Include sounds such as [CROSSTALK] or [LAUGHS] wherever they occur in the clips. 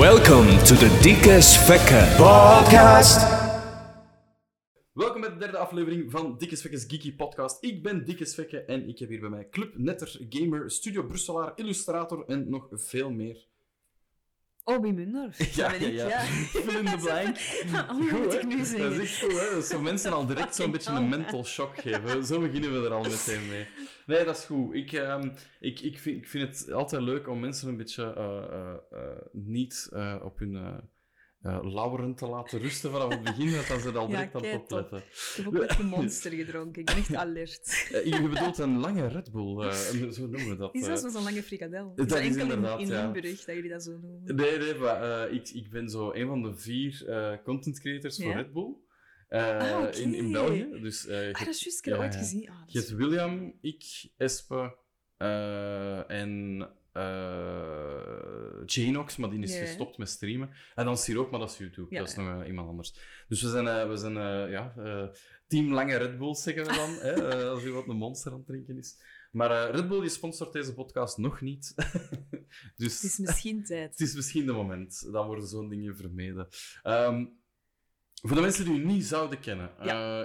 Welcome to the Dikke Svekke Podcast. Welkom bij de derde aflevering van Dikke Svekkes Geeky Podcast. Ik ben Dikke Svekke en ik heb hier bij mij Club Netter, Gamer, Studio Brusselaar, Illustrator en nog veel meer. Obi Munder. [LAUGHS] Ja, dat ben ja, ik, ja. [LAUGHS] Fill in the [LAUGHS] blank. Oh, moet ik Dat is echt goed, hè? Dat zo mensen al direct zo'n beetje een mental shock geven. Zo beginnen we er al meteen mee. Nee, dat is goed. Ik, ehm, ik, ik, vind, ik vind het altijd leuk om mensen een beetje eh, eh, eh, niet eh, op hun eh eh, lauweren te laten rusten vanaf het begin, want dan ze er al [LAUGHS] Ja, direct aan het opletten. Ik heb ook met de monster gedronken. Ik ben echt alert. Eh, je bedoelt een lange Red Bull, eh, [LAUGHS] zo noemen we dat. Is dat zo'n lange frikadel? dat Is dat is enkel in, inderdaad, in ja. Limburg dat jullie dat zo noemen? Nee, nee, maar ik, ik ben zo een van de vier content creators voor Ja? Red Bull. Ah, in, in België. Dus, je, Ah, dat hebt- is juist. Ik heb ja, dat ooit ja. gezien. Ah, dat je is- hebt William, ik, Espe en eh Janox, maar die is gestopt met streamen. En dan Siroop, maar dat is YouTube. Ja, dat is nog eh, iemand anders. Dus we zijn, eh, we zijn ja, team lange Red Bulls, zeggen we dan, [LAUGHS] hè, als u wat een monster aan het drinken is. Maar Red Bull die sponsort deze podcast nog niet. [LAUGHS] dus... Het is misschien [LAUGHS] tijd. Het is misschien de moment. Dan worden zo'n dingen vermeden. Ehm, voor de mensen die u niet zouden kennen. Ja.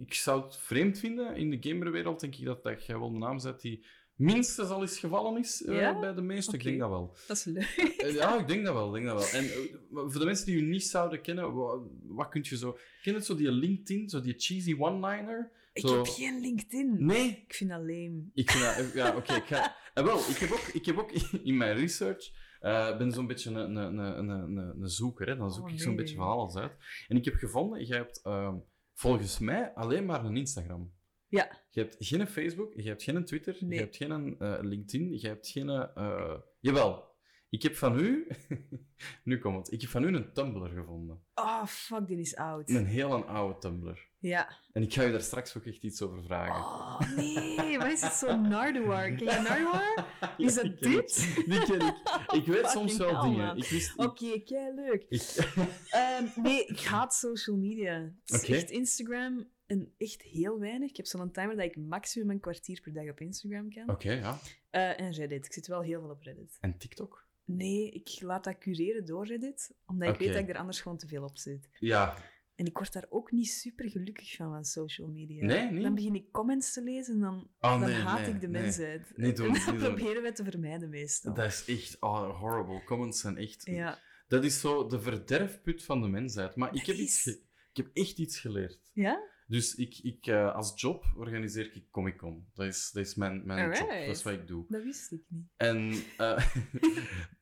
ik zou het vreemd vinden. In de gamerwereld denk ik dat, dat jij wel een naam zet die minstens al eens gevallen is eh, Ja? bij de meesten. Ik denk dat wel. Dat is leuk. Eh, ja, ik denk dat wel. Denk dat wel. En eh, voor de mensen die u niet zouden kennen, wat, wat kun je zo... Ken het zo die LinkedIn, zo die cheesy one-liner? Ik Zo- heb geen LinkedIn. Nee, Ik vind dat lame. ik vind dat, ja, oké. ik ga, eh, wel, ik heb, ook, ik heb ook [LAUGHS] in mijn research, eh ben zo'n beetje een, een, een, een, een, zoeker, hè. dan zoek Oh, ik zo'n nee. beetje van alles uit. En ik heb gevonden, je hebt ehm, volgens mij alleen maar een Instagram. Ja. Je hebt geen Facebook, je hebt geen Twitter, Nee. je hebt geen eh, LinkedIn, je hebt geen... eh, jawel, ik heb van u... [LAUGHS] nu komt het. Ik heb van u een Tumblr gevonden. Oh, fuck, die is oud. Een heel een oude Tumblr. Ja. En ik ga je daar straks ook echt iets over vragen. Oh, nee. Wat is het zo'n Nardwar? Ken je Nardwar? [LAUGHS] Is Ja, dat ik. dit? Die ken ik. Ik weet [LAUGHS] soms wel hell, dingen. Ik. Oké, kei leuk. Ik... Ehm, nee, ik haat social media. Echt Instagram en echt heel weinig. Ik heb zo'n timer dat ik maximum een kwartier per dag op Instagram kan. Oké, ja. Eh, en Reddit. Ik zit wel heel veel op Reddit. En TikTok? Nee, ik laat dat cureren door Reddit, omdat ik weet dat ik er anders gewoon te veel op zit. Ja. En ik word daar ook niet super gelukkig van, van social media. Nee, niet? Dan begin ik comments te lezen en dan, Oh, dan nee, haat nee, ik de nee. mensheid. Niet doen, [LAUGHS] en niet doen. proberen wij te vermijden meestal. Dat is echt oh, horrible. Comments zijn echt... Ja. Dat is zo de verderfput van de mensheid. Maar ik heb, iets is- ik heb echt iets geleerd. Ja? Dus ik, ik, eh, als job organiseer ik Comic Con. Dat is, dat is mijn, mijn job. Dat is wat ik doe. Dat wist ik niet. En... eh, [LAUGHS]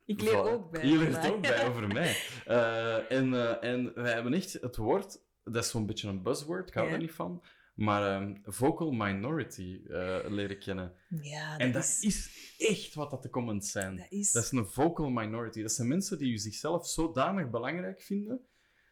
Ik leer ook bij. Je leert ook bij over mij. [LAUGHS] Eh, en, eh, en wij hebben echt het woord... Dat is zo'n beetje een buzzword. Ik hou daar niet van. Maar ehm, vocal minority eh, leren kennen. Ja, dat, En dat is... is echt wat dat de comments zijn. Dat is... Dat is een vocal minority. Dat zijn mensen die zichzelf zodanig belangrijk vinden,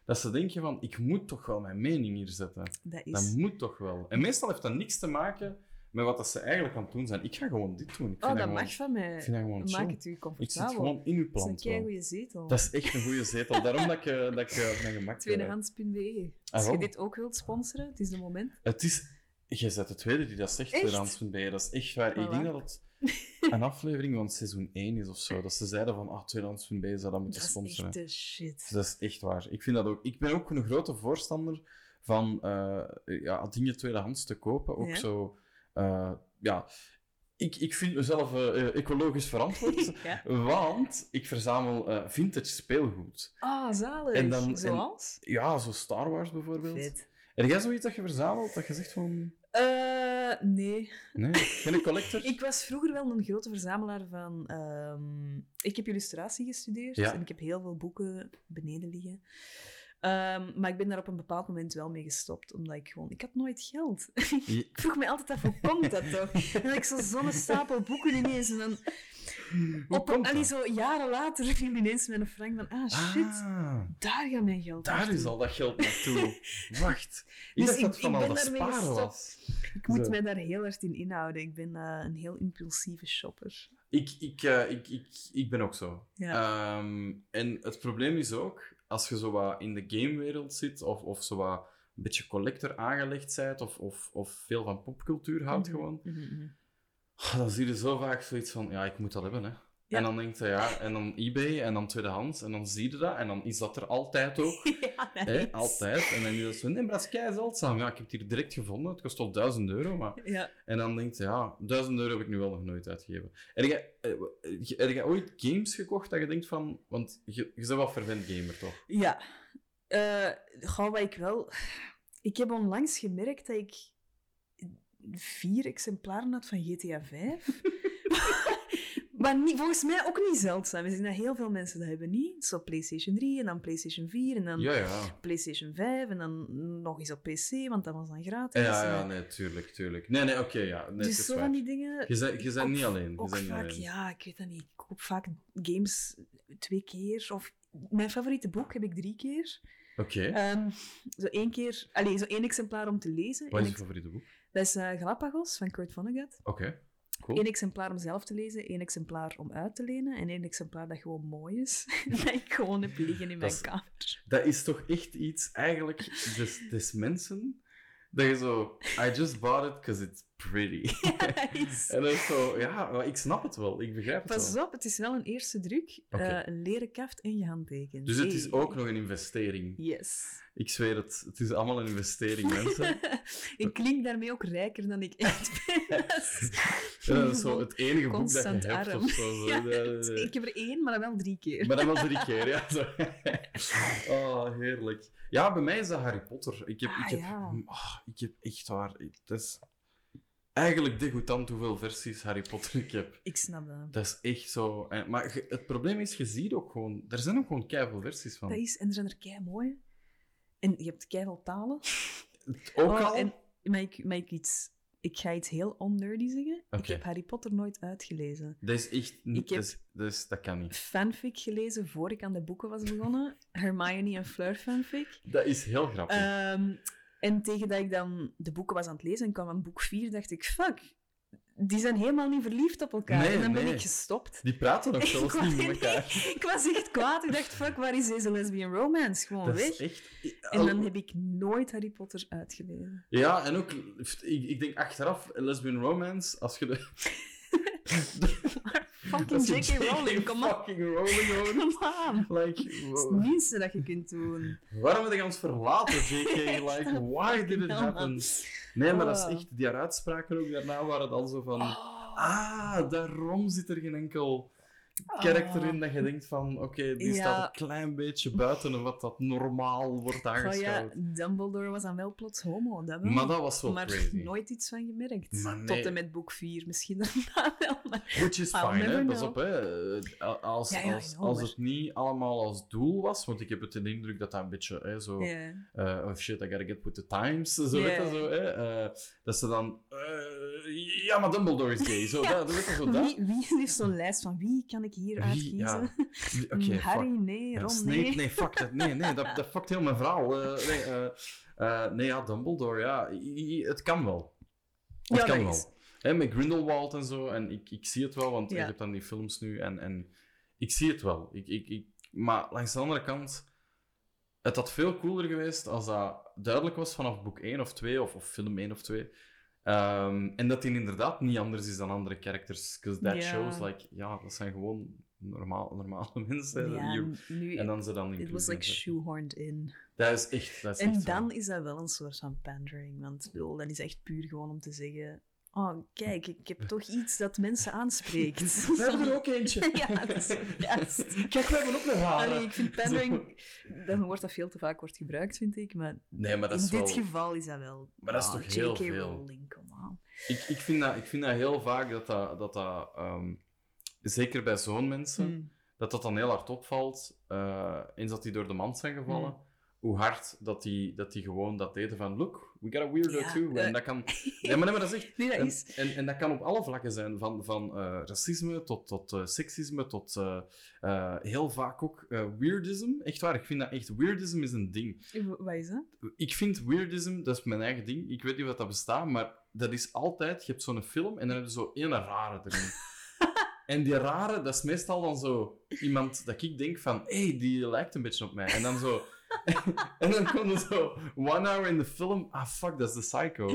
dat ze denken van, ik moet toch wel mijn mening hier zetten. dat is... Dat moet toch wel. En meestal heeft dat niks te maken met wat dat ze eigenlijk aan het doen zijn. Ik ga gewoon dit doen. Ik vind Oh, dat gewoon, mag van mij. ik vind dat gewoon Maak chill. het u Ik zit comfortabel. gewoon in uw dat is een plant. keigoede zetel. Dat is echt een goede zetel. Daarom dat ik, eh, dat ik eh, op mijn gemak. [LAUGHS] Tweedehands.be. Als Ah, je wel. dit ook wilt sponsoren, het is de moment. Het is... Jij bent de tweede die dat zegt, Echt? tweedehands.be. Dat is echt waar. Ik denk dat het [LAUGHS] een aflevering van seizoen 1 is of zo. Dat ze zeiden van, ah, tweedehands.be zou dat moeten Dat is sponsoren. echt de shit. Dat is echt waar. Ik vind dat ook. Ik ben ook een grote voorstander van eh, ja, dingen tweedehands te kopen. Ook Ja. zo, eh, ja. Ik, ik vind mezelf eh, ecologisch verantwoord, [LAUGHS] ja. want ik verzamel vintage speelgoed. Ah, zalig. En dan- en- Zoals? Ja, zo Star Wars bijvoorbeeld. Vet. Heb jij zoiets dat je verzamelt, dat je zegt van... Eh, nee. Nee, geen collector? [LAUGHS] Ik was vroeger wel een grote verzamelaar van... ehm, ik heb illustratie gestudeerd Ja. en ik heb heel veel boeken beneden liggen. Ehm, maar ik ben daar op een bepaald moment wel mee gestopt, omdat ik gewoon... Ik had nooit geld. [LAUGHS] Je- ik vroeg me altijd af, hoe komt dat toch? [LAUGHS] En dan ik zo zo'n stapel boeken ineens en dan... Hoe Op, zo jaren later viel ineens mijn frank van... Ah, shit. Ah, Daar gaat mijn geld daar naartoe. is al dat geld naartoe. Wacht. Ik Dus dacht ik- dat van al dat sparen was. Ik moet Zo. mij daar heel hard in inhouden. Ik ben eh, een heel impulsieve shopper. Ik, ik, eh, ik, ik, ik ben ook zo. Ja. Ehm, en het probleem is ook, als je zo wat in de gamewereld zit, of, of zo wat een beetje collector aangelegd bent, of, of, of veel van popcultuur houdt Mhm, gewoon, mhm, mhm. dan zie je zo vaak zoiets van, ja, ik moet dat hebben, hè. Ja. En dan denkt hij, ja, en dan eBay, en dan tweedehands, en dan zie je dat, en dan is dat er altijd ook. [LAUGHS] ja, altijd. En dan is dat zo, nee, maar dat is kei zeldzaam. Ja, ik heb het hier direct gevonden. Het kost al 1000 euro, maar... Ja. En dan denkt hij, ja, 1000 euro heb ik nu wel nog nooit uitgegeven. Heb jij, eh, heb jij ooit games gekocht dat je denkt van... Want je, je bent wel fervent gamer, toch? Ja. Eh goh, wat ik wel... Ik heb onlangs gemerkt dat ik vier exemplaren had van GTA 5. [LAUGHS] maar niet, volgens mij ook niet zeldzaam. We zien dat heel veel mensen dat hebben niet. Zo PlayStation 3 en dan PlayStation 4 en dan Ja, ja. PlayStation 5 en dan nog eens op PC, want dat was dan gratis. Ja, ja, nee, tuurlijk, tuurlijk. Nee, nee, oké, ja. Nee, dus zo van die dingen. Je bent, je bent niet alleen. Je Ook bent niet vaak, alleen. ja, ik weet dat niet. Ik koop vaak games twee keer. Of mijn favoriete boek heb ik drie keer. Oké. Ehm, zo één keer, allez, zo één exemplaar om te lezen. Wat is je favoriete boek? dat is eh, Galapagos van Kurt Vonnegut. Oké. Cool. Eén exemplaar om zelf te lezen, één exemplaar om uit te lenen en één exemplaar dat gewoon mooi is. [LAUGHS] dat ik gewoon heb liggen in mijn is- kamer. Dat is toch echt iets, eigenlijk, dus, dus mensen, dat je zo, I just bought it because it's pretty. [LAUGHS] Ja, is- en is zo, ja, ik snap het wel, ik begrijp het Pas wel. op, het is wel een eerste druk. Oké. eh, een leren kaft en gehandtekend. Dus het is ook nog een investering. Yes. Ik zweer het, het is allemaal een investering, mensen. [LAUGHS] ik klink daarmee ook rijker dan ik echt [LAUGHS] ben. Ja, dat is zo het enige boek dat je hebt arm. of zo. Ja, ik heb er één, maar dan wel drie keer. Maar dan wel drie keer, ja. Zo. Oh, heerlijk. Ja, bij mij is dat Harry Potter. Ik heb, Ah, ik heb, ja. ah, ik heb echt waar... Het is eigenlijk degoutant hoeveel versies Harry Potter ik heb. Ik snap dat. Dat is echt zo... En, maar het probleem is, je ziet ook gewoon... Er zijn ook gewoon keiveel versies van. Dat is, en er zijn er kei mooie. En je hebt keiveel talen. [LAUGHS] Ook Oh, al... En mag ik, mag ik iets... Ik ga iets heel onnerdy zeggen. Ik heb Harry Potter nooit uitgelezen. Dat is echt niet... Ik heb- dat, is- dat kan niet. Fanfic gelezen voor ik aan de boeken was begonnen. [LAUGHS] Hermione en Fleur fanfic. Dat is heel grappig. Ehm, en tegen dat ik dan de boeken was aan het lezen en kwam aan boek 4, dacht ik, fuck, die zijn helemaal niet verliefd op elkaar. Nee, en dan ben ik gestopt. Die praten nog [LAUGHS] zelfs was- niet met nee, elkaar. [LAUGHS] Ik was echt kwaad. Ik dacht, fuck, waar is deze lesbian romance? Gewoon Dat weg. is echt... En dan heb ik nooit Harry Potter uitgelezen. Ja, en ook, ik, ik denk achteraf, lesbian romance, als je de... [LAUGHS] Fucking J.K. Rowling, kom op. Fucking Rowling aan. [LAUGHS] Like, Dat is het minste dat je kunt doen. waarom heb je ons verlaten, JK? [LAUGHS] Like, why did it happen? Nee, maar dat Oh. is echt, die uitspraken ook daarna waren dan zo van, ah, daarom zit er geen enkel karakter in dat je denkt van, oké, die Ja. staat een klein beetje buiten wat dat normaal wordt Oh ja, aangeschouwd. Dumbledore was dan wel plots homo, dat wel. Maar dat was wel maar crazy. nooit iets van gemerkt. Nee. Tot en met boek 4 misschien [LAUGHS] daarna wel. Maar... Which is fine, hè? Pas op, hè. Eh, Als, Ja, ja, als, know, als maar- het niet allemaal als doel was, want ik heb het de indruk dat dat een beetje hè, zo... Eh, oh shit, I gotta get with the times, zo weet je, zo, hè. eh, dat ze dan... eh, ja, maar Dumbledore is gay, zo, dat, weet je, zo dat. Wie, wie heeft zo'n lijst van wie kan ik Ja. Mm, [LAUGHS] Harry, fuck. nee. Ron, Snape, nee. nee, fuck dat. Nee, nee, dat, dat fuckt heel mijn verhaal. Eh, nee, eh, eh, nee, ja, Dumbledore, ja. i- i- Het kan wel. Het Ja, kan wel. is- Hè, met Grindelwald en zo. En ik, ik zie het wel, want Ja. ik heb dan die films nu. En, en ik zie het wel. Ik, ik, ik, maar langs de andere kant... Het had veel cooler geweest als dat duidelijk was vanaf boek 1 of 2, of, of film 1 of 2. Ehm, en dat die inderdaad niet anders is dan andere characters. Because that shows, like, ja, dat zijn gewoon normaal, normale [LAUGHS] mensen. Ja, Hier- nu, en dan ze dan it was inclusie like shoehorned in. Dat is echt... Dat is En echt zo. dan is dat wel een soort van pandering. Want bedoel, dat is echt puur gewoon om te zeggen... Oh, kijk, ik heb toch iets dat mensen aanspreekt. [LAUGHS] We hebben er ook eentje. [LAUGHS] ja, dat is juist. Kijk, we hebben ook een rare. Allee, ik vind pandering... [LAUGHS] Dat woord dat veel te vaak wordt gebruikt, vind ik. Maar Nee, maar dat in is dit wel... geval is dat wel... Maar dat is Ah, toch heel J.K. veel? Rowling. Ik, ik, vind dat, ik vind dat heel vaak dat dat... dat, dat ehm, zeker bij zo'n mensen... Hmm. Dat dat dan heel hard opvalt. eh, eens dat die door de mand zijn gevallen. Hmm. Hoe hard dat die, dat die gewoon dat deden van... Look, we got a weirdo Ja, too. En dat kan... [LAUGHS] Nee, maar, nee, maar dat is echt... Nee, dat en, is... En, en dat kan op alle vlakken zijn. Van, van eh, racisme tot, tot eh, seksisme tot... eh, heel vaak ook weirdism. Echt waar, ik vind dat echt... Weirdism is een ding. Wat is dat? Ik vind weirdism, dat is mijn eigen ding. Ik weet niet of dat bestaat, maar dat is altijd... Je hebt zo'n film en dan heb je zo één rare erin. [LAUGHS] en die rare, dat is meestal dan zo iemand dat ik denk van... Hé, hey, die lijkt een beetje op mij. En dan zo... [LAUGHS] en dan komt er zo... One hour in de film... Ah, fuck, dat is de psycho.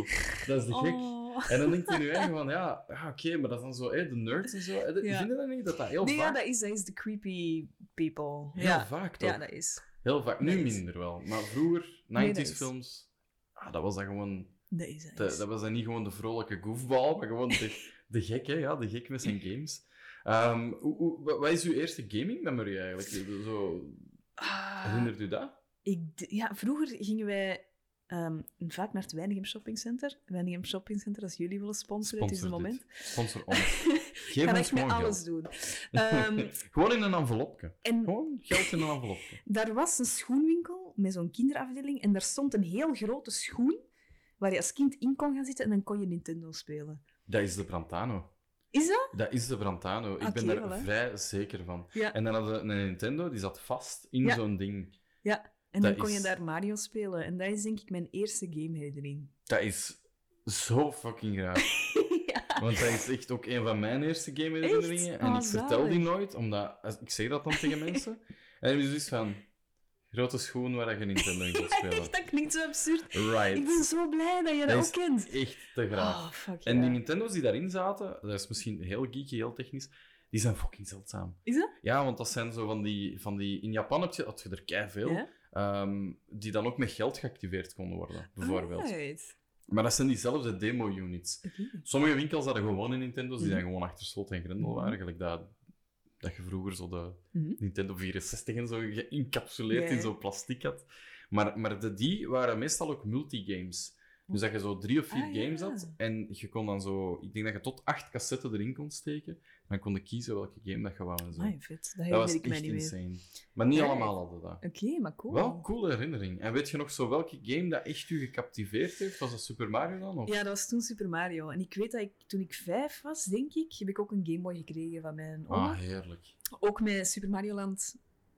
Dat is de gek. Oh. En dan denk je nu eigen van, ja, ja oké, maar dat is dan zo, de nerds en zo. de- Ja. Vind je dat niet? Dat dat heel Nee, ja, vaak... dat is, dat is de creepy people. Heel ja. vaak, toch? ja, dat is. Heel vaak. Nu is- minder wel. Maar vroeger, 90s Nee, dat is- films, ah, dat was dat gewoon... Dat is, dat is. dat was dan niet gewoon de vrolijke goofball, maar gewoon de, de gek, hè? Ja, de gek met zijn games. Ehm, hoe, hoe- wa- wat is uw eerste gaming memory eigenlijk? Zo, Ah, herinnert u dat? Ik, ja, vroeger gingen wij ehm, vaak naar het Weinigem Shopping Center. Weinigem Shopping Center, als jullie willen sponsoren, het is het moment. dit. Sponsor ons. Ik [LAUGHS] Geef ga ons echt met alles doen. Ehm, [LAUGHS] Gewoon in een envelopje. en Gewoon geld in een envelopje. [LAUGHS] daar was een schoenwinkel met zo'n kinderafdeling en daar stond een heel grote schoen waar je als kind in kon gaan zitten en dan kon je Nintendo spelen. Dat is de Brantano. Is dat? Dat is de Brantano. Ik ben daar vrij zeker van. Ja. En dan hadden we een Nintendo, die zat vast in Ja. zo'n ding. Ja. En Dat dan kon is- je daar Mario spelen. En dat is denk ik mijn eerste gameherinnering. Dat is zo fucking graag. [LAUGHS] ja. Want dat is echt ook een van mijn eerste game-herinneringen. Echt? En Oh, ik vertel die nooit, omdat... Als, ik zeg dat dan tegen [LAUGHS] mensen. En dan je zoiets van... Grote schoen waar je Nintendo in [LAUGHS] kunt spelen. Echt, dat klinkt zo absurd. Right. Ik ben zo blij dat je dat, Dat ook is kent. Echt te graag. Oh, fuck En die Nintendo's die daarin zaten, dat is misschien heel geeky, heel technisch, die zijn fucking zeldzaam. Is dat? Ja, want dat zijn zo van die... Van die in Japan heb je, had je er kei veel, Ja? die dan ook met geld geactiveerd konden worden, bijvoorbeeld. Right. Maar dat zijn diezelfde demo-units. Sommige winkels hadden gewone Nintendo's, die Mhm. zijn gewoon achter slot en grendel waren. Gelijk dat, dat je vroeger zo de Mhm. Nintendo 64 en zo geïncapsuleerd in zo'n plastic had. Maar, maar de, die waren meestal ook multigames. Dus dat je zo drie of vier Ah, ja. games had en je kon dan zo... Ik denk dat je tot acht cassetten erin kon steken. Dan kon kiezen welke game dat je wou en zo. Vet. Dat dat was ik echt niet meer. insane. Maar niet Ja, allemaal hadden dat. Oké, maar cool. Wel een coole herinnering. En weet je nog zo welke game dat echt u gecaptiveerd heeft? Was dat Super Mario dan? Of? Ja, dat was toen Super Mario. En ik weet dat ik, toen ik vijf was, denk ik, heb ik ook een Game Boy gekregen van mijn oma. Ah, heerlijk. Ook met Super Mario Land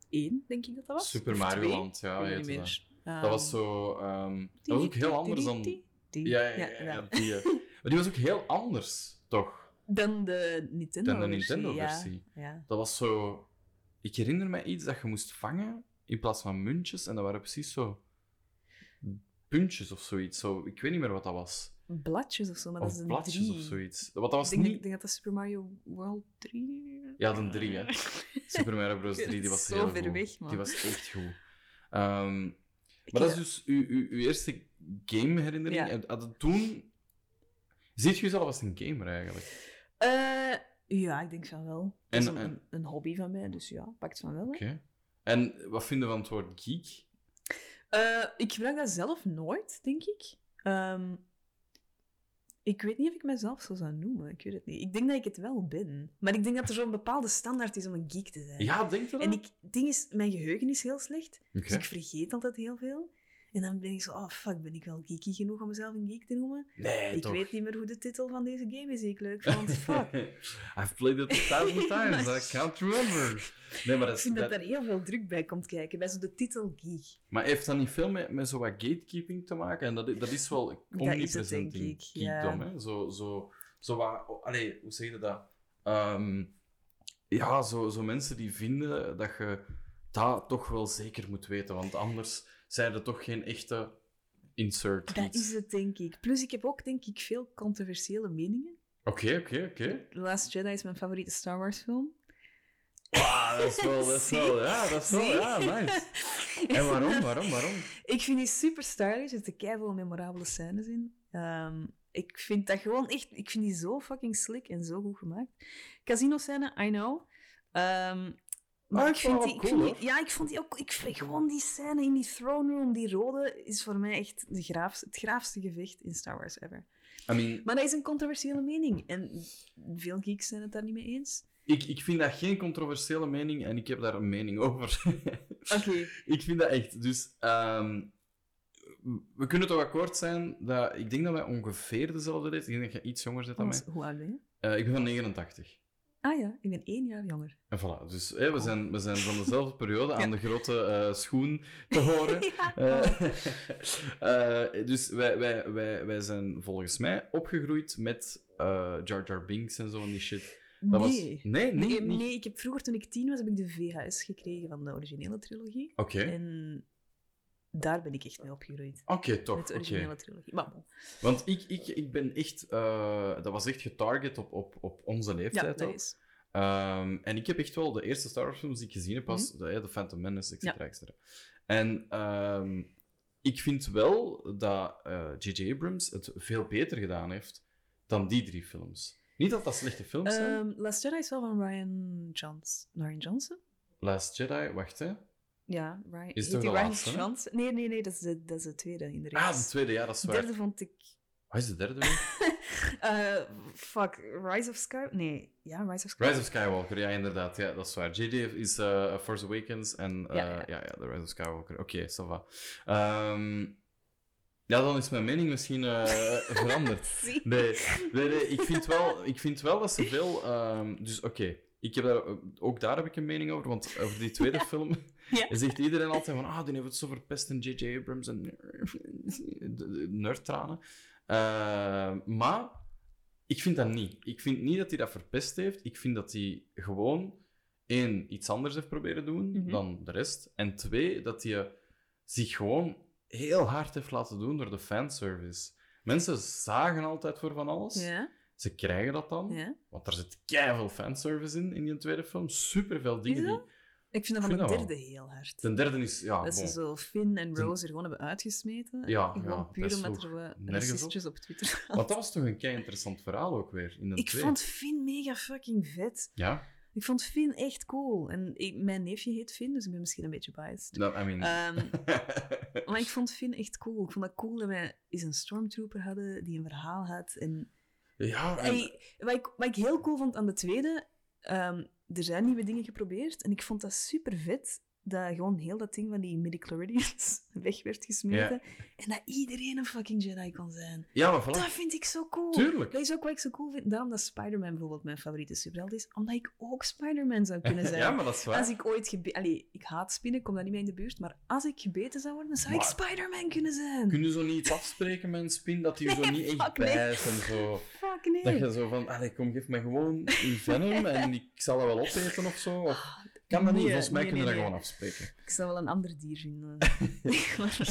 1, denk ik dat dat was. Super Mario 2. Land, ja, dat. Dat was zo... ehm, dat was ook heel anders dan... die- die- Ja, ja, ja, ja, die, eh. Maar die was ook heel anders, toch? Dan de Nintendo Dan de Nintendo-versie. Ja, ja. Dat was zo... Ik herinner me iets dat je moest vangen in plaats van muntjes. En dat waren precies zo... Puntjes of zoiets. Zo, ik weet niet meer wat dat was. Bladjes of zo, maar dat is Of een bladjes drie. of zoiets. Want dat was Ik denk, niet... ik denk dat dat Super Mario World 3... Ja, de drie, hè. [LAUGHS] Super Mario Bros. 3, [LAUGHS] die was Zo heel ver goed. weg, man. Die was echt goed. Ehm, maar dat is dus uw, uw, uw eerste game-herinnering. Ja. En Had het toen... Ziet je jezelf als een gamer, eigenlijk? Eh, ja, ik denk van wel. Dat is En- een, en- een, hobby van mij, dus ja, pakt van wel. Oké. En wat vinden we van het woord geek? Eh, ik gebruik dat zelf nooit, denk ik. Ehm, ik weet niet of ik mezelf zo zou noemen. Ik weet het niet. Ik denk dat ik het wel ben. Maar ik denk dat er zo'n bepaalde standaard is om een geek te zijn. Ja, denk je dat? En ik, ding is, mijn geheugen is heel slecht. Dus ik vergeet altijd heel veel. En dan ben ik zo, oh fuck, ben ik wel geeky genoeg om mezelf een geek te noemen? Nee, ik toch? weet niet meer hoe de titel van deze game is die ik leuk vond. [LAUGHS] Fuck. I've played it a thousand [LAUGHS] times. I can't remember. Nee, maar dat Ik is... vind dat dat- daar heel veel druk bij komt kijken, bij zo de titel geek. Maar heeft dat niet veel met, met zo wat gatekeeping te maken? En dat, dat is wel [LAUGHS] is het, omnipresent in ik, ja. hè? Zo, zo, zo wat... oh, Allee, hoe zeg je dat? Ehm, ja, zo, zo mensen die vinden dat je dat toch wel zeker moet weten, want anders zijn er toch geen echte insert Dat is het, denk ik. Plus, ik heb ook, denk ik, veel controversiële meningen. Oké, oké, oké. The Last Jedi is mijn favoriete Star Wars film. Wauw, dat is wel... Dat is [LAUGHS] wel ja, dat is wel... Ja, nice. [LAUGHS] En waarom, waarom, waarom? Ik vind die super stylish. Er zitten keiveel memorabele scènes in. Ehm, ik vind dat gewoon echt... Ik vind die zo fucking slick en zo goed gemaakt. Casino-scène, I know. Ehm, maar ik vind vond die... wel Ik vind cool, die ja, ik vond die ook... Ik vind gewoon die scène in die throne room, die rode, is voor mij echt de graafs, het graafste gevecht in Star Wars ever. I mean, Maar dat is een controversiële mening. En veel geeks zijn het daar niet mee eens. ik, ik vind dat geen controversiële mening en ik heb daar een mening over. [LAUGHS] Oké. Ik vind dat echt. Dus ehm, we kunnen toch akkoord zijn dat ik denk dat wij ongeveer dezelfde leeftijd. Ik denk dat je iets jonger bent dan mij. Hoe oud ben je? Eh, ik ben van 89. Ah ja, ik ben één jaar jonger. En voilà. Dus hè, we, zijn, we zijn van dezelfde periode [LAUGHS] aan de grote eh, schoen te horen. [LAUGHS] Eh, eh, dus wij, wij, wij, wij zijn volgens mij opgegroeid met Jar Jar Binks en zo en die shit. Dat nee. Was... Nee, nee, Nee, ik heb vroeger, toen ik tien was, heb ik de VHS gekregen van de originele trilogie. Oké. En daar ben ik echt mee opgegroeid. Oké, toch. Met de originele trilogie. Maar bon. Want ik, ik, ik ben echt... eh, dat was echt getarget op, op, op onze Ja, leeftijd dat ook. is. Ehm, en ik heb echt wel de eerste Star Wars films die ik gezien heb, was de, de Phantom Menace, et Mhm. Ja. En ehm, ik vind wel dat J.J. Abrams het veel beter gedaan heeft dan die drie films. Niet dat dat slechte films zijn. Ehm, Last Jedi is wel van Ryan, Johns Ryan Johnson? Last Jedi, wacht hè. Ja, Ryan. Is die de laatste? Johnson? Nee, nee, nee, dat is de, dat is de tweede in de reeks. Ah, de tweede, ja, dat is De waar. derde vond ik... Wat is de derde weer? [LAUGHS] Eh, fuck, Rise of Sky... Nee, ja, Rise of Sky. Rise of Skywalker, ja, inderdaad. Ja, dat is waar. J.J. is eh, Force Awakens en eh, Ja, ja, ja. ja. The Rise of Skywalker. Oké, ça va. Ehm, ja, dan is mijn mening misschien [LAUGHS] veranderd. Nee, nee, nee, ik vind wel, ik vind wel dat ze veel... ehm, dus oké, ik heb daar, ook daar heb ik een mening over, want over die tweede [LAUGHS] film Ja. zegt iedereen altijd van ah, die heeft het zo verpest en J.J. Abrams en [LAUGHS] nerdtranen. Eh, maar ik vind dat niet. Ik vind niet dat hij dat verpest heeft. Ik vind dat hij gewoon, één, iets anders heeft proberen doen Mhm. dan de rest. En twee, dat hij zich gewoon heel hard heeft laten doen door de fanservice. Mensen zagen altijd voor van alles. Ja, Ze krijgen dat dan. ja. Want er zit keiveel fanservice in, in die tweede film. Superveel dingen Is die... Ik vind dat van de derde heel hard. Ten derde is... Ja, dat ze zo Finn en Rose er gewoon hebben uitgesmeten. Ja, Gewoon ja, puur dat omdat er wat racistjes op Twitter [LAUGHS] Want dat was toch een kei interessant verhaal ook weer, in de Ik twee. vond Finn mega fucking vet. Ja? Ik vond Finn echt cool. En ik- mijn neefje heet Finn, dus ik ben misschien een beetje biased. No, I mean... Ehm, [LAUGHS] maar ik vond Finn echt cool. Ik vond dat cool dat wij eens een stormtrooper hadden die een verhaal had. En, ja, en... Wat, ik, wat ik heel cool vond aan de tweede, ehm, er zijn nieuwe dingen geprobeerd. En ik vond dat super vet dat gewoon heel dat ding van die midichlorians [LAUGHS] weg werd gesmeten. En dat iedereen een fucking Jedi kon zijn. Ja, maar Dat voilà. vind ik zo cool. Tuurlijk. Dat is ook wat ik zo cool vind. Daarom dat Spider-Man bijvoorbeeld mijn favoriete superheld is. Omdat ik ook Spider-Man zou kunnen [LAUGHS] zijn. Ja, maar dat is waar. Als ik ooit gebeten... Allee, ik haat spinnen, ik kom daar niet mee in de buurt. Maar als ik gebeten zou worden, zou ik Spider-Man kunnen zijn. Kun je zo niet afspreken met een spin dat hij zo Nee, niet echt nee. bijt en zo? [LAUGHS] Fuck nee. Dat je zo van, allee, kom, geef me gewoon uw venom en ik zal dat wel opeten of zo. Of... Kan dat niet? Volgens mij nee, kun je nee, dat nee. gewoon afspreken. Ik zou wel een ander dier vinden. [LAUGHS]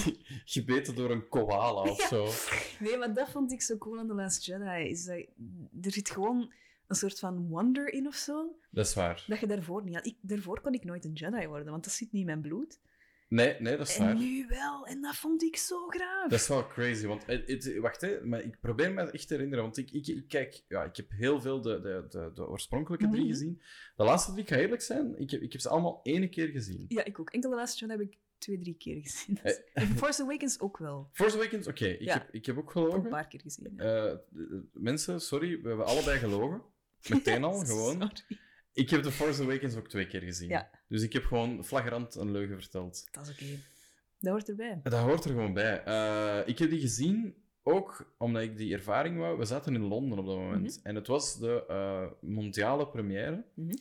[LAUGHS] Gebeten door een koala of Ja. zo. nee, maar dat vond ik zo cool aan The Last Jedi. Is dat, er zit gewoon een soort van wonder in of zo. Dat is waar. Dat je daarvoor niet had. Ik, daarvoor kon ik nooit een Jedi worden, want dat zit niet in mijn bloed. Nee, nee, dat is En waar. nu wel. En dat vond ik zo graag. Dat is wel crazy, want het, het- wacht, hè, maar ik probeer me echt te herinneren, want ik, ik, ik kijk, ja, ik heb heel veel de, de, de, de oorspronkelijke drie Mhm. gezien. De laatste drie, ik ga eerlijk zijn, ik heb, ik heb ze allemaal één keer gezien. Ja, ik ook. Enkel Last Jedi heb ik twee, drie keer gezien. Eh. [LAUGHS] En Force Awakens ook wel. Force Awakens, oké, ik, Ja. heb, ik heb ook gelogen. een paar keer gezien. ja. Eh, de- mensen, sorry, we hebben allebei gelogen. Meteen al, [LAUGHS] gewoon. Sorry. Ik heb The Force Awakens ook twee keer gezien. Ja. Dus ik heb gewoon flagrant een leugen verteld. Dat is oké. Dat hoort erbij. Dat hoort er gewoon bij. Eh, ik heb die gezien ook omdat ik die ervaring wou. We zaten in Londen op dat moment. En het was de eh, mondiale première. Mhm.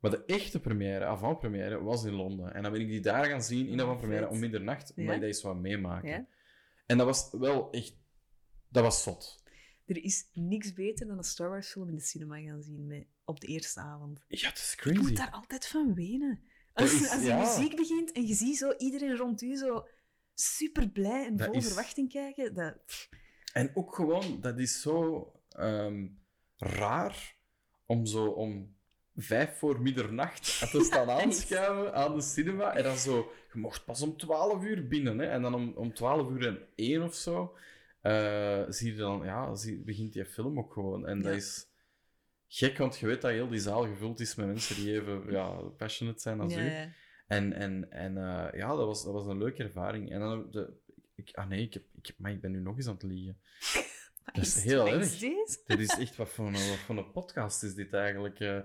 Maar de echte première, avant-première, was in Londen. En dan ben ik die daar gaan zien in de Oh, avant-première om middernacht. Omdat Ja? ik dat eens wou meemaken. Ja? En dat was wel echt... Dat was zot. Er is niks beter dan een Star Wars film in de cinema gaan zien met, op de eerste avond. Ja, het is Ik crazy. moet daar altijd van wenen. Dat Als, is- als de ja. muziek begint en je ziet zo iedereen rond u zo super blij en Dat vol is- verwachting kijken. Dat, En ook gewoon, dat is zo ehm, raar om zo om vijf voor middernacht [LAUGHS] te staan echt. aanschuiven aan de cinema. En dan zo, je mocht pas om twaalf uur binnen. Hè? En dan om, om twaalf uur en één of zo, eh, zie je dan, ja, zie, begint die film ook gewoon. En dat Ja. is gek, want je weet dat heel die zaal gevuld is met mensen die even ja, passionate zijn als ja, u. En, en, en eh, ja, dat was, dat was een leuke ervaring. En dan, de, ik, ah nee, ik, heb, ik, heb, maar ik ben nu nog eens aan het liegen. Dat is heel erg. dit? Dit is echt wat voor een, wat voor een podcast is dit eigenlijk. eh.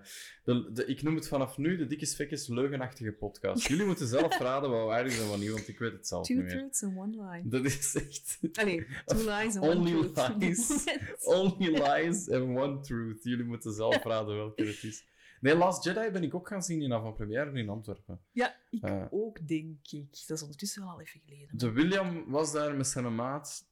De, de, ik noem het vanaf nu de Dikke Svekkes leugenachtige podcast. [LAUGHS] Jullie moeten zelf raden wat waar is en wat niet, want ik weet het zelf Two niet meer. truths and one lie. Dat is echt... Allee, two lies and one Only truth. [LAUGHS] lies. Only lies and one truth. Jullie moeten zelf raden welke het is. Nee, Last Jedi ben ik ook gaan zien in avant-première in Antwerpen. ja, ik Eh. ook, denk ik. Dat is ondertussen wel al even geleden. De William was daar met zijn maat,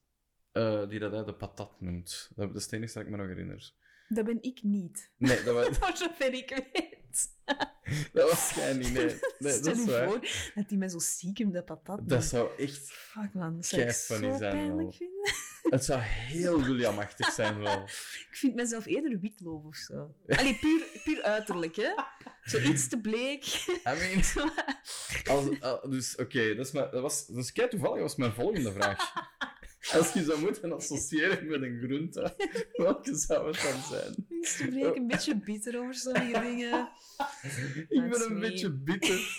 eh, die dat de patat noemt. Dat is het enige dat ik me nog herinner. Dat ben ik niet. Nee, dat [LAUGHS] was... Voor zover ik weet. [LAUGHS] Dat was jij niet, nee. nee Stel dat is je waar. voor dat die met zo stiekem de patat... Dat zou echt... Fuck man, dat zou ik zo zijn, pijnlijk wel. vinden. Het zou heel Williamachtig zijn wel. [LAUGHS] Ik vind mezelf eerder witloof of zo. Allee, puur, puur uiterlijk, hè. Zo iets te bleek. I mean... Als, al- dus oké, dat, is mijn- dat was... Dat is kei toevallig, was mijn volgende vraag. Als je zou moeten associëren met een groente, [LAUGHS] welke zou het dan zijn? Te bleek, een beetje bitter over sommige dingen. Ik ben That's een me. beetje bitter,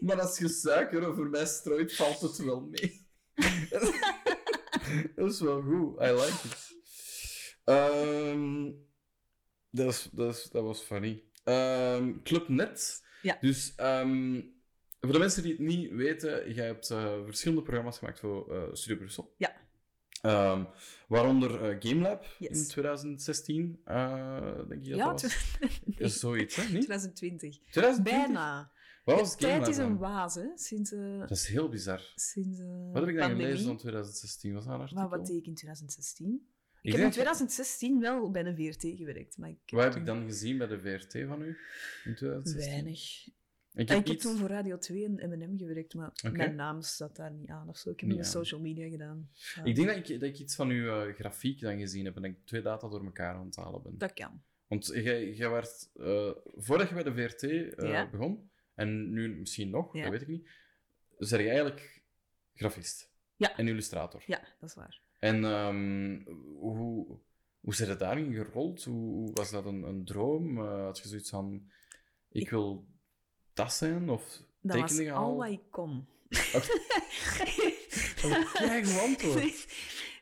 maar als je suiker over mij strooit, valt het wel mee. [LAUGHS] dat is wel goed, I like it. Ehm, dat, is, dat, is, dat was funny. Club Net. Ja. Dus ehm, voor de mensen die het niet weten, jij hebt eh, verschillende programma's gemaakt voor eh, Studio Brussel. Ja. Ehm, waaronder eh, GameLab Yes. in 2016, eh, denk ik dat Ja, dat was. Is zoiets, hè? Niet? 2020. 2020? Bijna. Wat was tijd GameLab is een waas, hè. Sinds, eh, Dat is heel bizar. sinds eh, Wat heb ik dan pandemie. gelezen van 2016? Was dat een artikel? Maar wat deed ik in 2016? Ik, Ik heb in denk- 2016 wel bij de VRT gewerkt, maar ik Wat heb toen ik dan gezien bij de VRT van u in 2016? Weinig. Ik Ik heb, iets... toen voor Radio 2 en M&M gewerkt, maar mijn naam staat daar niet aan of zo. Ik heb Niet social media gedaan. Ja, Ik denk dat ik, dat ik iets van uw eh, grafiek dan gezien heb en dat ik twee data door elkaar aan het halen ben. Dat kan. Want jij, jij werd, eh, voordat je bij de VRT eh, Ja. begon, en nu misschien nog, Ja. dat weet ik niet, zeg je eigenlijk grafist en illustrator. Ja, dat is waar. En ehm, hoe, hoe zit het daarin gerold? Hoe, hoe was dat een, een droom? Had je zoiets van, ik, Ik- wil dat zijn? Of Dat was tekeningen al al? wat ik kon. [LAUGHS] Dat is een keigoed antwoord.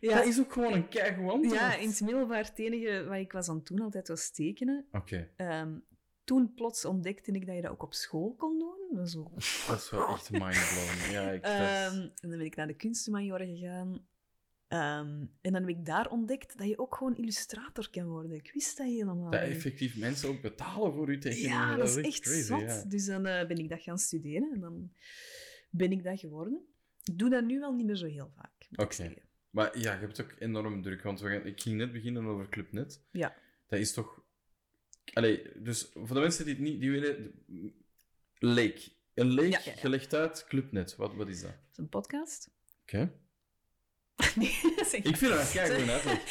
ja, Dat is ook gewoon een keigoed antwoord. ja, in het middelbaar het enige wat ik was aan het doen altijd was tekenen. Oké, Ehm, toen plots ontdekte ik dat je dat ook op school kon doen. Dat is dat is wel echt mindblowing. Ja, ik, dat Ehm, en dan ben ik naar de kunstmajor gegaan. Ehm, en dan heb ik daar ontdekt dat je ook gewoon illustrator kan worden. Ik wist dat helemaal dat niet. effectief mensen ook betalen voor uw tekeningen. Ja, dat is echt echt crazy. zot. ja. Dus dan eh, ben ik dat gaan studeren en dan ben ik dat geworden. Ik doe dat nu wel niet meer zo heel vaak. Oké. Maar ja, je hebt ook enorm druk. Want we gaan, ik ging net beginnen over Clubnet. Ja. Dat is toch... Allee, dus voor de mensen die het niet die willen... Leek. Een leek Ja, ja, ja. gelegd uit Clubnet. Wat, wat is dat? Het is een podcast. Oké. [LAUGHS] nee, Ik vind dat een keigoed uitleg.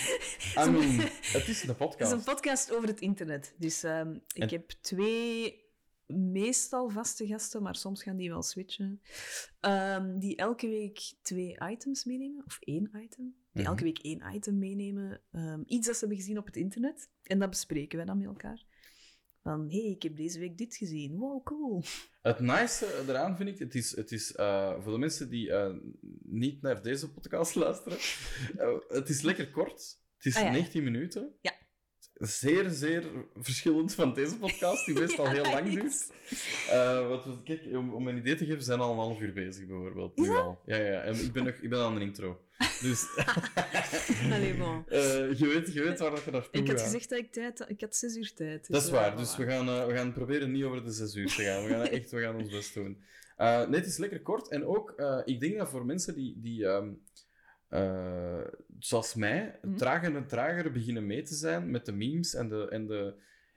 I mean, het is een Het podcast. is een podcast over het internet. Dus ehm, ik En- heb twee meestal vaste gasten, maar soms gaan die wel switchen. Ehm, die elke week twee items meenemen, of één item. Die Mhm. elke week één item meenemen. Ehm, iets dat ze hebben gezien op het internet. En dat bespreken wij dan met elkaar. Van, hé, hey, ik heb deze week dit gezien. Wow, cool. Het nice eraan vind ik, het is, het is eh, voor de mensen die eh, niet naar deze podcast luisteren, eh, het is lekker kort. Het is Ah, ja, ja. 19 minuten. Ja. Zeer, zeer verschillend van deze podcast, die meestal [LAUGHS] Ja, heel lang duurt. Eh, wat, we- kijk, om, om een idee te geven, we zijn al een half uur bezig, bijvoorbeeld. Nu al. Ja, ja, en ik ben, nog, ik ben aan de intro. Dus [LAUGHS] Allee, bon. eh, je, weet, je weet waar dat je naartoe Ik had gaat. gezegd dat ik tijd had. Ik had zes uur tijd. Dat is waar, dus we gaan, eh, we gaan proberen niet over de zes uur te gaan. We gaan echt we gaan ons best doen. Eh, nee, het is lekker kort. En ook, eh, ik denk dat voor mensen die, die ehm, eh, zoals mij, Mhm. trager en trager beginnen mee te zijn met de memes en de, en de...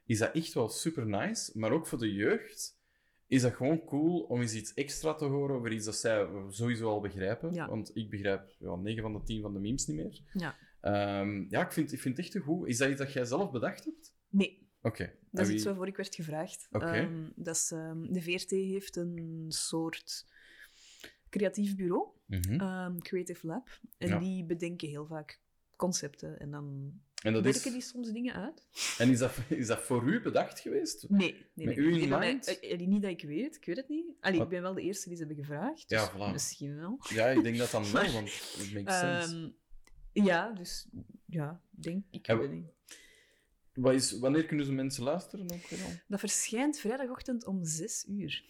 Is dat echt wel super nice. Maar ook voor de jeugd is dat gewoon cool om eens iets extra te horen over iets dat zij sowieso al begrijpen. Ja. Want ik begrijp ja, 9 van de 10 van de memes niet meer. Ja. Ehm, ja, ik vind, ik vind het echt goed. Is dat iets dat jij zelf bedacht hebt? Nee, Oké. Dat is iets waarvoor ik werd gevraagd. Oké. Ehm, dat is, ehm, de VRT heeft een soort creatief bureau, ehm, Creative Lab. En Ja. die bedenken heel vaak concepten en dan En, dat werken is, die soms dingen uit. en is, dat, is dat voor u bedacht geweest? Nee, nee, Met nee. u in mij- mind? eh, eh, niet dat ik weet, ik weet het niet. Allee, ik ben wel de eerste die ze hebben gevraagd. Ja, dus voilà. Misschien wel. Ja, ik denk dat dan wel, [LAUGHS] want it makes sense. Ehm, ja, dus ja, denk ik. En weet het niet. Wat is, wanneer kunnen ze mensen luisteren ook? Dat verschijnt vrijdagochtend om zes uur.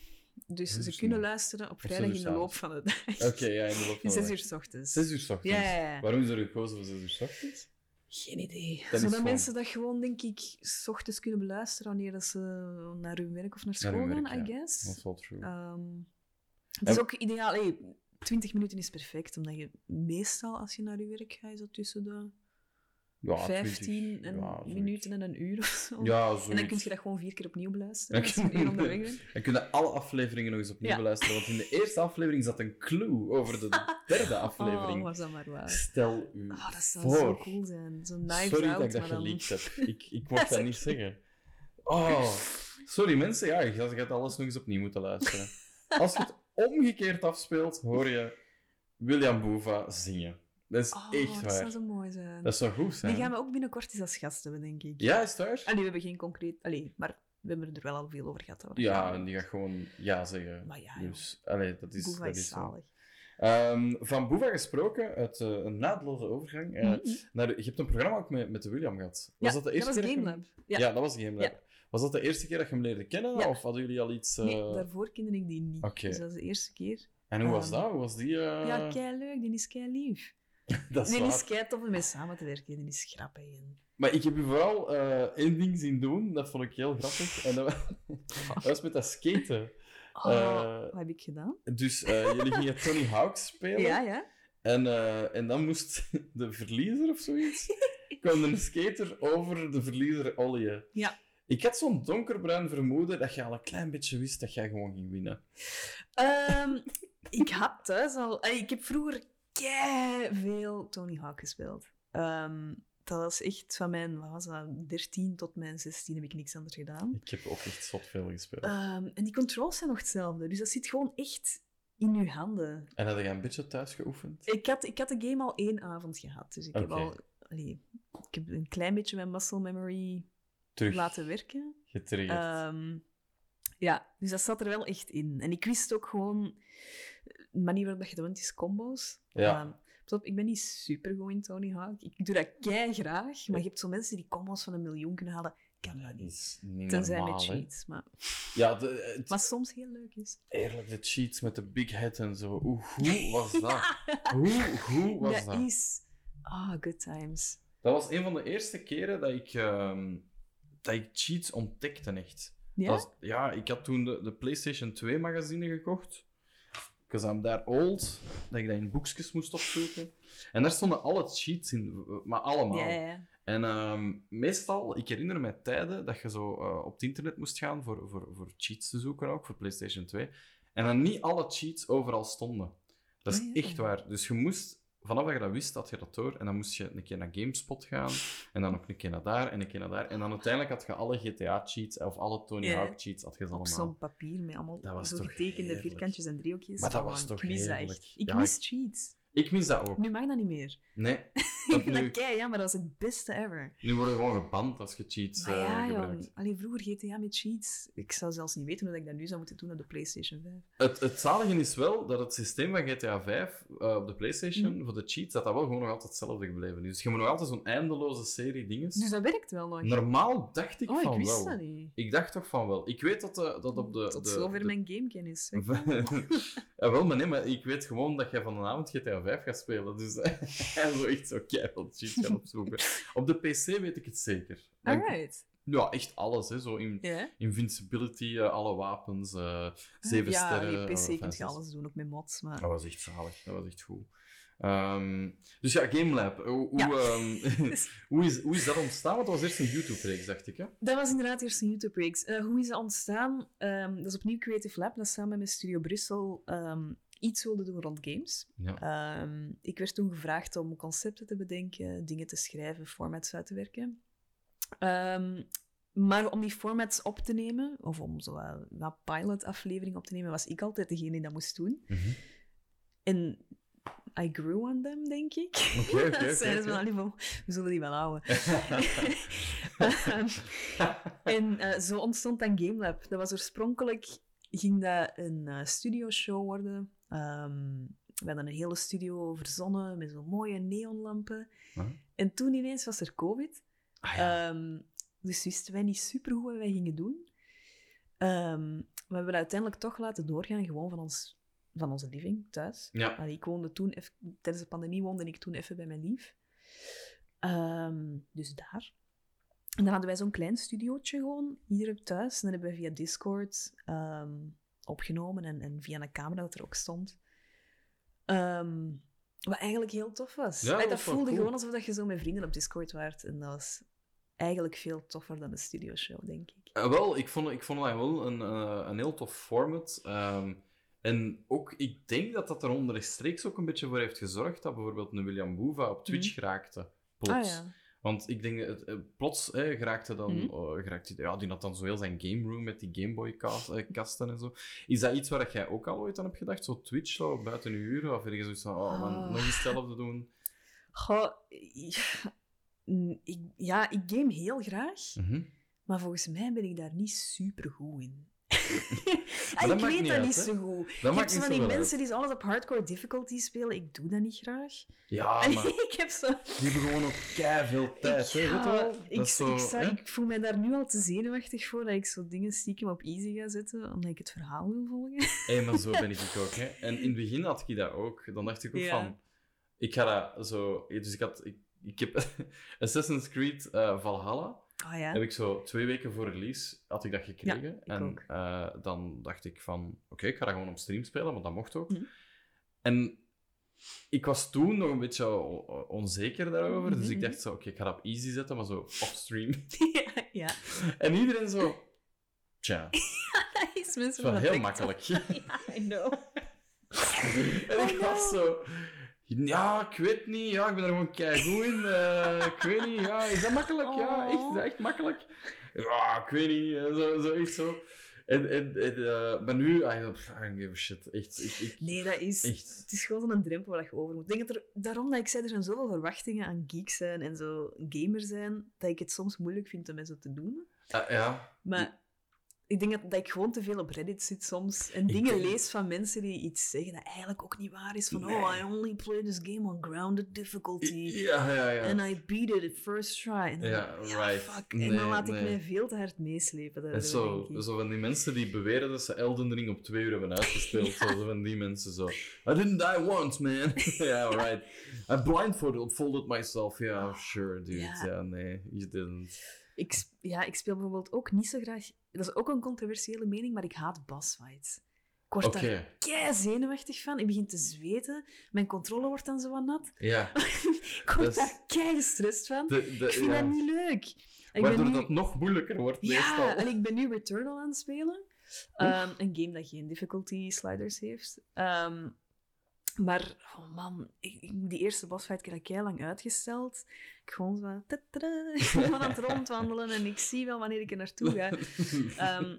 Dus ze kunnen luisteren op zes vrijdag uur in de loop van de dag. Oké, ja, in de loop van de Zes dag. uur s ochtends. Zes uur 's ochtends. Ja, ja, ja. Waarom is er gekozen voor zes uur 's ochtends? Geen idee. Zodat gewoon- mensen dat gewoon, denk ik, s ochtends kunnen beluisteren wanneer dat ze naar hun werk of naar Naar school gaan, I ja. guess. Dat is wel true. Ehm, het En- is ook ideaal. Hey, 20 minuten is perfect, omdat je meestal als je naar je werk gaat, is dat tussen de Ja, 15 20, en ja, zoiets. minuten en een uur of zo. Ja, en dan kun je dat gewoon vier keer opnieuw beluisteren. Dan als je een uur onderweg bent. Dan kun je alle afleveringen nog eens opnieuw Ja. beluisteren. Want in de eerste aflevering zat een clue over de [LAUGHS] derde Oh, aflevering. was dat maar waar. Stel u Oh, dat zou voor. zo cool zijn. Zo'n Sorry out, dat ik dat dan... geleakt heb. [LAUGHS] Ik, ik mocht Dat niet zeggen. Oh, sorry mensen. Ja, je gaat alles nog eens opnieuw moeten luisteren. [LAUGHS] Als je het omgekeerd afspeelt, hoor je William Boeva zingen. Dat is Oh, echt dat waar. zou zo mooi zijn. Dat zou goed zijn. Die gaan we ook binnenkort eens als gast hebben, denk ik. Ja, is het waar? Allee, we hebben geen concreet... Allee, maar we hebben er wel al veel over gehad. hoor. Ja, en die gaat gewoon ja zeggen. Maar ja, dus, allee, dat is, Boeva dat is zalig. Ehm, van Boeva gesproken, uit eh, een naadloze overgang. Mhm. naar de- je hebt een programma ook met, met de William gehad. Was Ja, dat de eerste dat was keer je hem- GameLab. Ja. Ja. dat was GameLab. Ja. Was dat de eerste keer dat je hem leerde kennen? Of hadden jullie al iets... eh, Nee, daarvoor kende ik die niet. Dus dat is de eerste keer. En hoe was Ehm, dat? Hoe was die... Ja, kei leuk. Die is kei lief. [LAUGHS] dat is is kei tof om mee samen te werken. Die is grappig. En... Maar ik heb u vooral eh, één ding zien doen, dat vond ik heel grappig. En dat, wa- [LAUGHS] dat was met dat skaten. Oh, Eh, wat heb ik gedaan? Dus eh, jullie gingen Tony Hawk spelen. Ja, ja. En, en dan moest [LAUGHS] de verliezer of zoiets, kwam een skater over de verliezer olieën. Ja. Ik had zo'n donkerbruin vermoeden dat je al een klein beetje wist dat jij gewoon ging winnen. Ehm, ik had thuis al... Ik heb vroeger veel Tony Hawk gespeeld. Ehm, dat was echt van mijn, wat was dat, 13 tot mijn 16 heb ik niks anders gedaan. Ik heb ook echt zot veel gespeeld. Ehm, en die controls zijn nog hetzelfde, dus dat zit gewoon echt in uw handen. En had jij een beetje thuis geoefend? Ik had, ik had de game al één avond gehad, dus ik heb al... Allee, ik heb een klein beetje mijn muscle memory Terug laten werken. getriggerd. Ehm, ja, dus dat zat er wel echt in. En ik wist ook gewoon... De manier waarop je dat wint is combo's. Ja. Op, ik ben niet super goed in Tony Hawk. Ik doe dat kei graag, maar je hebt zo mensen die combo's van een miljoen kunnen halen. Kan dat dat niet. is niet Tenzij normaal, met cheats. Maar, Ja, de, het, maar soms heel leuk is. eerlijk, de cheats met de big head en zo. Hoe goed was dat? [LAUGHS] Hoe goed was dat dat? is... Ah, good times. Dat was een van de eerste keren dat ik, ehm, dat ik cheats ontdekte, echt. Ja? Dat was- ja, ik had toen de, de PlayStation 2 magazine gekocht. Because I'm that old. Dat ik dat in boekjes moest opzoeken. En daar stonden alle cheats in, maar allemaal. Ja, ja. En ehm, meestal, ik herinner me tijden dat je zo eh, op het internet moest gaan voor, voor, voor cheats te zoeken ook, voor PlayStation 2. En dan niet alle cheats overal stonden. Dat is Ah, ja. echt waar. Dus je moest, vanaf dat je dat wist, had je dat door. En dan moest je een keer naar GameSpot gaan. En dan ook een keer naar daar en een keer naar daar. En dan uiteindelijk had je alle GTA-cheats of alle Tony. Hawk-cheats had je ze Op allemaal. zo'n papier met allemaal Dat was zo toch getekende vierkantjes en driehoekjes. Maar dat Oh, was ik toch mis dat echt. Ik Ja, mis cheats. Ik mis dat ook. Nu mag dat niet meer. Nee. [LAUGHS] Ik nu, dat kei, ja, maar dat was het beste ever. nu worden we gewoon geband als je cheats Maar eh, ja, gebruikt. jong. Allee, vroeger GTA met cheats. Ik zou zelfs niet weten hoe ik dat nu zou moeten doen op de PlayStation 5. Het, het zalige is wel dat het systeem van GTA 5 eh, op de PlayStation Mhm. voor de cheats, dat dat wel gewoon nog altijd hetzelfde gebleven is. Dus je moet nog altijd zo'n eindeloze serie dingen. Dus dat werkt wel nog. Normaal dacht ik oh, ik van wist wel. dat niet. Ik dacht toch van wel. Ik weet dat, de, dat op de. Tot de, zover de- mijn gamekennis. [LAUGHS] ja, wel, maar nee, maar ik weet gewoon dat jij van een avond GTA 5 gaat spelen. Dus en zo echt zo [LAUGHS] gaan opzoeken. Op de PC weet ik het zeker. Dan- Alright. Ja, echt alles. Hè. Zo in, Ja. Invincibility, eh, alle wapens, eh, zeven ja, sterren. op PC eh, kun je alles doen, ook met mods. Maar... Dat was echt zalig. Dat was echt goed. Ehm, dus ja, GameLab. Hoe, hoe, Ja. ehm, [LAUGHS] [LAUGHS] hoe, is, hoe is dat ontstaan? Want dat was eerst een YouTube-reeks, dacht ik. Hè? Dat was inderdaad eerst een YouTube-reeks. Hoe is dat ontstaan? Ehm, dat is opnieuw Creative Lab, dat samen met Studio Brussel iets wilde doen rond games. Ja. Ehm, ik werd toen gevraagd om concepten te bedenken, dingen te schrijven, formats uit te werken. Ehm, maar om die formats op te nemen, of om zo wat pilot-aflevering op te nemen, was ik altijd degene die dat moest doen. Mhm. En I grew on them, denk ik. Oké, oké, [LAUGHS] van, "Allee, we- zullen die wel houden. [LAUGHS] Ehm, en eh, zo ontstond dan GameLab. Dat was oorspronkelijk, ging dat een eh, studioshow worden. Ehm, we hadden een hele studio verzonnen met zo'n mooie neonlampen. Huh? En toen ineens was er COVID. Ah, ja. Ehm, dus wisten wij niet super goed wat wij gingen doen. Ehm, we hebben uiteindelijk toch laten doorgaan, gewoon van, ons, van onze living thuis. ja. Allee, ik woonde toen, tijdens de pandemie woonde ik toen even bij mijn lief. Dus daar. En dan hadden wij zo'n klein studiootje gewoon, ieder op thuis. En dan hebben we via Discord opgenomen en, en via een camera dat er ook stond. Ehm, Wat eigenlijk heel tof was. Ja, dat voelde cool. gewoon alsof dat je zo met vrienden op Discord waart. En dat was eigenlijk veel toffer dan een studioshow, denk ik. Eh, wel, ik vond, ik vond dat wel een, eh, een heel tof format. Ehm, en ook, ik denk dat dat er onderstreeks ook een beetje voor heeft gezorgd dat bijvoorbeeld een William Boeva op Twitch geraakte. Plots. Ah ja. Want ik denk, het, eh, plots hè, geraakte dan, Mhm. eh, geraakte, ja, die had dan zo heel zijn game room met die Gameboy-kasten en zo. Is dat iets waar jij ook al ooit aan hebt gedacht? Zo Twitch, zo buiten uren? Of ergens zoiets van, oh man, Ah. nog eens hetzelfde doen? Goh, ja, ik, ja, ik game heel graag. Mhm. Maar volgens mij ben ik daar niet super goed in. [LAUGHS] Ik weet niet dat uit, niet zo goed. Dat maakt hebt zo van die mensen die alles op hardcore difficulty spelen. Ik doe dat niet graag. Ja, [LAUGHS] maar ik heb zo... die hebben gewoon ook veel tijd, Ja, ik, zo, ik, ik voel mij daar nu al te zenuwachtig voor dat ik zo dingen stiekem op easy ga zetten, omdat ik het verhaal wil volgen. [LAUGHS] Hé, maar zo ben ik ook, hè. En in het begin had ik dat ook. Dan dacht ik ook Ja. van... Ik ga dat zo... Dus ik had... Ik, ik heb Assassin's Creed eh, Valhalla... Ah ja. Heb ik zo twee weken voor release had ik dat gekregen. ik en eh, dan dacht ik van, oké, ik ga dat gewoon op stream spelen, want dat mocht ook. Mhm. En ik was toen nog een beetje onzeker daarover, dus ik Mhm. dacht zo, oké, ik ga dat op easy zetten, maar zo off-stream. [LAUGHS] [LAUGHS] ja, ja. en iedereen zo, tja, [LAUGHS] Dat is wel heel makkelijk. Ja, I know. en ik was zo... Ja, ik weet niet. Ja, ik ben er gewoon keigoed in. eh, ik weet niet. Ja, is dat makkelijk? Ja, echt, is dat echt makkelijk? Ja, ik weet niet. eh, Zo, zo echt zo. En, en, en eh, maar nu, I don't, I don't give a shit. Echt, ik, Nee, dat is... echt. Het is gewoon zo'n drempel waar je over moet. Ik denk dat er, daarom dat ik zei, er zijn zoveel verwachtingen aan geek zijn en zo gamer zijn, dat ik het soms moeilijk vind om zo te doen. Ah, ja. Maar ik denk dat, dat ik gewoon te veel op Reddit zit soms en Ik dingen lees van mensen die iets zeggen dat eigenlijk ook niet waar is. Van, Nee. oh, I only play this game on grounded difficulty. Ja, ja, ja. And I beat it at first try. En dan, Ja, right. fuck. en Nee, dan laat ik mij veel te hard meeslepen. En zo, zo van die mensen die beweren dat ze Elden Ring op twee uur hebben uitgespeeld. [LAUGHS] Zo, zo van die mensen zo. I didn't die once, man. [LAUGHS] yeah, right. I blindfolded folded myself. Yeah, sure, dude. Ja. Ja, nee, you didn't. Ik, ja, ik speel bijvoorbeeld ook niet zo graag... Dat is ook een controversiële mening, maar ik haat bossfights. Ik word daar kei zenuwachtig van. Ik begin te zweten. Mijn controle wordt dan zo wat nat. ja. [LAUGHS] Ik word daar kei gestrest van. De, de, Ik vind ja. dat niet leuk. Ik Waardoor nu... dat nog moeilijker wordt, Ja, meestal. en ik ben nu Returnal aan het spelen. Ehm, een game dat geen difficulty sliders heeft. Ehm, maar, oh man, ik, die eerste bossfight heb ik heel lang uitgesteld. Ik gewoon zo... [LAUGHS] ik ben aan het rondwandelen en ik zie wel wanneer ik er naartoe ga. [LAUGHS] Ehm,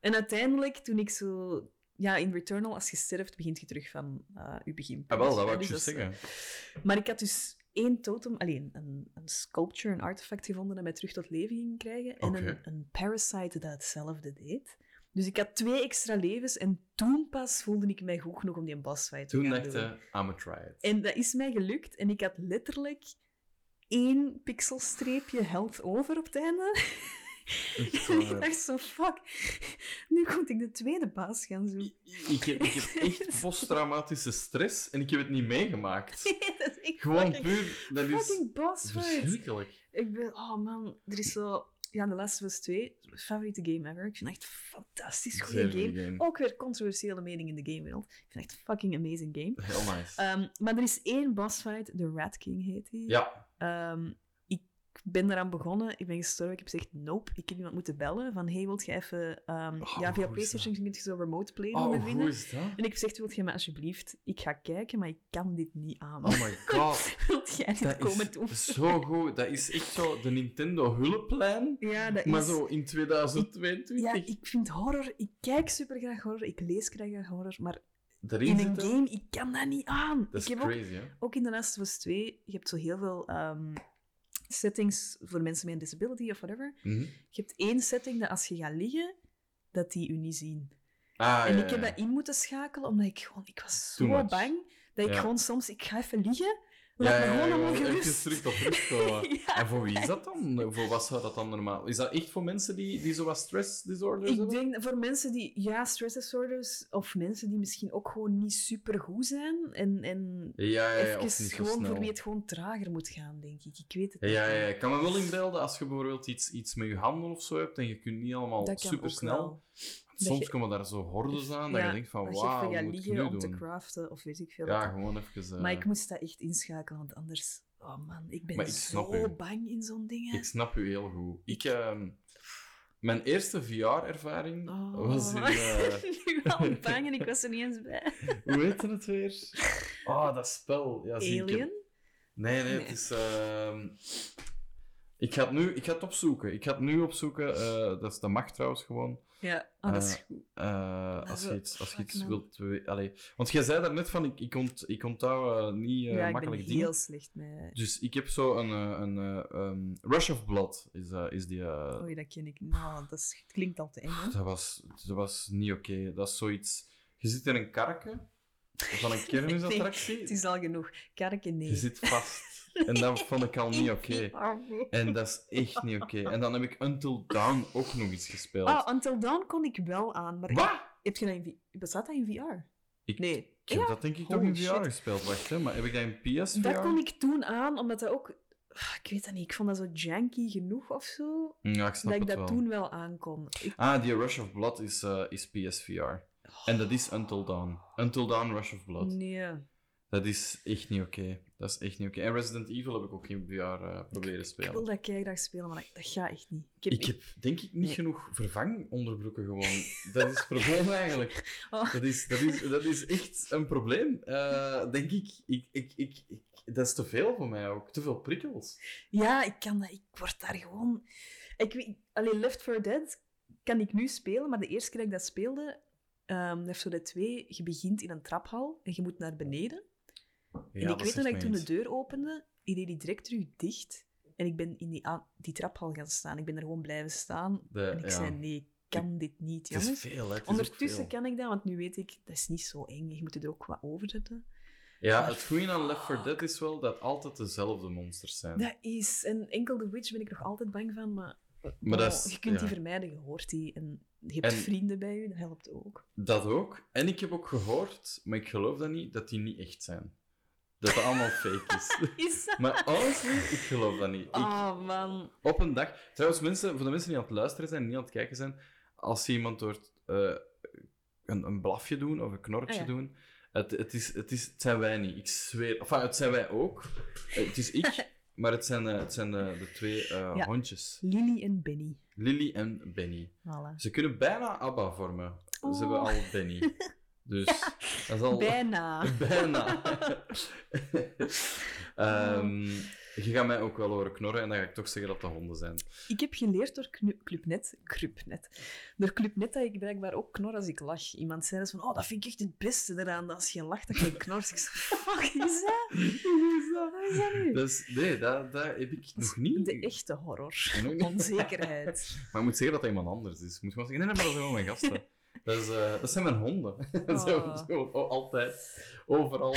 en uiteindelijk, toen ik zo... Ja, in Returnal, als je sterft, begint je terug van eh je begin. ah, wel, dat wou ik Dus zeggen. eh, Maar ik had dus één totem, alleen een, een sculpture, een artefact gevonden dat mij terug tot leven ging krijgen. En een, een parasite dat hetzelfde deed. Dus ik had twee extra levens en toen pas voelde ik mij goed genoeg om die een bossfight te Toen gaan dacht doen. je, I'm try it. En dat is mij gelukt. En ik had letterlijk één pixelstreepje held over op het einde. [LAUGHS] En ik dacht zo, fuck, nu moet ik de tweede baas gaan zoeken. Ik heb, ik heb echt [LAUGHS] posttraumatische stress en ik heb het niet meegemaakt. [LAUGHS] dat is echt Gewoon fucking, puur, dat is verschrikkelijk. Ik ben, oh man, er is zo. Ja, The Last of Us 2, favoriete game ever. Ik vind het echt een fantastisch goede game. Ook weer controversiële mening in de gamewereld. Ik vind het echt een fucking amazing game. Heel nice. Ehm, maar er is één bossfight, de Rat King heet die. ja, Ehm, ben eraan begonnen, ik ben gestorven, ik heb gezegd nope. Ik heb iemand moeten bellen van hey, wilt je even... ehm, Oh, ja, via hoe is PlayStation kun je zo remote play doen oh, dat? En ik heb gezegd, wilt je me alsjeblieft... Ik ga kijken, maar ik kan dit niet aan. Oh my [LAUGHS] god. wilt jij dit Dat komen doen? is zo goed. Dat is echt zo de Nintendo hulplijn, Ja, dat maar is... zo in 2022. Ja, ik vind horror... Ik kijk super graag horror, ik lees graag horror, maar in een game, ik kan dat niet aan. Dat is heb ook, crazy, hè? ook in The Last of Us 2, je hebt zo heel veel ehm, settings voor mensen met een disability of whatever. Mhm. Je hebt één setting dat als je gaat liggen, dat die u niet zien. Ah, en ja, ik heb dat in moeten schakelen, omdat ik gewoon... Ik was zo bang, dat ik Ja. gewoon soms... Ik ga even liggen, laat ja, ja, gewoon gerust. terug. [LAUGHS] Ja. En voor wie is dat dan? Voor wat zou dat dan normaal? Is dat echt voor mensen die, die zo wat stress disorders Ik hebben? denk voor mensen die, ja, stress disorders, of mensen die misschien ook gewoon niet super goed zijn, en, en Ja, ja, ja, even gewoon snel. voor wie het gewoon trager moet gaan, denk ik. Ik weet het niet. ja, ja, ik kan me wel inbeelden als je bijvoorbeeld iets, iets met je handen of zo hebt en je kunt niet allemaal Dat soms komen daar zo hordes aan dat Ja, je denkt van, wauw, wat moet ik nu om te doen? craften, of weet ik veel. Ja, wat. gewoon even... eh, Maar ik moest dat echt inschakelen, want anders... Oh man, ik ben ik zo u. bang in zo'n dingen. Ik snap u heel goed. Ik, ehm, mijn eerste VR-ervaring Oh. was in... [LAUGHS] eh, nu al bang en ik was er niet eens bij. [LAUGHS] hoe heette het weer? Oh, dat spel. Ja, zie, heb- Alien? Nee, nee, Nee. het is... ehm, Ik ga, het nu, ik ga het opzoeken. Ik ga het nu opzoeken. eh, dat is de macht trouwens gewoon. Ja, oh, dat is Eh, goed. Eh, als, je iets, als je iets man. wilt... Allee. Want jij zei daarnet van, ik, ik, ont, ik onthoud eh, niet eh, ja, ik ben makkelijk heel dingen. slecht met... Dus ik heb zo een... eh, een eh, ehm, Rush of Blood is, is die... eh, Oei, dat ken ik. Nou, dat is- het klinkt al te eng, hè? Dat was, dat was niet oké. Dat is zoiets... Je zit in een karken van een [LAUGHS] kermisattractie. Het is al genoeg. Kerken, nee. Je zit vast. En dat vond ik al niet oké. [LAUGHS] Nee. En dat is echt niet oké. En dan heb ik Until Dawn ook nog eens gespeeld. Ah, Until Dawn kon ik wel aan, maar... Wat? Heb je dat in V- Bestaat dat in VR? Ik, Nee. ik heb Ja? dat denk ik Holy toch in VR shit. gespeeld. Wacht, hè. Maar heb ik dat in PSVR? Dat kon ik toen aan, omdat dat ook... Ah, Ik weet dat niet, ik vond dat zo janky genoeg of zo, Ja, ik snap dat ik dat wel. toen wel aankon. Ik, Ah, die Rush of Blood is, eh, is PSVR. En dat is Until Dawn. Until Dawn Rush of Blood. nee. Dat is echt niet oké. Dat is echt niet oké. En Resident Evil heb ik ook in VR eh, proberen Ik spelen. wil dat graag spelen, maar dat, gaat echt niet. Ik heb, Ik heb denk ik niet Nee. genoeg vervangonderbroeken gewoon. Dat is het probleem [LAUGHS] eigenlijk. Oh. Dat, is, dat, is, dat is echt een probleem, eh, denk ik. Ik, ik, ik, ik. Dat is te veel voor mij ook. Te veel prikkels. Ja, ik kan dat. Ik word daar gewoon... Ik weet... Allee, Left 4 Dead kan ik nu spelen, maar de eerste keer dat ik dat speelde... ehm Left 4 Dead 2, je begint in een traphal en je moet naar beneden. Ja, en ik weet nog dat ik toen de deur opende, ik deed die direct terug dicht. En ik ben in die, aan- die traphal gaan staan. Ik ben er gewoon blijven staan. De- en ik ja. zei, nee, ik kan dit niet, Het is jongens. veel, hè. Het is ook Ondertussen veel. kan ik dat, want nu weet ik, dat is niet zo eng. Je moet er ook wat over zetten. Ja, het goede aan Left 4 Dead is wel dat altijd dezelfde monsters zijn. Dat is... En enkel The Witch ben ik nog altijd bang van, maar... Maar dat oh, is- je kunt die vermijden, je hoort die. En je hebt En- vrienden bij je, dat helpt ook. Dat ook. En ik heb ook gehoord, maar ik geloof dat niet, dat die niet echt zijn. Dat het allemaal fake is. [LAUGHS] Is dat... Maar honestly, ik geloof dat niet. Ik, Oh, man. Op een dag. Trouwens, mensen, voor de mensen die aan het luisteren zijn en niet aan het kijken zijn, als je iemand hoort eh, een, een blafje doen of een knorkje Ah, ja. doen, het, het, is, het, is, het zijn wij niet. Ik zweer. Enfin, het zijn wij ook. Eh, Het is ik, [LAUGHS] maar het zijn, eh, het zijn de twee Ja. hondjes. Lily en Benny. Lily en Benny. Voilà. Ze kunnen bijna Abba vormen. Ze hebben al Benny. [LAUGHS] Dus [LAUGHS] dat is al... Bijna. [LAUGHS] Bijna. [LAUGHS] Ehm, je gaat mij ook wel horen knorren en dan ga ik toch zeggen dat de honden zijn. Ik heb geleerd door Clubnet, Clubnet, door Clubnet dat ik blijkbaar ook knor als ik lach. Iemand zei dus van, oh, dat vind ik echt het beste eraan, dat als je lacht, dat je knort. Ik zei, fuck is dat? Hoe is dat? Wat is dat nu? Dus, nee, dat, dat heb ik nog niet. De echte horror. Onzekerheid. Maar ik moet zeggen dat dat iemand anders is. Moet gewoon zeggen, nee, maar dat zijn wel mijn gasten. Dat, is, eh, dat zijn mijn honden. [LAUGHS] zo, Oh. zo, oh, altijd. Overal.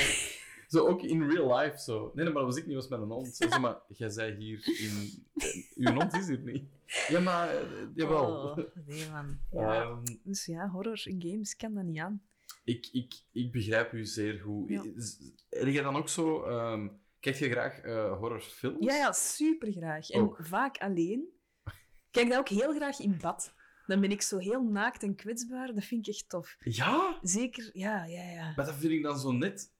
Zo ook in real life. Zo. Nee, nee, maar dat was ik niet, was mijn hond. Zo, zeg maar, jij zei hier in... eh, Uw hond is hier niet. Ja, maar... eh, jawel. Oh, nee, man. Ja. Ehm, Dus ja, horror in games kan dat niet aan. ik, ik, ik begrijp u zeer goed. Ja. Heb je dan ook zo... ehm, kijk je graag eh, horrorfilms? Ja, ja, super graag. En Ook. vaak alleen. Kijk dat ook heel graag in bad. Dan ben ik zo heel naakt en kwetsbaar. Dat vind ik echt tof. Ja? Zeker, ja, ja, ja. Maar dat vind ik dan zo net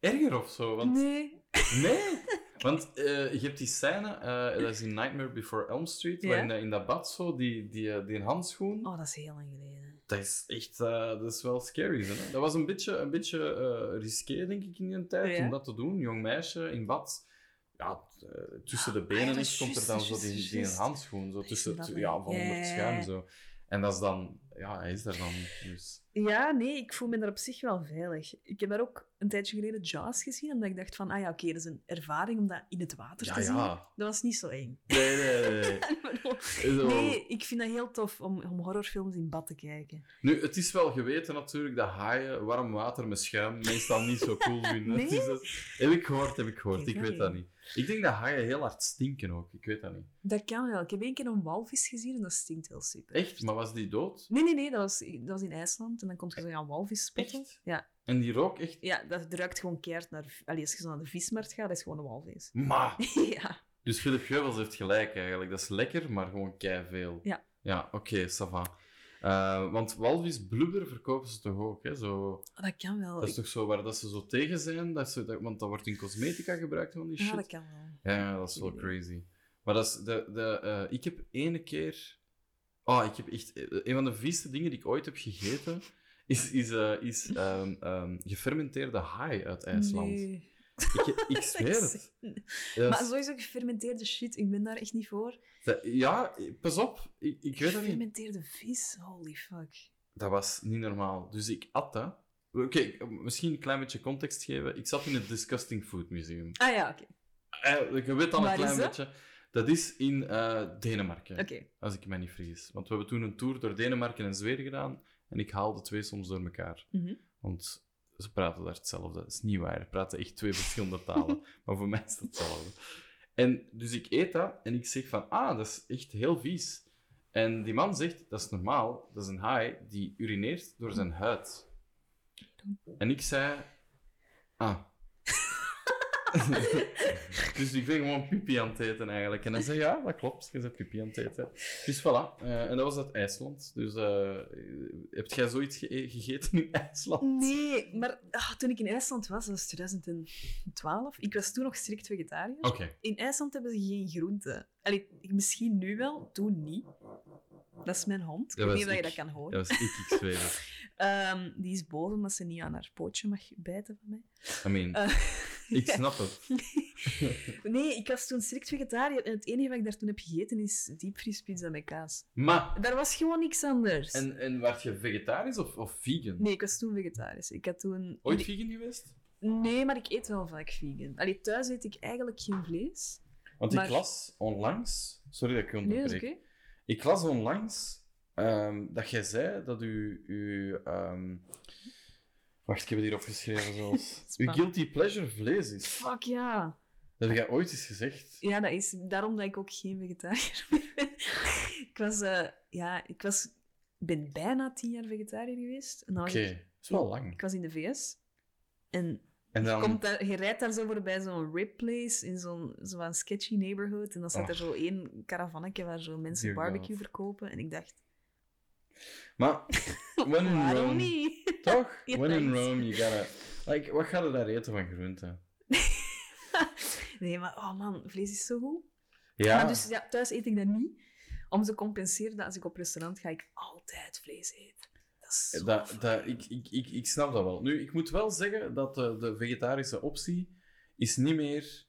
erger of zo. Want... Nee. Nee, [LAUGHS] want eh, je hebt die scène, eh, dat is in Nightmare Before Elm Street, Ja. waarin in dat bad zo, die, die, eh, die handschoen, Oh, dat is heel lang geleden. dat is echt, dat is wel scary. Hè? Dat was een beetje, een beetje risqué, denk ik, in die tijd, Ja. om dat te doen. Jong meisje in bad. Ja, eh, tussen de Ah, benen ja, is komt er dan zo die, die juist. handschoen, zo tussen, ja, van onder het schuim, zo. En dat is dan, ja, hij is daar dan, dus... Ja, nee, ik voel me daar op zich wel veilig. Ik heb daar ook een tijdje geleden Jaws gezien, omdat ik dacht van, ah ja, oké, dat is een ervaring om dat in het water Ja, te zien. ja. Dat was niet zo eng. Nee, nee, nee. nee. [LAUGHS] Ik nee, vind dat heel tof om, om horrorfilms in bad te kijken. Nu, het is wel geweten natuurlijk dat haaien warm water met schuim meestal niet zo cool [LAUGHS] vinden. Nee? Dus dat heb ik gehoord, heb ik gehoord. Kijk, Ik weet dat niet. Ik denk dat haaien heel hard stinken ook. Ik weet dat niet. Dat kan wel. Ik heb één keer een walvis gezien en dat stinkt heel super. Echt? Maar was die dood? Nee, nee, nee, dat was, dat was in IJsland. En dan komt je zo aan walvis spotten. Echt? Ja. En die rook echt... ja, dat ruikt gewoon keert naar... Allee, als je zo naar de vismarkt gaat, dat is gewoon een walvis. [LAUGHS] Ma! ja. Dus Philip Geuvels heeft gelijk eigenlijk. Dat is lekker, maar gewoon veel. Ja. Ja, oké, ça va. Eh, want walvis blubber verkopen ze toch ook, hè? Zo, Oh, dat kan wel. dat is toch zo waar dat ze zo tegen zijn, dat ze, dat, want dat wordt in cosmetica gebruikt van die Ja, shit. dat kan wel. Ja, dat is wel Ja. crazy. Maar dat is de, de, eh, ik heb ene keer... Oh, ik heb echt... eh, Een van de vieste dingen die ik ooit heb gegeten, is, is, eh, is ehm, ehm, gefermenteerde haai uit IJsland. Nee. Ik, ik [LAUGHS] zweer het. Maar sowieso gefermenteerde shit, ik ben daar echt niet voor. dat- ja, pas op. Ik, ik weet dat niet. Gefermenteerde vis, holy fuck. Dat was niet normaal. Dus ik at dat. Oké, misschien een klein beetje context geven. Ik zat in het Disgusting Food Museum. Ah ja, oké. Eh, je weet al een klein beetje. Dat is in eh, Denemarken. Als ik me niet vergis. Want we hebben toen een tour door Denemarken en Zweden gedaan. En ik haalde twee soms door elkaar. Mhm. Want ze praten daar hetzelfde. Dat is niet waar. Ze praten echt twee verschillende talen. [LAUGHS] maar voor mij is het hetzelfde. En dus ik eet dat en ik zeg van, ah, dat is echt heel vies. En die man zegt, dat is normaal. Dat is een haai die urineert door zijn huid. En ik zei, ah. [LAUGHS] dus ik ben gewoon pipi aan het eten eigenlijk. En hij zei, ja, dat klopt, je bent pipi aan het eten. Dus voilà. Eh, en dat was uit IJsland. Dus eh heb jij zoiets ge- gegeten in IJsland? Nee, maar ah, toen ik in IJsland was, dat was 2012, ik was toen nog strikt vegetariër. In IJsland hebben ze geen groenten. Allee, misschien nu wel, toen niet. Dat is mijn hond. Ik Dat weet niet of je dat kan horen. Dat was ik, ik zweer het. [LAUGHS] Ehm, die is boos omdat ze niet aan haar pootje mag bijten van mij. I mean, Eh, [LAUGHS] [LAUGHS] ik snap het. Nee, ik was toen strikt vegetariër en het enige wat ik daar toen heb gegeten is diepvriespizza met kaas. Maar, Daar was gewoon niks anders. en, en was je vegetarisch of, of vegan? Nee, ik was toen vegetarisch. Ik had toen... Ooit vegan geweest? Nee, maar ik eet wel vaak vegan. Allee, thuis eet ik eigenlijk geen vlees. Want Maar- ik las onlangs... Sorry dat ik je Nee, onderbreek. oké. Ik las onlangs ehm, dat jij zei dat u... u ehm, Wacht, ik heb het hier opgeschreven zoals... [LAUGHS] uw guilty pleasure vlees is. Fuck ja. Dat heb jij ooit eens gezegd. Ja, dat is daarom dat ik ook geen vegetariër meer [LAUGHS] ben. ik was... eh, ja, ik was... Ben bijna tien jaar vegetariër geweest. Oké, ik, dat is wel lang. ik was in de VS. En En dan... Komt daar, je rijdt daar zo voorbij zo'n rib place in zo'n zo'n sketchy neighborhood. En dan staat er Oh. zo één caravannetje waar zo mensen Dear barbecue God. verkopen. En ik dacht, Maar, [LAUGHS] when in Rome... niet? Toch? [LAUGHS] Ja, when in. Rome, you gotta... Like, wat ga je daar eten van groenten? [LAUGHS] nee, maar oh man, vlees is zo goed. Ja, Maar dus ja, thuis eet ik dat niet. Om te compenseren dat als ik op restaurant ga, ik altijd vlees eet. Dat is zo dat, ik, ik, ik, ik snap dat wel. Nu, ik moet wel zeggen dat de, de vegetarische optie is niet meer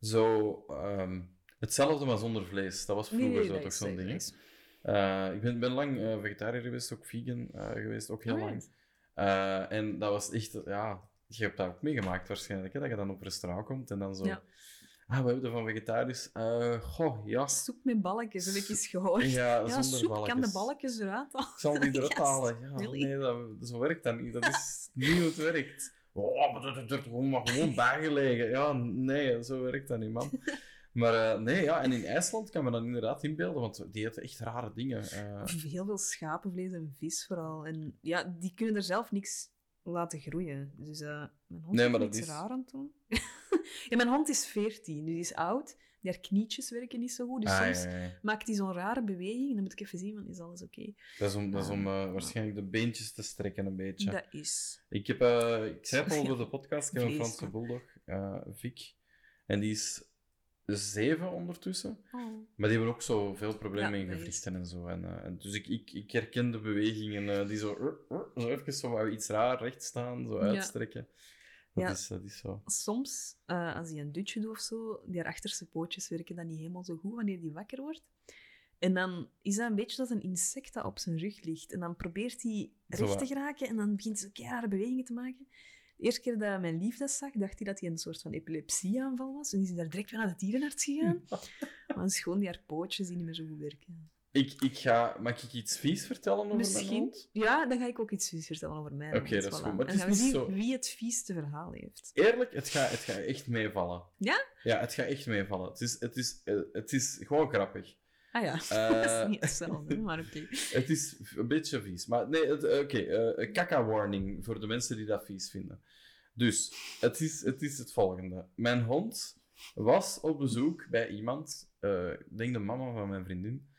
zo ehm, hetzelfde, maar zonder vlees. Dat was vroeger nee, zo toch zo'n ding. Eh, ik ben, ben lang eh, vegetariër geweest, ook vegan eh, geweest, ook heel Oh, lang. En dat was echt, ja, je hebt dat ook meegemaakt waarschijnlijk, hè, dat je dan op restaurant komt en dan zo... Ja. Ah, we hebben er van vegetarisch. eh goh, ja. Soep met balkjes, heb ik eens gehoord. Ja, Ja, soep kan de balkjes. balkjes eruit halen. Ik zal die [LAUGHS] eruit halen. Ja, really? nee, dat, zo werkt dat niet. Dat is [LAUGHS] niet hoe het werkt. Oh, maar dat dat gewoon, maar gewoon bijgelegen. Ja, nee, zo werkt dat niet, man. [LAUGHS] Maar eh, nee, ja, en in IJsland kan me dat inderdaad inbeelden, want die eten echt rare dingen. eh. Heel veel schapenvlees en vis vooral. En ja, die kunnen er zelf niks laten groeien. Dus eh, mijn hond Nee, is maar dat iets is- raar aan het doen. [LAUGHS] ja, mijn hond is 14, dus die is oud. Die haar knietjes werken niet zo goed. Dus Ah, soms ja, ja. maakt hij zo'n rare beweging en dan moet ik even zien, van, is alles oké? Dat is om, dat is om eh, waarschijnlijk de beentjes te strekken een beetje. Dat is... Ik, heb, ik zei het al [LAUGHS] over de podcast, ik heb een. Franse bulldog, Vic. En die is zeven ondertussen. Oh. Maar die hebben ook zo veel problemen Ja, in dat gewrichten en zo. En, eh, en dus ik, ik, ik herken de bewegingen eh, die zo, uh, uh, zo even zo iets raar recht staan, zo Ja. uitstrekken. Dat, Ja. is, dat is zo. Soms, eh, als hij een dutje doet of zo, die achterste pootjes werken dan niet helemaal zo goed wanneer hij wakker wordt. En dan is dat een beetje als een insect dat op zijn rug ligt. En dan probeert hij recht te geraken en dan begint hij zo rare bewegingen te maken. De eerste keer dat mijn lief dat zag, dacht hij dat hij een soort van epilepsieaanval was. En is hij daar direct weer naar de dierenarts gegaan. [LAUGHS] Maar het is gewoon die haar pootjes die niet meer zo goed werken. Ik, ik ga, mag ik iets vies vertellen over mijn Misschien, hond? ja, dan ga ik ook iets vies vertellen over mij. Oké, dat is goed, maar het en is niet zien zo- wie het vieste verhaal heeft. Eerlijk, het gaat, het gaat echt meevallen. Ja? Ja, het gaat echt meevallen. Het is, het is, eh, het is gewoon grappig. Ah ja, Eh. [LAUGHS] dat is niet hetzelfde, maar oké. [LAUGHS] Het is een beetje vies. Maar nee, eh, oké. eh, kaka-warning voor de mensen die dat vies vinden. Dus, het is, het is het volgende. Mijn hond was op bezoek bij iemand, eh, ik denk de mama van mijn vriendin.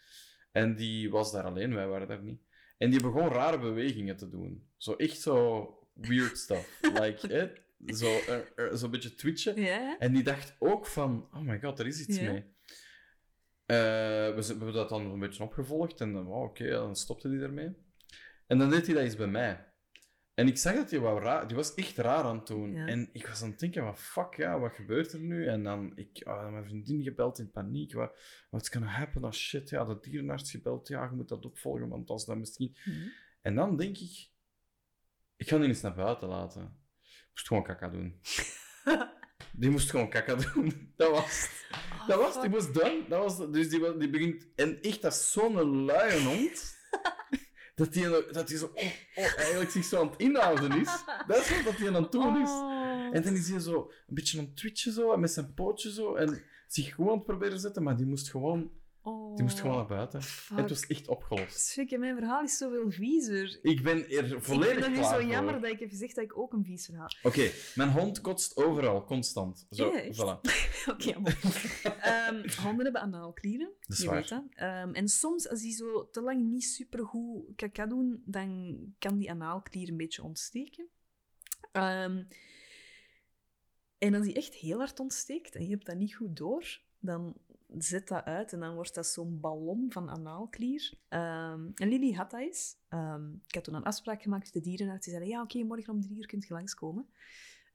En die was daar alleen, wij waren daar niet. En die begon rare bewegingen te doen. Zo echt zo weird stuff. [LAUGHS] like, eh, zo, zo'n beetje twitchen. En die dacht ook van, oh my god, er is iets mee. Eh, we, hebben dat dan een beetje opgevolgd en dan, oh, oké, dan stopte hij ermee. En dan deed hij dat eens bij mij. En ik zag dat hij wou raar, die was echt raar aan het doen. Ja. En ik was aan het denken, van fuck, ja, wat gebeurt er nu? En dan, ik, ah, mijn vriendin gebeld in paniek. Wat what's gonna happen? Oh shit, ja, de dierenarts gebeld. Ja, je moet dat opvolgen, want als dat misschien... Mhm. En dan denk ik, ik ga die eens naar buiten laten. Ik moest gewoon kaka doen. [LAUGHS] Die moest gewoon kaka doen. [LAUGHS] Dat was het. Oh, Dat was, die was done. Dat was, dus die, die begint... En echt, dat is zo'n luie hond. [LAUGHS] dat die, dat die zo... Oh, oh, eigenlijk zich zo aan het inhouden is. Dat is wat dat hij aan het doen is. Oh. En dan is hij zo een beetje aan het twitchen zo, en met zijn pootje zo. En zich gewoon aan het proberen zetten, maar die moest gewoon, Oh. die moest gewoon naar buiten. Fuck. Het was echt opgelost. Schrik, mijn verhaal is zoveel viezer. Ik ben er Ik volledig vind het nu klaar zo jammer voor. dat ik heb gezegd dat ik ook een vies verhaal Oké, mijn hond kotst overal, constant. Zo, echt? voilà. [LAUGHS] Oké, maar. [LAUGHS] Ehm, honden hebben anaalklieren. Dat is je waar. weet dat. Ehm, en soms, als die zo te lang niet supergoed kaka doen, dan kan die anaalklier een beetje ontsteken. Ehm, en als die echt heel hard ontsteekt en je hebt dat niet goed door, dan zet dat uit en dan wordt dat zo'n ballon van anaalklier. Ehm, en Lily had dat eens. Ehm, ik had toen een afspraak gemaakt met de dierenarts. Die zeiden, ja, oké, morgen om drie uur kunt je langskomen.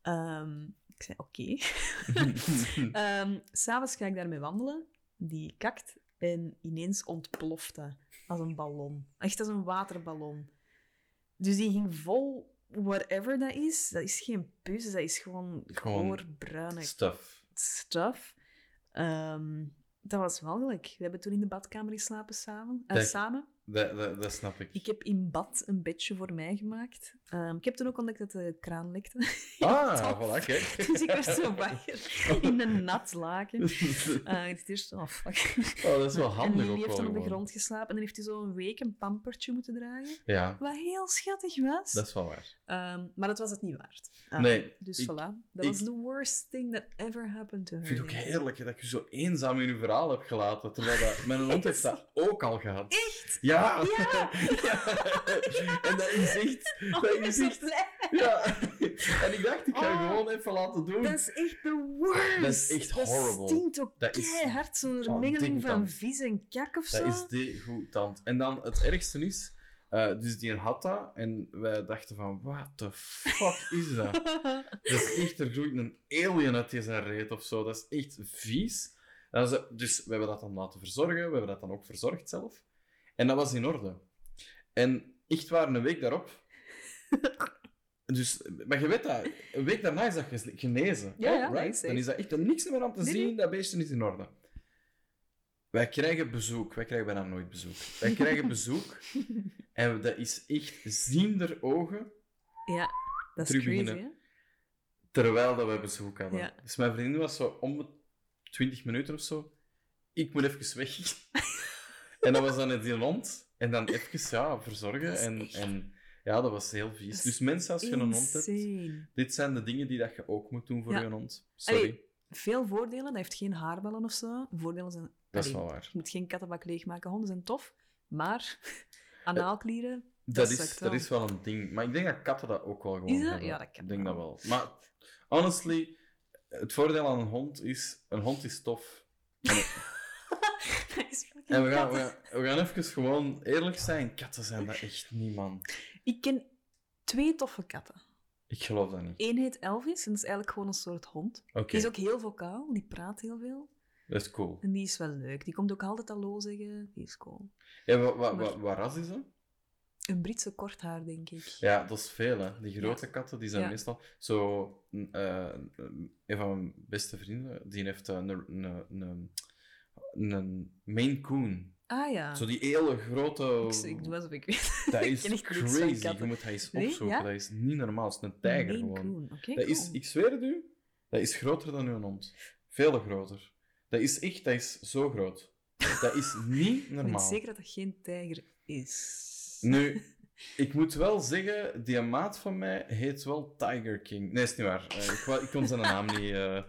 Ehm ik zei, oké. [LAUGHS] Ehm, S'avonds ga ik daarmee wandelen. Die kakt en ineens ontploft dat als een ballon. Echt als een waterballon. Dus die ging vol whatever dat is. Dat is geen pus, dat is gewoon, goor, bruine Stuff. stuff. Dat was walgelijk. We hebben toen in de badkamer geslapen samen. Dat- samen. Dat, dat, dat snap ik. Ik heb in bad een bedje voor mij gemaakt. Ehm, ik heb toen ook ontdekt dat de kraan lekte. [LAUGHS] Ah, voilà, kijk. [LAUGHS] Dus ik werd zo wakker in een nat laken. [LAUGHS] Eh, ik dacht eerst, oh fuck. oh, dat is wel en handig Lily ook heeft dan op de grond geslapen en dan heeft hij zo een week een pampertje moeten dragen. Ja, Wat heel schattig was. dat is wel waar. Ehm, maar dat was het niet waard. Ah, Nee, Dus ik- voilà. Dat was the worst thing that ever happened to her. Ik vind het ook heerlijk dat je zo eenzaam in je verhaal hebt gelaten. Terwijl dat, mijn hond heeft dat ook al gehad. Echt? Ja! Ja! En dat is echt... Oh, Dat [LAUGHS] Ja. [LAUGHS] En ik dacht, ik ga Oh. gewoon even laten doen. Dat is echt the worst. Dat is echt horrible. Dat stinkt ook Dat keihard. Zo'n mengeling van vis en kak of zo. Dat is degoutant. En dan het ergste is... eh, dus die had dat en wij dachten van, what the fuck is dat? [LAUGHS] Dat is echt, er groeit een alien uit zijn reet of zo. Dat is echt vies. Dus we hebben dat dan laten verzorgen. We hebben dat dan ook verzorgd zelf. En dat was in orde. En echt waar, een week daarop... [LAUGHS] Dus, maar je weet dat, een week daarna is dat ge- genezen. Ja, hè, ja, dat right? is Dan is dat echt niks meer aan te Nee, zien, nee. dat beestje is in orde. Wij krijgen bezoek. Wij krijgen bijna nooit bezoek. Wij krijgen [LAUGHS] bezoek en dat is echt ziender ogen Ja, dat is Terug crazy, hè? terwijl dat we bezoek hadden. Ja. Dus mijn vriendin was zo om de 20 minuten of zo. Ik moet even weg. [LAUGHS] en dat was dan net die hond. En dan even ja, verzorgen. En, en ja, dat was heel vies. Dus mensen, als je een hond hebt, dit zijn de dingen die dat je ook moet doen voor Ja. je hond. Sorry, Allee, veel voordelen. Dat heeft geen haarballen of zo. Voordelen zijn... dat is allee, wel waar. Je moet geen kattenbak leegmaken. Honden zijn tof. Maar [LAUGHS] anaalklieren... Dat, dat is, dat wel. is wel een ding. Maar ik denk dat katten dat ook wel gewoon Is dat? hebben. Ja, dat kan Ik denk dat wel. Maar honestly, het voordeel aan een hond is... Een hond is tof. [LAUGHS] En we gaan, we, gaan, we gaan even gewoon eerlijk zijn. Katten zijn dat echt niet, man. Ik ken twee toffe katten. Ik geloof dat niet. Eén heet Elvis en dat is eigenlijk gewoon een soort hond. Die is ook heel vocaal. Die praat heel veel. dat is cool. En die is wel leuk. Die komt ook altijd hallo zeggen. Die is cool. Ja, wat, wat ras is dat? Een Britse korthaar, denk ik. Ja, dat is veel, hè. Die grote katten, die zijn Ja. meestal... Zo, eh, een van mijn beste vrienden, die heeft eh, een, een, een, een Maine Coon. Ah ja. Zo die hele grote... Ik, ik doe alsof ik weet. Dat [LAUGHS] is crazy. Je moet hij eens Nee, opzoeken. ja? Dat is niet normaal. Het is een tijger gewoon. Dat is, ik zweer het u, dat is groter dan uw hond. Veel groter. Dat is echt, dat is zo groot. Dat is [LAUGHS] niet Ik weet normaal. zeker dat dat geen tijger is. Nu, [LAUGHS] ik moet wel zeggen, die maat van mij heet wel Tiger King. Nee, is niet waar. Eh, ik, kon zijn naam niet... eh,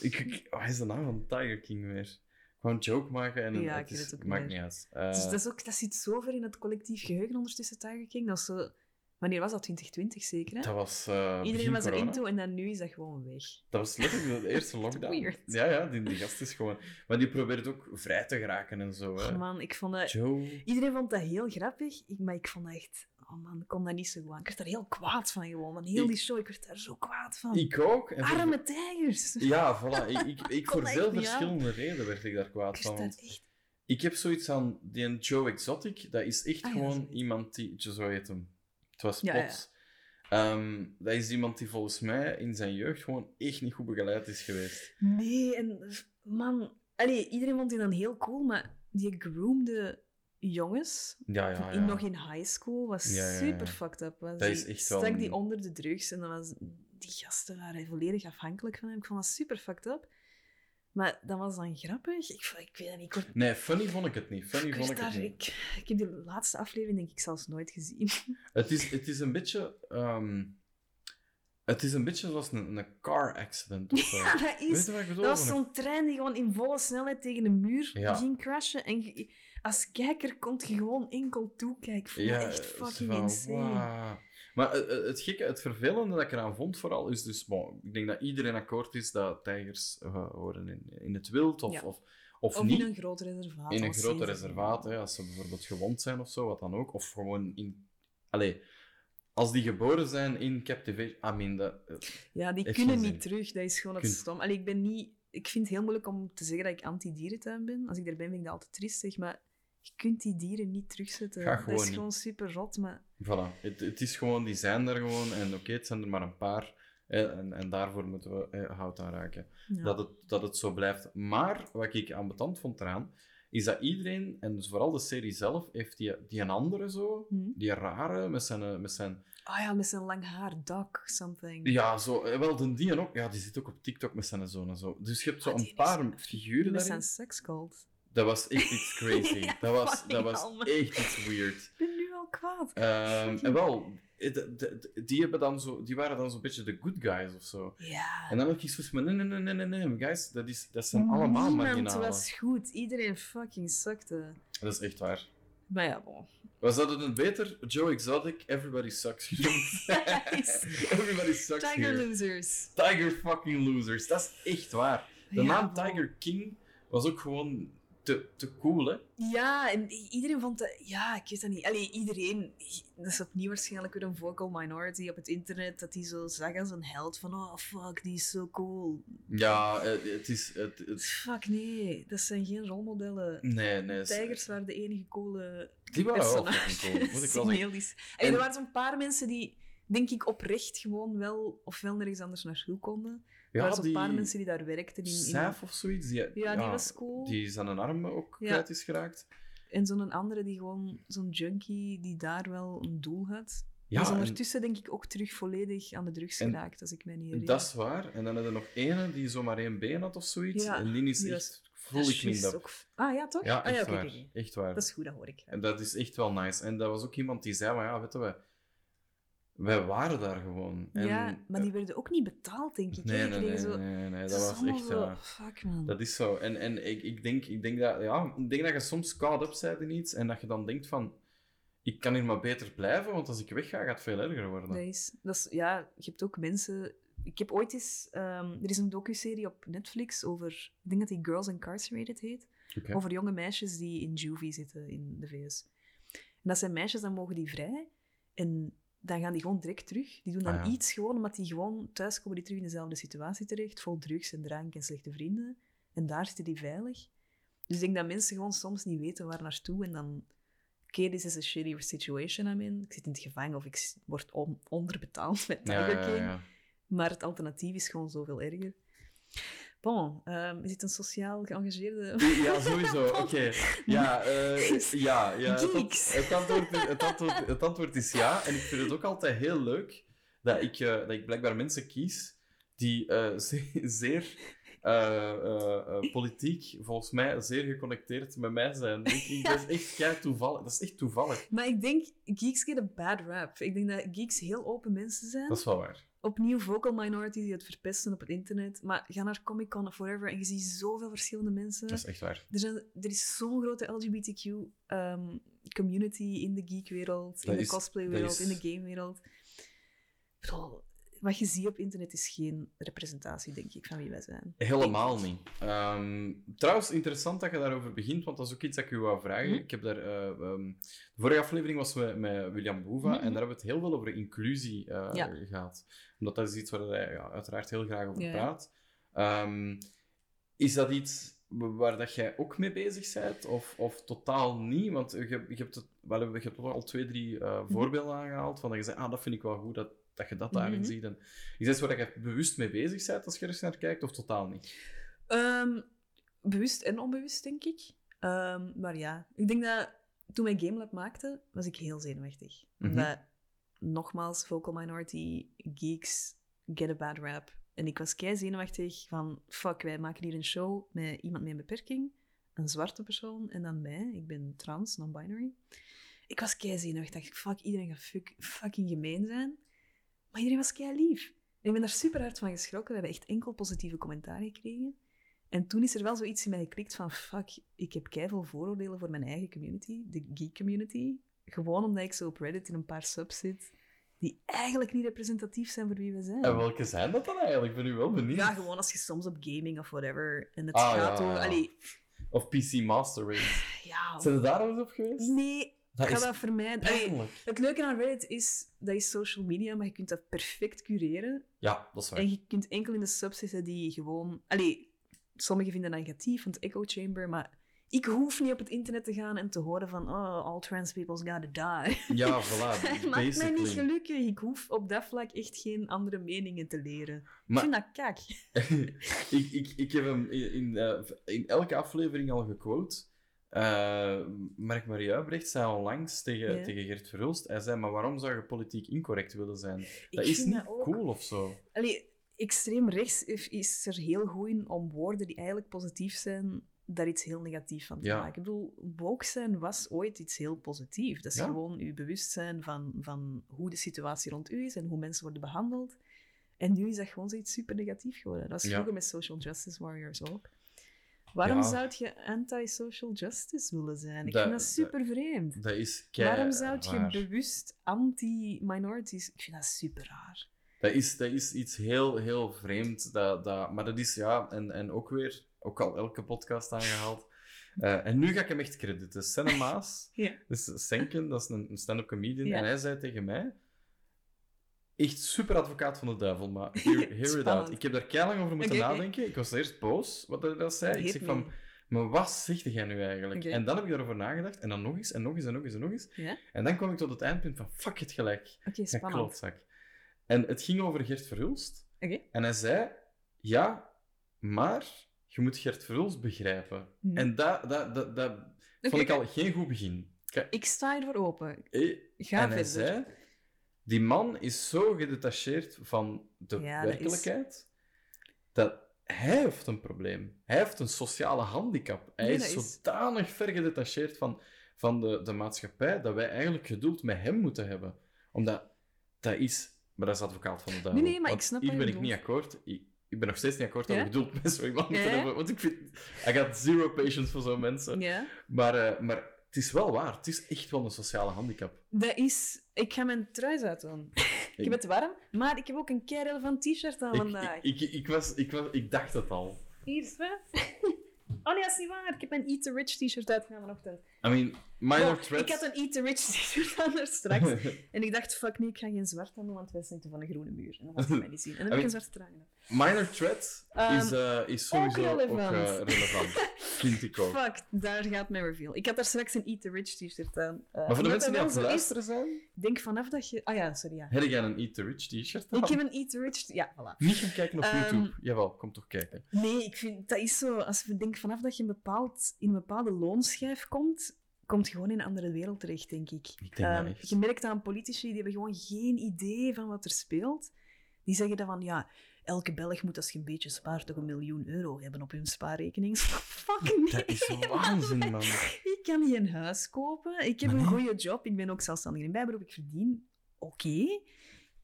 ik, ik, wat is de naam van Tiger King weer? Gewoon joke maken en Ja, het, is, het ook maakt meer. niet uit. Eh, Dus dat, is ook, dat zit zo ver in het collectief geheugen ondertussen, Tiger King. Dat zo... Wanneer was dat? 2020 zeker, hè? dat was eh Iedereen was er into en dan nu is dat gewoon weg. Dat was letterlijk de [LAUGHS] eerste lockdown. weird. Ja, ja, die, die gast is gewoon... Maar die probeert ook vrij te geraken en zo, hè. Oh man, ik vond dat... Joe... Iedereen vond dat heel grappig, ik, maar ik vond dat echt... Oh man, ik kon dat niet zo goed aan. Ik werd daar heel kwaad van gewoon. Van heel Ik- die show, ik werd daar zo kwaad van. Ik ook. En voor- Arme tijgers. Ja, voilà. Ik, ik, [LAUGHS] voor veel aan. verschillende redenen werd ik daar kwaad van. daar Want echt... ik heb zoiets aan die Joe Exotic. Dat is echt Ah gewoon iemand die... Zo heet hem. Het was Ja, ja. plots. Ehm, dat is iemand die volgens mij in zijn jeugd gewoon echt niet goed begeleid is geweest. Nee, en man... Allee, iedereen vond die dan heel cool, maar die groomde jongens, Ja, ja, in- ja. nog in high school, was super fucked up. Was Dat die, is echt wel stak die onder de drugs en dan was... Die gasten waren volledig afhankelijk van hem. Ik vond dat super fucked up. Maar dat was dan grappig. Ik, ik weet het niet, ik word Nee, funny vond ik het niet. Funny Ik, vond ik het niet. ik, ik heb die laatste aflevering denk ik zelfs nooit gezien. [LAUGHS] Het is, het is een beetje... ehm, het is een beetje zoals een, een car accident of. Ja, dat Weet is... je wat ik bedoel? Dat was zo'n trein die gewoon in volle snelheid tegen de muur Ja. ging crashen. En als kijker kon je gewoon enkel toekijken. Dat echt fucking van, insane. Maar eh, eh, het gekke, het vervelende dat ik eraan vond vooral, is dus... Bon, ik denk dat iedereen akkoord is dat tijgers eh, horen in, in het wild, of, Ja. of, of, Of niet. in een groot reservaat. in een ze- reservaat, hè, als ze bijvoorbeeld gewond zijn of zo, wat dan ook. Of gewoon in... Allee, als die geboren zijn in captivation... I mean, dat... Ja, die kunnen niet terug. Dat is gewoon het stom. Allee, ik ben niet... Ik vind het heel moeilijk om te zeggen dat ik anti-dierentuin ben. Als ik er ben, vind ik dat altijd triestig. Maar je kunt die dieren niet terugzetten. Ga dat gewoon is niet. gewoon super rot, maar... Voilà, het, het is gewoon, die zijn er gewoon. En oké, het zijn er maar een paar. hè, en, en daarvoor moeten we eh, hout aan raken. Ja. Dat, het, dat het zo blijft. Maar wat ik ambetant vond eraan, is dat iedereen, en dus vooral de serie zelf, heeft die, die een andere zo, Hm. die rare, met zijn... Met zijn Ah ja, met zijn lang haar, Doc, something. ja, zo, eh, wel, de die ook, ja, die zit ook op TikTok met zijn zoon en zo. Dus je hebt zo Ah, een paar figuren Met daarin. zijn sekscult. Dat was echt iets [LAUGHS] crazy. Ja, dat was, dat was echt iets weird. Ik ben nu al kwaad. Ehm, en wel, die, hebben dan zo, die waren dan zo'n beetje de good guys of zo. Ja. En dan had ik zoiets van, nee, nee, nee, nee, nee, guys, dat, is, dat zijn allemaal Niemand marginalen. was goed. Iedereen fucking sukte. Dat is echt waar. Maar ja, bon. Was dat het beter? Joe Exotic, Everybody Sucks [LAUGHS] genoemd. Everybody Sucks Tiger here. losers. Tiger fucking losers. Dat is echt waar. De Ja, naam bon. Tiger King was ook gewoon te, te cool, hè? Ja, en iedereen vond dat... Ja, ik weet dat niet. Allee, iedereen... Dat is opnieuw waarschijnlijk weer een vocal minority op het internet, dat die zo zag als een held van oh, fuck, die is zo cool. Ja, het is... Het, het, Fuck, nee. Dat zijn geen rolmodellen. nee, nee. Tijgers waren de enige coole Die waren wel cool, moet ik wel zeggen. En er waren zo'n paar mensen die, denk ik, oprecht gewoon wel of wel nergens anders naartoe konden. Er Ja, waren zo'n die... paar mensen die daar werkten. In, in- Saf of zoiets. Die, Ja, die was cool. Die zijn een arm ook Ja. kwijt is geraakt. En zo'n andere die gewoon, zo'n junkie die daar wel een doel had. Ja, die is en ondertussen denk ik ook terug volledig aan de drugs geraakt, als ik me niet herinner. dat is waar. En dan hadden er nog ene die zomaar één been had of zoiets. Ja, en die is die echt is juist up. ook- Ah ja, toch? Ja, ah, ja, echt oké, waar. Echt waar. Dat is goed, dat hoor ik. En dat is echt wel nice. En dat was ook iemand die zei, maar ja, weet je, wij, waren daar gewoon. En, ja, maar die werden ook niet betaald, denk ik. Nee, nee, nee, zo... nee, nee, dat was echt... zo- ja, Fuck, man. dat is zo. En, en ik, ik, denk, ik, denk dat, ja, ik denk dat je soms caught up bent in iets en dat je dan denkt van, ik kan hier maar beter blijven, want als ik wegga, gaat het veel erger worden. Dat is, dat is, ja, je hebt ook mensen... Ik heb ooit eens... ehm, er is een docuserie op Netflix over... Ik denk dat die Girls Incarcerated heet. Over jonge meisjes die in juvie zitten in de VS. En dat zijn meisjes, dan mogen die vrij. En dan gaan die gewoon direct terug. Die doen dan Ah, ja. iets gewoon, omdat die gewoon thuis komen die terug in dezelfde situatie terecht. Vol drugs en drank en slechte vrienden. En daar zitten die veilig. Dus ik denk dat mensen gewoon soms niet weten waar naartoe. En dan... Oké, this is a shitty situation I'm in. Ik zit in het gevangen of ik word on- onderbetaald met Tiger ja. Maar het alternatief is gewoon zoveel erger. Bon, ehm, is het een sociaal geëngageerde... Ja, sowieso. [LAUGHS] Oké. Ja, eh, ja, ja. Het, ant- Geeks. het, antwoord, is- het, antwoord, het antwoord is ja. En ik vind het ook altijd heel leuk dat ik, eh, dat ik blijkbaar mensen kies die eh, [LAUGHS] ze- zeer politiek, volgens mij, zeer geconnecteerd met mij zijn. Ik, [LAUGHS] ik, dat is echt kei toevallig. Dat is echt toevallig. Maar ik denk, geeks get a bad rap. Ik denk dat geeks heel open mensen zijn. Dat is wel waar. Opnieuw vocal minorities die het verpesten op het internet. Maar ga naar Comic Con of whatever en je ziet zoveel verschillende mensen. Dat is echt waar. Er, zijn, er is zo'n grote LGBTQ-community in de geekwereld, in de cosplaywereld, in de gamewereld. Ik bedoel, Wat je ziet op internet is geen representatie, denk ik, van wie wij zijn. Helemaal niet. Ehm, trouwens, interessant dat je daarover begint, want dat is ook iets dat ik u wou vragen. Mhm. Ik heb daar, eh, ehm, de vorige aflevering was met, met William Boeva Mhm. en daar hebben we het heel veel over inclusie eh, Ja. gehad. Omdat dat is iets waar hij ja, uiteraard heel graag over Ja, ja. praat. Ehm, is dat iets waar dat jij ook mee bezig bent, of, of totaal niet? Want je, je hebt het, wel, je hebt al twee, drie eh, Mhm. voorbeelden aangehaald van dat je zegt, ah, dat vind ik wel goed, dat, dat je dat daarin Mhm. ziet. En is dat waar je bewust mee bezig bent als je er eens naar kijkt, of totaal niet? Ehm, bewust en onbewust, denk ik. Ehm, maar ja, ik denk dat toen wij GameLab maakten, was ik heel zenuwachtig. Mhm. Omdat, nogmaals, vocal minority, geeks, get a bad rap. En ik was kei zenuwachtig van, fuck, wij maken hier een show met iemand met een beperking, een zwarte persoon, en dan mij. Ik ben trans, non-binary. Ik was kei zenuwachtig. Dacht, fuck, iedereen gaat fuck, fucking gemeen zijn. Maar iedereen was kei lief. En ik ben daar super hard van geschrokken. We hebben echt enkel positieve commentaar gekregen. En toen is er wel zoiets in mij geklikt van, fuck, ik heb keiveel vooroordelen voor mijn eigen community, de geek community. Gewoon omdat ik zo op Reddit in een paar subs zit, die eigenlijk niet representatief zijn voor wie we zijn. En welke zijn dat dan eigenlijk? Ik ben nu wel benieuwd. Ja, gewoon als je soms op gaming of whatever, en het Ah, gaat ja, over... ja. Allee, Of PC Master Race. ja... Zijn er daar eens op geweest? Nee, Dat ik ga is dat vermijden. Allee, het leuke aan Reddit is, dat is social media, maar je kunt dat perfect cureren. Ja, dat is waar. En je kunt enkel in de subs zitten die gewoon... Allee, sommigen vinden dat negatief, van het echo chamber, maar ik hoef niet op het internet te gaan en te horen van oh, all trans people's gotta die. Ja, voilà. [LAUGHS] Het maakt mij niet gelukkig. Ik hoef op dat vlak echt geen andere meningen te leren. Maar- Ik vind dat kak. [LAUGHS] ik, ik, ik heb hem in, in, eh, in elke aflevering al gequote. Eh Mark Marie Huibrecht zei onlangs tegen, Ja. tegen Gert Verhulst. Hij zei, maar waarom zou je politiek incorrect willen zijn? Dat Ik is niet dat cool of zo. Allee, extreem rechts is- is er heel goed in om woorden die eigenlijk positief zijn, daar iets heel negatiefs van te Ja. maken. Ik bedoel, woke zijn was ooit iets heel positiefs. Dat is Ja. gewoon je bewustzijn van, van hoe de situatie rond u is en hoe mensen worden behandeld. En nu is dat gewoon zoiets super negatief geworden. Dat Ja. vroeger met social justice warriors ook. Waarom Ja. zou je anti-social justice willen zijn? Ik Dat- vind dat super vreemd. Dat is Waarom zou je raar. bewust anti-minorities... Ik vind dat super raar. Dat is, dat is iets heel, heel vreemd. Dat, dat, maar dat is, ja, en, en ook weer, ook al elke podcast aangehaald. [LAUGHS] Eh, en nu ga ik hem echt crediten. Senne Maas, Ja. dus Senken, dat is een, een stand-up comedian. Ja. En hij zei tegen mij, echt super advocaat van de duivel, maar [LAUGHS] hear, hear it out. Ik heb daar keilang over moeten nadenken. Ik was eerst boos, wat hij dat zei. Ik zeg me. van, maar wat zegt jij nu eigenlijk? En dan heb ik daarover nagedacht. En dan nog eens, en nog eens, en nog eens, en nog eens. En dan kwam ik tot het eindpunt van, fuck het gelijk. Oké, klootzak. En het ging over Gert Verhulst. En hij zei, ja, maar je moet Gert Verhulst begrijpen. Hm. En dat, dat, dat, dat vond ik al geen goed begin. Ik sta ervoor open. eh, Ga en hij verder. zei, die man is zo gedetacheerd van de Ja, dat is- werkelijkheid, dat hij heeft een probleem. Hij heeft een sociale handicap. Hij Nee, is zodanig ver gedetacheerd van, van de, de maatschappij, dat wij eigenlijk geduld met hem moeten hebben. Omdat, dat is... Maar dat is advocaat van de duivel. nee, maar ik snap Hier ben ik niet akkoord. Ik, ik ben nog steeds niet akkoord dat Ja? we geduld met zo iemand moeten Ja? hebben. Want ik vind... I got zero patience voor zo'n mensen. Ja. Maar, eh, maar het is wel waar. Het is echt wel een sociale handicap. Dat is... Ik ga mijn trui uitdoen. [LAUGHS] ik heb het warm, maar ik heb ook een kei relevant t-shirt aan Ik, vandaag. ik, ik, ik, was, ik, was, ik dacht het al. Hier is het. Oh nee, dat is niet waar. Ik heb mijn Eat the Rich t-shirt uitgedaan vanochtend. I mean, minor Oh, threats... ik had een Eat the Rich t-shirt aan er straks. [LAUGHS] en ik dacht, fuck nee, ik ga geen zwart aan doen, want wij zitten van een groene muur. En dat was mij niet zien. En dan [LAUGHS] heb ik een zwarte trui gedaan. minor threat Ehm, is, eh, is sowieso ook, relevant. eh, relevant. Vind ik ook. Fuck, daar gaat mijn reveal. Ik had daar straks een Eat the Rich t-shirt aan. Eh, Maar voor de mensen die aan het luisteren zijn, Denk vanaf dat je... Ah ja, sorry, ja. heb jij een Eat the Rich t-shirt aan? Ik heb een Eat the Rich... Ja, voilà. Niet gaan kijken op Ehm, YouTube. Jawel, kom toch kijken. Nee, ik vind... Dat is zo... Als je denkt vanaf dat je een bepaald, in een bepaalde loonschijf komt, komt gewoon in een andere wereld terecht, denk ik. Ik denk Ehm, je merkt aan politici, die hebben gewoon geen idee van wat er speelt. Die zeggen dan van, ja, elke Belg moet als je een beetje spaart toch een miljoen euro hebben op hun spaarrekening. [LAUGHS] Fuck nee. Dat is waanzin, man. [LAUGHS] Ik kan niet een huis kopen. Ik heb een goede job. Ik ben ook zelfstandig in bijberoep. Ik verdien oké.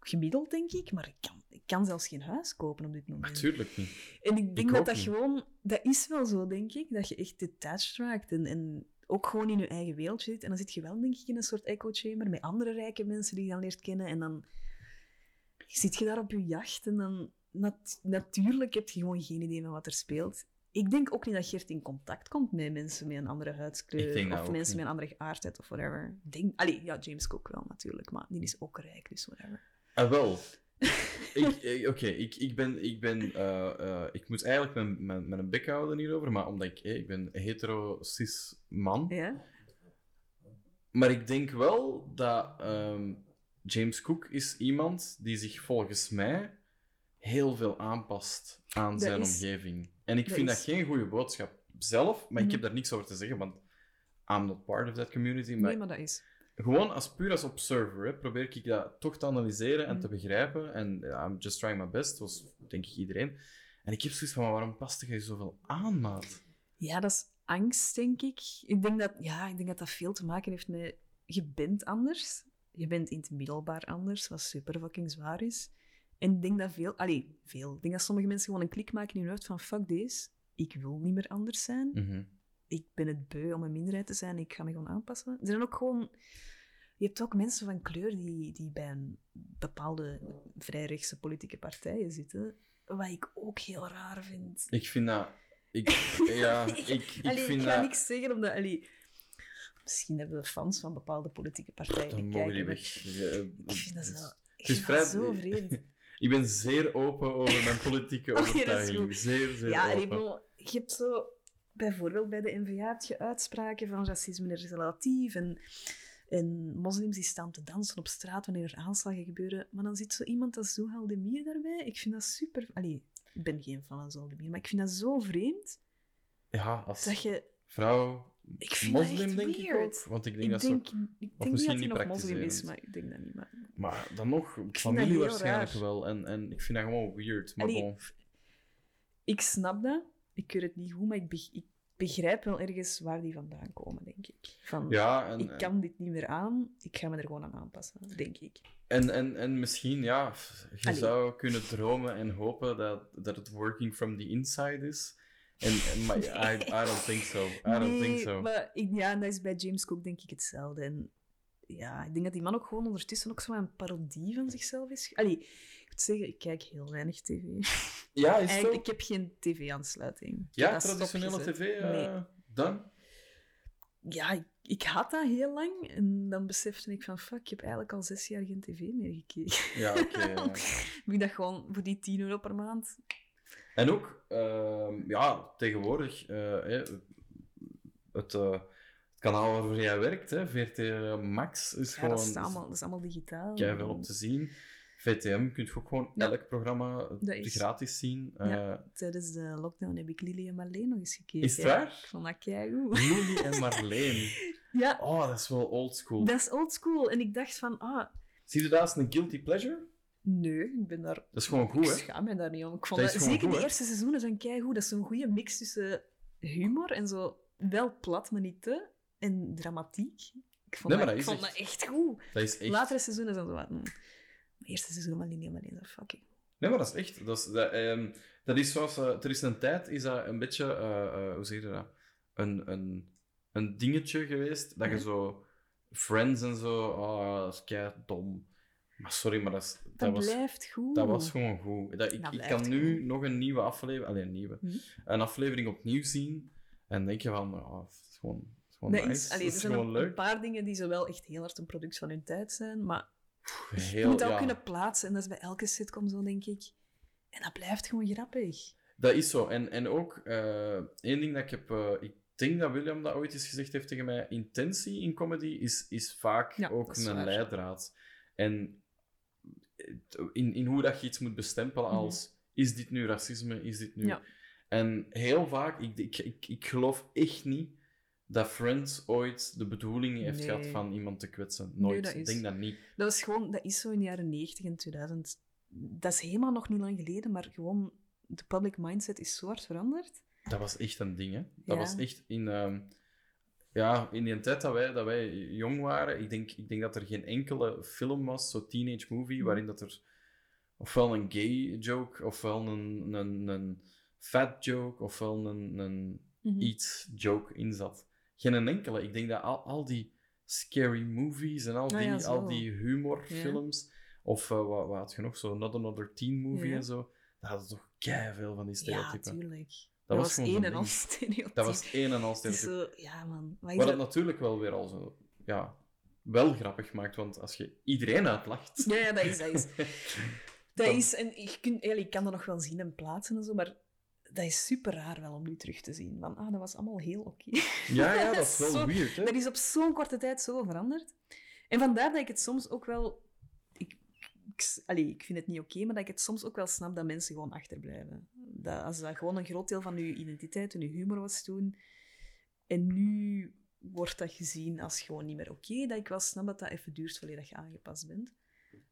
Gemiddeld, denk ik. Maar ik kan, ik kan zelfs geen huis kopen op dit moment. Natuurlijk niet. En ik denk Ik dat dat niet. gewoon... Dat is wel zo, denk ik. Dat je echt detached raakt. En, en ook gewoon in je eigen wereldje zit. En dan zit je wel, denk ik, in een soort echo chamber met andere rijke mensen die je dan leert kennen. En dan zit je daar op je jacht. En dan... nat- natuurlijk heb je gewoon geen idee van wat er speelt. Ik denk ook niet dat Gert in contact komt met mensen met een andere huidskleur. Of mensen niet. met een andere geaardheid of whatever. Denk, allee, ja, James Cook wel natuurlijk. Maar die is ook rijk, dus whatever. Ah, wel. [LAUGHS] ik, ik- Oké, ik, ik ben... Ik, ben eh, eh, ik moet eigenlijk mijn, mijn, mijn bek houden hierover, maar omdat ik... eh, ik ben hetero, cis man. Ja? Maar ik denk wel dat ehm, James Cook is iemand die zich volgens mij heel veel aanpast aan Dat zijn is- omgeving. En ik dat vind is- dat geen goede boodschap zelf, maar ik Mhm. heb daar niks over te zeggen, want I'm not part of that community. Maar, Nee, maar dat is... gewoon als puur als observer hè, probeer ik dat toch te analyseren en Mhm. te begrijpen. En ja, I'm just trying my best, zoals denk ik iedereen. En ik heb zoiets van, maar waarom past je zoveel aan, maat? Ja, dat is angst, denk ik. Ik denk dat, ja, ik denk dat dat veel te maken heeft met... Je bent anders. Je bent in het middelbaar anders, wat super fucking zwaar is. En ik denk dat veel... Allee, veel. Ik denk dat sommige mensen gewoon een klik maken in hun hoofd van fuck deze. Ik wil niet meer anders zijn. Mhm. Ik ben het beu om een minderheid te zijn. Ik ga me gewoon aanpassen. Er zijn ook gewoon... Je hebt ook mensen van kleur die, die bij een bepaalde vrij rechtse politieke partijen zitten. Wat ik ook heel raar vind. Ik vind dat... Ik, [LAUGHS] ja, ik, ik Allee, vind ik ga dat... niks zeggen omdat... Allee, misschien hebben we fans van bepaalde politieke partijen Dan mogen die weg. Ja, Ik vind dat zo, Het is vrij... zo vreemd. [LAUGHS] Ik ben zeer open over mijn politieke [LAUGHS] is overtuiging. zeer, zeer Ja, open. bedoel, je hebt zo... Bijvoorbeeld bij de NVA heb je uitspraken van racisme is relatief en, en moslims die staan te dansen op straat wanneer er aanslagen gebeuren. Maar dan zit zo iemand als Demir daarbij. Ik vind dat super... Allee, ik ben geen fan van Demir, maar ik vind dat zo vreemd Ja, als dat je... vrouw, Ik vind dat moslim echt denk ik weird. ook. Want ik denk Ik dat denk, ik denk niet dat hij nog moslim is, maar ik denk dat niet. Maar... Maar dan nog, dat familie waarschijnlijk raar. wel. En, en ik vind dat gewoon weird. Maar Allee, bon. Ik snap dat. Ik weet het niet hoe, maar ik, beg- ik begrijp wel ergens waar die vandaan komen, denk ik. Van, Ja, en, ik kan dit niet meer aan, ik ga me er gewoon aan aanpassen, denk ik. en, en, en misschien, ja, je Allee. zou kunnen dromen en hopen dat, dat het working from the inside is. En, en, maar [LAUGHS] I, I don't think so. I don't think so. maar ik, ja, en dat is bij James Cook denk ik hetzelfde. En ja, ik denk dat die man ook gewoon ondertussen ook zo een parodie van zichzelf is. Allee, moet zeggen, ik kijk heel weinig tv. [LAUGHS] Ja, is Eigenlijk, zo? ik heb geen tv-aansluiting. Ja, traditionele tv eh, Nee. dan? Ja, ik, ik had dat heel lang. En dan besefte ik van, fuck, ik heb eigenlijk al zes jaar geen tv meer gekeken. Ja, oké. [LAUGHS] ja. Heb ik dat gewoon voor die 10 euro per maand? En ook, ehm, ja, tegenwoordig, eh, het, eh, het kanaal waarvoor jij werkt, hè, VRT Max, is Ja, gewoon dat is, allemaal, dat is allemaal digitaal. keihard op te zien. VTM kun je ook gewoon Ja. elk programma is- gratis zien. Ja. Eh, Tijdens de lockdown heb ik Lily en Marleen nog eens gekeken. Is het waar? Ik vond dat keigoed. Lily en Marleen. [LAUGHS] Ja, Oh, dat is wel old school. dat is oldschool. En ik dacht van, ah, Zie je dat als een guilty pleasure? nee, ik ben daar... Dat is gewoon goed, ik hè? schaam me daar niet om. Ik vond Dat zeker goed, de eerste seizoenen zijn keigoed. Dat is zo'n goede mix tussen humor en zo wel plat, maar niet te. En dramatiek. Ik vond, Nee, dat, dat ik vond echt- dat echt goed. Dat is echt... Latere seizoenen zijn zo wat... eerste seizoen van en Marleen, fucking... Nee, maar dat is echt. Dat is, dat, ehm, dat is zoals. eh, er is een tijd, is dat een beetje. eh, eh, hoe zeg je dat? Een, een, een dingetje geweest. Dat je Ja. zo. Friends en zo. Oh, dat is kei dom. Maar sorry, maar dat, is, dat, Dat, was, blijft goed. dat was gewoon goed. Dat, ik, Dat ik kan nu nog een nieuwe aflevering. Alleen een nieuwe. Hm. Een aflevering opnieuw zien. En denk je van. Oh, het is gewoon. het is gewoon Dat nice. er zijn gewoon een, leuk. een paar dingen die zo wel echt heel hard een product van hun tijd zijn, maar je Heel, moet dat ook kunnen plaatsen. En dat is bij elke sitcom zo, denk ik. En dat blijft gewoon grappig. Dat is zo. En, en ook, eh, één ding dat ik heb... eh, ik denk dat William dat ooit eens gezegd heeft tegen mij. Intentie in comedy is, is vaak Ja, ook een waar. leidraad. En in, in hoe dat je iets moet bestempelen Mhm. als... Is dit nu racisme? Is dit nu... Ja. En heel vaak... Ik, ik, ik, ik geloof echt niet dat Friends ooit de bedoeling heeft Nee. gehad van iemand te kwetsen. Nooit. Ik denk dat niet. Dat, is gewoon, dat is zo in de jaren 90 en 2000. Dat is helemaal nog niet lang geleden, maar gewoon de public mindset is zo hard veranderd. Dat was echt een ding, hè. Dat Ja. was echt in... ehm, ja, in die tijd dat wij, dat wij jong waren, ik denk, ik denk dat er geen enkele film was, zo teenage movie, Mhm. waarin dat er ofwel een gay joke, ofwel een, een, een fat joke, ofwel een, een Mhm. iets joke in zat. Geen enkele. Ik denk dat al, al die scary movies en al Ah die, ja, al die humorfilms, of eh, wat, wat had je nog, zo Not Another Teen Movie Ja. en zo, dat hadden toch veel van die Ja, stereotypen. tuurlijk. Dat Dat, was één en al stereotype. dat was één en al stereotype. zo, ja man. Wat is Wat dat? natuurlijk wel weer al zo, ja, wel grappig maakt, want als je iedereen uitlacht... Ja, ja, dat is, dat is. [LAUGHS] Dat is, en je, kunt, ja, je kan dat nog wel zien en plaatsen en zo, maar dat is super raar wel om nu terug te zien. Van, ah, dat was allemaal heel oké. [LAUGHS] Ja, ja, [LAUGHS] dat is wel Zo- weird, hè? Dat is op zo'n korte tijd zo veranderd. En vandaar dat ik het soms ook wel... Ik, ik, allee, ik vind het niet oké, maar dat ik het soms ook wel snap dat mensen gewoon achterblijven. Dat als dat gewoon een groot deel van je identiteit en je humor was toen, en nu wordt dat gezien als gewoon niet meer oké, dat ik wel snap dat dat even duurt voordat je aangepast bent.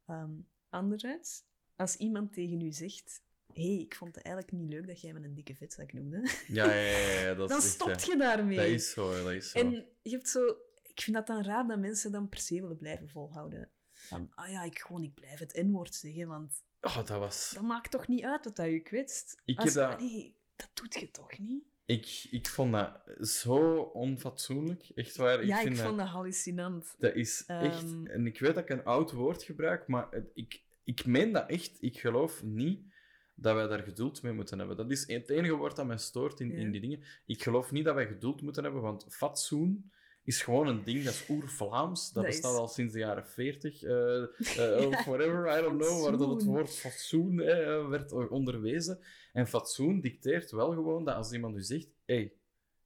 Ehm, anderzijds, als iemand tegen u zegt... hey, ik vond het eigenlijk niet leuk dat jij me een dikke vetzak noemde. Ja, ja, ja, ja, dat [LAUGHS] Dan is echt, stopt je daarmee. Dat is zo, dat is zo. En je hebt zo... Ik vind dat dan raar dat mensen dan per se willen blijven volhouden. Van, ah ja, ik, gewoon, ik blijf het N-woord zeggen, want Oh, dat was... dat maakt toch niet uit dat dat je kwetst? Ik Als- heb dat- Nee, dat doet je toch niet? Ik, ik vond dat zo onfatsoenlijk. Echt waar. Ik ja, ik vond dat, dat hallucinant. dat is echt... Ehm. En ik weet dat ik een oud woord gebruik, maar ik, ik meen dat echt. Ik geloof niet dat wij daar geduld mee moeten hebben. Dat is het enige woord dat mij stoort in, Ja. in die dingen. Ik geloof niet dat wij geduld moeten hebben, want fatsoen is gewoon een ding, dat is oer-Vlaams. Dat, Dat bestaat is- al sinds de jaren 40, eh, [LAUGHS] eh, of whatever, I don't know, waar dat het woord fatsoen eh, werd onderwezen. En fatsoen dicteert wel gewoon dat als iemand u zegt, hey,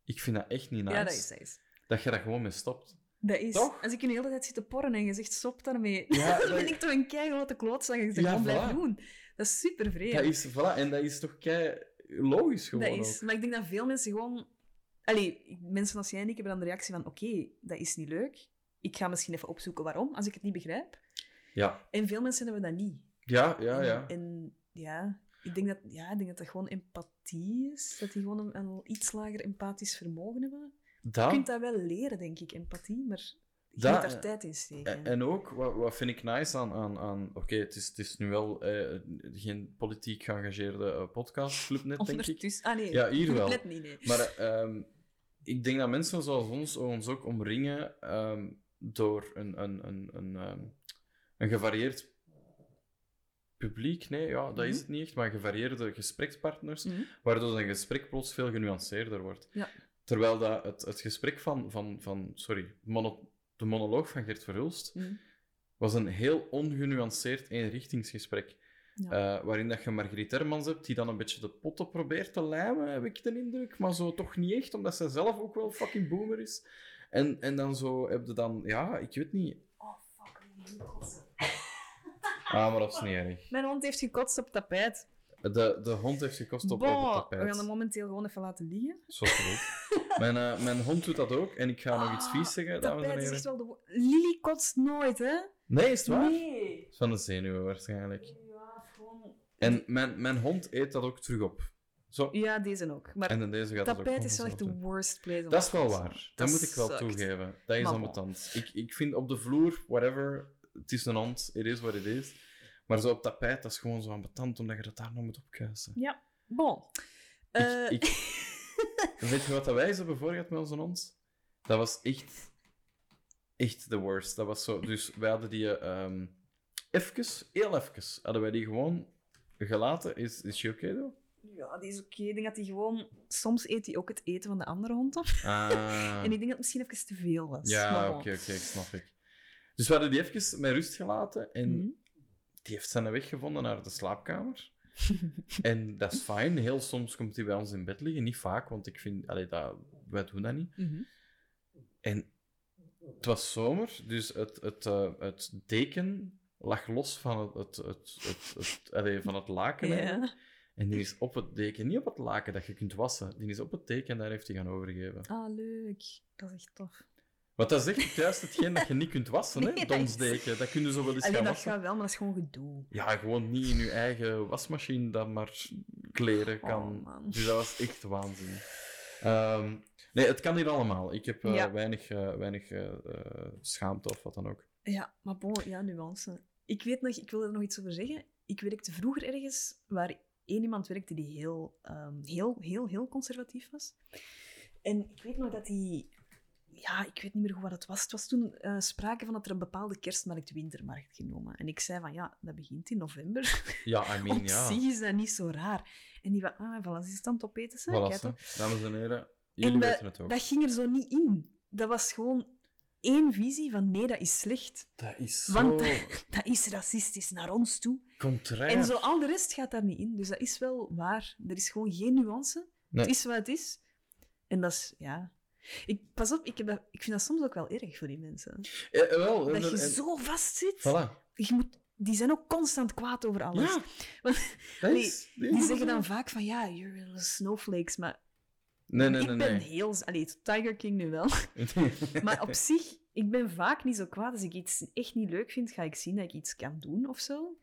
ik vind dat echt niet nice, Ja, dat is, dat is. dat je daar gewoon mee stopt. Dat is. Toch? Als ik de hele tijd zit te porren en je zegt stop daarmee, Ja, [LAUGHS] dan ben ik toch een keigrote klootzak en je zegt Ja, blijf doen. Dat is super vreemd. Dat is, voilà, en dat is toch kei logisch gewoon Dat is, ook. maar ik denk dat veel mensen gewoon... Allee, mensen als jij en ik hebben dan de reactie van oké, dat is niet leuk. Ik ga misschien even opzoeken waarom, als ik het niet begrijp. Ja, En veel mensen hebben dat niet. ja, ja. ja. En, en ja, ik denk dat, ja, ik denk dat dat gewoon empathie is. Dat die gewoon een, een iets lager empathisch vermogen hebben. Je Dat, kunt dat wel leren, denk ik, empathie, maar tijd in steken. En, ook, wat, wat vind ik nice aan... aan, aan Oké, het, is, het is nu wel eh, geen politiek geëngageerde eh, podcastclub net, denk ik. Ah nee, Ja, hier wel. net niet, nee. Maar ehm, ik denk dat mensen zoals ons ons ook omringen ehm, door een, een, een, een, ehm, een gevarieerd publiek. Nee, ja, dat is Mhm. het niet echt, maar gevarieerde gesprekspartners, Mhm. waardoor een gesprek plots veel genuanceerder wordt. Ja. Terwijl dat het, het gesprek van, van, van sorry, mono- de monoloog van Gert Verhulst Mhm. was een heel ongenuanceerd eenrichtingsgesprek. Ja. Eh, waarin dat je Margriet Hermans hebt, die dan een beetje de potten probeert te lijmen, heb ik de indruk. Maar zo toch niet echt, omdat zij zelf ook wel fucking boomer is. En, en dan zo heb je dan, ja, ik weet niet. Oh, fuck, ik moet kotsen. Ah, maar dat is niet erg. Mijn hond heeft gekotst op tapijt. De, de hond heeft gekost op, het we tapijt. gaan hem momenteel gewoon even laten liggen. Zo goed. [LAUGHS] mijn, eh, mijn hond doet dat ook. En ik ga nog iets vies zeggen, dames en is wel de... Lily kotst nooit, hè? Nee, is het waar? Nee. Het is Van de zenuwen waarschijnlijk. Ja, gewoon... En mijn, mijn hond eet dat ook terug op. Zo. Ja, deze ook. Maar En deze gaat het ook tapijt is wel echt de worst place om Dat is wel waar. Dat, Dat moet ik wel toegeven. Dat is ambetant. Ik, ik vind op de vloer, whatever, het is een hond, it is what it is. Maar zo op tapijt, dat is gewoon zo ambetant, omdat je dat daar nog moet opkuisen. Ja, bon. Eh, ik- [LAUGHS] Weet je wat dat wij voor gehad met onze hond? Dat was echt, echt the worst. Dat was zo, dus wij hadden die, ehm even, heel even, hadden wij die gewoon gelaten. Is, is je oké, though? Ja, die is oké. Ik denk dat hij gewoon... Soms eet hij ook het eten van de andere hond op. Ah. [LAUGHS] En ik denk dat het misschien even te veel was. Ja, oké, oké, ik snap ik. Dus we hadden die even met rust gelaten en Mhm. Die heeft zijn weg gevonden naar de slaapkamer. [LAUGHS] en dat is fijn. Heel soms komt hij bij ons in bed liggen. Niet vaak, want ik vind, allee, dat, wij doen dat niet. Mhm. En het was zomer, dus het, het, eh, het deken lag los van het, het, het, het, het- allee, van het laken. En die is op het deken, niet op het laken dat je kunt wassen, die is op het deken en daar heeft hij gaan overgeven. Ah, leuk. Dat is echt tof. Want dat is echt juist hetgeen dat je niet kunt wassen, hè? [LAUGHS] Nee, dat is- Donsdeken. Dat kun je zo wel eens Alleen gaan dat wassen. gaat wel, maar dat is gewoon gedoe. Ja, gewoon niet in je eigen wasmachine dat maar kleren kan. Oh, man. dus dat was echt waanzin. Ehm, Nee, het kan hier allemaal. Ik heb eh, Ja. weinig, eh, weinig eh, schaamte of wat dan ook. Ja, maar bon, ja, nuance. Ik weet nog, ik wil er nog iets over zeggen. Ik werkte vroeger ergens waar één iemand werkte die heel, ehm, heel, heel, heel conservatief was. En ik weet nog dat hij... Ja, ik weet niet meer hoe wat het was. Het was toen eh, sprake van dat er een bepaalde kerstmarkt wintermarkt genomen. En ik zei van, ja, dat begint in november. [LAUGHS] Ja, I mean, Op ja. zich is dat niet zo raar. En die van, ah, voilà, is het aan het opeten, zeg. Voilà, dames en heren. Jullie En weten het ook. dat ging er zo niet in. Dat was gewoon één visie van, nee, dat is slecht. Dat is zo Want [LAUGHS] dat is racistisch naar ons toe. contrair. En zo al de rest gaat daar niet in. Dus dat is wel waar. Er is gewoon geen nuance. Nee. Het is wat het is. En dat is, ja... Ik, pas op, ik, heb dat, ik vind dat soms ook wel erg voor die mensen. Ja, wel, Dat je en- zo vast zit. Voilà. Je moet, die zijn ook constant kwaad over alles. Ja, Want Nee, is... die zeggen dan vaak van, ja, you're little snowflakes. Maar Nee, nee, ik nee, ben nee. heel... Allee, Tiger King nu wel. [LAUGHS] Maar op zich, ik ben vaak niet zo kwaad. Als ik iets echt niet leuk vind, ga ik zien dat ik iets kan doen of zo.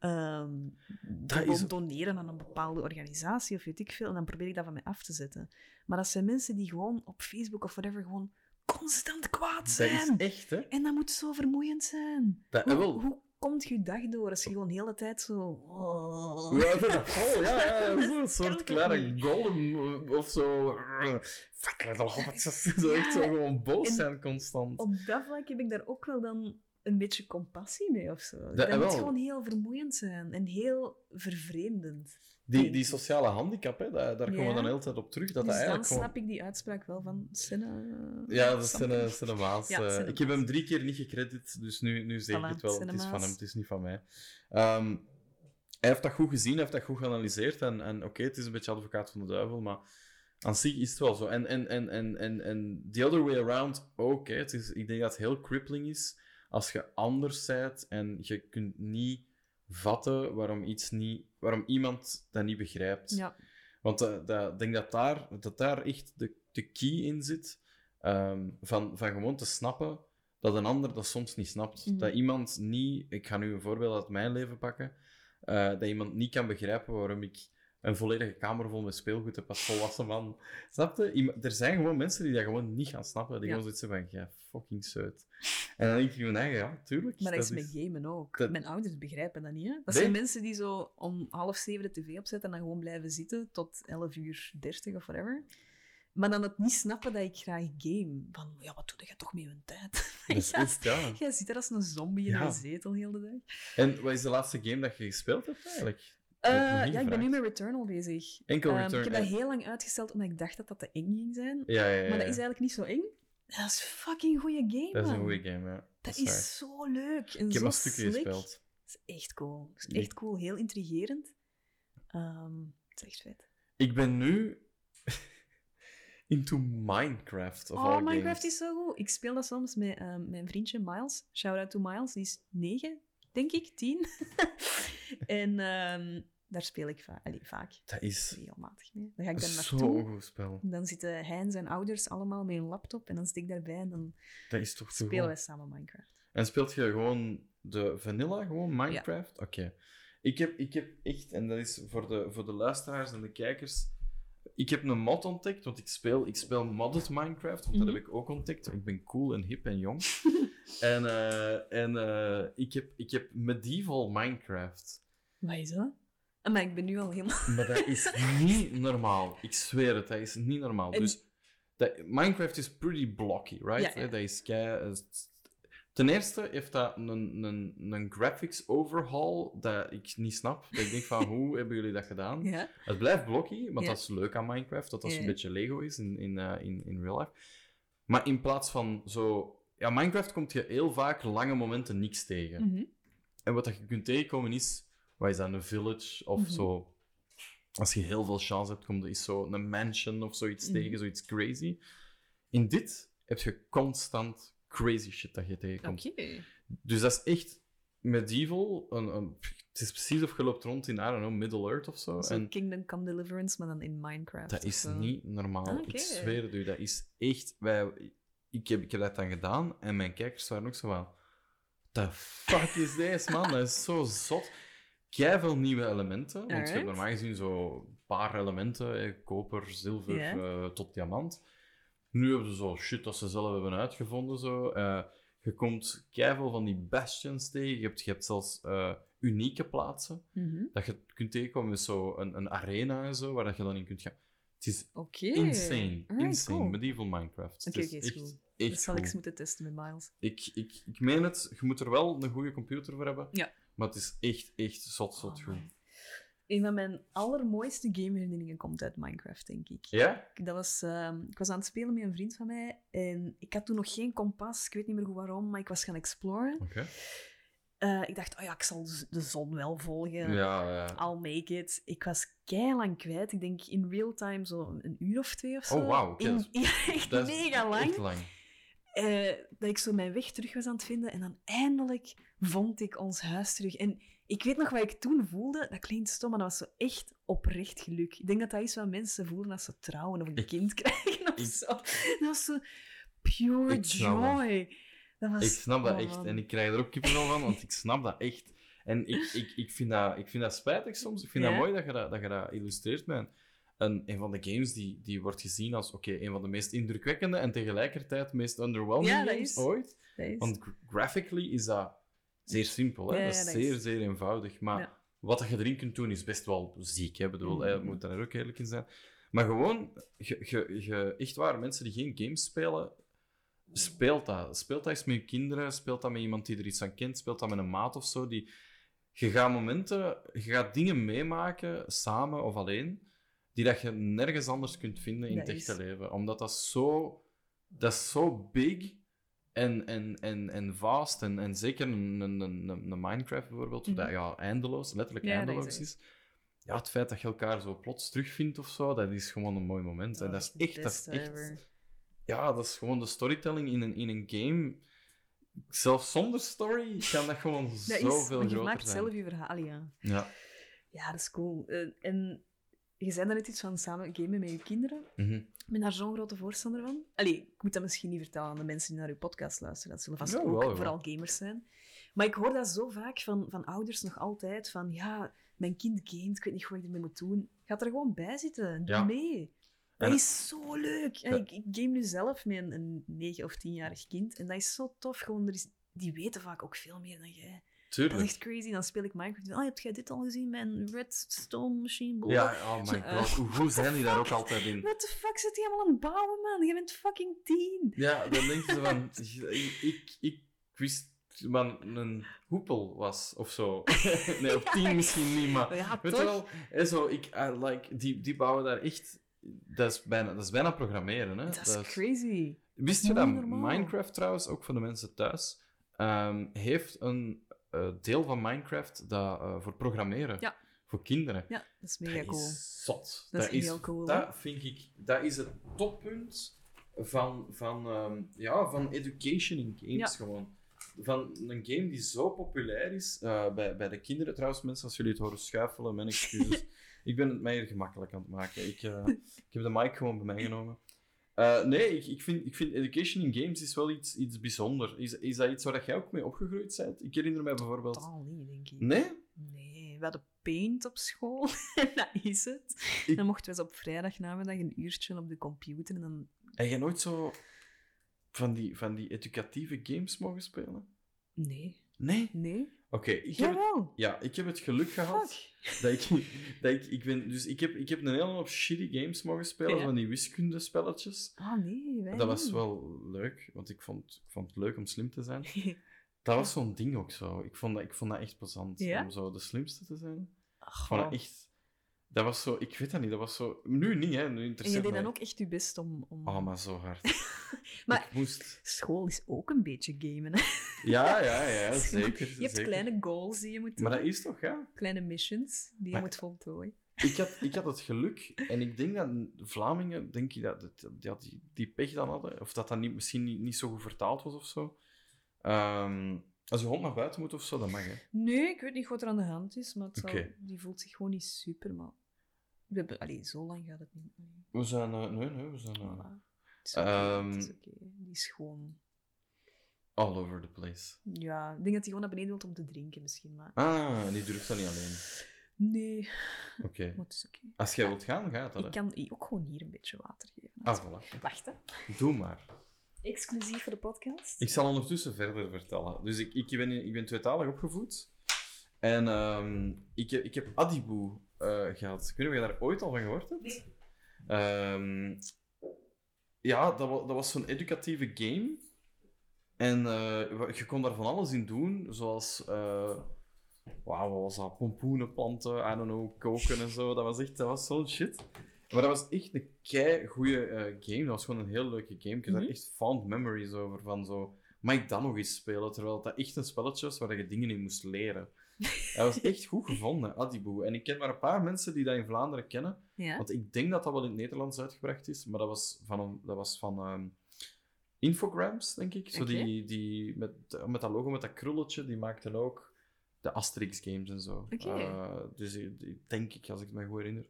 Bijvoorbeeld is- doneren aan een bepaalde organisatie of weet ik veel. En dan probeer ik dat van mij af te zetten. Maar dat zijn mensen die gewoon op Facebook of whatever gewoon constant kwaad Dat zijn. is echt, hè. En dat moet zo vermoeiend zijn. Dat- hoe, wel. hoe komt je dag door als je gewoon de hele tijd zo... Ja, dat vol, ja, ja. Zo'n [LAUGHS] soort kleine niet? golem eh, of zo. Fuck, hobbits. [LAUGHS] Zo echt zo [LAUGHS] gewoon boos en- zijn constant. Op dat vlak heb ik daar ook wel dan een beetje compassie mee of zo. Dat- Dat, moet gewoon heel vermoeiend zijn en heel vervreemdend. Die, die sociale handicap, hè, daar, daar komen we dan de hele tijd op terug. Dat dus dat dan eigenlijk gewoon... snap ik die uitspraak wel van Senne... Ja, dat is Maas. Ja, eh. Senne ik heb hem drie keer niet gecredit, dus nu, nu zeg ik het wel. Het is van hem, het is niet van mij. Ehm, hij heeft dat goed gezien, hij heeft dat goed geanalyseerd. En, en oké, het is een beetje advocaat van de duivel, maar aan zich is het wel zo. En, en, en, en, en, en the other way around ook. Hè. Het is, ik denk dat het heel crippling is als je anders bent en je kunt niet vatten waarom, iets niet, waarom iemand dat niet begrijpt. Ja, Want eh, ik denk dat daar, dat daar echt de, de key in zit. ehm, van, van gewoon te snappen dat een ander dat soms niet snapt. Mhm. Dat iemand niet... Ik ga nu een voorbeeld uit mijn leven pakken. eh, dat iemand niet kan begrijpen waarom ik een volledige kamer vol met speelgoed heb als volwassen man. Snap je? Iem- Er zijn gewoon mensen die dat gewoon niet gaan snappen. Die Ja. gewoon zoiets van, ja, fucking zeut. En dan denk je van, nee, ja, tuurlijk. maar dat is met gamen ook. dat- Mijn ouders begrijpen dat niet. Hè? Dat Nee. zijn mensen die zo om half zeven de tv opzetten en dan gewoon blijven zitten tot 11 uur 30 of whatever. Maar dan het niet snappen dat ik graag game. Van, ja, wat doe je toch met je tijd? [LAUGHS] Is Ja, ja. Jij zit er als een zombie in Ja. een zetel heel de dag. En wat is de laatste game dat je gespeeld hebt eigenlijk? Eh, heb ja, ik ben nu met Returnal bezig. Enkel Ehm, Return. ik heb dat heel lang uitgesteld omdat ik dacht dat dat te eng ging zijn. Ja, ja, ja. Maar dat is eigenlijk niet zo eng. Dat is een fucking goede game, Dat is een goede game, ja. Dat waar. is zo leuk en Ik heb zo een stukje slick. gespeeld. Dat is echt cool. Dat is echt cool. Heel intrigerend. Ehm het is echt vet. Ik ben nu [LAUGHS] into Minecraft. Of Oh, all Minecraft games. is zo goed. Ik speel dat soms met ehm, mijn vriendje Miles. Shout-out to Miles. Die is negen, denk ik, tien. [LAUGHS] en ehm, daar speel ik va allee, vaak Dat is regelmatig mee. Dan ga ik daar zo'n naartoe. goed spel. Dan zitten hij en zijn ouders allemaal met een laptop en dan zit ik daarbij en dan Dat is toch spelen wij samen Minecraft. En speelt je gewoon de vanilla, gewoon Minecraft? Oké. Ik, heb, ik heb echt, en dat is voor de, voor de luisteraars en de kijkers... Ik heb een mod ontdekt, want ik speel, ik speel modded Minecraft, want Mhm. dat heb ik ook ontdekt. Ik ben cool en hip en jong. [LAUGHS] en eh, en eh, ik, heb, ik heb medieval Minecraft. Wat is dat? Ah, Maar ik ben nu al helemaal... Maar dat is [LAUGHS] niet normaal. Ik zweer het, dat is niet normaal. En- Dus dat, Minecraft is pretty blocky, right? Ja, ja. Dat is kei, eh, ten eerste heeft dat een, een, een graphics overhaul dat ik niet snap. Dat ik denk van, [LAUGHS] hoe hebben jullie dat gedaan? Ja. Het blijft blocky, want dat is leuk aan Minecraft, dat dat ja. beetje Lego is in, in, eh, in, in real life. Maar in plaats van zo... Ja, Minecraft komt je heel vaak lange momenten niks tegen. Mhm. En wat dat je kunt tegenkomen is, wat is dat, een village of Mhm. zo. Als je heel veel chance hebt, komt er is zo een mansion of zoiets Mhm. tegen, zoiets crazy. In dit heb je constant crazy shit dat je tegenkomt. Oké. Dus dat is echt medieval. Een, een, het is precies of je loopt rond in, I don't know, Middle Earth of zo. En Kingdom Come Deliverance, maar dan in Minecraft. dat is zo. niet normaal. Ik zweer het u, dat is echt... Wij, ik, heb, ik heb dat dan gedaan en mijn kijkers waren ook zo van... The fuck is deze, man? Dat is zo zot. Veel nieuwe elementen. Want je hebt normaal gezien zo een paar elementen. eh, koper, zilver eh, tot diamant. Nu hebben ze zo shit dat ze zelf hebben uitgevonden. Zo. Eh, je komt keiveel van die bastions tegen. Je hebt, je hebt zelfs eh, unieke plaatsen Mhm. dat je kunt tegenkomen met zo een, een arena en zo, waar dat je dan in kunt gaan. Het is insane. Alright, insane. cool. Medieval Minecraft. Oké, Dat zal ik moeten testen met Miles. Ik, ik, ik meen het, je moet er wel een goede computer voor hebben. Ja. Maar het is echt, echt zot, zot goed. Een van mijn allermooiste gameherinneringen komt uit Minecraft, denk ik. Ja? Dat was, ehm, ik was aan het spelen met een vriend van mij en ik had toen nog geen kompas. Ik weet niet meer goed waarom, maar ik was gaan exploren. Oké. Eh, ik dacht, oh ja, ik zal de zon wel volgen. Ja, ja. I'll make it. Ik was lang kwijt. Ik denk in real time zo een uur of twee of zo. Oh, wauw, In- Ja, [LAUGHS] echt Dat mega lang. Echt lang. Eh, dat ik zo mijn weg terug was aan het vinden. En dan eindelijk vond ik ons huis terug. En ik weet nog wat ik toen voelde. Dat klinkt stom, maar dat was zo echt oprecht geluk. Ik denk dat dat is wat mensen voelen als ze trouwen of een Ik- kind [LAUGHS] krijgen of ik- zo. Dat was zo pure joy. Dat was, Ik snap dat oh, echt. man. En ik krijg er ook kippenvel van, want ik snap dat echt. En ik, ik, ik, vind, dat, ik vind dat spijtig soms. Ik vind Ja? dat mooi dat je dat, dat je dat illustreert met een, een van de games die, die wordt gezien als oké, een van de meest indrukwekkende en tegelijkertijd meest underwhelming Ja, games is. ooit. Is- Want gra- graphically is dat zeer simpel. Hè? Ja, dat is dat zeer, is- zeer eenvoudig. Maar wat je erin kunt doen is best wel ziek. Hè? Ik bedoel, Mm. hè, we moeten daar ook eerlijk in zijn. Maar gewoon, je, je, je, echt waar, mensen die geen games spelen, speelt dat. Speelt dat eens met je kinderen, speelt dat met iemand die er iets aan kent, speelt dat met een maat of zo. Die, je gaat momenten, je gaat dingen meemaken, samen of alleen, die dat je nergens anders kunt vinden in Dat het echte is- leven. Omdat dat zo, dat is zo big en, en, en, en vast. En, en zeker een, een, een, een Minecraft bijvoorbeeld, Mhm. dat ja, eindeloos, letterlijk Ja, dat is eindeloos is. Ja, het feit dat je elkaar zo plots terugvindt of zo, dat is gewoon een mooi moment. en dat is echt, dat is echt ever. ja, dat is gewoon de storytelling in een, in een game. Zelfs zonder story kan dat gewoon Dat is, zoveel want je groter maakt zijn. zelf je verhaal, ja. Ja. Ja, dat is cool. Eh, en je zei net iets van samen gamen met je kinderen. Mhm. Ik ben daar zo'n grote voorstander van. Allee, ik moet dat misschien niet vertellen aan de mensen die naar uw podcast luisteren. Dat zullen vast Ja, ook wel, vooral gamers zijn. Maar ik hoor dat zo vaak van, van ouders nog altijd. Van ja, mijn kind gamet, ik weet niet wat ik ermee moet doen. Ga er gewoon bij zitten. Doe Ja. mee. Dat En- is zo leuk. Ik, ik game nu zelf met een, een 9 of 10-jarig kind. En dat is zo tof. Gewoon, er is, die weten vaak ook veel meer dan jij. Dat is Tuurlijk. echt crazy. Dan speel ik Minecraft. Oh, heb jij dit al gezien? Mijn redstone machine? Blah. Ja, oh my Eh, god. Hoe goed zijn die daar ook altijd in? What the fuck zit hij allemaal aan het bouwen, man? Je bent fucking tien. Ja, dan denk je van... [LAUGHS] Ik, ik, ik wist wat een hoepel was, of zo. [LAUGHS] nee, op tien [LAUGHS] misschien niet, maar... Ja, Weet toch? je wel, hè, zo, ik, I like, die, die bouwen daar echt... Dat is bijna, dat is bijna programmeren, hè. Dat is crazy. Wist je dat. Minecraft trouwens, ook voor de mensen thuis, ehm, heeft een eh, deel van Minecraft dat, eh, voor programmeren. Ja. Voor kinderen. Ja, dat is mega dat cool. is zot. Dat is heel cool? Dat vind ik... Dat is het toppunt van, van, ehm, ja, van education in games Ja. gewoon. Van een game die zo populair is eh, bij, bij de kinderen. Trouwens, mensen, als jullie het horen schuifelen, mijn excuses. [LAUGHS] ik ben het mij hier gemakkelijk aan het maken. Ik, ik heb de mic gewoon bij mij genomen. Eh, nee, ik, ik, vind, ik vind education in games is wel iets, iets bijzonder. Is, is dat iets waar jij ook mee opgegroeid bent? Ik herinner mij bijvoorbeeld... Totaal niet, denk ik. Nee? Nee, we hadden paint op school. [LAUGHS] en dat is het. Ik- Dan mochten we eens op vrijdagnamiddag een uurtje op de computer en dan... Heb jij nooit zo van die, van die educatieve games mogen spelen? Nee. Nee? Nee? Oké, ik heb het, ja, ik heb het geluk gehad Fuck. dat ik, [LAUGHS] dat ik, ik ben, dus ik heb, ik heb een hele hoop shitty games mogen spelen, Ja. van die wiskundespelletjes. Ah, nee, wij Dat was wel leuk, want ik vond, ik vond het leuk om slim te zijn. [LAUGHS] Dat was zo'n ding ook zo. Ik vond dat, ik vond dat echt plezant, Ja? om zo de slimste te zijn. Ach, Ik vond dat echt... Dat was zo... Ik weet dat niet, dat was zo... Nu niet, hè. Nu En je deed dan ook echt je best om... om... Oh, maar zo hard. [LAUGHS] Maar- Ik moest... School is ook een beetje gamen, hè? Ja, ja, ja, [LAUGHS] zeker. Je hebt zeker. kleine goals die je moet doen. Maar dat is toch, ja? Kleine missions die je moet voltooien. Ik had, ik had het geluk, en ik denk dat Vlamingen, denk je dat, dat, dat die, die pech dan hadden, of dat dat niet, misschien niet, niet zo goed vertaald was of zo. Ehm, als je hond naar buiten moet of zo, dan mag hè. Nee, ik weet niet wat er aan de hand is, maar zal- die voelt zich gewoon niet super, maar... We hebben... Allee, zo lang gaat het niet. We zijn, eh, nee, nee, we zijn eh, voilà. Het is oké, Ehm, oké. Die is gewoon... all over the place. Ja, ik denk dat hij gewoon naar beneden wilt om te drinken, misschien, maar... Ah, die durft dat niet alleen. Nee, Oké. Als jij wilt gaan, gaat dat. Ik hè? kan ook gewoon hier een beetje water geven. Ah, voilà. Wacht, hè. Doe maar. Exclusief voor de podcast. Ik zal ondertussen verder vertellen. Dus ik, ik, ben, ik ben tweetalig opgevoed. En ehm, ik, ik heb Adibu eh, gehad. Ik weet niet of je daar ooit al van gehoord hebt. Ehm, ja, dat, dat was zo'n educatieve game. En eh, je kon daar van alles in doen, zoals... eh Wauw, wat was dat? Pompoenen planten, I don't know, koken en zo. Dat was echt... Dat was zo'n shit. Maar dat was echt een kei goede game. Dat was gewoon een heel leuke game. Ik heb Mhm. daar echt fond memories over. Van zo, mag ik dat nog eens spelen? Terwijl dat echt een spelletje was waar je dingen in moest leren. [LAUGHS] Dat was echt goed gevonden, Adibu. En ik ken maar een paar mensen die dat in Vlaanderen kennen. Ja. Want ik denk dat dat wel in het Nederlands uitgebracht is. Maar dat was van, een, dat was van ehm, Infograms, denk ik. Zo die, die met, met dat logo, met dat krulletje, die maakten ook de Asterix games en zo. Oké. Eh, dus denk ik, als ik het me goed herinner.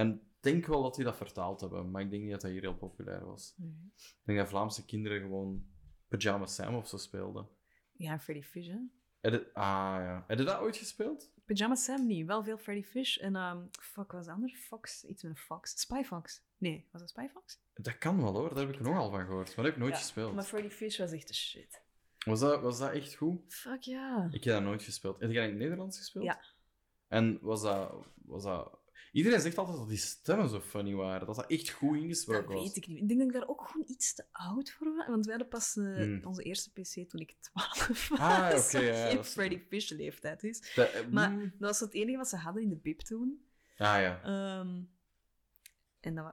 En ik denk wel dat die dat vertaald hebben, maar ik denk niet dat dat hier heel populair was. Nee. Ik denk dat Vlaamse kinderen gewoon Pyjama Sam of zo speelden. Ja, Freddy Fish, hè. Ah ja. Heb je dat ooit gespeeld? Pyjama Sam niet. Wel veel Freddy Fish. En, ehm fuck, was de andere? Fox. Iets met een Fox. Spy Fox. Nee, was dat Spy Fox? Dat kan wel hoor, daar heb ik nogal van gehoord, maar dat heb ik nooit Ja, gespeeld. Maar Freddy Fish was echt de shit. Was, dat, was dat echt goed? Fuck ja. Ik heb dat nooit gespeeld. Heb jij in het Nederlands gespeeld? Ja. En was dat, was dat... Iedereen zegt altijd dat die stemmen zo funny waren. Dat dat echt goed Dat ingesproken was. weet ik niet. Ik denk dat ik daar ook gewoon iets te oud voor was. Want wij hadden pas eh, Hmm. onze eerste PC toen ik 12 was. Ah, oké, Wat ja, dat Freddy Fish leeftijd is. Dat, eh, Maar mm. dat was het enige wat ze hadden in de bib toen. Ah ja. Ehm, en dat was...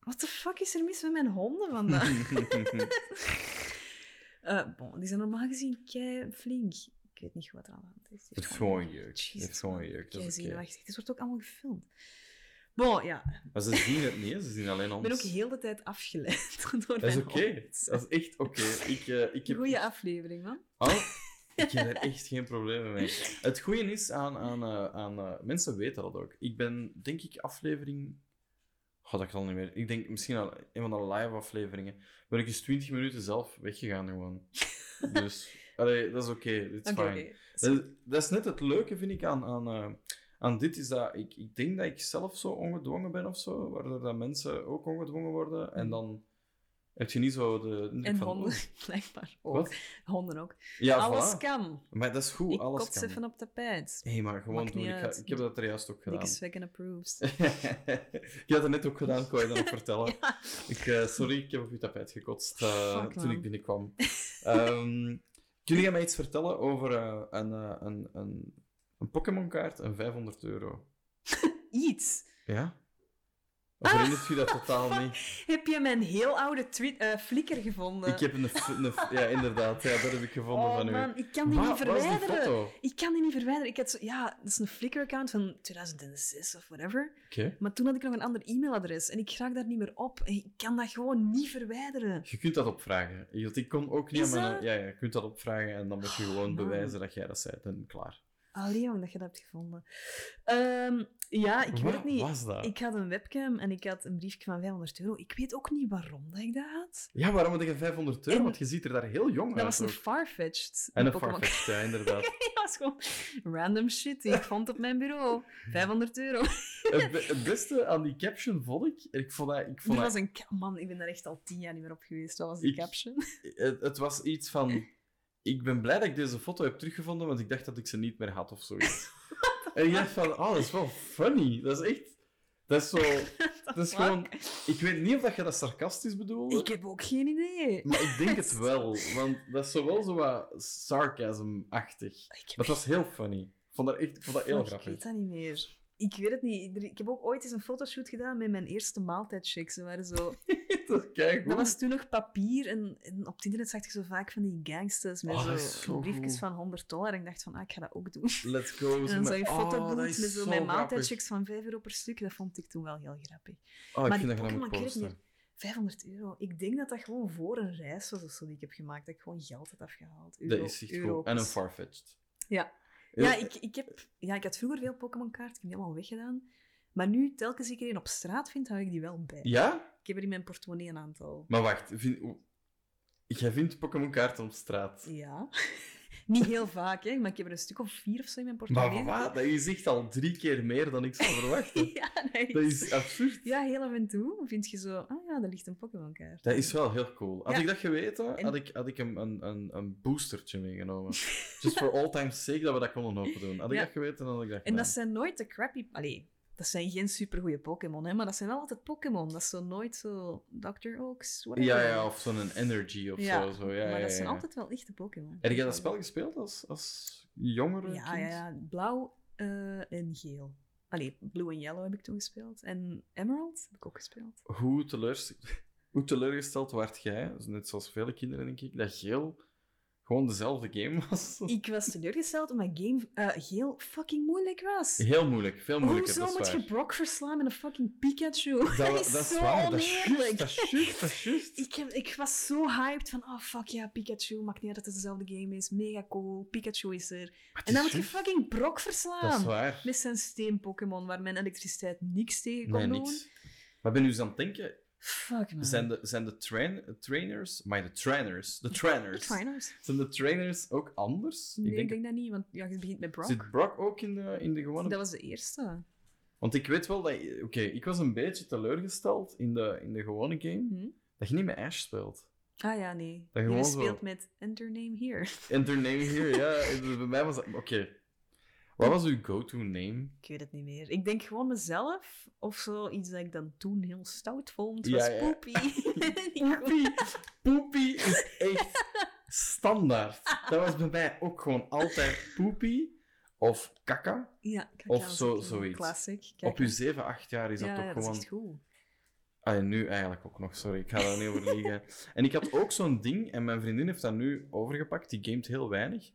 Wat de fuck is er mis met mijn honden vandaag? [LAUGHS] [LAUGHS] Eh, bon, die zijn normaal gezien kei flink. Ik weet niet wat er aan de hand is. Het is gewoon jeuk. Het Jezus, is gewoon jeuk. Dat is zenuwachtig. Dit wordt ook allemaal gefilmd. Bon, ja. Maar ze zien het niet, ze zien alleen Ik ons. ben ook heel de tijd afgeleid [LAUGHS] door Dat is oké. Dat is echt oké. Ik, eh, ik heb... Goeie aflevering, man. Oh, ik heb er [LAUGHS] echt geen problemen mee. Het goede is aan, aan, eh, aan eh, mensen weten dat ook. Ik ben, denk ik, aflevering. God, dat kan niet meer. Ik denk misschien al een van de live afleveringen. Ben ik eens 20 minuten zelf weggegaan gewoon. [LAUGHS] Dus, allee, dat is oké. dit is Oké, fijn. Dat, is- dat is net het leuke, vind ik, aan, aan, eh, aan dit. Is dat ik, ik denk dat ik zelf zo ongedwongen ben of zo. Waardoor dat mensen ook ongedwongen worden. En dan heb je niet zo de. Mm. En van, honden, [LAUGHS] blijkbaar ook. Wat? Honden ook. Ja, alles voilà. kan. Maar dat is goed, ik alles kan. even op tapijt. Hé, maar gewoon Maakt doen. Ik, ga- ik heb dat er juist ook gedaan. Dikke zwekken approves. [LAUGHS] ik had het net ook gedaan, kon je dat nog [LAUGHS] vertellen. Ja. Ik, eh, sorry, ik heb op je tapijt gekotst eh, Fuck, toen ik binnenkwam. Ehm kun jij mij iets vertellen over eh, een, een, een, een Pokémon-kaart en 500 euro? [LAUGHS] Iets. Ja? Of Ah. herinnert je dat totaal niet? [LAUGHS] Heb je mijn heel oude tweet, eh, flikker gevonden? Ik heb een, Ja, inderdaad. Ja, dat heb ik gevonden oh van u. man, ik kan die niet die verwijderen. Ik kan die niet verwijderen. Ik had zo, ja, dat is een Flickr-account van 2006 of whatever. Oké. Maar toen had ik nog een ander e-mailadres en ik raak daar niet meer op. En ik kan dat gewoon niet verwijderen. Je kunt dat opvragen. Ik kon ook niet? Ja, ja, je kunt dat opvragen en dan moet je Oh, gewoon bewijzen dat jij dat zei. En klaar. Allee, jong, dat je dat hebt gevonden. Ehm, ja, ik weet het niet. was dat? Ik had een webcam en ik had een briefje van 500 euro. Ik weet ook niet waarom dat ik dat had. Ja, waarom had je 500 euro? En- Want je ziet er daar heel jong Dat uit. was een ook. Farfetched. En een Pokémon. Farfetch, ja, inderdaad. [LAUGHS] dat was gewoon random shit die ik vond op mijn bureau. 500 euro. [LAUGHS] het, be- het beste aan die caption vond ik... Ik vond dat... Ik vond dat was een... Man, ik ben daar echt al tien jaar niet meer op geweest. Wat was die Ik- caption? het, het was iets van... Ik ben blij dat ik deze foto heb teruggevonden, want ik dacht dat ik ze niet meer had of zoiets. [LAUGHS] en ik dacht van, oh, dat is wel funny. Dat is echt... Dat is zo... [LAUGHS] Dat is gewoon... Ik weet niet of dat je dat sarcastisch bedoelde. Ik heb ook geen idee. Maar ik denk het [LAUGHS] wel, want dat is zo wel zo wat sarcasm-achtig. Maar het was heel funny. Ik vond dat, echt, ik vond dat heel Fuck, Ik grappig. weet dat niet meer. Ik weet het niet. Ik heb ook ooit eens een fotoshoot gedaan met mijn eerste maaltijdchecks. Ze waren zo... [LAUGHS] dat. Dat was toen nog papier en, en op het internet zag je zo vaak van die gangsters met Oh, dat zo, zo briefjes goed. van 100 dollar. En ik dacht van, ah, ik ga dat ook doen. [LAUGHS] Let's go. En dan met- zag je Oh, fotoboot dat met zo zo mijn van 5 euro per stuk. Dat vond ik toen wel heel grappig. Oh, ik maar vind dat dat Pokémon, ik niet. 500 euro. Ik denk dat dat gewoon voor een reis was of zo die ik heb gemaakt. Dat ik gewoon geld had afgehaald. Dat Euro, is echt goed. En een Farfetched. Ja. Ja, ik, ik, heb, ja, ik had vroeger veel Pokémon-kaarten. Ik heb die allemaal weggedaan. Maar nu, telkens ik er een op straat vind, hou ik die wel bij. Ja? Ik heb er in mijn portemonnee een aantal. Maar wacht. Vind, jij vindt Pokémon-kaarten op straat. Ja. [LAUGHS] Niet heel vaak, hè, maar ik heb er een stuk of vier of zo in mijn Maar portemonnee. wat? Dat is echt al drie keer meer dan ik zou verwachten. [LAUGHS] ja, nee. Dat is absurd. Ja, heel af en toe vind je zo... Ah ja, daar ligt een Pokémon-kaart. Dat is wel heel cool. Had Ja. ik dat geweten, En- had ik, had ik een, een, een, boostertje meegenomen. Just for all [LAUGHS] time's sake dat we dat konden open doen. Had ik dat geweten, dan had ik dat En dat zijn nooit de crappy... Allee, dat zijn geen supergoeie Pokémon, hè, maar dat zijn wel altijd Pokémon. Dat is zo nooit zo Dr. Oaks, whatever. Ja, ja, of zo'n energy of Ja, zo. zo. Ja, maar ja, dat zijn altijd wel echte Pokémon. Heb jij dat spel gespeeld als, als jongere Ja, kind? ja, ja. Blauw eh, en geel. Allee, blue en yellow heb ik toen gespeeld. En Emerald heb ik ook gespeeld. Hoe, teleurst... [LAUGHS] Hoe teleurgesteld werd jij, net zoals vele kinderen denk ik, dat geel gewoon dezelfde game was? Ik was teleurgesteld omdat game eh, geel fucking moeilijk was. Heel moeilijk, veel moeilijker, Hoezo dat moet je. Brock verslaan met een fucking Pikachu? Dat, [LAUGHS] Dat, dat is is zo waar, dat is oneerlijk. juist, dat is juist, dat is juist. [LAUGHS] Ik, ik was zo hyped van, oh fuck ja, Pikachu, maakt niet uit dat het dezelfde game is, mega cool, Pikachu is er. En dan moet je fucking Brock Dat is verslaan. waar. Met zijn steen-Pokémon, waar mijn elektriciteit niks tegen kon Nee, doen. niks. Maar ben nu eens aan het denken, Fuck man. zijn de, zijn de train, trainers, maar de trainers, de trainers, Trainers. zijn de trainers ook anders? Nee, ik denk, dat niet, want ja, je begint met Brock. Zit Brock ook in de, in de gewone... Dat was de eerste. Want ik weet wel dat... Oké, ik was een beetje teleurgesteld in de, in de gewone game, Hm? dat je niet met Ash speelt. Ah ja, nee. Dat Je gewoon zo- speelt met Enter Name Here. Enter name hier, ja. [LAUGHS] Bij mij was dat... Oké. Wat was uw go-to name? Ik weet het niet meer. Ik denk gewoon mezelf, of zo iets dat ik dan toen heel stout vond, Ja, was ja. Poepie. [LAUGHS] [LAUGHS] Poepie. Poepie is echt standaard. Dat was bij mij ook gewoon altijd Poepie of Kaka. ja, kaka Of zo- zoiets. Classic. Op je 7, 8 jaar is dat ja, toch dat gewoon... is echt goed. Ah, nu eigenlijk ook nog, sorry. Ik ga daar niet over liegen. En ik had ook zo'n ding, en mijn vriendin heeft dat nu overgepakt. Die gamet heel weinig.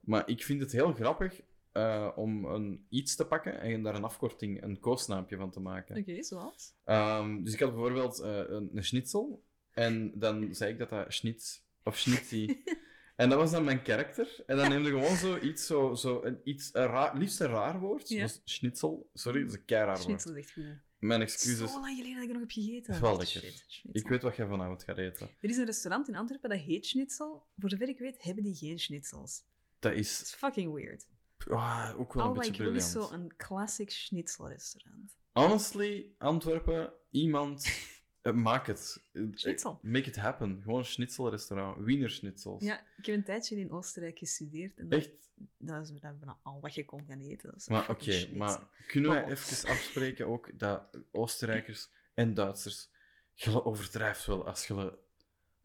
Maar ik vind het heel grappig eh, om een iets te pakken en daar een afkorting, een koosnaampje van te maken. Oké, zoals? Ehm, dus ik had bijvoorbeeld eh, een, een schnitzel. En dan zei ik dat dat schnitz of schnitzi. [LAUGHS] en dat was dan mijn karakter. En dan neemde gewoon zo iets, zo, zo een, iets, een raar, liefst een raar woord. Ja. Zoals schnitzel. Sorry, dat is een keiraar woord. Schnitzel is echt goed. Mijn excuses. Zo lang geleden dat ik nog heb gegeten. Dat is wel lekker. Schnitzel. Ik weet wat jij vanavond gaat eten. Er is een restaurant in Antwerpen dat heet Schnitzel. Voor zover ik weet, hebben die geen schnitzels. Dat Dat is is fucking weird. Ah, ook wel een beetje ik wil is briljant. zo een classic schnitzelrestaurant. Honestly, Antwerpen, iemand, [LAUGHS] eh, maak het. Eh, Schnitzel. Make it happen. Gewoon een schnitzelrestaurant. Wiener schnitzels. Ja, ik heb een tijdje in Oostenrijk gestudeerd. En Echt? dat is we al wat je kon gaan eten. Maar oké, maar kunnen wij Oh. even afspreken ook dat Oostenrijkers en Duitsers, je overdrijft wel als je...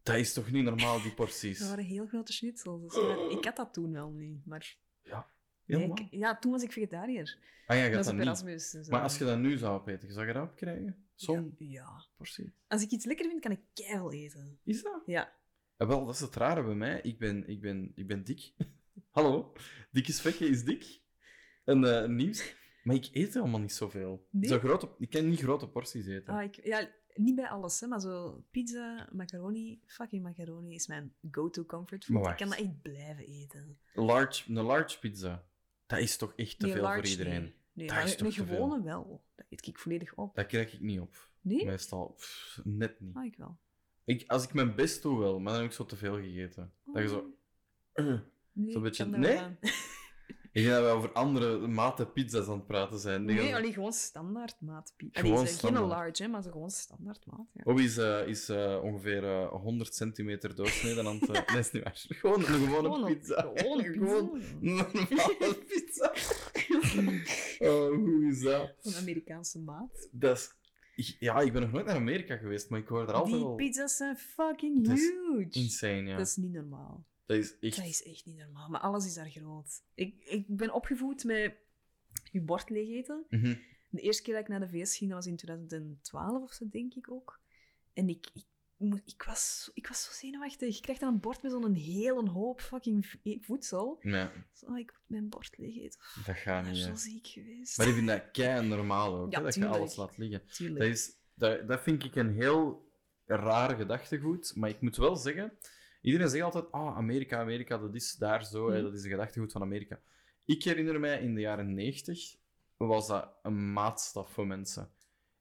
Dat is toch niet normaal, die porties? Dat waren heel grote schnitzels. Dus ja, ik had dat toen wel niet. Maar Helemaal? ik- ja, toen was ik vegetariër. Ah ja, je Dat is niet. Erasmus. Maar als je dat nu zou opeten, zou je dat opkrijgen? Zo'n Ja, ja. portie? Als ik iets lekker vind, kan ik keihard eten. Is dat? Ja. Wel, dat is het rare bij mij. Ik ben, ik ben, ik ben dik. [LAUGHS] Hallo? Dikke Svekke is dik. En eh, nieuws. Maar ik eet helemaal niet zoveel. Nee? Zo grote, ik kan niet grote porties eten. Ah, ik, ja, niet bij alles, hè, maar zo pizza, macaroni, fucking macaroni is mijn go-to comfort food. Ik kan dat echt blijven eten. Large, een large pizza. Dat is toch echt te Nee, veel voor iedereen. Nee, Dat is toch te veel? gewone wel. Dat eet ik volledig op. Dat krijg ik niet op. Nee? Meestal pff, net niet. Ah, ik wel. Ik, als ik mijn best doe wel, maar dan heb ik zo te veel gegeten. Dat je zo... Oh, uh. nee, ik beetje- nee? Ik denk dat we over andere maten pizza's aan het praten zijn. Nee, alleen gewoon standaard maat pizza. Gewoon ze- geen standaard. large, hè, maar zo gewoon standaard maat. Ja. Obi is, eh, is eh, ongeveer eh, 100 centimeter doorsneden aan het... [LAUGHS] nee, is niet waar. Gewoon een gewone Gewoon een- pizza. [LAUGHS] gewoon een Gewoon een normale [LAUGHS] pizza. oh, hoe is dat? Een Amerikaanse maat. dat is... Ja, ik ben nog nooit naar Amerika geweest, maar ik hoor er altijd Die pizza's zijn fucking huge. Insane, ja. Dat is niet normaal. Dat is echt... Dat is echt niet normaal. Maar alles is daar groot. Ik, ik ben opgevoed met je bord leeg eten. Mhm. De eerste keer dat ik naar de VS ging, dat was in 2012 of zo, denk ik ook. En ik, ik, ik, was, ik was zo zenuwachtig. Je krijgt dan een bord met zo'n hele hoop fucking v- voedsel. Ja, Zo, oh, ik moet mijn bord leeg eten. dat gaat Ik ben niet, zo ziek geweest. Maar ik vind dat kei normaal ook, [LAUGHS] Ja, dat je alles laat liggen. Tuurlijk. Dat, is, dat, dat vind ik een heel raar gedachtegoed. Maar ik moet wel zeggen, iedereen zegt altijd: ah, Amerika, Amerika, dat is daar zo, hè, Mhm. dat is een gedachtegoed van Amerika. Ik herinner mij in de jaren 90 was dat een maatstaf voor mensen.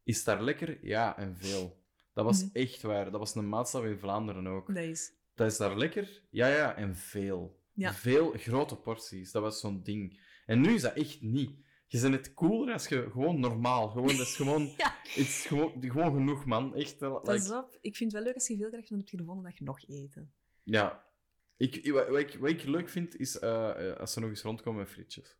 Is daar lekker? Ja, en veel. Dat was Mhm. echt waar. Dat was een maatstaf in Vlaanderen ook. Dat is... Dat is daar lekker? Ja, ja, en veel. Ja. Veel grote porties. Dat was zo'n ding. En nu is dat echt niet. Je bent het cooler als je gewoon normaal. Gewoon, dat is gewoon, [LAUGHS] Ja. het is gewoon, gewoon genoeg, man. Echt. eh, Pas like- op, ik vind het wel leuk als je veel krijgt, dan heb je de volgende dag nog eten. Ja. Ik, ik- wat, wat ik, wat ik leuk vind, is eh, eh, als ze nog eens rondkomen met frietjes.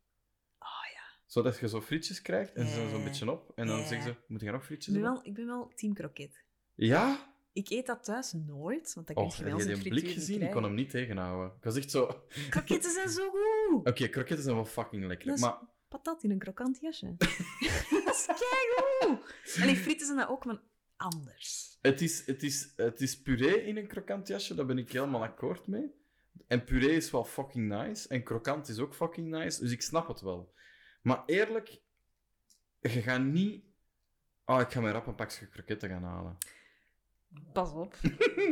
Oh ja. Zodat je zo frietjes krijgt en ze zijn zo'n Ja. beetje op. En dan zeggen ze, moet je nog Ik frietjes ben hebben? wel, ik ben wel team kroket. Ja? Ik eet dat thuis nooit, want Oh, je heb wel je die frituur blik gezien? Ik kon hem niet tegenhouden. Ik was echt zo... Oké, Kroketten zijn zo [LAUGHS] goed! kroketten zijn wel fucking lekker. Dat is- Maar Patat in een krokant jasje. [LAUGHS] dat is keigoed! En die frieten zijn dat ook, maar anders. het is, het, is, het is puree in een krokant jasje, daar ben ik helemaal akkoord mee. En puree is wel fucking nice. En krokant is ook fucking nice. Dus ik snap het wel. Maar eerlijk, je gaat niet... Oh, ik ga mijn rap een pakje kroketten gaan halen. Pas op.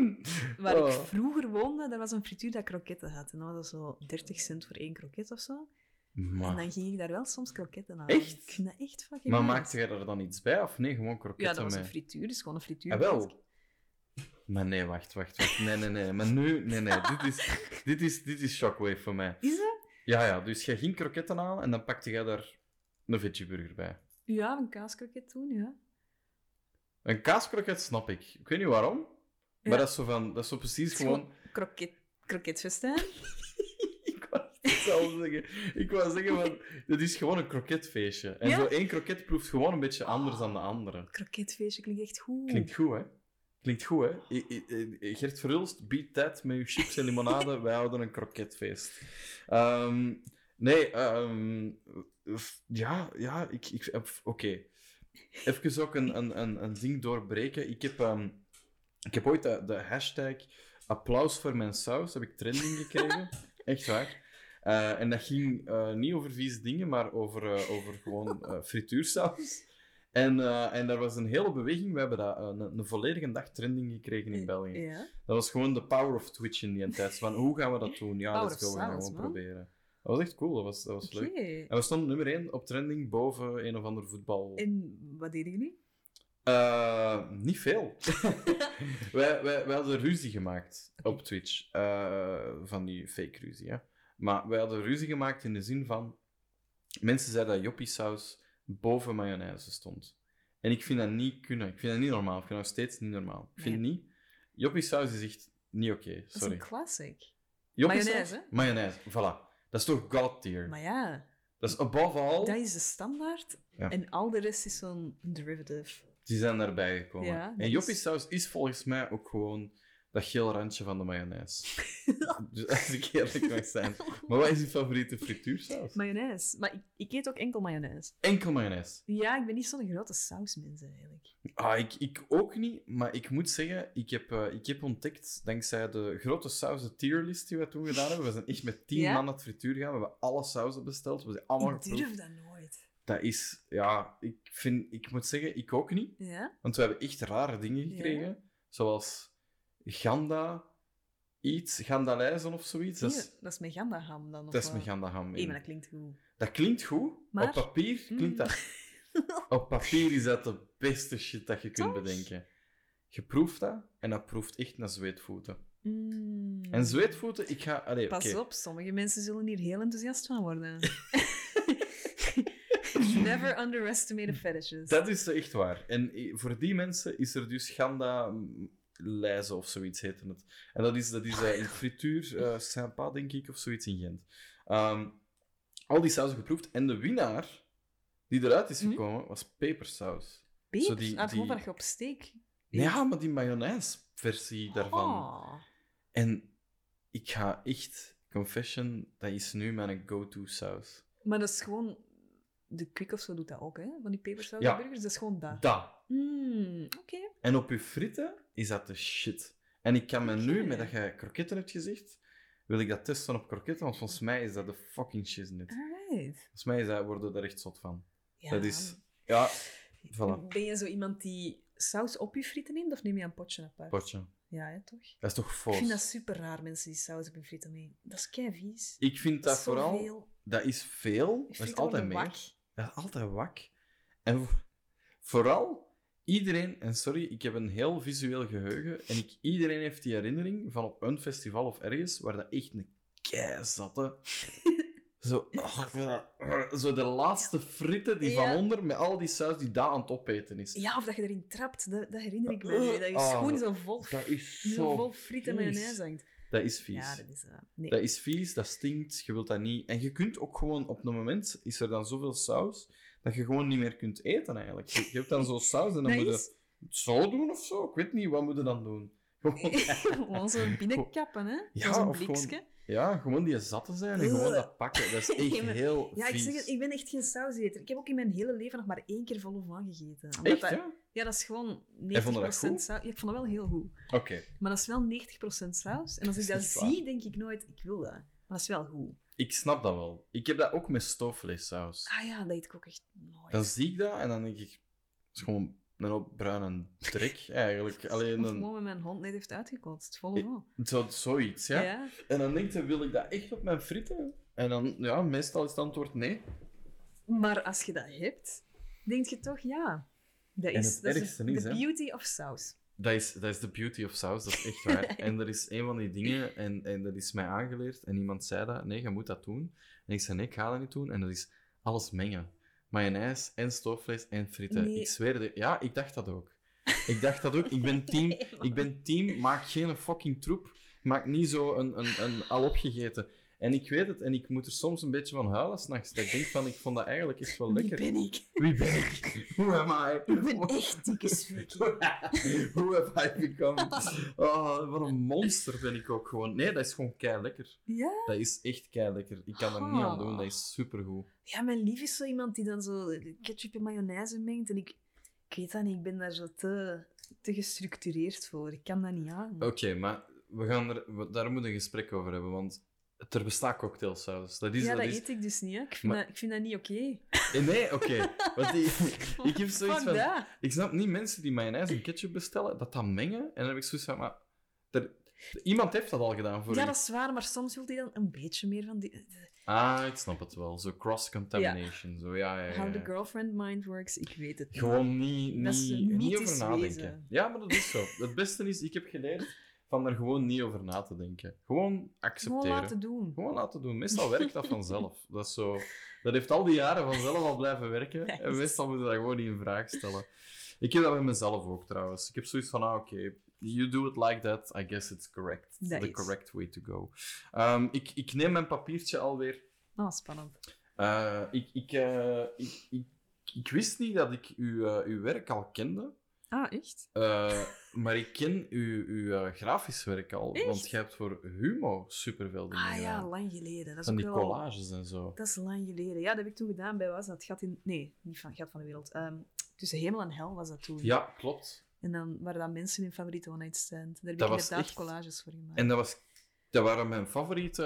[LAUGHS] Waar Oh. ik vroeger woonde, daar was een frituur dat kroketten had. En dat was zo 30 cent voor één kroket of zo. En Maar, dan ging ik daar wel soms kroketten halen. Echt? Ik vind dat echt fucking maar maakte jij er dan iets bij? Of nee, gewoon Ja, kroketten dat was een frituur, dus gewoon een frituur. Ah, wel. Maar nee, wacht, wacht, wacht. Nee, nee, nee. Maar nu, nee, nee. Dit is, dit is, dit is shockwave voor mij. Is dat? Ja, ja. Dus jij ging kroketten halen en dan pakte jij daar een veggieburger bij. Ja, een kaaskroket toen, ja. Een kaaskroket snap ik. Ik weet niet waarom. Maar Ja. dat is zo van, dat is zo precies Het is gewoon... Kroket, kroketfestijn. [LAUGHS] ik wou zeggen. Ik wou zeggen van, dit is gewoon een kroketfeestje. En Ja? zo één kroket proeft gewoon een beetje anders dan de andere. Kroketfeestje klinkt echt goed. Klinkt goed, hè? Klinkt goed, hè? I- I- I- Gert Verhulst, beat that met je chips en limonade. [LAUGHS] Wij houden een kroketfeest. Ehm, nee, ehm, ja, ja, ik... ik Oké. Even ook een, een, een, een ding doorbreken. Ik heb, ehm, ik heb ooit de, de hashtag applaus voor mijn saus, heb ik trending gekregen. [LAUGHS] Echt waar. Eh, en dat ging eh, niet over vieze dingen, maar over, eh, over gewoon [LAUGHS] frituursaus. En, eh, en daar was een hele beweging. We hebben dat, een, een volledige dag trending gekregen in België. Ja. Dat was gewoon de power of Twitch in die tijd. Van, hoe gaan we dat doen? Ja, Power we gaan saus, gewoon man. proberen. Dat was echt cool, dat was, dat was leuk. En we stonden nummer 1 op trending boven een of ander voetbal. En wat deden jullie? Eh, niet veel. [LAUGHS] [LAUGHS] wij, wij, wij hadden ruzie gemaakt op Twitch. Van die fake ruzie, hè. Maar wij hadden ruzie gemaakt in de zin van... Mensen zeiden dat joppiesaus boven mayonaise stond. En ik vind dat niet kunnen. Ik vind dat niet normaal. Ik vind dat nog steeds niet normaal. Ik vind Nee. niet... Joppiesaus is echt niet oké. Dat is Sorry. een classic. Mayonaise, hè? Mayonaise, voilà. Dat is toch god tier. Maar ja, Dat is above all... dat is de standaard. Ja. En al de rest is zo'n derivative. Die zijn daarbij gekomen. Ja, en is- joppiesaus is volgens mij ook gewoon dat geel randje van de mayonaise. [LAUGHS] dus als ik eerlijk mag zijn. Maar wat is je favoriete frituursaus? Mayonaise. Maar ik, ik eet ook enkel mayonaise. Enkel mayonaise. Ja, ik ben niet zo'n grote sausmens eigenlijk. Ah, ik, ik ook niet, maar ik moet zeggen, ik heb, eh, ik heb ontdekt, dankzij de grote sauzen tierlist die we toen gedaan hebben, we zijn echt met tien Ja? man naar het frituur gegaan, we hebben alle sauzen besteld, we zijn allemaal ik geproefd. durf dat nooit. Dat is, ja, ik, vind, ik moet zeggen, ik ook niet. Ja? Want we hebben echt rare dingen gekregen. Zoals Ganda, iets, Gandalijzen of zoiets. Dat is, dat is met gandaham dan. Dat is met Gandaham. Maar dat klinkt goed. Dat klinkt goed. Maar- Op papier klinkt Mm. dat... Op papier is dat de beste shit dat je kunt Toch? bedenken. Je proeft dat en dat proeft echt naar zweetvoeten. Mm. En zweetvoeten, ik ga... Allee, Pas op, sommige mensen zullen hier heel enthousiast van worden. [LAUGHS] Never underestimate the fetishes. Dat is echt waar. En i- voor die mensen is er dus Ganda mm, lijzen of zoiets heette het. En dat is, dat is eh, in frituur eh sympa, denk ik, of zoiets in Gent. Ehm, al die sausen geproefd. En de winnaar die eruit is Hm? gekomen, was pepersaus. Peper? zo die- Ah, gewoon die- dat je op steek... Ja, maar die mayonaise-versie daarvan. Oh. En ik ga echt... Confession, dat is nu mijn go-to saus. Maar dat is gewoon... De Quick of zo doet dat ook, hè? Van die pepersaus Ja. burgers, dat is gewoon dat. Dat. Mm, Oké. En op je fritten is dat de shit. En ik kan me nu, met dat je kroketten hebt gezegd, wil ik dat testen op kroketten, want volgens mij is dat de fucking shiznit. Alright. Volgens mij is dat, worden we er echt zot van. Ja. Dat is... Ja, voilà. Ben je zo iemand die saus op je frieten neemt, of neem je een potje apart? Potje. Ja, hè, toch? Dat is toch Ik fout? vind dat super raar, mensen die saus op hun frieten nemen. Dat is kei vies. Ik vind dat, vooral... Dat is veel. Dat is frieten altijd meer. wak. Dat is altijd wak. En vo- vooral... Iedereen, en sorry, ik heb een heel visueel geheugen, en ik, iedereen heeft die herinnering van op een festival of ergens, waar dat echt een keizat, hè. [LAUGHS] Zo, oh, zo de laatste fritten die Ja. van onder met al die saus die daar aan het opeten is. Ja, of dat je erin trapt, dat, dat herinner ik me. Dat je Ah, schoen zo vol, Dat is [LAUGHS] zo vol friet en vies. mayonaise hangt. Dat is vies. Ja, dat is... nee. Dat is vies, dat stinkt, je wilt dat niet. En je kunt ook gewoon, op een moment is er dan zoveel saus, dat je gewoon niet meer kunt eten eigenlijk. Je, je hebt dan zo saus en dan moet je het zo doen of zo. Ik weet niet, wat moet je dan doen? Gewoon, [LAUGHS] Gewoon zo binnenkappen, hè? Ja, Zo'n ja, gewoon die zatten zijn en gewoon dat pakken. Dat is [LAUGHS] echt heel Ja, ik zeg het, ik ben echt geen sauseter. Ik heb ook in mijn hele leven nog maar één keer volle van gegeten. Echt, dat- ja? Ja, dat is gewoon 90% En vond je dat goed? saus. Ja, ik vond dat wel heel goed. Oké. Maar dat is wel 90% saus. En als ik Dat dat zie, denk ik nooit, ik wil dat. Maar dat is wel goed. Ik snap dat wel. Ik heb dat ook met stoofvleessaus. Ah ja, dat eet ik ook echt nooit. Dan zie ik dat en dan denk ik... Het is gewoon een hoop bruine trek, [LAUGHS] eigenlijk. Alleen een, gewoon met mijn hond net heeft uitgekotst. Volle van. zo, zoiets, ja? Ja. En dan denk je, wil ik dat echt op mijn frieten? En dan, ja, meestal is het antwoord nee. Maar als je dat hebt, denk je toch ja. Dat En is, het dat ergste de is, hè. beauty of saus. Dat is, dat is de beauty of saus, dat is echt waar. [LAUGHS] En er is een van die dingen, en, en dat is mij aangeleerd, en iemand zei dat, nee, je moet dat doen. En ik zei, nee, ik ga dat niet doen. En dat is alles mengen. Mayonaise en stoofvlees en frieten. Nee. Ik zweer het, ja, ik dacht dat ook. Ik dacht dat ook. Ik ben [LAUGHS] team, Nee, ik ben team maak geen fucking troep. Maak niet zo een, een, een al opgegeten. En ik weet het, en ik moet er soms een beetje van huilen s'nachts. Dat ik denk van, ik vond dat eigenlijk echt wel Wie lekker. ben ik? Wie ben ik? Who am I? Ik ben echt dikke sfeekie. Who have I become? Oh, wat een monster ben ik ook gewoon. Nee, dat is gewoon kei lekker. Ja? Dat is echt kei lekker. Ik kan er niet aan doen, dat is supergoed. Ja, mijn lief is zo iemand die dan zo ketchup en mayonaise mengt. En ik, ik weet dat niet, ik ben daar zo te, te gestructureerd voor. Ik kan dat niet aan. Oké, maar we gaan er, we- daar moeten we een gesprek over hebben, want er bestaat cocktailsaus. Dat is, ja, dat dat is... eet ik dus niet. Hè. Ik, vind Maar- dat, ik vind dat niet oké. Eh, Nee, oké. Want [LAUGHS] ik heb zoiets Fuck van... dat. Ik snap niet mensen die mayonaise en ketchup bestellen, dat dan mengen. En dan heb ik zoiets van, maar... Er, iemand heeft dat al gedaan voor Ja, u. dat is waar, maar soms wil hij dan een beetje meer van die... Ah, ik snap het wel. Zo cross-contamination. Zo, ja, ja, ja. How the girlfriend mind works, ik weet het niet. Gewoon niet, Dat niet, niet over nadenken. wezen. Ja, maar dat is zo. Het beste is, ik heb geleerd van er gewoon niet over na te denken. Gewoon accepteren. Gewoon laten doen. Gewoon laten doen. Meestal werkt dat vanzelf. [LAUGHS] Dat, is zo, dat heeft al die jaren vanzelf al blijven werken. [LAUGHS] En meestal moet je dat gewoon niet in vraag stellen. Ik heb dat bij mezelf ook trouwens. Ik heb zoiets van, ah, oké, you do it like that, I guess it's correct. Dat the is. correct way to go. Ehm, ik, ik neem mijn papiertje alweer. Ah, spannend. Eh, ik, ik, eh, ik, ik, ik wist niet dat ik uw, eh, uw werk al kende. Ah, echt? Eh, maar ik ken uw, uw eh, grafisch werk al. Echt? Want jij hebt voor Humo superveel dingen Ah ja, lang geleden. Dat is ook die collages en zo. Dat is lang geleden. Ja, dat heb ik toen gedaan bij, was dat? Gat in... Nee, niet van Gat van de Wereld. Ehm, tussen hemel en hel was dat toen. Ja, klopt. En dan waren dat mensen hun favoriete one-night stand. Daar heb Dat ik inderdaad echt- collages voor gemaakt. En dat, was, dat waren mijn favoriete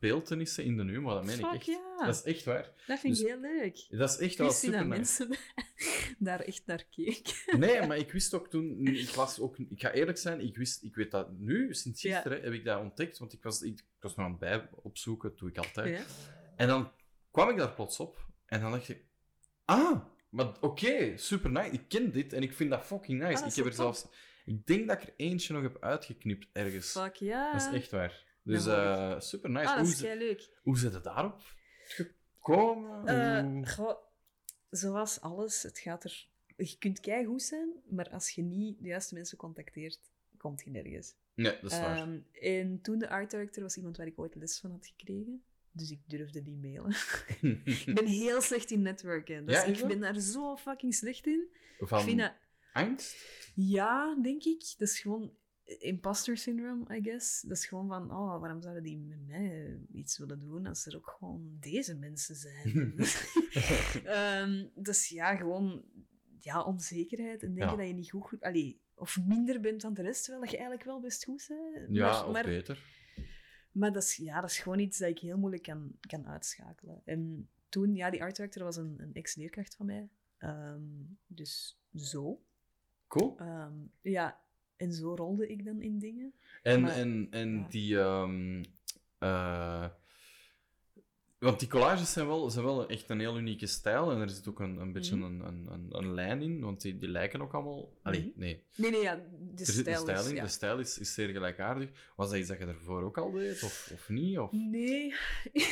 beeldtenissen in de Humo. Dat meen ik Fuck echt. ja, Dat is echt waar. dat vind ik dus- heel leuk. Dat is echt Ik wel super dat nice. mensen [LAUGHS] daar echt naar keken. Nee, maar ik wist ook toen, ik was ook, ik ga eerlijk zijn, ik wist, ik weet dat nu, sinds Ja. gisteren, heb ik dat ontdekt, want ik was, ik, ik was nog aan het bij opzoeken, dat doe ik altijd. Ja. En dan kwam ik daar plots op, en dan dacht ik, ah, maar oké, super nice, ik ken dit, en ik vind dat fucking nice. Ah, dat ik heb er zelfs, ik denk dat ik er eentje nog heb uitgeknipt ergens. Fuck ja. Dat is echt waar. Dus eh, super nice. Ah, dat is leuk. hoe zit het daarop gekomen? Goh, zoals alles, het gaat er... Je kunt keigoed zijn, maar als je niet de juiste mensen contacteert, komt je nergens. Nee, dat is waar. Ehm, en toen de art director was iemand waar ik ooit les van had gekregen. Dus ik durfde niet mailen. [LAUGHS] ik ben heel slecht in netwerken. Dus Ja, ik ben daar zo fucking slecht in. Van Ik vind dat... angst? Ja, denk ik. Dat is gewoon imposter syndrome, I guess. Dat is gewoon van, oh, waarom zouden die met mij iets willen doen als er ook gewoon deze mensen zijn? [LAUGHS] [LAUGHS] Ehm, dus ja, gewoon ja, onzekerheid en denken Ja. dat je niet goed, goed allee, of minder bent dan de rest, terwijl dat je eigenlijk wel best goed bent. Ja, maar, of maar, beter. maar dat is, ja, dat is gewoon iets dat ik heel moeilijk kan, kan uitschakelen. En toen, ja, die art director was een, een ex-leerkracht van mij. Ehm, dus zo. Cool. Ehm, ja, en zo rolde ik dan in dingen. En, Maar- en, en ja. die... ehm, eh, Want die collages zijn wel, zijn wel echt een heel unieke stijl. En er zit ook een, een beetje Mhm. een, een, een, een lijn in, want die, die lijken ook allemaal... Allee, Mhm. nee. Nee, nee, ja, de er stijl stijl is, in. ja. De stijl is, is zeer gelijkaardig. Was dat iets dat je daarvoor ook al deed, of, of niet? Of... Nee.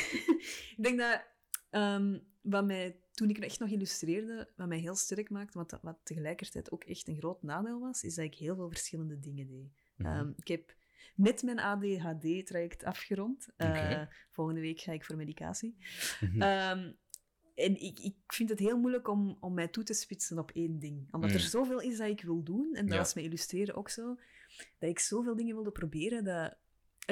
[LAUGHS] ik denk dat ehm, wat mij, toen ik echt nog illustreerde, wat mij heel sterk maakte, wat, wat tegelijkertijd ook echt een groot nadeel was, is dat ik heel veel verschillende dingen deed. Mhm. Ehm, ik heb net mijn ADHD-traject afgerond. Eh. Volgende week ga ik voor medicatie. Mhm. Ehm, en ik, ik vind het heel moeilijk om, om mij toe te spitsen op één ding. Omdat er Mm. zoveel is dat ik wil doen, en dat Ja. was met illustreren ook zo, dat ik zoveel dingen wilde proberen. Dat...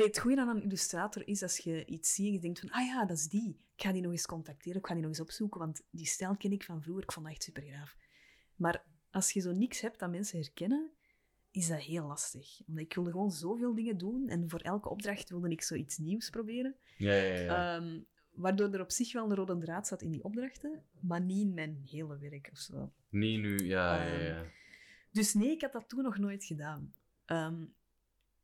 Het goede aan een illustrator is als je iets ziet en je denkt van, ah ja, dat is die. Ik ga die nog eens contacteren, ik ga die nog eens opzoeken, want die stijl ken ik van vroeger. Ik vond dat echt super gaaf. Maar als je zo niks hebt dat mensen herkennen, is dat heel lastig. Omdat ik wilde gewoon zoveel dingen doen en voor elke opdracht wilde ik zoiets nieuws proberen. Ja, ja, ja. Ehm, waardoor er op zich wel een rode draad zat in die opdrachten, maar niet in mijn hele werk of zo. niet nu, ja, ja, ehm, ja. Dus nee, ik had dat toen nog nooit gedaan. Ehm,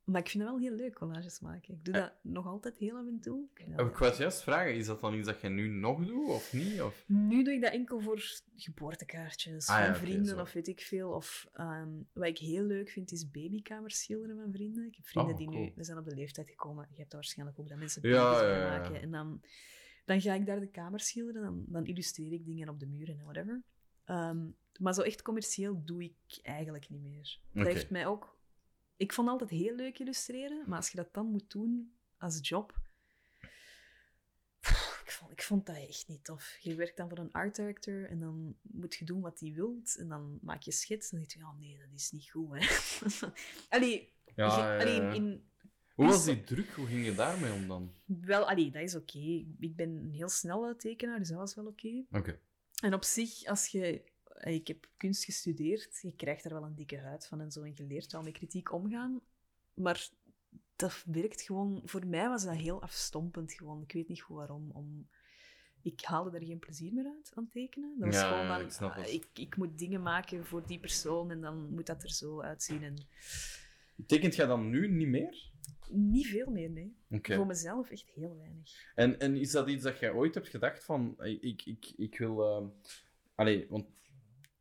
maar ik vind het wel heel leuk, collages maken. Ik doe Eh. dat nog altijd heel af en toe. Ik dat Ik wou juist vragen, is dat dan iets dat je nu nog doet, of niet? Of... Nu doe ik dat enkel voor geboortekaartjes Ah van vrienden of weet ik veel. Of ehm, wat ik heel leuk vind, is babykamers schilderen van vrienden. Ik heb vrienden Oh, die nu... We zijn op de leeftijd gekomen. Je hebt dat waarschijnlijk ook, dat mensen baby's ja, maken. En dan, dan ga ik daar de kamer schilderen. Dan, dan illustreer ik dingen op de muren en whatever. Ehm, maar zo echt commercieel doe ik eigenlijk niet meer. Dat heeft mij ook... Ik vond altijd heel leuk illustreren, maar als je dat dan moet doen als job... Ik vond, ik vond dat echt niet tof. Je werkt dan voor een art director en dan moet je doen wat hij wilt. En dan maak je schets en dan denk je, ja, nee, dat is niet goed. Hè. [LAUGHS] allee, Ja, je- allee, in, Hoe was die druk? Hoe ging je daarmee om dan? wel, allee, dat is oké. Ik ben een heel snelle tekenaar, dus dat was wel oké. Oké. En op zich, als je... eh, Ik heb kunst gestudeerd, je krijgt er wel een dikke huid van en zo. En je leert wel met kritiek omgaan. Maar dat werkt gewoon... Voor mij was dat heel afstompend gewoon. Ik weet niet goed waarom. Om, ik haalde er geen plezier meer uit aan tekenen. Dat was Ja, gewoon ja, van, ik snap ah, ik, ik moet dingen maken voor die persoon en dan moet dat er zo uitzien. En Tekent jij dan nu niet meer? niet veel meer, nee. Voor mezelf echt heel weinig. En, en is dat iets dat jij ooit hebt gedacht van, ik, ik, ik wil... allee, want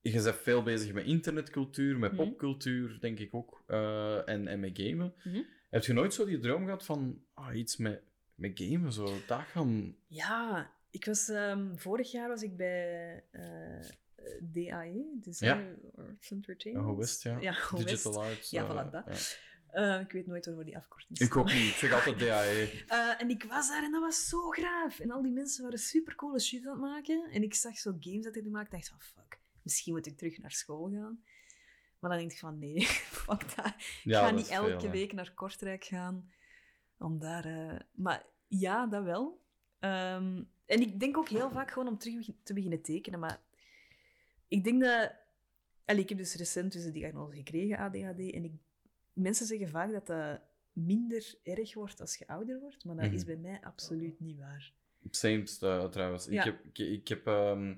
je bent veel bezig met internetcultuur, met Mhm. popcultuur, denk ik ook, eh, en, en met gamen. Mhm. Heb je nooit zo die droom gehad van ah, iets met, met gamen, zo, dat gaan... Ja, ik was, ehm, vorig jaar was ik bij eh, DAE, Design Ja. Arts Entertainment. Oh, West, ja. Ja, West. Digital arts. Ja, eh, voilà, dat. ja. Eh, ik weet nooit waarvoor die afkorting Ik staat. ook niet, ik zeg altijd [LAUGHS] DAE. Eh, en ik was daar en dat was zo graaf. En al die mensen waren super coole shit aan het maken. En ik zag zo games dat hij maakte. Ik dacht van, fuck, misschien moet ik terug naar school gaan. Maar dan denk ik van, nee, [LAUGHS] fuck dat. Ik Ja, ga dat niet elke veel, week naar Kortrijk gaan. Om daar... eh, Maar ja, dat wel. Ehm, en ik denk ook heel vaak gewoon om terug te beginnen tekenen. Maar ik denk dat... Allee, ik heb dus recent dus de diagnose gekregen, ADHD. En ik, mensen zeggen vaak dat dat minder erg wordt als je ouder wordt. Maar dat Mhm. is bij mij absoluut niet waar. Same uh, trouwens. Ja. Ik, heb, ik, ik, heb, ehm,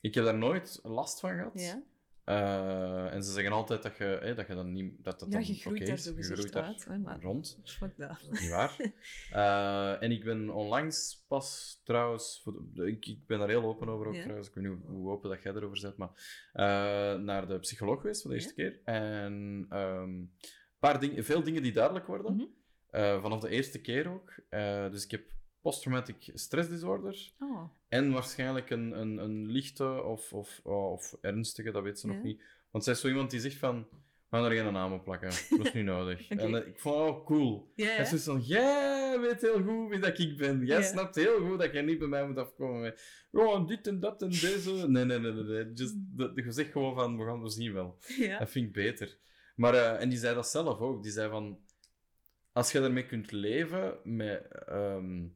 ik heb daar nooit last van gehad. Ja, Eh, en ze zeggen altijd dat je, hè, dat je dan niet... Dat dat ja dan je groeit daar zo groeit daar uit. Maar rond. fuck dat. Niet waar. [LAUGHS] Eh, en ik ben onlangs pas trouwens, ik, ik ben daar heel open over ook Ja. trouwens, ik weet niet hoe, hoe open dat jij erover zet, maar eh, naar de psycholoog geweest voor de eerste keer. En ehm, paar dingen, veel dingen die duidelijk worden, Mhm. Vanaf de eerste keer ook. Dus ik heb posttraumatic stress disorder Oh, en waarschijnlijk een, een, een lichte of, of, of ernstige, dat weet ze Ja. nog niet. Want zij is zo iemand die zegt van, we gaan er geen naam op plakken, dat is niet nodig. [LAUGHS] En eh, ik vond het ook cool. ja, Hij ja. is dus van, jij weet heel goed wie dat ik ben. Jij snapt heel goed dat jij niet bij mij moet afkomen met oh, dit en dat en deze. Nee, nee, nee, nee. nee. Just, dat, je zegt gewoon van, we gaan we zien wel. Dat vind ik beter. Maar, eh, en die zei dat zelf ook. Die zei van, als je daarmee kunt leven met, ehm,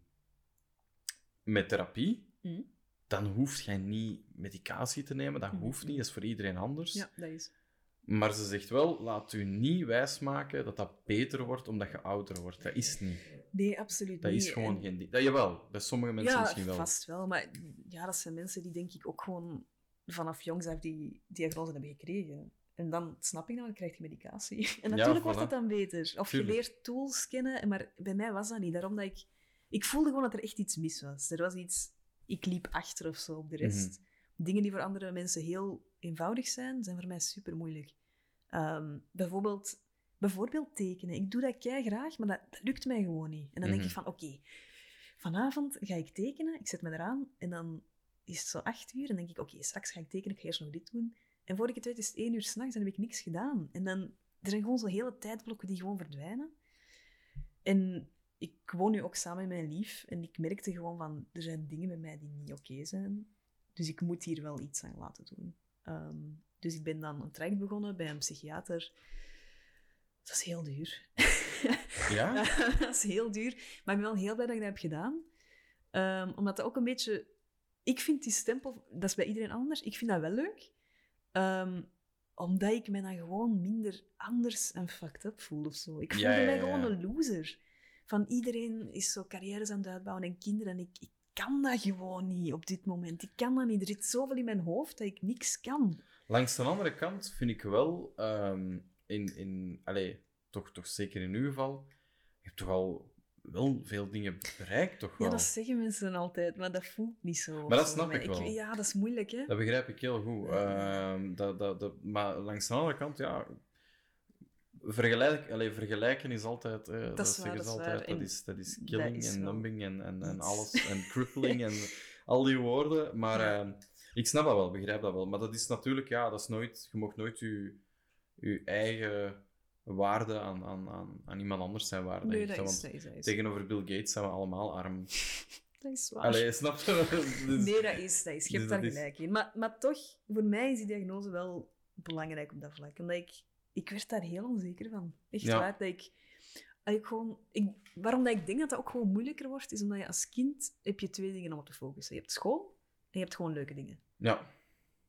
met therapie, Mhm. dan hoeft jij niet medicatie te nemen. Dat Mhm. hoeft niet, dat is voor iedereen anders. Ja, dat is. Maar ze zegt wel, laat u niet wijsmaken dat dat beter wordt omdat je ouder wordt. Dat is niet. Nee, absoluut Dat niet. is gewoon En- geen. Dat, jawel, bij sommige mensen ja, misschien wel. vast wel. Maar ja, dat zijn mensen die denk ik ook gewoon vanaf jongs af die diagnose hebben gekregen. En dan snap ik dat, dan krijg je medicatie. [LAUGHS] En natuurlijk wordt voilà. het dan beter. Of Tuurlijk. je leert tools kennen, maar bij mij was dat niet. Daarom dat ik Ik voelde gewoon dat er echt iets mis was. Er was iets... Ik liep achter of zo op de rest. Dingen die voor andere mensen heel eenvoudig zijn, zijn voor mij super moeilijk. bijvoorbeeld, bijvoorbeeld tekenen. Ik doe dat kei graag, maar dat, dat lukt mij gewoon niet. En dan denk ik Mhm. van, oké, vanavond ga ik tekenen. Ik zet me eraan en dan is het zo acht uur. En denk ik, oké, straks ga ik tekenen. Ik ga eerst nog dit doen. En voor ik het weet is het één uur s'nachts en heb ik niks gedaan. En dan, er zijn gewoon zo hele tijdblokken die gewoon verdwijnen. En ik woon nu ook samen met mijn lief. En ik merkte gewoon van, er zijn dingen bij mij die niet oké zijn. Dus ik moet hier wel iets aan laten doen. Ehm, dus ik ben dan een traject begonnen bij een psychiater. Dat is heel duur. Ja? [LAUGHS] dat is heel duur. Maar ik ben wel heel blij dat ik dat heb gedaan. Ehm, omdat dat ook een beetje... Ik vind die stempel... Dat is bij iedereen anders. Ik vind dat wel leuk. Ehm, omdat ik me dan gewoon minder anders en fucked up voel of zo. Ik voelde Ja, ja, mij gewoon een loser. Van iedereen is zo carrières aan het uitbouwen en kinderen. En ik, ik kan dat gewoon niet op dit moment. Ik kan dat niet. Er zit zoveel in mijn hoofd dat ik niks kan. Langs de andere kant vind ik wel, ehm, in, in, allee, toch, toch zeker in uw geval, je hebt toch al wel veel dingen bereikt, toch wel? Ja, dat zeggen mensen altijd, maar dat voelt niet zo. Maar dat snap ik wel. Ja, dat is moeilijk, hè? Dat begrijp ik heel goed. Ehm, dat, dat, dat, maar langs de andere kant, ja. Vergelijk, allee, vergelijken is altijd. eh, dat, is waar, zeggen dat ze is altijd. Dat is, dat is dat killing is en numbing en, en, alles. En [LAUGHS] crippling en al die woorden. Maar Ja. ehm, ik snap dat wel, begrijp dat wel. Maar dat is natuurlijk, ja, dat is nooit. Je mag nooit je, je eigen waarde aan, aan, aan, aan iemand anders zijn waarde. Nee, hechten, dat is, want dat is, dat is. tegenover Bill Gates zijn we allemaal arm. [LAUGHS] Dat is waar. Allee, snap je? [LAUGHS] Dus- Nee, dat is, dat is. Je dus hebt daar is- gelijk in. Maar, maar toch, voor mij is die diagnose wel belangrijk op dat vlak. Omdat ik, ik werd daar heel onzeker van. Echt Ja. waar, dat ik... dat ik gewoon, ik, waarom dat ik denk dat dat ook gewoon moeilijker wordt, is omdat je als kind heb je twee dingen om op te focussen. Je hebt school en je hebt gewoon leuke dingen. Ja,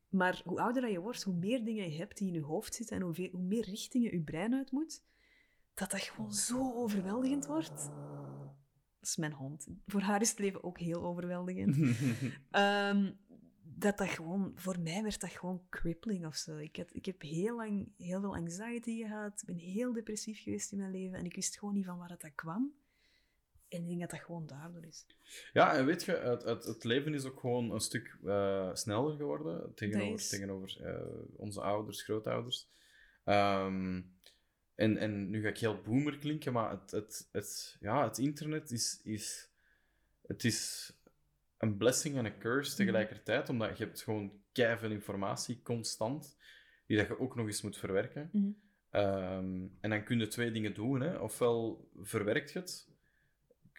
Maar hoe ouder dat je wordt, hoe meer dingen je hebt die in je hoofd zitten en hoe, veel- hoe meer richtingen je brein uit moet, dat dat gewoon zo overweldigend wordt. Dat is mijn hond. Voor haar is het leven ook heel overweldigend. [LAUGHS] Ehm, dat dat gewoon, voor mij werd dat gewoon crippling of zo. Ik, had, ik heb heel lang heel veel anxiety gehad. Ik ben heel depressief geweest in mijn leven en ik wist gewoon niet van waar dat, dat kwam. En ik denk dat dat gewoon daardoor is. Ja, en weet je, het, het, het leven is ook gewoon een stuk eh, sneller geworden tegenover, is- tegenover eh, onze ouders, grootouders. Ehm, en, en nu ga ik heel boomer klinken, maar het, het, het, ja, het internet is, is, het is een blessing en een curse tegelijkertijd, omdat je hebt gewoon veel informatie constant, die dat je ook nog eens moet verwerken. Mhm. Ehm, en dan kun je twee dingen doen. Hè. Ofwel verwerkt je het,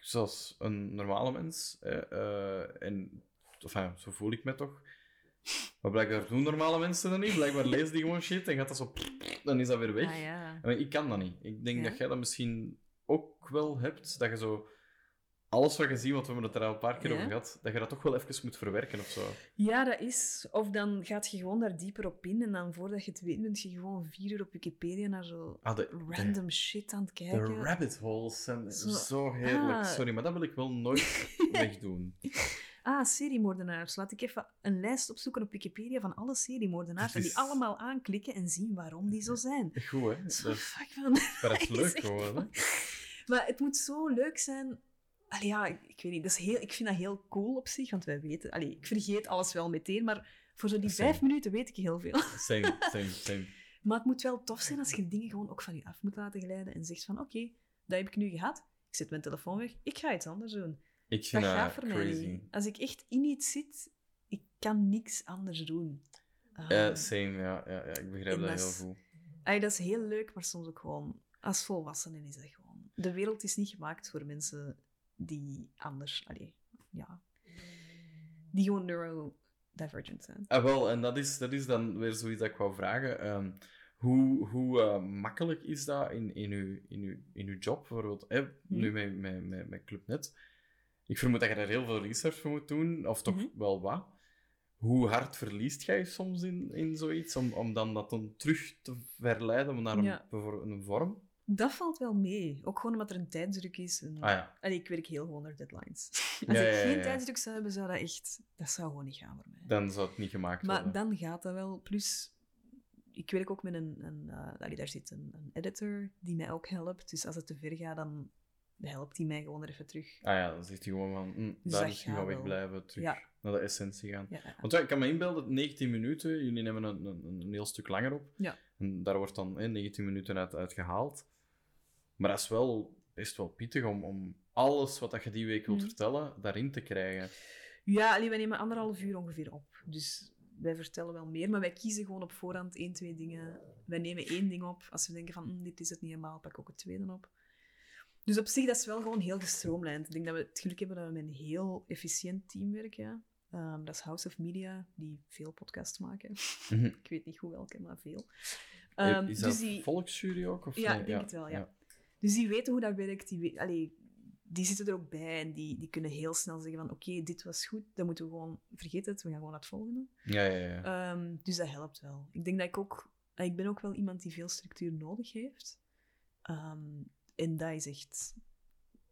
zoals een normale mens. eh, en, enfin, zo voel ik me toch. Maar blijkbaar doen normale mensen dat niet. Blijkbaar lezen die gewoon shit en gaat dat zo... Dan is dat weer weg. Ah ja. Maar ik kan dat niet. Ik denk Ja? dat jij dat misschien ook wel hebt. Dat je zo... Alles wat je ziet, want we hebben het er al een paar keer Ja? over gehad, dat je dat toch wel even moet verwerken of zo. Ja, dat is. Of dan gaat je gewoon daar dieper op in en dan voordat je het weet, bent je gewoon vier uur op Wikipedia naar zo Ah, de, random shit aan het kijken. de rabbit holes zijn Zo- zo, heerlijk. Ah. Sorry, maar dat wil ik wel nooit [LAUGHS] wegdoen. Ah, seriemoordenaars. Laat ik even een lijst opzoeken op Wikipedia van alle seriemoordenaars en die allemaal aanklikken en zien waarom die zo zijn. Goed, hè? Dat Zo fuck dat [LAUGHS] is leuk gewoon, hè? Maar het moet zo leuk zijn. Allee, ja, ik, ik weet niet. Dat is heel, ik vind dat heel cool op zich, want wij weten... Allee, ik vergeet alles wel meteen, maar voor zo die Same. vijf minuten weet ik heel veel. [LAUGHS] Same, same, same. Maar het moet wel tof zijn als je dingen gewoon ook van je af moet laten glijden en zegt van oké, dat heb ik nu gehad. Ik zet mijn telefoon weg. Ik ga iets anders doen. Ik vind dat, voor mij crazy. niet. Als ik echt in iets zit, ik kan niks anders doen. Ah. Ja, same, ja, ja, ja. Ik begrijp En dat heel goed. Allee, dat is heel leuk, maar soms ook gewoon... Als volwassenen is dat gewoon... De wereld is niet gemaakt voor mensen die anders... Allee, ja... Die gewoon neurodivergent zijn. Ah, wel, en dat is, dat is dan weer zoiets dat ik wou vragen. Ehm, hoe hoe eh, makkelijk is dat in, in, uw, in, uw, in uw job? Bijvoorbeeld, hè, nu met, met, met, met Clubnet. Ik vermoed dat je daar heel veel research voor moet doen, of toch Mhm. wel wat. Hoe hard verliest jij soms in, in zoiets, om, om dan dat dan terug te verleiden naar een, Ja. een vorm? Dat valt wel mee. Ook gewoon omdat er een tijdsdruk is. En... Ah ja. Allee, ik werk heel gewoon naar deadlines. [LAUGHS] Als Ja, ik geen tijdsdruk zou hebben, zou dat echt... Dat zou gewoon niet gaan voor mij. Dan zou het niet gemaakt Maar worden. dan gaat dat wel. Plus, ik werk ook met een... een allee, daar zit een, een editor die mij ook helpt. Dus als het te ver gaat, dan helpt hij mij gewoon er even terug. Ah ja, dan zegt hij gewoon van, hm, Dus daar is wel. wegblijven, terug Ja. naar de essentie gaan. Want ja, ik kan me inbeelden, 19 minuten, jullie nemen een, een, een heel stuk langer op. Ja. En daar wordt dan hè, 19 minuten uit, uit gehaald. Maar dat is wel, is het wel pittig om, om alles wat dat je die week wilt Mhm. vertellen, daarin te krijgen. Ja, wij nemen anderhalf uur ongeveer op. Dus wij vertellen wel meer, maar wij kiezen gewoon op voorhand één, twee dingen. Wij nemen één ding op. Als we denken van, hm, dit is het niet helemaal, pak ook het tweede op. Dus op zich, dat is wel gewoon heel gestroomlijnd. Ik denk dat we het geluk hebben dat we met een heel efficiënt team werken. Ehm, dat is House of Media, die veel podcasts maken. Mhm. [LAUGHS] ik weet niet hoe welke, maar veel. Ehm, is dus dat die, volksjury ook? Of Ja, nee? ik denk het wel, ja. Dus die weten hoe dat werkt. Die, allee, die zitten er ook bij en die, die kunnen heel snel zeggen van oké, dit was goed, dan moeten we gewoon... Vergeet het, we gaan gewoon naar het volgende. Ja, ja, ja. Ehm, dus dat helpt wel. Ik denk dat ik ook... Ik ben ook wel iemand die veel structuur nodig heeft. Ehm, en dat is echt...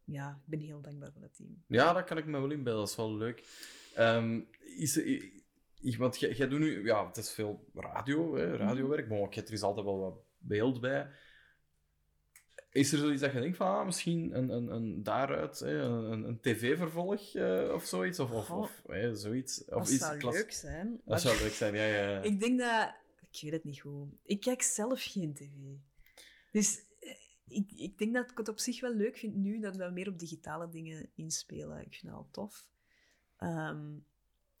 Ja, ik ben heel dankbaar voor dat team. Ja, dat kan ik me wel inbeelden. Dat is wel leuk. Ehm, is, want jij jij doet nu... Ja, het is veel radio, hè, radiowerk. Maar er is altijd wel wat beeld bij. Is er zoiets dat je denkt van, ah, misschien een, een, een daaruit, hè, een, een tv-vervolg eh, of zoiets? Of, of, of hè, zoiets? Of Dat iets zou leuk zijn. Dat maar zou leuk zijn, ja, ja. Ik denk dat... Ik weet het niet goed. Ik kijk zelf geen tv. Dus eh, ik, ik denk dat ik het op zich wel leuk vind nu dat we meer op digitale dingen inspelen. Ik vind dat wel tof. Ehm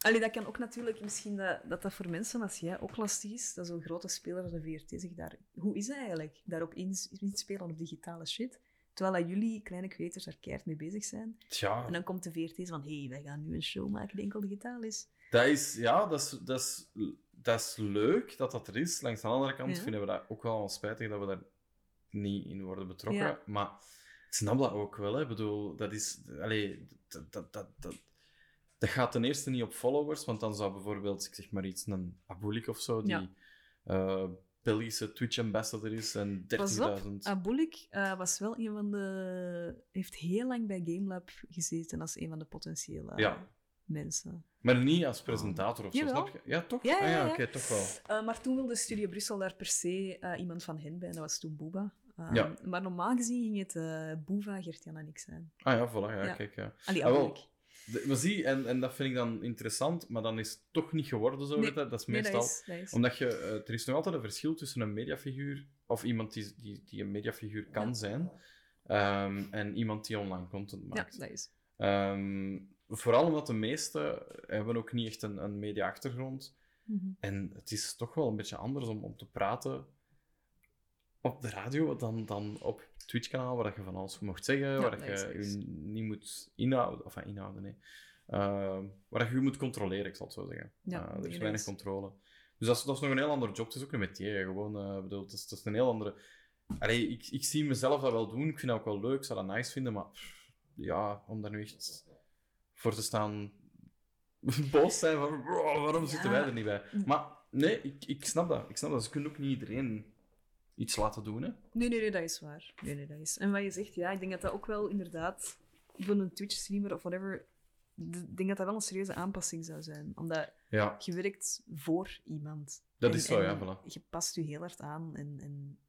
allee, dat kan ook natuurlijk misschien dat, dat dat voor mensen als jij ook lastig is, dat zo'n grote speler als de VRT zich daar... Hoe is het eigenlijk? Daarop ins- inspelen op digitale shit. Terwijl dat jullie, kleine creators, daar keihard mee bezig zijn. Tja, En dan komt de VRT van, hé, hey, wij gaan nu een show maken die enkel digitaal is. dat is, ja, dat is, dat, is, dat is leuk dat dat er is. Langs de andere kant Ja. vinden we dat ook wel wel spijtig dat we daar niet in worden betrokken. Ja. Maar ik snap dat ook wel. Hè. Ik bedoel, dat is... Allee, dat, dat, dat, dat, dat gaat ten eerste niet op followers, want dan zou bijvoorbeeld, ik zeg maar iets, een Abulik of zo, die Ja. eh, Belgische Twitch-ambassador is en 30.000... Pas op, Abulik eh, was wel een van de... heeft heel lang bij GameLab gezeten als een van de potentiële Ja. mensen. Maar niet als presentator of zo, Jawel. snap je? Ja, toch? Ja, Ah, ja, ja. oké, toch wel. Eh, maar toen wilde Studio Brussel daar per se eh, iemand van hen bij. En dat was toen Booba. Ja. Maar normaal gezien ging het eh Boeva, Gert-Jan en ik zijn. Ah ja, voilà, ja, Ja. kijk, ja. Allee, Ah, wel. De- maar zie, en, en dat vind ik dan interessant, maar dan is het toch niet geworden zo. Nee. Dat is Nee, meestal... dat is, dat is. Omdat je, eh, er is nog altijd een verschil tussen een mediafiguur, of iemand die, die, die een mediafiguur kan Ja. zijn, ehm, en iemand die online content Ja, maakt. dat is. Ehm, vooral omdat de meesten hebben ook niet echt een, een media-achtergrond. Mhm. En het is toch wel een beetje anders om, om te praten op de radio dan, dan op Twitch-kanaal, waar dat je van alles mocht zeggen, Ja, waar dat dat is je je niet moet inhouden, of inhouden, nee. Ehm, waar dat je je moet controleren, ik zal het zo zeggen. Ja, Eh, er nee, is dat weinig controle. Dus dat is, dat is nog een heel ander job. Het is ook een métier, gewoon. eh, bedoel, het, is, het is een heel andere... Allee, ik, ik zie mezelf dat wel doen. Ik vind dat ook wel leuk. Ik zou dat nice vinden, maar... pff, ja, om daar nu echt voor te staan... [LAUGHS] boos zijn van... "Bro, waarom zitten wij er niet bij? Maar nee, ik, ik snap dat. Ik snap dat. Ze kunnen ook niet iedereen iets laten doen, hè. Nee, nee, nee, dat is waar. Nee, nee, dat is. En wat je zegt, ja, ik denk dat dat ook wel inderdaad voor een Twitch-streamer of whatever, ik denk dat dat wel een serieuze aanpassing zou zijn. Omdat Ja, je werkt voor iemand. dat En- is zo, ja, voilà. Je past je heel hard aan en, en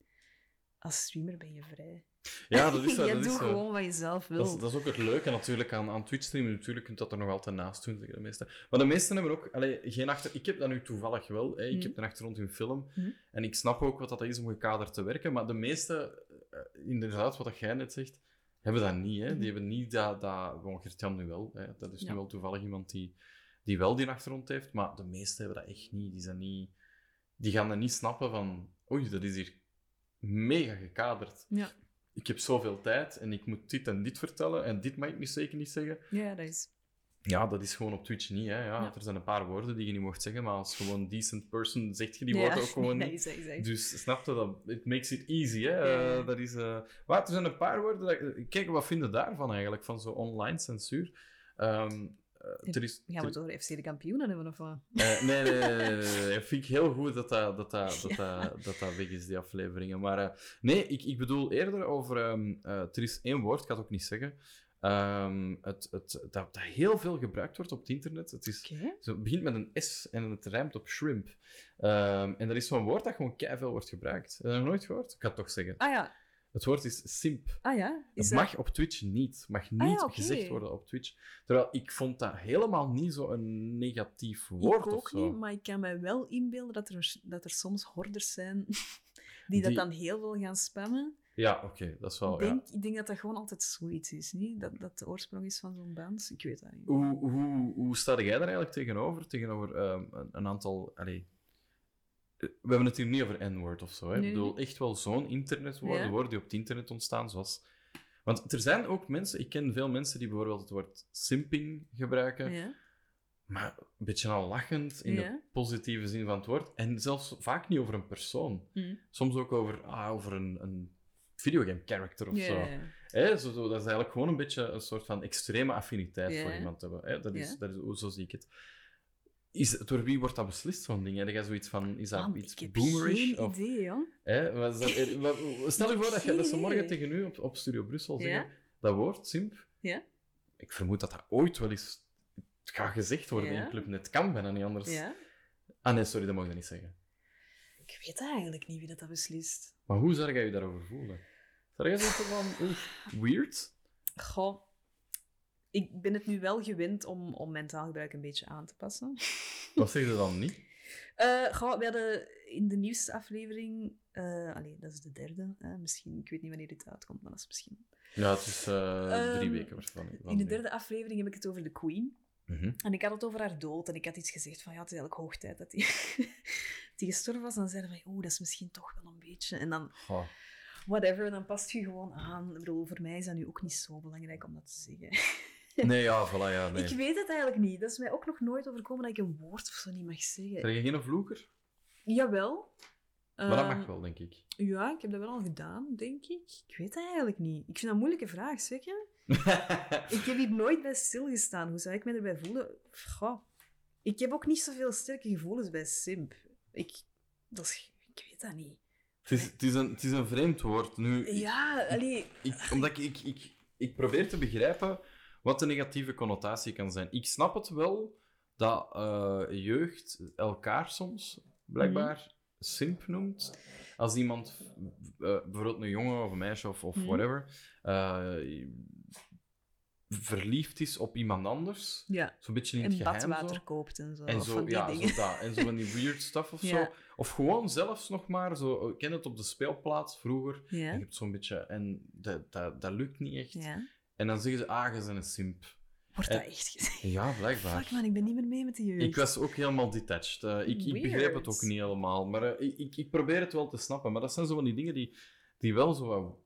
als streamer ben je vrij. Ja, [LAUGHS] dat is je dat is doet gewoon wat je zelf wil. Dat is, dat is ook het leuke natuurlijk aan, aan Twitch streamen. Natuurlijk kunt dat er nog altijd naast doen, zeggen de meesten. Maar de meesten hebben ook allee, geen achter... Ik heb dat nu toevallig wel. Hè. Ik Mhm. heb een achtergrond in film. Mhm. En ik snap ook wat dat is om gekaderd te werken. Maar de meeste, eh, inderdaad, wat dat jij net zegt, hebben dat niet. Hè. Mhm. Die hebben niet dat... dat gewoon Gert-Jan nu wel. Hè. Dat is Ja. nu wel toevallig iemand die, die wel die achtergrond heeft. Maar de meeste hebben dat echt niet. Die, zijn niet, die gaan dan niet snappen van... Oei, dat is hier mega gekaderd. Ja. Ik heb zoveel tijd en ik moet dit en dit vertellen. En dit mag ik nu zeker niet zeggen. ja, dat is. Ja, dat is gewoon op Twitch niet. Hè. Ja, Ja. Er zijn een paar woorden die je niet mocht zeggen, maar als gewoon decent person zeg je die ja, woorden ook gewoon [LAUGHS] niet. Dus snap je dat? It makes it easy. Hè? Eh, dat is, eh, Maar er zijn een paar woorden. Dat... Kijk, wat vinden daarvan eigenlijk? Van zo online censuur? Ehm, eh, er is, Gaan we er- het over FC de kampioenen hebben of wat? eh, nee, nee, nee. Dat [LAUGHS] vind ik heel goed dat dat, dat, dat, dat, dat, weg is, die afleveringen. Maar eh, nee, ik, ik bedoel eerder over... ehm, eh, er is één woord, ik ga het ook niet zeggen, ehm, het, het, dat, dat heel veel gebruikt wordt op het internet. Het, is, het begint met een S en het rijmt op shrimp. Ehm, en dat is zo'n woord dat gewoon veel wordt gebruikt. Heb je dat nog nooit gehoord? Ik ga het toch zeggen. Ah ja, Het woord is simp. Ah ja? Is Het mag op Twitch niet. mag niet Ah ja, oké. gezegd worden op Twitch. Terwijl ik vond dat helemaal niet zo'n negatief woord ik of ook zo. niet, maar ik kan me wel inbeelden dat er, dat er soms horders zijn [LAUGHS] die, dat dan heel veel gaan spammen. Ja, oké, dat is wel... ik, ja. denk, ik denk dat dat gewoon altijd zoiets is, niet? Dat dat de oorsprong is van zo'n band. Ik weet dat niet. Hoe, hoe, hoe sta jij daar eigenlijk tegenover? Tegenover ehm, een, een aantal... Allee, eh, we hebben het hier niet over N-word of zo. Hè? Nee, Ik bedoel, echt wel zo'n internetwoorden, Ja. woorden die op het internet ontstaan, zoals... Want er zijn ook mensen... Ik ken veel mensen die bijvoorbeeld het woord simping gebruiken, Ja? maar een beetje al lachend in de positieve zin van het woord. En zelfs vaak niet over een persoon. Hm. Soms ook over, ah, over een, een videogame character of zo. Hè, zo, zo, dat is eigenlijk gewoon een beetje een soort van extreme affiniteit voor iemand hebben. Hè? Dat is, dat is, zo zie ik het. Is, door wie wordt dat beslist, zo'n ding? Heb jij zoiets van, is dat Man, iets ik heb boomerish? geen Of, idee, hoor. hè? Dat- [LAUGHS] eh, stel je voor dat, je, dat ze morgen tegen u op, op Studio Brussel zeggen, Ja? dat woord, simp. Ja? Ik vermoed dat dat ooit wel eens gaat gezegd worden Ja? in Club Net. kan bijna niet anders. Ja? Ah nee, sorry, dat mag je niet zeggen. Ik weet eigenlijk niet wie dat, dat beslist. Maar hoe zou jij je daarover voelen? Zou jij zo van, weird? Goh, ik ben het nu wel gewend om, om mentaal gebruik een beetje aan te passen. Wat zeg je dan niet? [LAUGHS] Goh, we hadden in de nieuwste aflevering... eh allee, dat is de derde. Hè, misschien, ik weet niet wanneer dit uitkomt, maar dat is misschien... Ja, het is eh, drie Ehm, weken waarschijnlijk. In de derde aflevering heb ik het over de Queen. Mhm. En ik had het over haar dood. En ik had iets gezegd van, ja, het is eigenlijk hoog tijd dat die, [LAUGHS] die gestorven was. En dan zeiden van, oeh, dat is misschien toch wel een beetje... En dan, whatever, dan past je gewoon aan. Ik bedoel, voor mij is dat nu ook niet zo belangrijk om dat te zeggen. [LAUGHS] [LAUGHS] Nee, ja, voilà, ja, nee. Ik weet het eigenlijk niet. Dat is mij ook nog nooit overkomen dat ik een woord of zo niet mag zeggen. Ben je geen vloeker? Jawel. Maar dat Ehm, mag wel, denk ik. Ja, ik heb dat wel al gedaan, denk ik. Ik weet het eigenlijk niet. Ik vind dat een moeilijke vraag, zeg je? [LAUGHS] Ik heb hier nooit bij stilgestaan. Hoe zou ik me erbij voelen? Goh. Ik heb ook niet zoveel sterke gevoelens bij simp. Ik, dat is, ik weet dat niet. het, is, het, is een, het is een vreemd woord. Nu, Ja, allee... ik, omdat ik, ik, ik, ik probeer te begrijpen wat de negatieve connotatie kan zijn. Ik snap het wel dat eh, jeugd elkaar soms blijkbaar Mhm. simp noemt. Als iemand, eh, bijvoorbeeld een jongen of een meisje of, of Mhm. whatever, eh, verliefd is op iemand anders, Ja, zo'n beetje in en het zo. badwater koopt en zo. En zo, van die ja, zo dat. En zo van die weird stuff of [LAUGHS] Ja. zo. Of gewoon zelfs nog maar, zo, ik ken het op de speelplaats vroeger. En je Ja, hebt zo'n beetje, en dat, dat, dat lukt niet echt. ja. En dan zeggen ze, ah, je bent een simp. Wordt dat echt gezegd? Ja, blijkbaar. Fuck man, ik ben niet meer mee met de jeugd. Ik was ook helemaal detached. Eh, ik, ik begreep het ook niet helemaal. Maar eh, ik, ik, probeer het wel te snappen. Maar dat zijn zo van die dingen die, die wel zo wat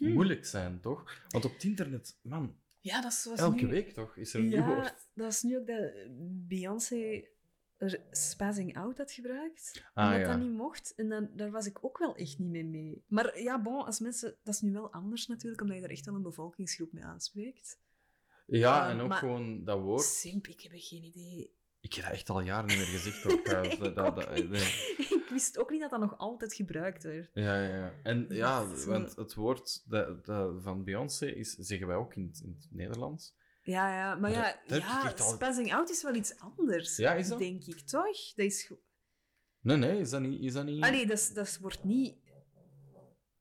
Hm. moeilijk zijn, toch? Want op het internet, man, Ja, dat is elke nu... week toch, is er een nieuw Ja, woord. dat is nu ook dat Beyoncé er spazzing out had gebruikt. Ah, omdat ja. dat niet mocht. En dan, daar was ik ook wel echt niet mee mee. Maar ja, bon, als mensen... Dat is nu wel anders natuurlijk, omdat je daar echt wel een bevolkingsgroep mee aanspreekt. Ja, Eh, en ook gewoon dat woord. Simp, ik heb geen idee. Ik heb dat echt al jaren niet meer gezegd. [LAUGHS] Ook, dat, dat, nee. ik wist ook niet dat dat nog altijd gebruikt werd. Ja, ja, ja. En ja, want het woord dat, van Beyoncé is, zeggen wij ook in, in het Nederlands. Ja, ja, maar ja, dat- ja al- spazzing out is wel iets anders. Ja, is dat? Denk ik, toch? Dat is... Nee, nee, is dat niet... Is dat niet... Allee, dat, dat wordt niet...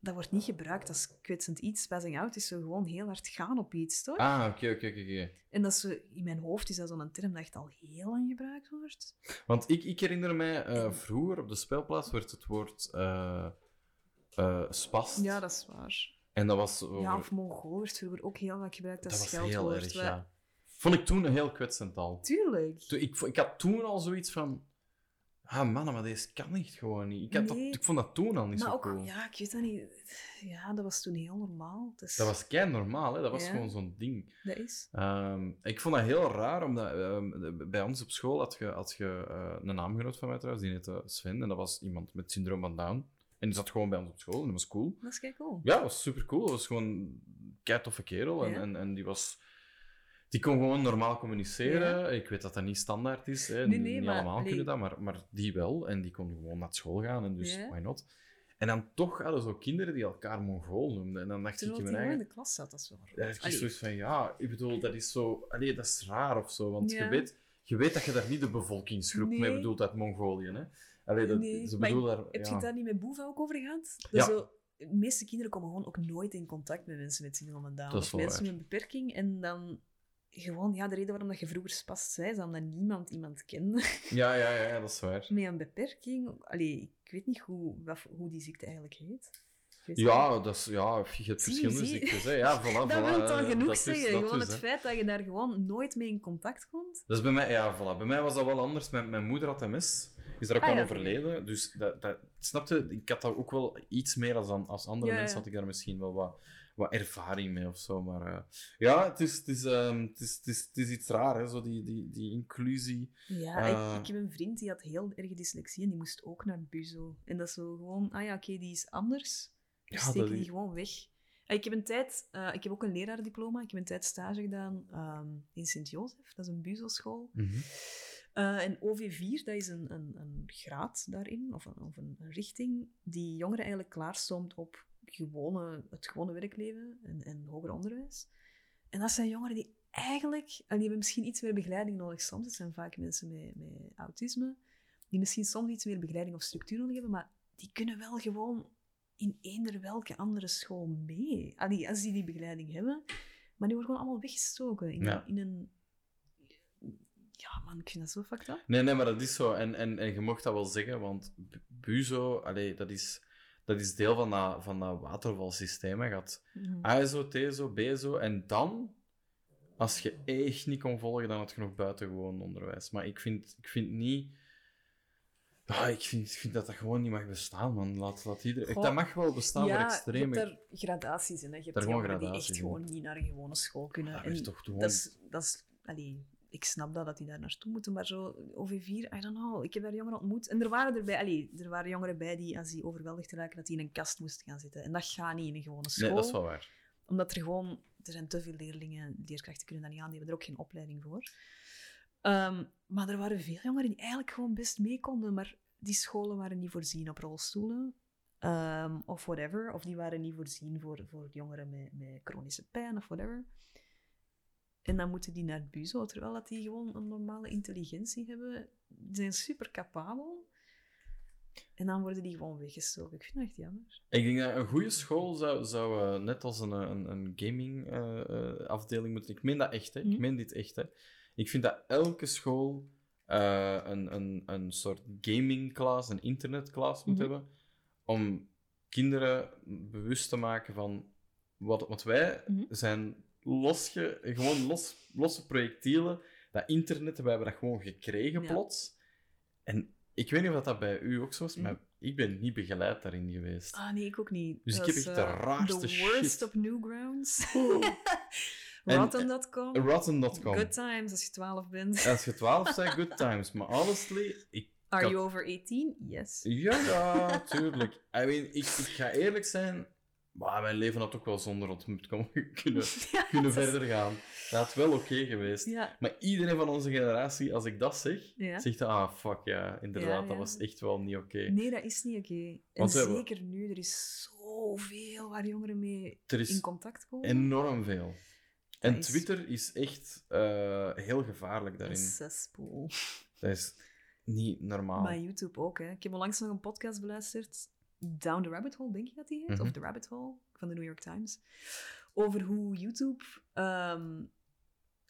Dat wordt niet gebruikt als kwetsend iets. Spazzing out is zo gewoon heel hard gaan op iets, toch? Ah, oké, oké, oké. En dat is zo, in mijn hoofd is dat zo'n term dat echt al heel lang gebruikt wordt. Want ik, ik herinner mij, eh, vroeger op de speelplaats werd het woord eh, spast. Ja, dat is waar. En dat was... over- Ja, of Mongool werd vroeger ook heel vaak gebruikt als dat was heel scheldwoord. erg, ja. Vond ik toen een heel kwetsend al. Tuurlijk. Ik, ik had toen al zoiets van... Ah, mannen, maar deze kan echt gewoon niet. Ik, had dat, ik vond dat toen al niet Maar zo ook, cool. ja, ik weet dat niet. Ja, dat was toen heel normaal. Dus Dat was kei normaal, hè. Dat was Ja. gewoon zo'n ding. Dat is. Ehm, ik vond dat heel raar, omdat ehm, bij ons op school had je, had je eh, een naamgenoot van mij trouwens, die heette Sven, en dat was iemand met syndroom van Down. En die zat gewoon bij ons op school en dat was cool. Dat is kei cool. Ja, dat was super cool. Dat was gewoon een toffe kerel. En, Ja. en, en die was... Die kon gewoon normaal communiceren. Ik weet dat dat niet standaard is. Hè. Nee, nee, niet maar- allemaal allee. kunnen dat, maar, maar die wel. En die kon gewoon naar school gaan. En dus, Ja. why not? En dan toch hadden zo kinderen die elkaar Mongool noemden. En dan dacht Terwijl ik in mijn gewoon in eigen... de klas zat, dat is wel Ja, raar. ik Allee, zoiets van, ja, ik bedoel, dat is zo... Allee, dat is raar of zo. Want Ja. je, weet, je weet dat je daar niet de bevolkingsgroep mee Nee. bedoelt uit Mongolië. Hè? Allee, dat, Nee, ze maar bedoelen daar... Heb je ja. het daar niet met Boeva ook over gehad? Dat zo de meeste kinderen komen gewoon ook nooit in contact met mensen met syndroom van Down. Of mensen met een beperking. En dan gewoon, ja, de reden waarom dat je vroeger spast zei, is omdat niemand iemand kende Ja, ja, ja, dat is waar. [LAUGHS] met een beperking. Allee, ik weet niet hoe, wat, hoe die ziekte eigenlijk heet. Ik. Ja, dat is, ja, je hebt Zie, verschillende zie. ziektes. Hè. Ja, [LAUGHS] voilà, dat voilà, wil al eh, genoeg dat is- zeggen. dat gewoon is, het hè. feit dat je daar gewoon nooit mee in contact komt. Is bij mij, ja, voilà. Bij mij was dat wel anders. Mijn, mijn moeder had MS, is daar ook Ah, aan ja, overleden. Dus dat, dat, snapte, ik had daar ook wel iets meer als, dan- als andere Ja, mensen, had ik daar misschien wel wat, wat ervaring mee of zo. Maar eh, ja, het is, het, is, ehm, het, is, het, is, het is iets raar, hè, zo die, die, die inclusie. Ja, Eh. ik, ik heb een vriend die had heel erg dyslexie en die moest ook naar Buzo. En dat is zo gewoon, ah ja, oké, die is anders. Dus Ja, dat die is- gewoon weg. Eh, Ik heb een tijd, eh, ik heb ook een leraardiploma, ik heb een tijd stage gedaan ehm, in Sint-Jozef, dat is een Buzo-school. Eh, en OV4, dat is een, een, een graad daarin, of, een, of een, richting, die jongeren eigenlijk klaarstoomt op gewone, het gewone werkleven en, en hoger onderwijs. En dat zijn jongeren die eigenlijk, en die hebben misschien iets meer begeleiding nodig soms. Het zijn vaak mensen met, met autisme, die misschien soms iets meer begeleiding of structuur nodig hebben, maar die kunnen wel gewoon in eender welke andere school mee. Allee, als die die begeleiding hebben. Maar die worden gewoon allemaal weggestoken in, Ja. in een... Ja, man, ik vind dat zo fucked up. Nee, nee, maar dat is zo. En, en, en je mocht dat wel zeggen, want Bu- Buzo, allee, dat, is, dat is deel van dat, van dat watervalsysteem. Je had Mhm. ASO, TSO, BSO. En dan, als je echt niet kon volgen, dan had je nog buitengewoon onderwijs. Maar ik vind, ik vind niet... Ja, ik vind, ik vind dat dat gewoon niet mag bestaan, man. Laat, laat iedereen... Goh, dat mag wel bestaan voor ja, je hebt daar gradaties in. Hè. Je hebt jongeren die echt in. gewoon niet naar een gewone school kunnen. Ja, en is toch gewoon... dat is... Dat is allee, ik snap dat, dat die daar naartoe moeten, maar zo OV4, I don't know. Ik heb daar jongeren ontmoet. En er waren, erbij, allee, er waren jongeren bij die, als die overweldigd raken, dat die in een kast moesten gaan zitten. En dat gaat niet in een gewone school. Nee, dat is wel waar. Omdat er gewoon... Er zijn te veel leerlingen, leerkrachten kunnen dat niet aan, die hebben er ook geen opleiding voor. Ehm, maar er waren veel jongeren die eigenlijk gewoon best mee konden, maar die scholen waren niet voorzien op rolstoelen. ehm, of whatever. Of die waren niet voorzien voor, voor jongeren met, met chronische pijn of whatever. En dan moeten die naar het buzo, terwijl dat die gewoon een normale intelligentie hebben. Die zijn super capabel. En dan worden die gewoon weggestoken. Ik vind dat echt jammer. Ik denk dat een goede school zou, zou eh, net als een, een, een gaming eh, eh, afdeling moeten. Ik meen dat echt, hè. Ik Mhm. meen dit echt, hè. Ik vind dat elke school een, een, een soort gamingklas, een internetklas moet Mhm. hebben. Om kinderen bewust te maken van wat. Want wij Mhm. zijn losge, gewoon los, losse projectielen. Dat internet, hebben dat gewoon gekregen Ja. plots. En ik weet niet of dat bij u ook zo is, maar ik ben niet begeleid daarin geweest. Ah, nee, ik ook niet. Dus ik heb echt de eh, raarste The worst shit. op Newgrounds. [LAUGHS] En- Rotten.com. Rotten.com. Good times als je 12 bent. Als je 12 [LAUGHS] bent, good times. Maar honestly, ik. Are had- you over 18? Yes. Ja, ja, tuurlijk. I mean, ik, ik ga eerlijk zijn. Maar mijn leven had ook wel zonder Rotten.com [LAUGHS] kunnen, [LAUGHS] Ja, kunnen verder gaan. Dat had wel oké geweest. Ja, Maar iedereen van onze generatie, als ik dat zeg, ja. zegt ah fuck ja, inderdaad, dat was echt wel niet oké. Nee, dat is niet oké. En hebben- zeker nu, er is zoveel waar jongeren mee in contact komen. enorm veel. En is- Twitter is echt eh, heel gevaarlijk Een daarin. cesspool. Dat is niet normaal. Maar YouTube ook, hè. Ik heb onlangs nog een podcast beluisterd. Down the Rabbit Hole, denk ik dat die heet. Mhm. Of The Rabbit Hole, van de New York Times. Over hoe YouTube...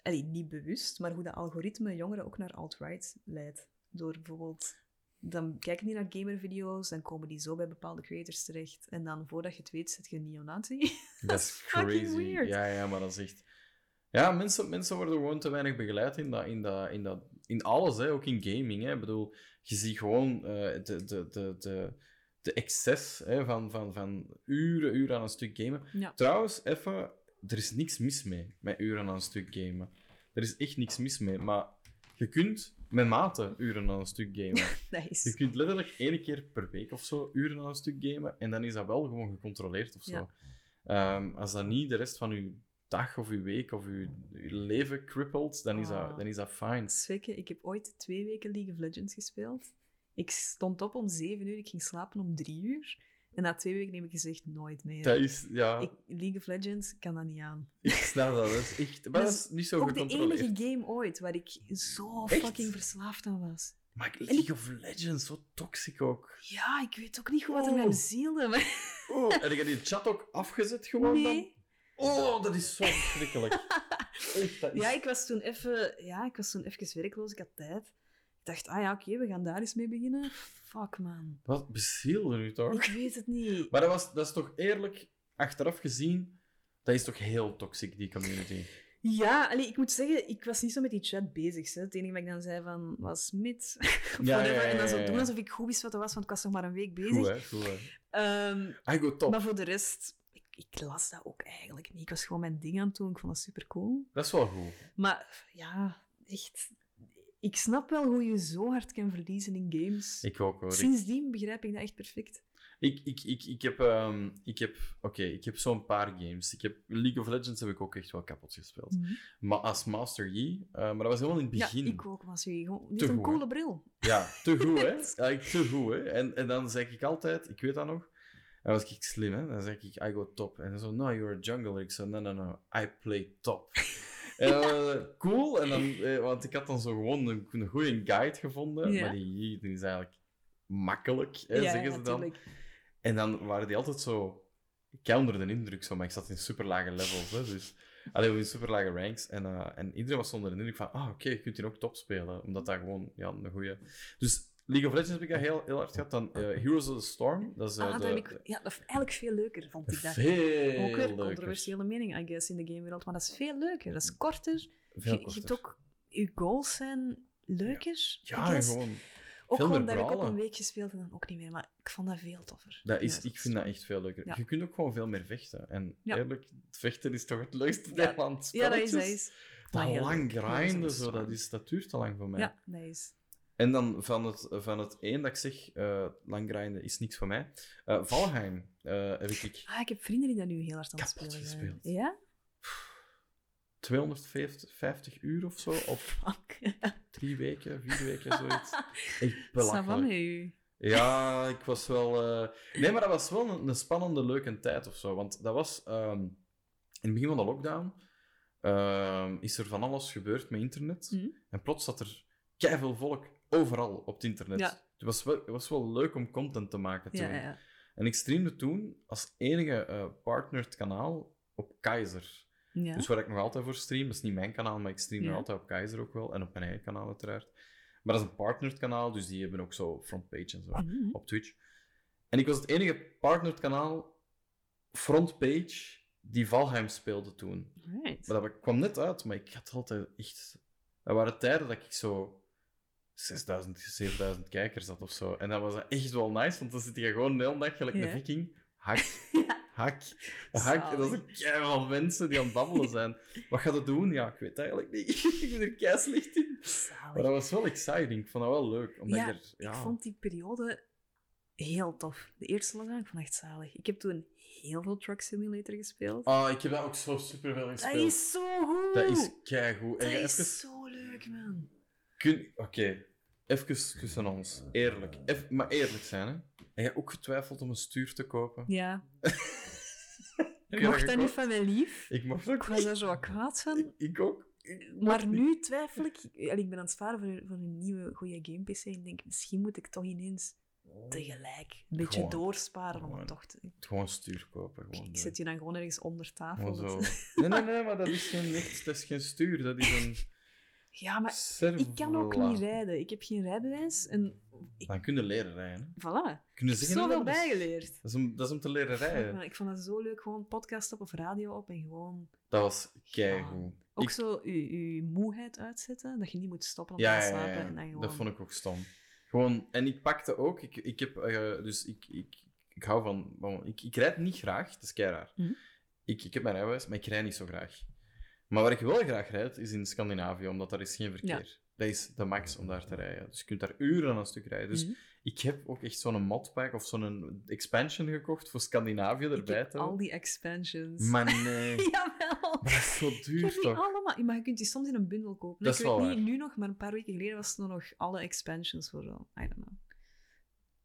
allee, niet bewust, maar hoe dat algoritme jongeren ook naar alt-right leidt. Door bijvoorbeeld... Dan kijken die naar gamervideo's, dan komen die zo bij bepaalde creators terecht. En dan, voordat je het weet, zit je een neonazi. [LAUGHS] Dat is is fucking crazy. weird. Ja, ja, maar dat is echt... Ja, mensen, mensen worden gewoon te weinig begeleid in, dat, in, dat, in, dat, in alles, hè. ook in gaming. Hè. Ik bedoel, je ziet gewoon eh, de, de, de, de, de excess hè, van, van, van uren, uren aan een stuk gamen. Ja. Trouwens, even, er is niks mis mee met uren aan een stuk gamen. Er is echt niks mis mee, maar je kunt met mate uren aan een stuk gamen. [LAUGHS] Je Nice. kunt letterlijk één keer per week of zo uren aan een stuk gamen en dan is dat wel gewoon gecontroleerd of zo. Ja. Ehm, als dat niet de rest van je dag of je week of je, je leven crippelt, dan is, dat, Ah. dan is dat fijn. Swikke, ik heb ooit twee weken League of Legends gespeeld. Ik stond op om zeven uur, ik ging slapen om drie uur. En na twee weken heb ik gezegd, nooit meer. Dat is, ja, Ik, ik, League of Legends kan dat niet aan. snap dat. Dat is echt, maar dat is niet zo Ook de enige game ooit waar ik zo Echt? fucking verslaafd aan was. Maar League of Legends, zo toxic ook. Ja, ik weet ook niet goed wat er Oh. met hem zielde. Maar... Oh, heb je die chat ook afgezet gewoon dan? Nee. Oh, dat is zo verschrikkelijk. [LAUGHS] Echt, dat is... Ja, ik was toen even, ja, ik was toen even werkloos, ik had tijd. Dacht, ah ja, oké, we gaan daar eens mee beginnen. Fuck, man. Wat bezielde nu toch? Ik weet het niet. Maar dat, was, dat is toch eerlijk, achteraf gezien, dat is toch heel toxic, die community. Ja, allee, ik moet zeggen, ik was niet zo met die chat bezig. Hè. Het enige wat ik dan zei van, was mid. [LAUGHS] Of Ja, whatever. ja, ja, En dan zo doen alsof ik goed wist wat dat was, want ik was nog maar een week bezig. Goed, hè? Goed, hè? Ehm, I go top. maar voor de rest, ik, ik las dat ook eigenlijk niet. Ik was gewoon mijn ding aan het doen, ik vond dat super cool. Dat is wel goed. Maar ja, echt. Ik snap wel hoe je zo hard kan verliezen in games. Ik ook, hoor. Sindsdien begrijp ik dat echt perfect. ik, ik, ik, ik heb, ehm, ik heb, oké, ik heb zo'n paar games. Ik heb, League of Legends heb ik ook echt wel kapot gespeeld. Maar als Master Yi, eh, maar dat was helemaal in het begin. Ja, ik ook, was je gewoon niet een goed, coole bril. Ja, te goed, hè? [LAUGHS] Ja, te goed, hè? En, en dan zeg ik altijd, ik weet dat nog, dan was ik slim, hè? Dan zeg ik, I go top. En dan zo, no, you're a jungler. Ik zo, no, no, no, I play top. En dan, eh, cool, en dan, eh, want ik had dan zo gewoon een, een goede guide gevonden, Ja. maar die, die is eigenlijk makkelijk, hè, ja, zeggen ze dan. En dan waren die altijd zo... Ik onder de indruk, zo, maar ik zat in super lage levels. Hè, dus, allee, in super lage ranks. En, eh, en iedereen was onder de indruk van... Ah, oké, je kunt hier ook top spelen. Omdat dat gewoon ja, een goede... Dus League of Legends heb ik dat heel, heel hard gehad. Dan eh, Heroes of the Storm. Dat is eh, Ah, de, ik, ja, dat is eigenlijk veel leuker, vond ik dat. veel ook weer leuker. controversiële mening, I guess, in de gamewereld. Maar dat is veel leuker. Dat is korter. Veel je, je korter. hebt ook... Je goals zijn leuker. Ja, gewoon... Ook veel gewoon meer dat heb ik brawlen. een week gespeeld en dan ook niet meer. Maar ik vond dat veel toffer. Dat is, Ja, ik vind dat echt veel leuker. Ja. Je kunt ook gewoon veel meer vechten. En eerlijk, het vechten is toch het leukste deel aan het Ja, dat is, dat is. Lang grinden, zo, dat, is, dat duurt te lang voor mij. Ja, dat is. En dan van het, van het één dat ik zeg, eh, lang grinden is niks voor mij. Eh, Valheim eh, heb ik Ah, ik heb vrienden die dat nu heel hard aan het spelen gespeeld. Ja? 250 uur of zo op Fuck. drie weken, vier weken, zoiets. Echt [LAUGHS] belachelijk. Ja, ik was wel... Nee, maar dat was wel een, een spannende, leuke tijd of zo. Want dat was... ehm, in het begin van de lockdown ehm, is er van alles gebeurd met internet. Mhm. En plots zat er keiveel volk overal op het internet. Ja. Het, was wel, het was wel leuk om content te maken toen. Ja. En ik streamde toen als enige eh partnered kanaal op Keizer. ja. Dus waar ik nog altijd voor stream, dat is niet mijn kanaal, maar ik stream nog altijd op Keizer ook wel. En op mijn eigen kanaal uiteraard. Maar dat is een partnered kanaal, dus die hebben ook zo frontpage en zo Mhm. op Twitch. En ik was het enige partnered kanaal, frontpage, die Valheim speelde toen. Right. Maar dat kwam net uit, maar ik had altijd echt... Dat waren tijden dat ik zo 6000, 7000 kijkers had of zo. En dat was echt wel nice, want dan zit je gewoon de hele dag gelijk Ja. een viking. Hak, [LAUGHS] Ja. hak, [LAUGHS] hak. En dat zijn keihard mensen die aan het babbelen zijn. Wat gaat het doen? Ja, ik weet eigenlijk niet. [LAUGHS] ik ben er kei slecht in. Zalig. Maar dat was wel exciting. Ik vond dat wel leuk. Omdat Ja, ik er... Ja, Ik vond die periode heel tof. De eerste lockdown, ik vond echt zalig. Ik heb toen heel veel Truck Simulator gespeeld. Ah, ik heb dat ook zo super veel dat gespeeld. is zo goed! Dat is keigoed. Dat is even... zo leuk, man. Kun... Oké, even tussen ons. Eerlijk. Maar eerlijk zijn, hè. Heb jij ook getwijfeld om een stuur te kopen? Ja. [LAUGHS] Ik mocht dat niet van mijn lief. Ik mocht ook Ik was daar zo wat kwaad van. Ik ook. Ik Maar niet. nu twijfel ik... Ik ben aan het sparen voor, voor een nieuwe goede game-pc. En ik denk, misschien moet ik toch ineens tegelijk een beetje Gewoon. doorsparen om het toch te... Gewoon stuur kopen. Gewoon, Ik zet je dan gewoon ergens onder tafel. Nee, nee, nee, maar dat is geen, niks, dat is geen stuur. Dat is een [LAUGHS] Ja, maar servola. ik kan ook niet rijden. Ik heb geen rijbewijs. En Dan kun je leren rijden. hè. voilà. Kun je Ik heb zeggen, zoveel bijgeleerd. Dat is, om, dat is om te leren rijden. Ik vond dat zo leuk. Gewoon podcast op of radio op en gewoon... Dat was keigoed. Ook Ik- zo je, moeheid uitzetten. Dat je niet moet stoppen om Ja, te slapen. En dan gewoon... dat vond ik ook stom. Gewoon, en ik pakte ook, ik, ik heb, eh, dus ik, ik, ik hou van, ik, ik rijd niet graag, dat is kei raar. Mhm. Ik, ik heb mijn rijbewijs, maar ik rijd niet zo graag. Maar waar ik wel graag rijd, is in Scandinavië, omdat daar is geen verkeer. Dat is de max om daar te rijden. Dus je kunt daar uren aan een stuk rijden. Dus Mhm. ik heb ook echt zo'n modpack of zo'n expansion gekocht voor Scandinavië Ik erbij te al die expansions. Maar [LAUGHS] nee, Jawel. maar dat is zo Ik duur niet toch? allemaal, maar je kunt die soms in een bundel kopen. Dat ik is weet wel niet waar. nu nog, maar een paar weken geleden was er nog alle expansions voor I don't know,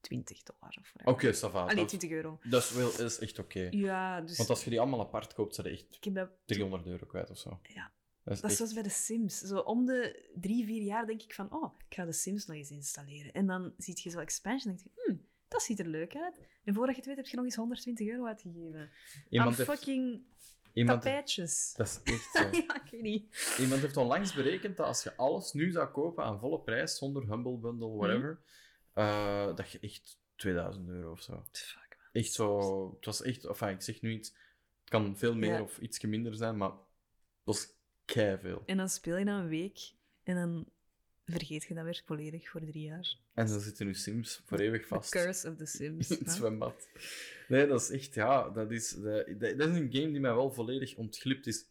20 dollar of. Oké, ça va. Allee, Dat, 20 euro. dat is, wel, is echt oké. Ja, dus Want als je die allemaal apart koopt, zijn echt ik heb dat 300 euro kwijt of zo. Dat is Dat is echt- zoals bij de Sims. Zo om de drie, vier jaar denk ik van, oh, ik ga de Sims nog eens installeren. En dan zie je zo expansion en denk je, hmm, dat ziet er leuk uit. En voordat je het weet heb je nog eens 120 euro uitgegeven. Iemand heeft, fucking iemand, tapijtjes. dat is echt zo. [LAUGHS] ja, ik weet niet. Iemand heeft onlangs berekend dat als je alles nu zou kopen aan volle prijs, zonder Humble Bundle, whatever, eh, dat je echt 2000 euro of zo. Fuck, man. Echt zo. Het was echt. Enfin, ik zeg nu iets. Het kan veel meer Ja. of ietsje minder zijn, maar het was veel. En dan speel je dat een week en dan vergeet je dat weer volledig voor drie jaar. En dan zitten nu Sims voor eeuwig vast. The Curse of the Sims. [LAUGHS] in het zwembad. Nee, dat is echt, ja, dat is, dat, dat is een game die mij wel volledig ontglipt is.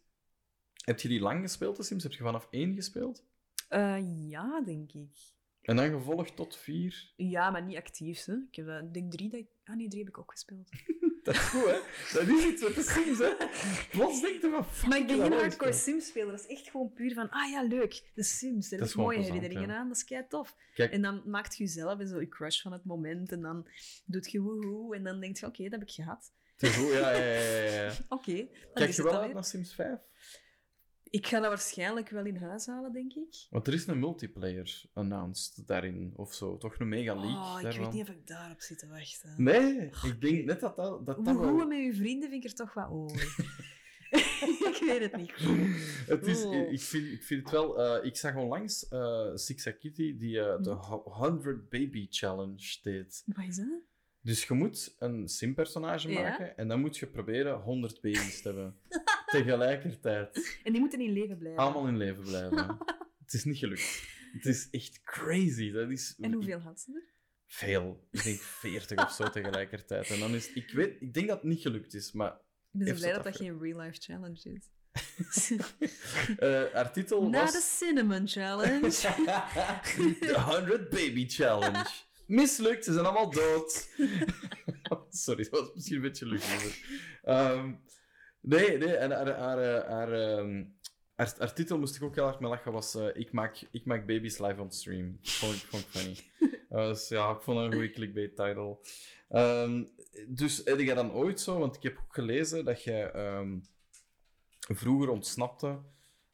Heb je die lang gespeeld, de Sims? Heb je vanaf één gespeeld? Eh, ja, denk ik. En dan gevolgd tot vier? Ja, maar niet actief. Hè. Ik heb dat, denk drie dat ik... Ah nee, drie heb ik ook gespeeld. [LAUGHS] Dat is goed, hè? Dat is iets met de Sims, hè? Plots denk je van, fuck, Maar ik ben geen hardcore. Sims-speler. Dat is echt gewoon puur van, ah ja, leuk, de Sims. Heb is mooie herinneringen ja. aan. Dat is kei tof. Kijk, En dan maakt je jezelf en zo je crush van het moment. En dan doet je woehoe. En dan denk je, oké, dat heb ik gehad. is goed, ja, ja, ja, ja. [LAUGHS] Oké, Kijk is je wel uit naar Sims 5? Ik ga dat waarschijnlijk wel in huis halen, denk ik. Want er is een multiplayer announced daarin, of zo. Toch een mega leak Oh, ik daarvan. weet niet of ik daarop zit te wachten. Nee, ik denk net dat dat, dat, dat wel... met je vrienden vind ik er toch wat over. [LAUGHS] ik weet het niet. [LAUGHS] Het is, Oh. ik, vind, ik vind het wel... eh, ik zag onlangs eh Sixa Kitty die eh, de Mhm. ho- 100 Baby Challenge deed. Wat is dat? Dus je moet een sim-personage Ja. maken en dan moet je proberen 100 baby's te hebben. [LAUGHS] Tegelijkertijd. En die moeten in leven blijven. Allemaal in leven blijven. [LAUGHS] het is niet gelukt. Het is echt crazy. Dat is... En hoeveel had ze er? Veel. Ik denk 40 of zo tegelijkertijd. En dan is... Ik, weet, ik denk dat het niet gelukt is, maar... Ik ben zo blij dat dat geen real-life challenge is. [LAUGHS] eh haar titel was... de Cinnamon Challenge. [LAUGHS] De 100 Baby Challenge. Mislukt, ze zijn allemaal dood. Sorry, dat was misschien een beetje. Ehm nee, nee, en haar, haar, eh, haar, ehm, haar, haar titel moest ik ook heel hard mee lachen, was eh, ik, maak, ik maak baby's live on stream. Vond ik, vond ik funny. [LAUGHS] Dus ja, ik vond een goede clickbait title. Ehm, dus heb je dan ooit zo, want ik heb ook gelezen dat jij ehm, vroeger ontsnapte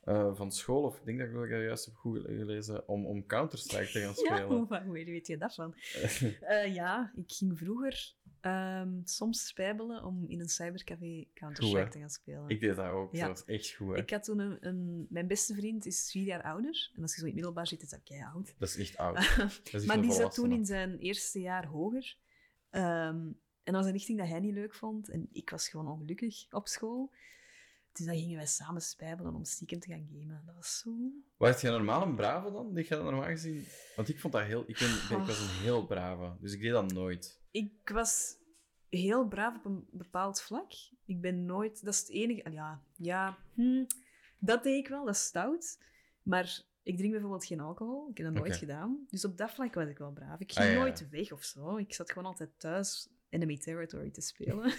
eh, van school, of ik denk dat ik dat juist heb goed gelezen, om, om Counter-Strike te gaan ja, spelen. [LAUGHS] hoe, hoe weet je dat van? [LAUGHS] Eh, ja, ik ging vroeger ehm, soms spijbelen om in een cybercafé Counter-Strike te gaan spelen. Ik deed dat ook. Ja. Dat was echt goed. Hè? Ik had toen een, een... Mijn beste vriend is vier jaar ouder. En als je zo in het middelbaar zit, is dat kei oud. Dat is echt oud. [LAUGHS] Is echt maar die zat toen in zijn eerste jaar hoger. Ehm, en dat was een richting dat hij niet leuk vond. En ik was gewoon ongelukkig op school. Dus dan gingen wij samen spijbelen om stiekem te gaan gamen. Dat was zo... Was jij normaal een brave dan? Die je dat normaal gezien... Want ik vond dat heel... Ik, ben, ik was een heel brave, dus ik deed dat nooit. Ik was heel braaf op een bepaald vlak. Ik ben nooit... Dat is het enige... Ja, ja hm, dat deed ik wel. Dat is stout. Maar ik drink bijvoorbeeld geen alcohol. Ik heb dat nooit gedaan. Dus op dat vlak was ik wel braaf. Ik Ah, ging ja. nooit weg of zo. Ik zat gewoon altijd thuis enemy territory te spelen.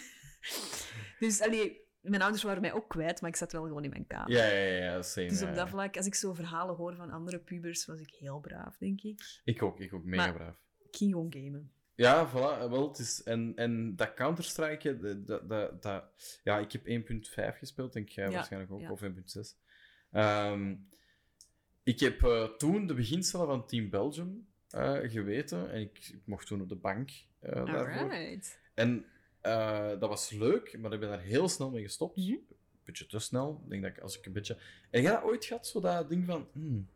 [LAUGHS] dus, allee, mijn ouders waren mij ook kwijt, maar ik zat wel gewoon in mijn kamer. Ja, ja, ja, same. Dus op dat vlak, als ik zo verhalen hoor van andere pubers, was ik heel braaf, denk ik. Ik ook, ik ook. Mega Maar- braaf. Ik ging gewoon gamen. Ja, voilà. Wel, het is... En, en dat Counter-Strike, dat, dat, dat, Ja, ik heb 1.5 gespeeld, denk jij Ja, waarschijnlijk ook, ja. of 1.6. Ehm, ik heb eh, toen de beginselen van Team Belgium eh, geweten. En ik, ik mocht toen op de bank eh, daarvoor. En eh, dat was leuk, maar ik ben daar heel snel mee gestopt. Mhm. Een beetje te snel. Denk dat ik als ik een beetje... En jij dat ooit gehad, zo dat ding van... hmm,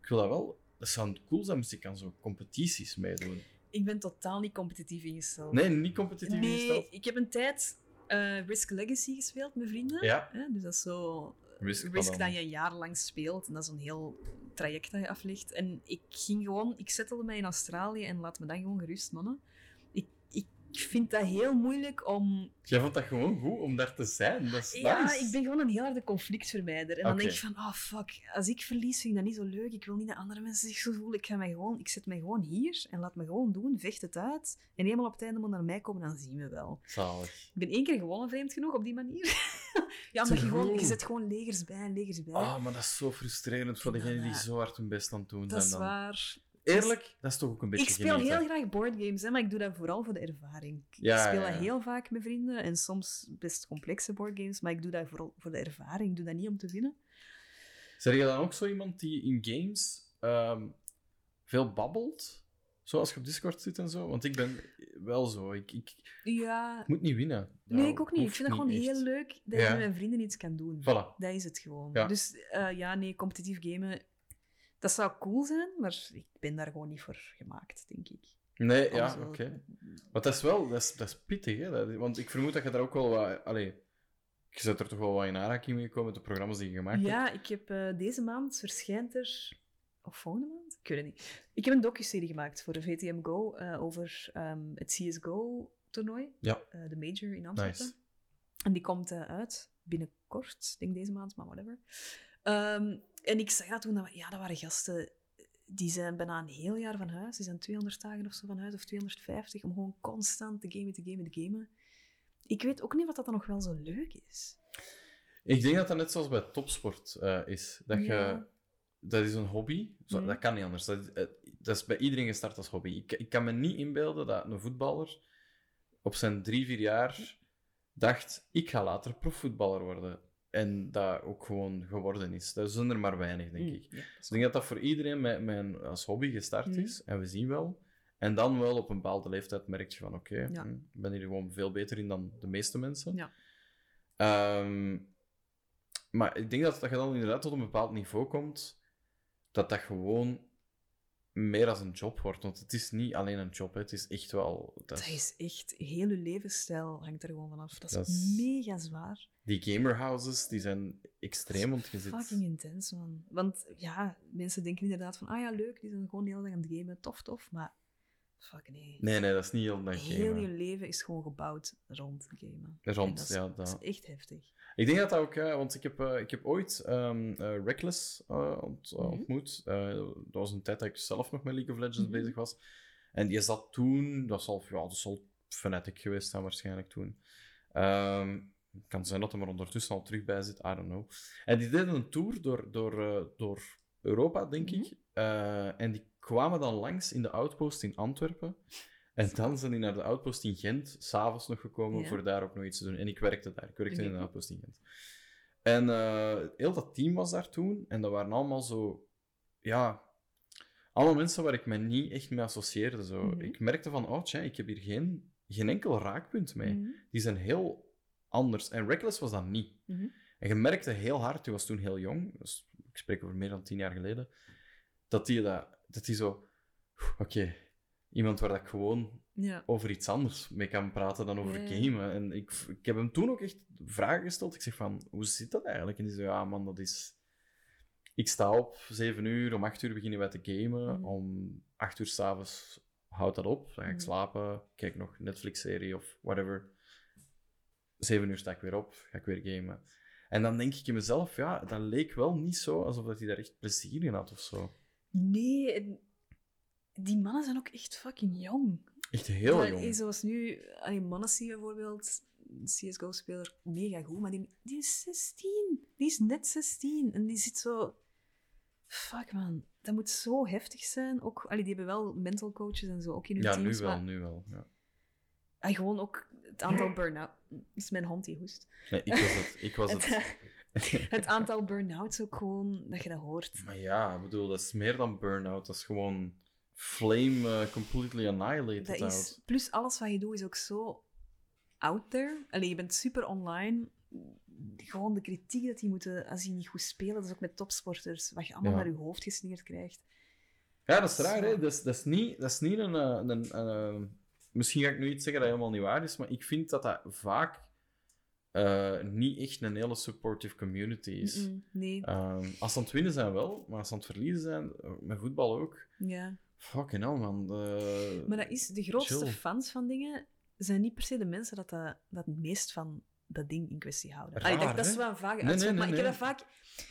ik wil dat wel... Dat zou cool zijn als ik aan zo competities meedoen. Ik ben totaal niet competitief ingesteld. Nee, niet competitief Nee, ingesteld. ik heb een tijd eh, Risk Legacy gespeeld met vrienden. Ja. Hè, Dus dat is zo Risk, Risk dat je een jaar lang speelt. En dat is een heel traject dat je aflegt. En ik ging gewoon... Ik settelde mij in Australië en laat me dan gewoon gerust, mannen. Ik, vind dat heel moeilijk om... Jij vond dat gewoon goed om daar te zijn. Dat is Ja, nice. ik ben gewoon een heel harde conflictvermijder. En dan denk ik van, oh fuck, als ik verlies vind ik dat niet zo leuk. Ik wil niet dat andere mensen zich zo voelen. Ik, ga mij gewoon, ik zet mij gewoon hier en laat me gewoon doen. Vecht het uit. En eenmaal op het einde moet naar mij komen, dan zien we wel. Zalig. Ik ben één keer gewonnen, vreemd genoeg, op die manier. [LAUGHS] ja, omdat je gewoon, je zet gewoon legers bij en legers bij. Ah, maar dat is zo frustrerend voor dat, degenen die zo hard hun best aan het doen dat is zijn. Dan. waar. Eerlijk, dat is toch ook een beetje Ik speel heel graag boardgames, hè, maar ik doe dat vooral voor de ervaring. Ik speel ja, dat heel vaak met vrienden en soms best complexe boardgames, maar ik doe dat vooral voor de ervaring. Ik doe dat niet om te winnen. Zeg je dan ook zo iemand die in games ehm, veel babbelt? Zoals je op Discord zit en zo? Want ik ben wel zo. Ik, ik, Ja, ik moet niet winnen. nee, ik ook niet. Ik vind het gewoon echt. heel leuk dat je met mijn vrienden iets kan doen. Voilà. Dat is het gewoon. Dus eh, ja, nee, competitief gamen, dat zou cool zijn, maar ik ben daar gewoon niet voor gemaakt, denk ik. Nee, Om ja, zo- oké. Maar dat is wel, dat is, dat is pittig, hè? Dat- want ik vermoed dat je daar ook wel wat. Allee, je bent er toch wel wat in aanraking mee gekomen met de programma's die je gemaakt hebt. Ja, ik heb eh, deze maand verschijnt er. Of volgende maand? Ik weet het niet. Ik heb een docu-serie gemaakt voor de VTM Go eh, over ehm, het CSGO-toernooi. Ja. eh, de Major in. Nice. En die komt uit binnenkort, ik denk deze maand, maar whatever. Ehm, en ik zag dat toen, dat, ja, dat waren gasten die zijn bijna een heel jaar van huis. Die zijn 200 dagen of zo van huis, of 250, om gewoon constant te gamen, te gamen, te gamen. Ik weet ook niet wat dat dan nog wel zo leuk is. Ik denk dat dat net zoals bij topsport eh, is. Dat, Ja. je, dat is een hobby. Zo, Mhm. Dat kan niet anders. Dat, is- eh, dat is bij iedereen gestart als hobby. Ik, ik kan me niet inbeelden dat een voetballer op zijn drie, vier jaar dacht: ik ga later profvoetballer worden. En dat ook gewoon geworden is. Dat zijn er maar weinig, denk Mm, ik. ja, is Dus ik denk dat dat voor iedereen met, een- als hobby gestart Mhm. is. En we zien wel. En dan wel op een bepaalde leeftijd merk je van oké, Ja. hm, ik ben hier gewoon veel beter in dan de meeste mensen. Ja. Ehm, maar ik denk dat, dat je dan inderdaad tot een bepaald niveau komt, dat dat gewoon meer als een job wordt. Want het is niet alleen een job, hè. het is echt wel... Dat Dat is- is echt, heel je levensstijl hangt er gewoon vanaf. Dat is, Dat is- mega zwaar. Die gamerhouses, die zijn extreem, want je zit... Fucking intens, man. Want ja, mensen denken inderdaad van, ah ja, leuk, die zijn gewoon de hele dag aan het gamen, tof, tof. Maar fuck nee. Nee, nee, dat is niet heel dag heel gamen. je leven is gewoon gebouwd rond gamen. Rond, dat is, ja, dat dat- is echt heftig. Ik denk dat dat ook, ja, want ik heb, eh, ik heb ooit ehm, eh, Reckless eh, ont- eh, Mhm. ontmoet. Eh, dat was een tijd dat ik zelf nog met League of Legends Mhm. bezig was. En die zat toen, dat zal, ja, dat zal Fnatic geweest zijn waarschijnlijk toen. Ehm, het kan zijn dat hij er ondertussen al terug bij zit, I don't know. En die deden een tour door, door, eh, door Europa, denk Mhm. ik. Eh, en die kwamen dan langs in de outpost in Antwerpen. En dan zijn die naar de outpost in Gent, s'avonds nog gekomen, Ja. voor daar ook nog iets te doen. En ik werkte daar. Ik werkte in de outpost in Gent. En eh, heel dat team was daar toen. En dat waren allemaal zo... Ja... Allemaal mensen waar ik me niet echt mee associeerde. Zo. Mhm. Ik merkte van, oh tja, ik heb hier geen, geen enkel raakpunt mee. Mhm. Die zijn heel anders. En Reckless was dat niet. Mhm. En je merkte heel hard, die was toen heel jong, dus ik spreek over meer dan tien jaar geleden, dat die, dat, dat die zo... Oké, iemand waar dat ik gewoon Ja. over iets anders mee kan praten dan over gamen. En ik, ik heb hem toen ook echt vragen gesteld. Ik zeg van, hoe zit dat eigenlijk? En die zei, ja man, dat is... Ik sta op, zeven uur, om acht uur beginnen wij te gamen. Mhm. Om acht uur s'avonds houdt dat op. Dan ga ik Mhm. slapen, kijk nog Netflix-serie of whatever. Zeven uur sta ik weer op, ga ik weer gamen. En dan denk ik in mezelf, ja, dat leek wel niet zo alsof dat hij daar echt plezier in had of zo. Nee, en die mannen zijn ook echt fucking jong. Echt heel Ja, jong. Zoals nu, allee, Manassi bijvoorbeeld, een CSGO-speler, mega goed, maar die, die is 16. Die is net 16. En die zit zo... Fuck, man. Dat moet zo heftig zijn. Ook, allee, die hebben wel mental coaches en zo, ook in hun Ja, nu wel, maar nu wel. Ja. ah, gewoon ook het aantal burn-out... is mijn hond die hoest. Nee, ik was het. Ik was Het, het. [LAUGHS] het aantal burn-outs ook gewoon, dat je dat hoort. Maar ja, ik bedoel, dat is meer dan burn-out. Dat is gewoon flame eh, completely annihilated Dat out. is, plus alles wat je doet is ook zo out there. Allee, je bent super online. Gewoon de kritiek dat die moeten, als die niet goed spelen, dat is ook met topsporters, wat je allemaal Ja. naar je hoofd gesneerd krijgt. Ja, dat is raar, hè. Dat is, dat is niet, dat is niet een, eh, een, een, eh, Misschien ga ik nu iets zeggen dat helemaal niet waar is, maar ik vind dat dat vaak eh, niet echt een hele supportive community is. Nee, Ehm, als ze aan het winnen zijn wel, maar als ze aan het verliezen zijn, eh, met voetbal ook. ja. Fucking hell, man. Eh, Maar dat is, de grootste chill. fans van dingen zijn niet per se de mensen dat, dat, dat het meest van dat ding in kwestie houden. Raar, Allee, dat, dat is wel een vage Nee, uitspraak, nee, maar ik heb dat vaak...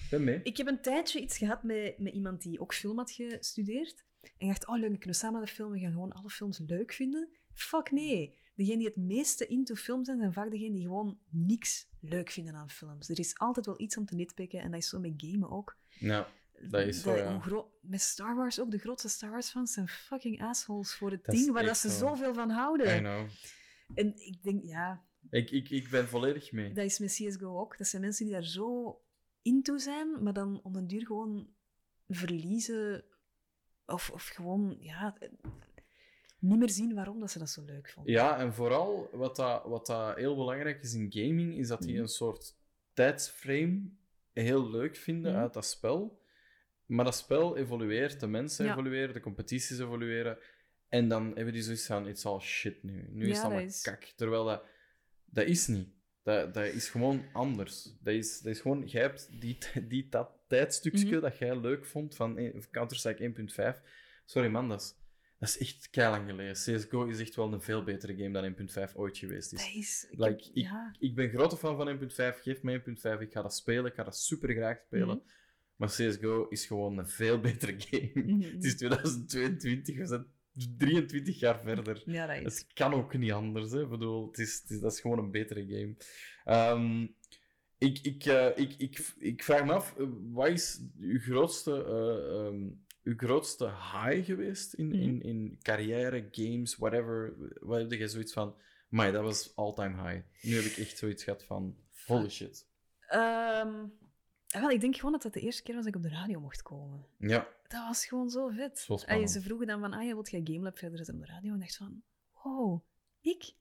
ben mee. Ik heb een tijdje iets gehad met, met iemand die ook film had gestudeerd. En ik dacht, oh leuk, we kunnen samen naar de film, we gaan gewoon alle films leuk vinden. Fuck nee. Degenen die het meeste into film zijn, zijn vaak degenen die gewoon niks leuk vinden aan films. Er is altijd wel iets om te nitpikken en dat is zo met gamen ook. Ja, dat is zo, ja. met Star Wars ook, de grootste Star Wars fans zijn fucking assholes voor het Dat ding waar dat ze zo. zoveel van I houden. know. En ik denk, ja, Ik, ik, ik ben volledig mee. dat is met CSGO ook. Dat zijn mensen die daar zo into zijn, maar dan om een duur gewoon verliezen. Of, of gewoon, ja, niet meer zien waarom dat ze dat zo leuk vonden. Ja, en vooral wat dat, wat dat heel belangrijk is in gaming, is dat die Mhm. een soort tijdsframe heel leuk vinden Mhm. uit dat spel. Maar dat spel evolueert, de mensen Ja. evolueren, de competities evolueren. En dan hebben die zoiets van, it's all shit nu. Nu is het allemaal dat is- kak. Terwijl dat, dat is niet. Dat, dat is gewoon anders. Dat is, dat is gewoon, jij hebt die, [LAUGHS] die dat tijdstukje Mhm. dat jij leuk vond van eh, Counter-Strike 1.5. Sorry man, dat is, dat is echt keilang geleden. CSGO is echt wel een veel betere game dan 1.5 ooit geweest is. Dat is... ik Like, ik, ja. ik ben grote fan van 1.5. Geef me 1.5. Ik ga dat spelen. Ik ga dat super graag spelen. Mhm. Maar CSGO is gewoon een veel betere game. Mhm. Het is 2022. We zijn 23 jaar verder. Ja, dat is... Het kan ook niet anders. Hè. Ik bedoel, het is, het is, dat is gewoon een betere game. Ehm, ik, ik, eh, ik, ik, ik vraag me af, eh, wat is uw grootste, eh, ehm, uw grootste high geweest in, Mhm. in, in carrière, games, whatever? Wat heb je zoiets van, maar dat was all-time high. Nu heb ik echt zoiets gehad van, holy shit. Ehm, wel, ik denk gewoon dat dat de eerste keer was dat ik op de radio mocht komen. Ja, Dat was gewoon zo vet. Zo spannend. ze vroegen dan van, ah, ja, wilt jij GameLab verder zetten op de radio? En ik dacht van, wow, ik?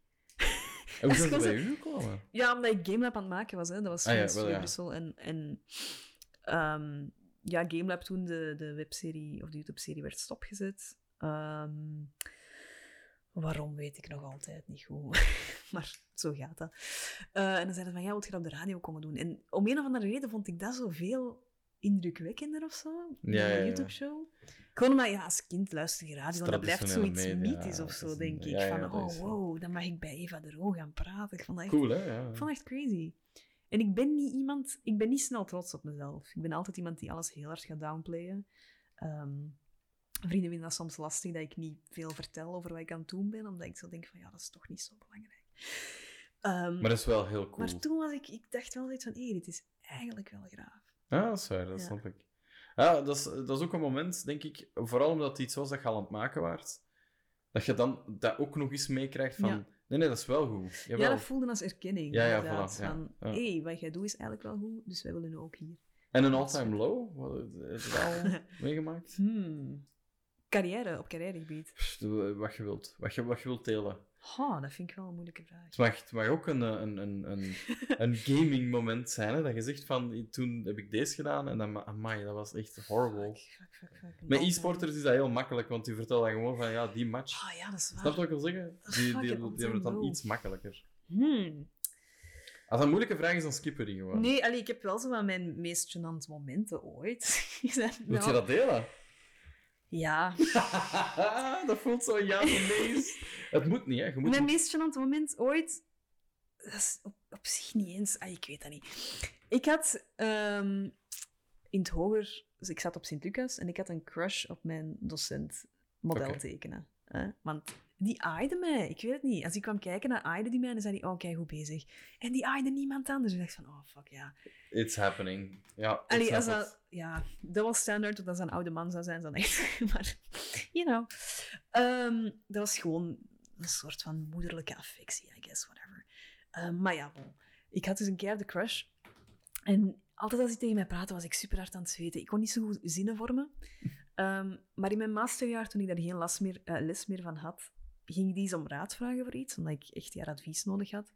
en hoe [LAUGHS] zijn ze bij u gekomen? Ja, omdat ik GameLab aan het maken was. Hè. Dat was Ah, ja, wel, ja. Brussel. En, en ehm, ja, GameLab toen de, de webserie of de YouTube-serie werd stopgezet. Ehm, waarom weet ik nog altijd niet goed. [LAUGHS] maar zo gaat dat. Eh, en dan zeiden ze van, ja, wil je dat op de radio komen doen? En om een of andere reden vond ik dat zoveel indrukwekkender of zo. Ja, ja. YouTube-show. Gewoon omdat, ja, als kind luister je radio dat blijft zoiets media, mythisch of dat zo, een- denk ik. van, dat oh, wow, dan mag ik bij Eva de Roo gaan praten. Ik vond dat echt Cool, hè? Ja. ik vond het echt crazy. En ik ben niet iemand... Ik ben niet snel trots op mezelf. Ik ben altijd iemand die alles heel hard gaat downplayen. Ehm, vrienden vinden dat soms lastig, dat ik niet veel vertel over wat ik aan het doen ben, omdat ik zo denk van, ja, dat is toch niet zo belangrijk. Ehm, Maar dat is wel heel cool. maar toen was ik... Ik dacht wel iets van, hé, dit is eigenlijk wel graaf. Ja, dat is waar, dat Ja. snap ik. Ja, dat is, dat is ook een moment, denk ik, vooral omdat het iets was dat je al aan het maken waart, dat je dan dat ook nog eens meekrijgt van, Ja. Nee, nee, dat is wel goed. Jawel. Ja, dat voelde als erkenning. Ja, ja, voilà, Van, ja. hé, wat jij doet is eigenlijk wel goed, dus wij willen ook hier. En een all-time low? Wat heb je dat al [LAUGHS] meegemaakt? Hmm. Carrière, op carrièregebied. Wat je wilt. Wat je, wat je wilt delen. Oh, dat vind ik wel een moeilijke vraag. Het mag, het mag ook een, eh, een, een, een, [LAUGHS] een gaming moment zijn, hè, dat je zegt van, toen heb ik deze gedaan en dan, amai, dat was echt horrible. Fuck, fuck, fuck, fuck. Met Een e-sporters is dat heel makkelijk, want die vertellen dan gewoon van, ja, die match. Ah ja, dat is waar. Snap je wat ik wil zeggen? Die, die, hebben het dan iets makkelijker. Hmm. Als dat een moeilijke vraag is, dan skippen die gewoon. Nee, allee, ik heb wel zo van mijn meest gênante momenten ooit. [LAUGHS] Wil wel- je dat delen? Ja. [LAUGHS] dat voelt zo ja nee. Het moet niet, hè. Je moet Mijn meest gênante moment ooit... Dat is op, op zich niet eens... Ah, ik weet dat niet. Ik had ehm, in het hoger... Dus ik zat op Sint-Lucas en ik had een crush op mijn docent model tekenen. hè. Want die aaide mij. Ik weet het niet. Als ik kwam kijken, dan aaide die mij en dan zei hij, oh, kijk goed bezig. En die aaide niemand anders. Ik dacht van, oh, fuck, ja. It's happening. Ja, Allee, als het. dat, ja, dat was standaard, dat dat een oude man zou zijn, dan echt. [LAUGHS] Maar, you know. Ehm, dat was gewoon een soort van moederlijke affectie, I guess, whatever. Ehm, maar ja, bon. ik had dus een keer de crush. En altijd als hij tegen mij praatte, was ik super hard aan het zweten. Ik kon niet zo goed zinnen vormen. Ehm, maar in mijn masterjaar, toen ik daar geen les meer, eh, les meer van had, ging ik die eens om raad vragen voor iets, omdat ik echt haar advies nodig had.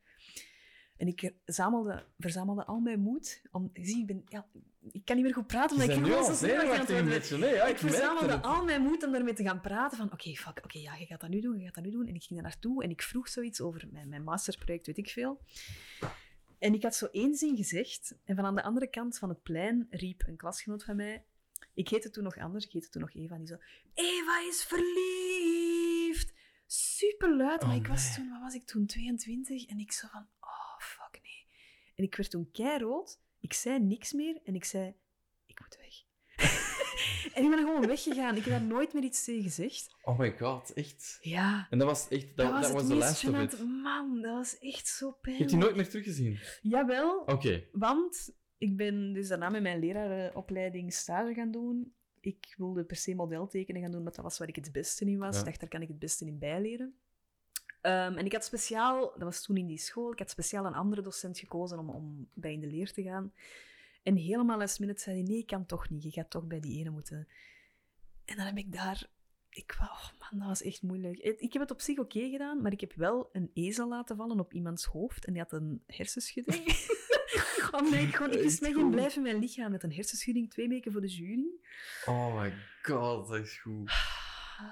En ik zamelde, verzamelde al mijn moed. Om, zie, ik, ben, ja, ik kan niet meer goed praten, omdat ik gewoon zo. Nee, ja, Ik ik verzamelde al mijn moed om daarmee te gaan praten. Van, oké, fuck, oké, ja, je gaat dat nu doen, je gaat dat nu doen. En ik ging daar naartoe en ik vroeg zoiets over mijn, mijn masterproject, weet ik veel. En ik had zo één zin gezegd. En van aan de andere kant van het plein riep een klasgenoot van mij... Ik heette toen nog anders, ik heette toen nog Eva. En die zo... Eva is verliefd! Super luid, maar Oh, ik was toen... Wat was ik toen? 22? En ik zo van... Oh, fuck, nee. En ik werd toen keirood. Ik zei niks meer. En ik zei... Ik moet weg. [LAUGHS] en ik ben gewoon weggegaan. Ik heb daar nooit meer iets tegen gezegd. Oh my god, echt. Ja. En dat was echt, dat, Dat was de last of. Man, dat was echt zo Je pijnlijk. hebt die nooit meer teruggezien. Jawel, Oké. want ik ben dus daarna met mijn lerarenopleiding stage gaan doen. Ik wilde per se modeltekenen gaan doen, want dat was waar ik het beste in was. Ja. Ik dacht, daar kan ik het beste in bijleren. Ehm, en ik had speciaal, dat was toen in die school, ik had speciaal een andere docent gekozen om, om bij in de leer te gaan. En helemaal last minute zei hij, nee, ik kan toch niet. Je gaat toch bij die ene moeten. En dan heb ik daar... Ik, wou- oh man, dat was echt moeilijk. Ik ik heb het op zich oké gedaan, maar ik heb wel een ezel laten vallen op iemands hoofd. En die had een hersenschudding. [LAUGHS] [LAUGHS] Omdat ik gewoon... Ik wist mij geen blijven in mijn lichaam met een hersenschudding. Twee weken voor de jury. Oh my god, dat is goed. [SIGHS]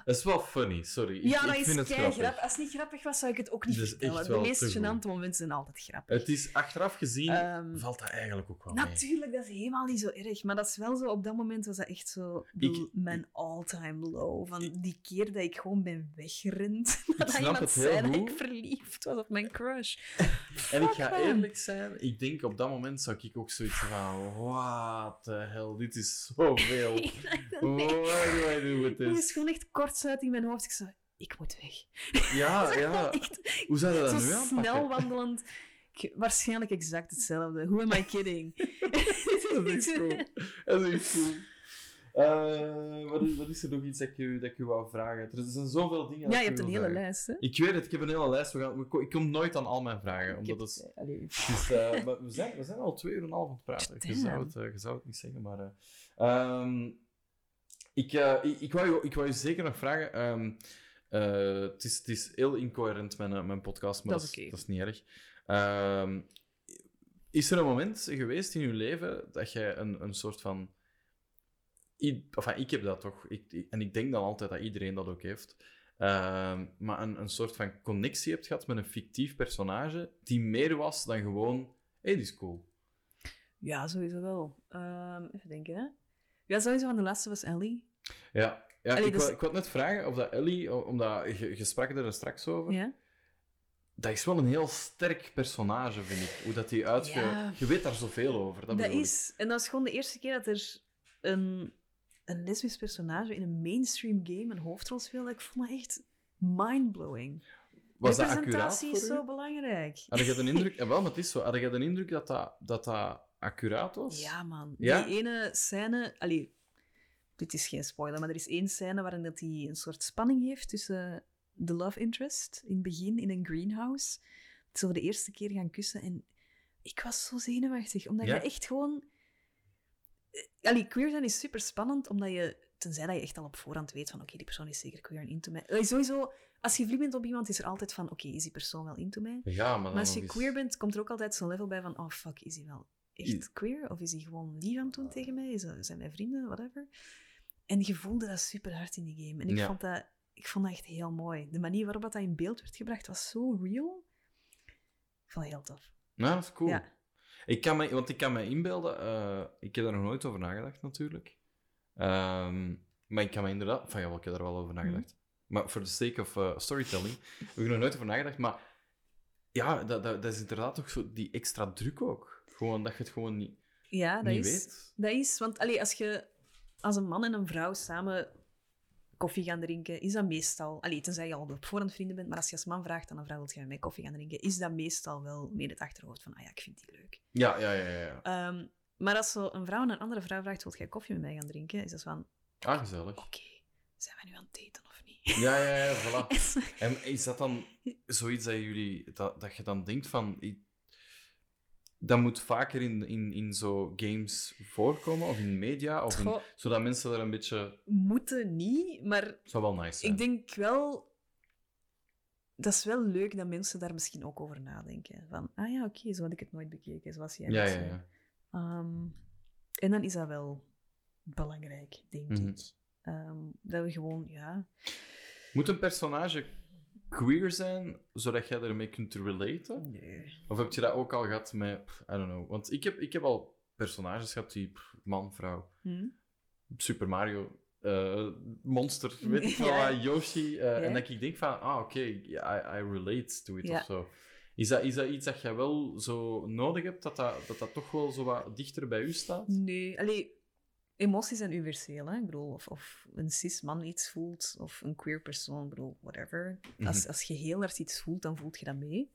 Dat is wel funny, sorry. Ik, ja, ik dat is vind het kei grappig. Als het niet grappig was, zou ik het ook niet is vertellen. De meest gênante momenten zijn altijd grappig. Het is achteraf gezien, Ehm, valt dat eigenlijk ook wel mee. Natuurlijk, dat is helemaal niet zo erg. Maar dat is wel zo, op dat moment was dat echt zo Ik- mijn all-time low. Van die keer dat ik gewoon ben weggerend. [LAUGHS] Dat iemand het zei dat ik verliefd was op mijn crush. En ik ga eerlijk zijn, ik denk op dat moment zou ik ook zoiets van, what the hell, dit is zoveel. [LAUGHS] Ik nee. do I do with Er is this? gewoon echt kortsluit in mijn hoofd. Ik zei, ik moet weg. Ja, [LAUGHS] ja. Echt Hoe zou je dat zo nu aanpakken? snel wandelend. Ik- waarschijnlijk exact hetzelfde. Who am I kidding? [LAUGHS] Dat is echt cool. Dat is echt cool. Eh, wat, is, wat is er nog iets dat ik, u, dat ik u wou vragen? Er zijn zoveel dingen. Ja, je hebt een hele vragen. lijst, hè? Ik weet het, ik heb een hele lijst. We gaan, we ik kom nooit aan al mijn vragen. Omdat het, is, eh, maar we, zijn, we zijn al twee uur en een half aan het praten. Je zou, het, eh, je zou het niet zeggen, maar... eh, ehm, ik, eh, ik, ik, wou je, ik wou je zeker nog vragen... ehm, eh, het, is, het is heel incoherent, mijn, eh, mijn podcast, maar Dat dat is dat niet erg. Ehm, is er een moment geweest in je leven dat jij een, een soort van... I, enfin, ik heb dat toch. Ik, ik- en ik denk dan altijd dat iedereen dat ook heeft. Ehm, maar een, een soort van connectie hebt gehad met een fictief personage die meer was dan gewoon... Hé, hey, die is cool. Ja, sowieso wel. Even denken, hè. Ja, sowieso van de laatste was Ellie. Ja, ja Allee, ik, dus- wou, ik wou net vragen of dat Ellie, omdat je, je sprak er straks over, Ja? dat is wel een heel sterk personage, vind ik. Hoe dat die uitge... Ja. Je weet daar zoveel over. Dat, is... En dat is gewoon de eerste keer dat er een, een lesbisch personage in een mainstream game een hoofdrol speelde. Ik vond dat echt mindblowing. Was dat accuraat Representatie voor is zo belangrijk. Had je de [LAUGHS] indruk... Ja, wel, maar het is zo. Had je de indruk dat dat, dat, dat accuraat was? Ja, man. Ja? Die ene scène... Allee, dit is geen spoiler, maar er is één scène waarin dat hij een soort spanning heeft tussen de love interest in het begin in een greenhouse. Dat ze voor de eerste keer gaan kussen en ik was zo zenuwachtig, omdat Ja? je echt gewoon... Eh, Allee, queer zijn is super spannend, omdat je... Tenzij dat je echt al op voorhand weet van, oké, die persoon is zeker queer en into mij. Allee, sowieso, als je verliefd bent op iemand, is er altijd van, oké, is die persoon wel into mij? Ja, maar, Maar als je queer bent, komt er ook altijd zo'n level bij van, oh fuck, is hij wel echt queer? Of is hij gewoon lief aan het doen tegen mij? Is dat- zijn wij vrienden? Whatever. En je voelde dat super hard in die game. En ik, Ja. vond dat, ik vond dat echt heel mooi. De manier waarop dat in beeld werd gebracht was zo real. Ik vond het heel tof. Ja, dat is cool. Ja. Ik kan me, want ik kan me inbeelden, eh, ik heb daar nog nooit over nagedacht natuurlijk. Ehm, maar ik kan me inderdaad, van ja, ik heb daar wel over nagedacht. Maar voor the sake of eh, storytelling heb ik er nog nooit over nagedacht. Maar ja, dat, dat, dat is inderdaad ook zo die extra druk ook. Gewoon dat je het gewoon niet, Ja, dat niet is... weet. Dat is, want allee, als je als een man en een vrouw samen koffie gaan drinken, is dat meestal... Allee, tenzij je al op voorhand vrienden bent, maar als je als man vraagt aan een vrouw, wil je met mij koffie gaan drinken, is dat meestal wel meer het achterhoofd van, ah ja, ik vind die leuk. Ja, ja, ja. ja, ja. Ehm, maar als zo een vrouw aan een andere vrouw vraagt, wil jij koffie met mij gaan drinken, is dat van, Ah, gezellig. oké, zijn we nu aan het daten of niet? Ja, ja, ja, voilà. [LAUGHS] En is dat dan zoiets dat jullie, dat, dat je dan denkt van, dat moet vaker in, in, in zo games voorkomen, of in media, of in, zodat mensen daar een beetje, Moeten niet, maar zou wel nice zijn. ik denk wel... Dat is wel leuk dat mensen daar misschien ook over nadenken. Van, ah ja, oké, zo had ik het nooit bekeken, zoals jij ja, ja, ja. Ehm, en dan is dat wel belangrijk, denk Mhm. ik. Ehm, dat we gewoon, ja... Moet een personage queer zijn, zodat jij ermee kunt relaten? Nee. Of heb je dat ook al gehad met, pff, I don't know, want ik heb, ik heb al personages gehad die pff, man, vrouw, Hm? Super Mario, eh, Monster, [LAUGHS] weet ik wel, Ja. Yoshi. Ja. En dat ik denk van, ah, oké, I, I relate to it Ja. of zo. Is dat, is dat iets dat jij wel zo nodig hebt, dat dat, dat dat toch wel zo wat dichter bij u staat? Nee, allee, emoties zijn universeel. Hè? Ik bedoel, of, of een cis-man iets voelt, of een queer persoon, ik bedoel, whatever. Als, Mhm. als je heel hard iets voelt, dan voelt je dat mee.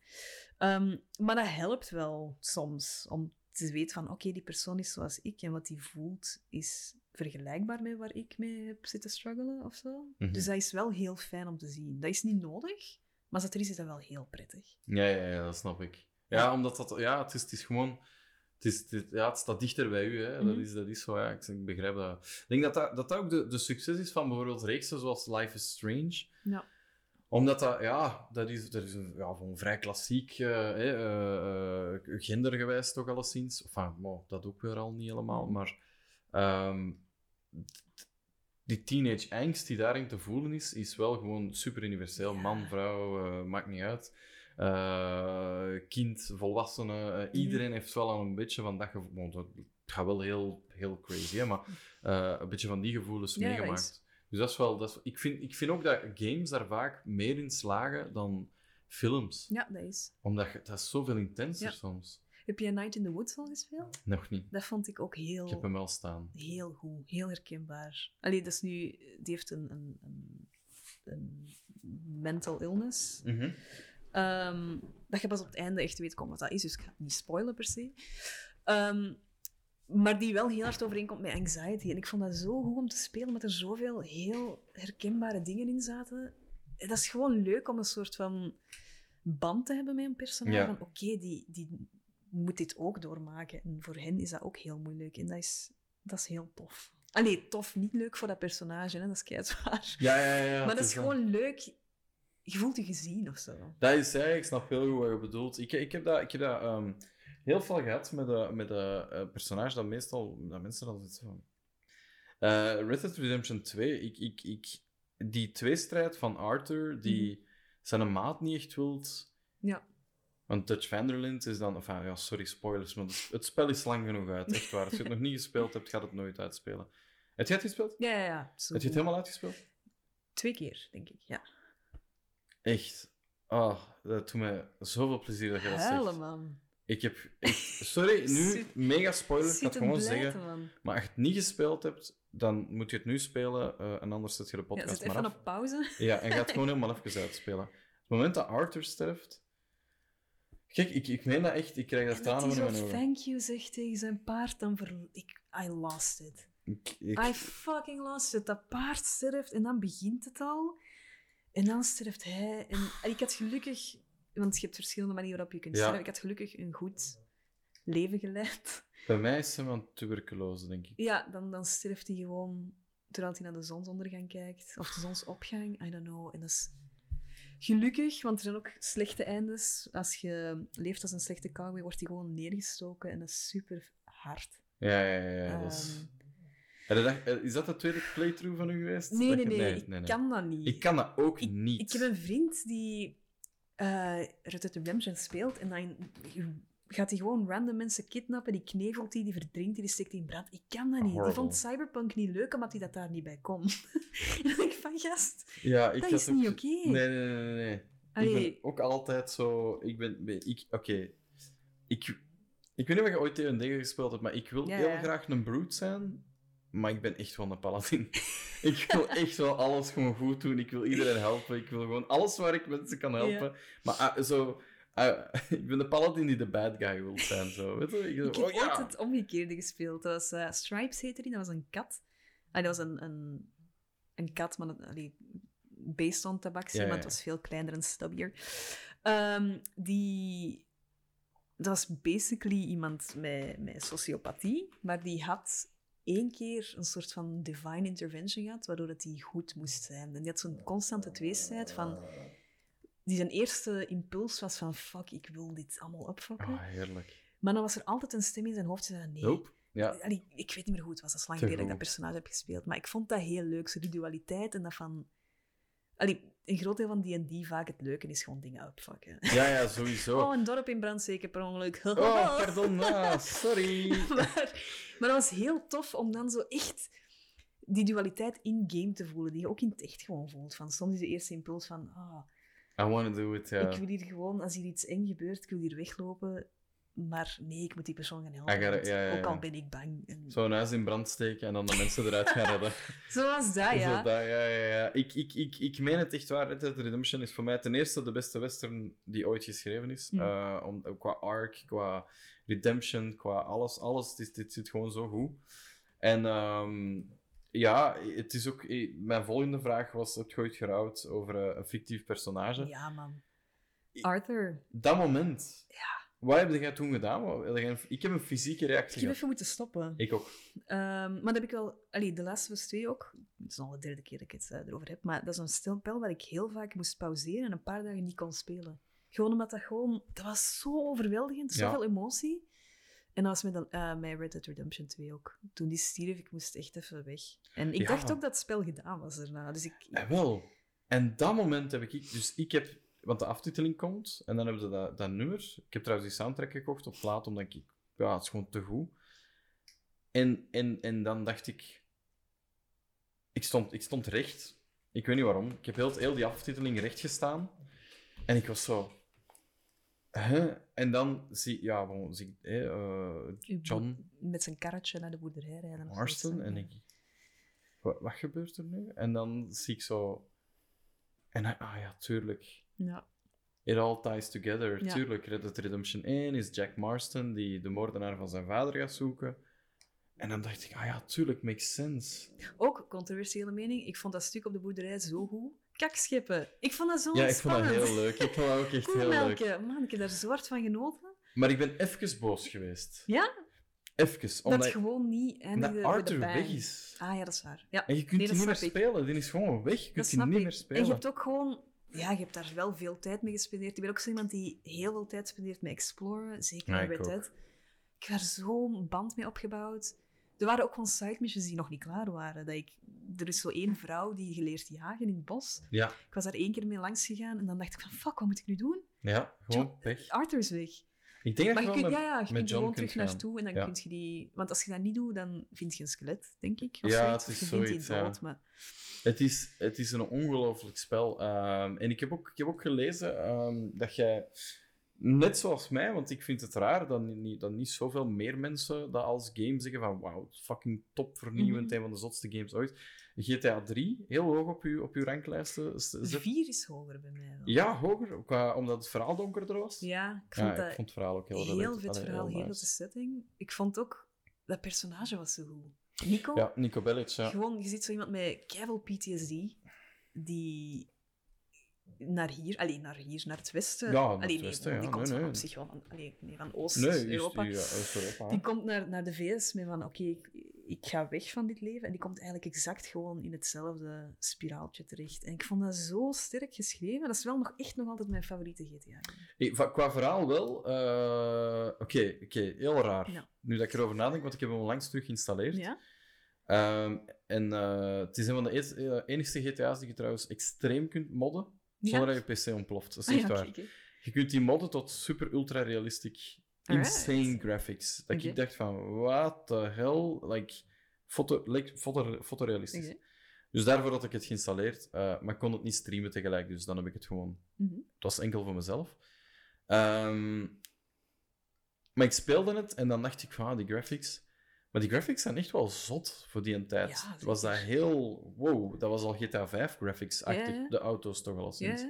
Ehm, maar dat helpt wel soms, om te weten van, oké, die persoon is zoals ik, en wat die voelt is vergelijkbaar met waar ik mee heb zitten struggelen, of zo. Mhm. Dus dat is wel heel fijn om te zien. Dat is niet nodig, maar als het er is, is dat wel heel prettig. Ja, ja, ja, dat snap ik. Ja, Ja. omdat dat, ja, het is, het is gewoon, Het, is, het, ja, het staat dichter bij u, hè. dat, Mhm. is, dat is zo, ja. Ik, ik begrijp dat. Ik denk dat dat, dat, dat ook de, de succes is van bijvoorbeeld reeksen zoals Life is Strange. Ja. Omdat dat, ja, dat is, dat is een, ja, van vrij klassiek, eh, eh, eh, gendergewijs toch alleszins. Enfin, bon, dat ook weer al niet helemaal, Mhm. maar ehm, die teenage angst die daarin te voelen is, is wel gewoon super universeel. Man, vrouw, maakt niet uit. Eh, kind, volwassene, eh, iedereen heeft wel een beetje van dat gevoel. want Het gaat wel heel, heel crazy, hè, maar eh, een beetje van die gevoelens Ja, meegemaakt. Dus dat is wel. Dat is, ik, vind, ik vind ook dat games daar vaak meer in slagen dan films. Ja, dat is. Omdat je- dat is zoveel intenser Ja. soms. Heb je Night in the Woods al gespeeld? Nog niet. Dat vond ik ook heel... Ik heb hem wel staan. heel goed, heel herkenbaar. Allee, dat is nu, die heeft een, een, een, een mental illness. Ehm, dat je pas op het einde echt weet komen wat dat is, dus ik ga het niet spoilen per se. Ehm, maar die wel heel hard overeenkomt met anxiety. En ik vond dat zo goed om te spelen, omdat er zoveel heel herkenbare dingen in zaten. Dat is gewoon leuk om een soort van band te hebben met een personage. Ja. Van oké, die, die moet dit ook doormaken. En voor hen is dat ook heel moeilijk. En dat is, dat is heel tof. Allee, tof, niet leuk voor dat personage, hè? dat is keihard. Ja, ja, ja. maar dat is gewoon leuk. Je voelt je gezien of zo. Dat is, ja, ik snap heel goed wat je bedoelt. Ik, ik heb dat, ik heb dat ehm, heel veel gehad met een met de, eh, personage dat meestal dat mensen dan zitten van. Eh, Red Dead Redemption 2, ik, ik, ik, die tweestrijd van Arthur, die zijn maat niet echt wilt. Ja. Want Dutch Vanderlind is dan, enfin, ja, sorry, spoilers, maar het, spel is lang genoeg uit, echt waar. Als je het nog niet gespeeld hebt, gaat het nooit uitspelen. Heb jij het gespeeld? Ja, ja, ja. Heb je het helemaal uitgespeeld? Twee keer, denk ik. Ja. Echt. Ah, dat doet mij zoveel plezier dat je dat zegt. Huilen, man. Ik heb... Sorry, [LAUGHS] nu Zit- mega spoiler. Ik ga Zit het gewoon zeggen. man. Maar als je het niet gespeeld hebt, dan moet je het nu spelen. eh, en anders zet je de Ja, podcast zet maar even af. op pauze. Ja, en ga het [LAUGHS] gewoon helemaal even uitspelen. Het moment dat Arthur sterft... Kijk, ik, ik meen dat echt. Ik krijg dat En dat tranen hij in zo mijn ogen. thank you zegt tegen zijn paard, dan ver... Ik, I lost it. Ik, ik- I fucking lost it. Dat paard sterft en dan begint het al. En dan sterft hij. En, en ik had gelukkig... Want je hebt verschillende manieren waarop je kunt Ja. sterven. Ik had gelukkig een goed leven geleid. Bij mij is hij van tuberculose, denk ik. Ja, dan, dan sterft hij gewoon terwijl hij naar de zonsondergang kijkt. Of de zonsopgang, I don't know. En dat is gelukkig, want er zijn ook slechte eindes. Als je leeft als een slechte cowboy, wordt hij gewoon neergestoken. En dat is super hard. Ja, ja, ja. ja, dat is... Is dat de tweede playthrough van u geweest? nee, nee, nee, ik kan dat niet. Ik kan dat ook Ik- niet. Ik heb een vriend die eh Red Dead Redemption speelt en dan gaat hij gewoon random mensen kidnappen, die knevelt die, die verdrinkt die, die steekt die in brand. Ik kan dat niet. Die Horrible. vond Cyberpunk niet leuk, omdat hij dat daar niet bij kon. [LAUGHS] en dan ik van, gast, Ja, ik dat is ook- niet oké. Nee, nee, nee, nee. Ik ben ook altijd zo... Ik ben... Ik, Oké. Ik, ik weet niet of je ooit D&D gespeeld hebt, maar ik wil Ja, heel graag een brute zijn. Maar ik ben echt wel een paladin. [LAUGHS] ik wil echt wel alles gewoon goed doen. Ik wil iedereen helpen. Ik wil gewoon alles waar ik mensen kan helpen. Maar ah, zo... ah, [LAUGHS] ik ben de paladin die de bad guy wil zijn. Zo. Weet je? Ik, Ik heb oh, ja. het omgekeerde gespeeld. Dat was eh, Stripes heette die, dat was een kat. Ah, dat was een, een, een kat, maar dat, allee, based on tabaxi, Ja, maar het was veel kleiner en stubbier. Ehm, die... Dat was basically iemand met, met sociopathie, maar die had één keer een soort van divine intervention gehad, waardoor het die goed moest zijn. En die had zo'n constante tweestrijd van... Die zijn eerste impuls was van, fuck, ik wil dit allemaal opfokken. Ah, heerlijk. Maar dan was er altijd een stem in zijn hoofd die zei: nee. Nope. Ja. Allee, ik weet niet meer hoe het was, dat is lang geleden dat ik dat personage heb gespeeld. Maar ik vond dat heel leuk, zo die dualiteit en dat van... Allee, een groot deel van D&D vaak het leuke is gewoon dingen opfokken. Ja, ja, sowieso. [LAUGHS] Oh, een dorp in brand zeker per ongeluk. [LAUGHS] Oh, pardon. Ah, sorry. [LAUGHS] maar, maar dat was heel tof om dan zo echt die dualiteit in-game te voelen, die je ook in het echt gewoon voelt. Van soms is de eerste impuls van, ah, I want to do it, ik wil hier gewoon, als hier iets eng gebeurt, ik wil hier weglopen. Maar nee, ik moet die persoon gaan helpen. Ja, ja, Ook al ben ik bang. En Zo'n huis in brand steken en dan de mensen eruit gaan redden. [LAUGHS] Zoals dat, Zo ja. dat, ja, ja, ja. Ik, ik, ik, ik meen het echt waar. Red Dead Redemption is voor mij ten eerste de beste western die ooit geschreven is. Mm. Eh, om, qua arc, qua redemption, qua alles. Alles, dit, dit zit gewoon zo goed. En ehm, ja, het is ook... eh, Mijn volgende vraag was, heb je ooit gerouwd over een fictief personage? Ja, man. Arthur. Dat moment... Ja. Wat heb jij toen gedaan? Heb Ik heb een fysieke Ik reactie heb gehad. even moeten stoppen. Ik ook. Ehm, maar dat heb ik wel... Allee, de of Us 2 ook. Het is al de derde keer dat ik het eh, erover heb. Maar dat is een spel waar ik heel vaak moest pauzeren en een paar dagen niet kon spelen. Gewoon omdat dat gewoon... Dat was zo overweldigend. Ja. Zoveel emotie. En dat was met, een- eh, Red Dead Redemption 2 ook. Toen die stierf, ik moest echt even weg. En ik Ja. dacht ook dat het spel gedaan was daarna. Dus ik... Eh, wel. En dat moment heb ik... Dus ik heb... Want de aftiteling komt, en dan hebben ze dat, dat nummer. Ik heb trouwens die soundtrack gekocht op plaat, omdat ik... Ja, het is gewoon te goed. En, en, en dan dacht ik... Ik stond, ik stond recht. Ik weet niet waarom. Ik heb heel, heel die aftiteling recht gestaan. En ik was zo... Huh? En dan zie, ja, bon, zie ik eh, John Met zijn karretje naar de boerderij rijden. Marston. En ik... Wat, wat gebeurt er nu? En dan zie ik zo... En hij, ah ja, tuurlijk. Ja. It all ties together. Ja. Tuurlijk, Red Dead Redemption 1 is Jack Marston die de moordenaar van zijn vader gaat zoeken. En dan dacht ik, ah ja, tuurlijk, makes sense. Ook controversiële mening. Ik vond dat stuk op de boerderij zo goed. Kakscheppen. Ik vond dat zo Ja, ik vond dat heel leuk. Ik vond dat ook echt heel leuk. Man, ik heb daar zo hard van genoten. Maar ik ben even boos geweest. Ja? Even. Dat Omdat, het gewoon niet eindigde Arthur weg is. Ah ja, dat is waar. Ja, En je kunt Nee, die dat niet meer ik. spelen. Die is gewoon weg. Je dat kunt die niet ik. meer spelen. En je hebt ook gewoon... Ja, je hebt daar wel veel tijd mee gespendeerd. Ik ben ook zo iemand die heel veel tijd spendeert met exploren. Zeker Ja, Red ook. Dead. Ik heb daar zo'n band mee opgebouwd. Er waren ook gewoon side missions die nog niet klaar waren. Dat ik, er is zo één vrouw die geleerd jagen in het bos. Ja, Ik was daar één keer mee langs gegaan en dan dacht ik van, fuck, wat moet ik nu doen? ja, gewoon weg. Arthur is weg. Ik denk Maar dat je kunt, gewoon ja, je kunt John gewoon terug gaan. naartoe en dan Ja. kun je die... Want als je dat niet doet, dan vind je een skelet, denk ik. Of Ja, zoiets. het is zoiets, dood, maar... Het is, het is een ongelooflijk spel. Ehm, en ik heb ook, ik heb ook gelezen ehm, dat jij, net zoals mij, want ik vind het raar dat niet, dat niet zoveel meer mensen dat als game zeggen van wauw, fucking top, vernieuwend, Mhm. een van de zotste games ooit. GTA 3, heel hoog op uw, op uw ranklijsten. z- zet- Vier is hoger bij mij. wel. Ja, hoger, qua, omdat het verhaal donkerder was. Ja, ik Ja, vond dat ik vond het verhaal ook heel heel vet verhaal, heel nice. vette setting. Ik vond ook... Dat personage was zo goed. Nico, Ja, Nico Bellic, ja. gewoon, je ziet zo iemand met keiveel PTSD, die naar hier, alleen naar hier, naar het westen. Ja, naar het nee, westen, die komt Nee, op zich wel van, allee, nee, van Oost-Europa. ja, Oost-Europa. Die komt naar, naar de VS met van, oké, ik ga weg van dit leven. En die komt eigenlijk exact gewoon in hetzelfde spiraaltje terecht. En ik vond dat zo sterk geschreven. Dat is wel nog echt nog altijd mijn favoriete GTA. Hey, qua verhaal wel. eh, Oké, oké, heel raar. Ja. Nu dat ik erover nadenk, want ik heb hem onlangs terug geïnstalleerd. Ja? Ehm, en eh, het is een van de eh, enigste GTA's die je trouwens extreem kunt modden, zonder dat je PC ontploft. Dat is Ah, echt waar. Je kunt die modden tot super ultra realistic, Insane graphics. Dat ik dacht van, what the hell? Like, foto, like, foto, fotorealistisch. Dus daarvoor had ik het geïnstalleerd, eh, maar ik kon het niet streamen tegelijk, dus dan heb ik het gewoon Mhm. het was enkel voor mezelf. Ehm, maar ik speelde het en dan dacht ik van, ah, die graphics... Maar die graphics zijn echt wel zot voor die tijd. Ja, was dat heel... Wow, dat was al GTA 5 graphics-achtig. De auto's toch al sinds.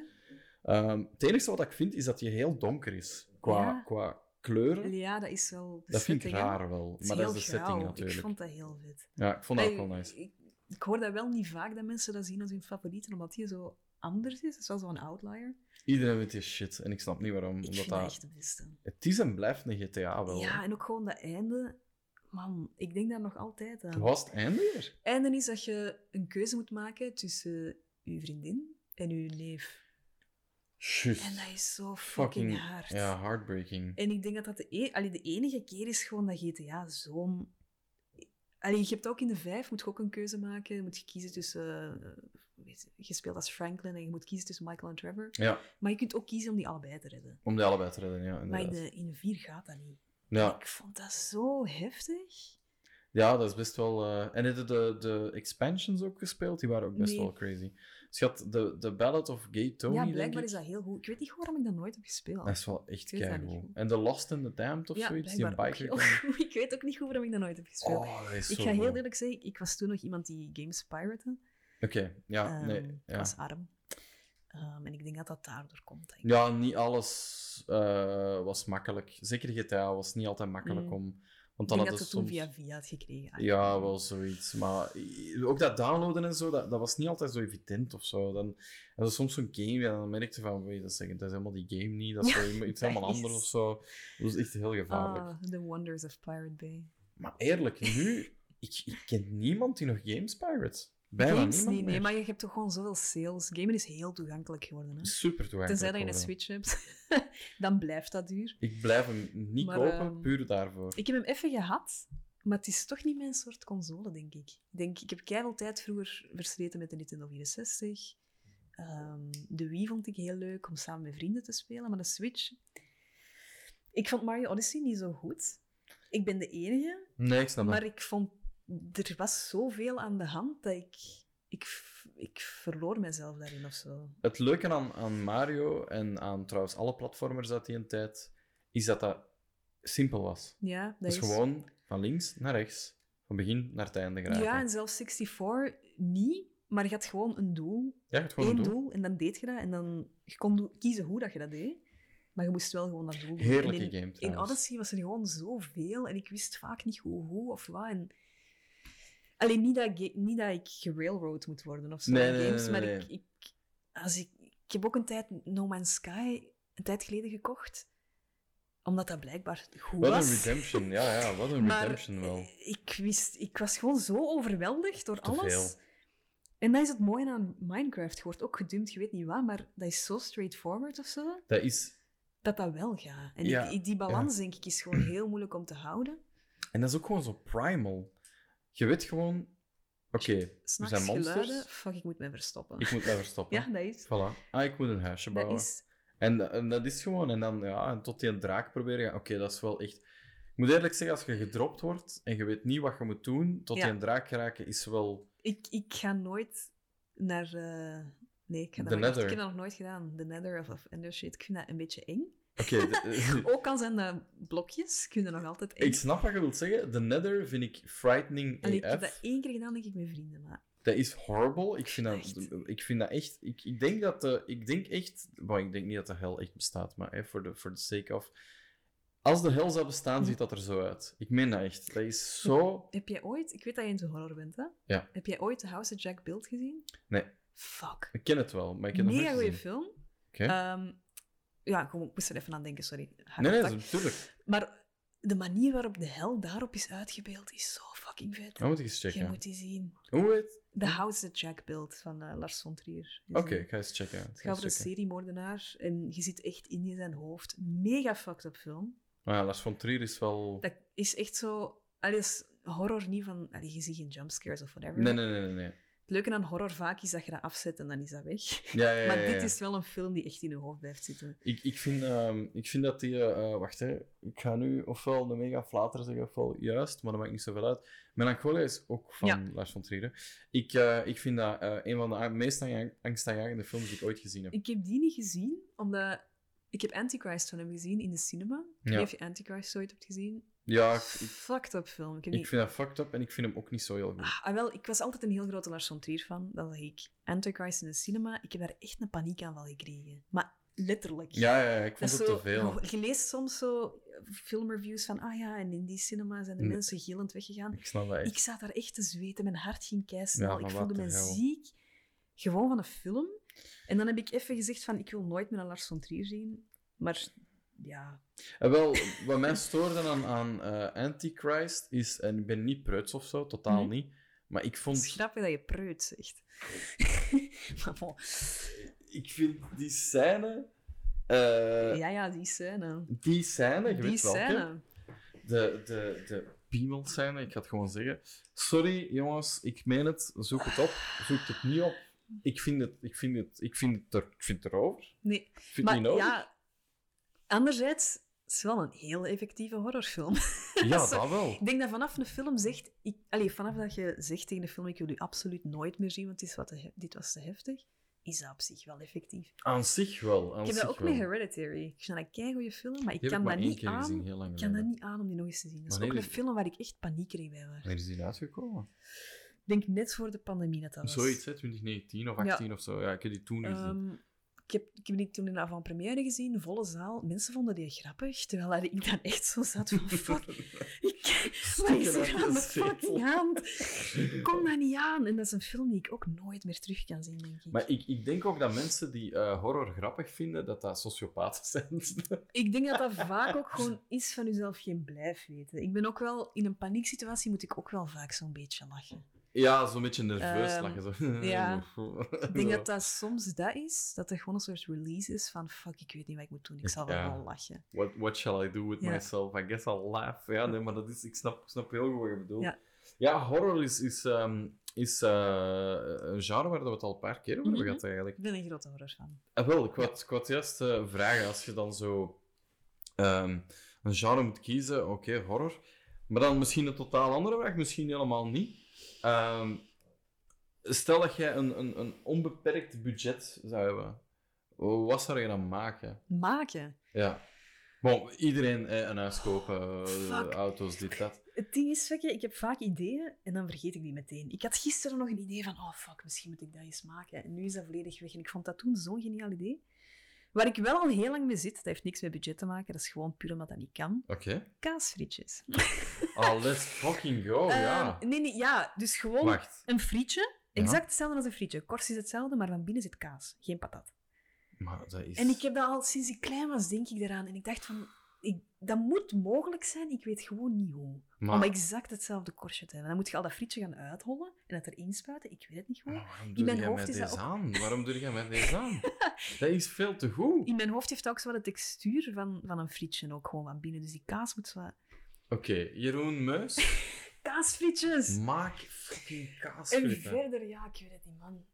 Ehm, het enige wat ik vind, is dat die heel donker is. Qua, Ja. qua kleuren. Ja, dat is wel dat vind ik hè. raar wel. Maar dat is de setting natuurlijk. Ik vond dat heel vet. Ja, ik vond dat ook wel nice. Ik, ik hoor dat wel niet vaak, dat mensen dat zien als hun favorieten, omdat die zo anders is. Dat is wel zo'n outlier. Iedereen weet die shit. En ik snap niet waarom. Ik Omdat dat echt de beste. Het is en blijft een GTA wel. Ja, en ook gewoon dat einde. Man, ik denk daar nog altijd aan. Was het einde weer? einde is dat je een keuze moet maken tussen uw vriendin en uw neef. Juist. En dat is zo fucking, hard. Ja, heartbreaking. En ik denk dat dat de, e allee, de enige keer is gewoon dat GTA zo'n... Allee, je hebt ook in de vijf, moet je ook een keuze maken. Je moet je kiezen tussen... weet je, speelt als Franklin en je moet kiezen tussen Michael en Trevor. Ja, Maar je kunt ook kiezen om die allebei te redden. om die allebei te redden, ja. Maar in inderdaad. de, in de vier gaat dat niet. Ja, Ik vond dat zo heftig. ja, dat is best wel... eh, En heb je de, de expansions ook gespeeld? Die waren ook best Nee. wel crazy. Had de, de Ballad of Gay Tony, ja, blijkbaar is dat heel goed. Ik weet niet waarom ik dat nooit heb gespeeld. Dat is wel echt keigoed. goed. En The Lost and the Damned of ja, zoiets, die een ook biker... [LAUGHS] Ik weet ook niet goed waarom ik dat nooit heb gespeeld. Oh, dat is ik zo ga heel eerlijk zeggen, ik was toen nog iemand die games piratte. Oké, ja, Ehm, nee. Ik Ja. was arm. Ehm, en ik denk dat dat daardoor komt. ja, niet alles eh, was makkelijk. Zeker GTA was niet altijd makkelijk Mm. om, Want Ik dan denk dat het toen via via had gekregen. Ah, Ja, wel zoiets. Maar ook dat downloaden en zo, dat, dat was niet altijd zo evident of zo. Dan hadden soms zo'n game en dan merkte je van, weet dat, zeggen, dat is helemaal die game niet, dat is [LAUGHS] Ja, zo iets helemaal is- anders of zo. Dat was echt heel gevaarlijk. Ah, the wonders of Pirate Bay. Maar eerlijk, nu, ik, ik ken niemand die nog games pirates. Bijna Games niet, nee, meer. maar je hebt toch gewoon zoveel sales. Gamen is heel toegankelijk geworden. Hè? Super toegankelijk. Tenzij dat je een. Switch hebt, [LAUGHS] dan blijft dat duur. Ik blijf hem niet Maar, kopen, ehm, puur daarvoor. Ik heb hem even gehad, maar het is toch niet mijn soort console, denk ik. Ik, denk, ik heb keihard tijd vroeger versleten met de Nintendo 64. Ehm, de Wii vond ik heel leuk om samen met vrienden te spelen, maar de Switch... Ik vond Mario Odyssey niet zo goed. Ik ben de enige, Nee, ik snap dat. maar ik vond... Er was zoveel aan de hand dat ik... Ik, ik verloor mezelf daarin of zo. Het leuke aan, aan Mario en aan trouwens alle platformers uit die tijd, is dat dat simpel was. Ja, dat Dat is gewoon van links naar rechts, van begin naar het einde geraken. Ja, en zelfs 64 niet, maar je had gewoon een doel. Ja, je gewoon Eén een doel. doel. en dan deed je dat. En dan je kon kiezen hoe dat je dat deed. Maar je moest wel gewoon dat doel. Heerlijke En in, game In. Odyssey was er gewoon zoveel en ik wist vaak niet hoe, hoe of wat. En... Alleen niet dat, ik- niet dat ik gerailroad moet worden of zo Nee, games, nee, maar. Ik, ik, als ik, ik heb ook een tijd No Man's Sky een tijd geleden gekocht. Omdat dat blijkbaar goed Wat was. een redemption, ja, ja, wat een [LAUGHS] Maar redemption wel. eh, Ik, wist, ik was gewoon zo overweldigd door Te alles. veel. En dat is het mooie aan Minecraft. Je wordt ook gedumpt, je weet niet wat, maar dat is zo straightforward of zo, Dat is, dat dat wel gaat. En Ja, ik- die balans, denk ik, is gewoon heel moeilijk om te houden. en dat is ook gewoon zo primal. Je weet gewoon, oké, er S'nachts zijn monsters, geluiden, fuck, ik moet mij verstoppen. ik moet mij verstoppen. [LAUGHS] Ja, dat is. Voilà. Ah, ik moet een huisje Dat bouwen. is En, en dat is gewoon, en dan ja, en tot die een draak proberen gaan. Oké, dat is wel echt. Ik moet eerlijk zeggen, als je gedropt wordt en je weet niet wat je moet doen, tot Ja. die een draak geraken, is wel. ik, ik ga nooit naar... eh, Nee, ik, ga dat nog ik heb dat nog nooit gedaan. The Nether of, of Ender shit. Ik vind dat een beetje eng. Oké, de- [LAUGHS] Ook al zijn dat blokjes, dat nog altijd ik snap wat je wilt zeggen. De Nether vind ik frightening Allee, ik heb dat één keer gedaan, denk ik, met vrienden. Maar Dat is horrible. Ik vind dat Echt. ik, vind dat echt. Ik, ik denk dat de, ik denk echt. Well, ik denk niet dat de hel echt bestaat, maar hè, for, the, for the sake of. Als de hel zou bestaan, ziet dat er zo uit. Ik meen dat echt. Dat is zo. Heb jij ooit, ik weet dat je in zo'n horror bent, hè? Ja. Heb jij ooit The House of Jack Built gezien? Nee. Fuck. Ik ken het wel, maar ik heb het nog Mega goede film. Oké. Ehm, ja, gewoon, ik moest er even aan denken, sorry. Nee, nee, natuurlijk. Maar de manier waarop de hel daarop is uitgebeeld is zo fucking vet. Dan moet ik eens Je checken. moet die zien. Hoe heet? The House that Jack Built van eh, Lars von Trier. Oké, ik ga eens checken. Het ga gaat over een seriemoordenaar en je zit echt in je zijn hoofd. Mega fucked up film. Maar ja, Lars von Trier is wel... Dat is echt zo... Allee, is horror niet van... Allee, je ziet geen jumpscares of whatever. Nee, nee, nee, nee. nee. Het leuke aan horror vaak is dat je dat afzet en dan is dat weg. Ja, ja, [LAUGHS] ja. Maar dit is wel een film die echt in je hoofd blijft zitten. Ik, ik, vind, ehm, ik vind dat die... eh, eh, wacht, hè. Ik ga nu ofwel een mega flater zeggen, ofwel juist, maar dat maakt niet zoveel uit. Melancholia is ook van. Lars von Trier. Ik, eh, ik vind dat een van de meest ang- angstaanjagende films die ik ooit gezien heb. Ik heb die niet gezien, omdat... Ik heb Antichrist van hem gezien in de cinema. Ja. of je Antichrist ooit hebt gezien. Ja, ik, Fucked up film. Ik ik vind dat fucked up en ik vind hem ook niet zo heel goed. Ah, ah, wel, ik was altijd een heel grote Lars von Trier fan. Dan zag ik Antichrist in de cinema. Ik heb daar echt een paniekaanval gekregen. Maar letterlijk. Ja, ja, ja, ik Dat vond het zo- te veel. Je, leest soms zo filmreviews van, ah ja, en in die cinema zijn de Nee. mensen gillend weggegaan. Ik snap dat echt. Ik zat daar echt te zweten, mijn hart ging keisnel. Ja, ik voelde me ziek. Gewoon van een film. En dan heb ik even gezegd van, ik wil nooit meer een Lars von Trier zien. Maar ja, En wel, wat mij stoorde aan, aan eh, Antichrist is, en ik ben niet preuts of zo, totaal Nee. niet, maar ik het vond, is grappig dat je preut zegt. [LAUGHS] maar bon. ik vind die scène, eh, ja, ja, die scène. die scène, je Die weet welke, scène. de, de, de piemelscène, ik ga het gewoon zeggen. Sorry jongens, ik meen het, zoek het op, zoek het niet op. Ik vind het, ik vind het, ik vind het, er, ik vind het erover. Nee, Ik vind maar het niet nodig. ja, anderzijds het is wel een heel effectieve horrorfilm. [LAUGHS] Ja, Zo- dat wel. Ik denk dat vanaf een film zegt... Ik, allee, vanaf dat je zegt tegen de film, ik wil u absoluut nooit meer zien, want dit, is wat te dit was te heftig, is dat op zich wel effectief. Aan zich wel. Aan ik heb dat ook wel. met Hereditary. Ik vind dat een keigoede film, maar ik Die kan dat niet aan... gezien, heel lang Ik kan dat niet aan om die nog eens te zien. Dat is ook een film waar ik echt paniek kreeg bij. Wanneer is die uitgekomen? Ik denk net voor de pandemie dat dat was. Zoiets, hè? 2019 of Ja. 18 of zo. Ja, ik heb die toen gezien. Ehm, Ik heb, ik heb die toen in avant-première gezien, volle zaal. Mensen vonden die grappig, terwijl ik dan echt zo zat van, fuck, ik, wat is er aan de fucking hand? Ik kom dat niet aan. En dat is een film die ik ook nooit meer terug kan zien, denk ik. Maar ik, ik denk ook dat mensen die eh, horror grappig vinden, dat dat sociopaten [LAUGHS] zijn. Ik denk dat dat vaak ook gewoon is van jezelf geen blijf weten. Ik ben ook wel, in een panieksituatie moet ik ook wel vaak zo'n beetje lachen. Ja, zo'n beetje nerveus Ehm, lachen. Zo. [LAUGHS] ja. Ik denk dat dat soms dat is, dat er gewoon een soort release is van fuck, ik weet niet wat ik moet doen, ik zal wel lachen. What, what shall I do with myself? I guess I'll laugh. Ja, nee, maar dat is, ik snap, snap heel goed wat je bedoelt. Ja. Ja, horror is, is, ehm, is eh, een genre waar we het al een paar keer over hebben Mhm. gehad, eigenlijk. Ik ben een grote horror fan. Ah, wel, ik wou, ik wou juist eh, vragen, als je dan zo ehm, een genre moet kiezen, oké, horror. Maar dan misschien een totaal andere vraag, misschien helemaal niet. Ehm, stel dat jij een, een, een onbeperkt budget zou hebben, wat zou je dan maken? Maken. Ja. Bon, iedereen eh, een huis kopen, eh, Fuck. auto's, dit, dat. Het ding is, ik heb vaak ideeën en dan vergeet ik die meteen. Ik had gisteren nog een idee van, oh fuck, misschien moet ik dat eens maken. En nu is dat volledig weg. En ik vond dat toen zo'n geniaal idee. Waar ik wel al heel lang mee zit, dat heeft niks met budget te maken, dat is gewoon puur omdat dat niet kan. Oké. Kaasfrietjes. Oh, let's fucking go, ja. Ehm, nee, nee, ja, dus gewoon Wacht. een frietje. Exact hetzelfde als een frietje. Korst is hetzelfde, maar van binnen zit kaas, geen patat. Maar dat is... En ik heb dat al sinds ik klein was, denk ik eraan. En ik dacht van, ik, dat moet mogelijk zijn, ik weet gewoon niet hoe. Maar- Om exact hetzelfde korstje te hebben. Dan moet je al dat frietje gaan uithollen en het erin spuiten. Ik weet het niet goed. Maar waarom In doe mijn jij hoofd met is dat deze ook- aan? Waarom doe jij met deze aan? [LAUGHS] dat is veel te goed. In mijn hoofd heeft dat ook zo de textuur van, van een frietje ook gewoon van binnen. Dus die kaas moet zo... Oké, Jeroen Meus, [LAUGHS] Kaasfrietjes! maak fucking En kaasfritten. verder, ja, ik weet het niet, man.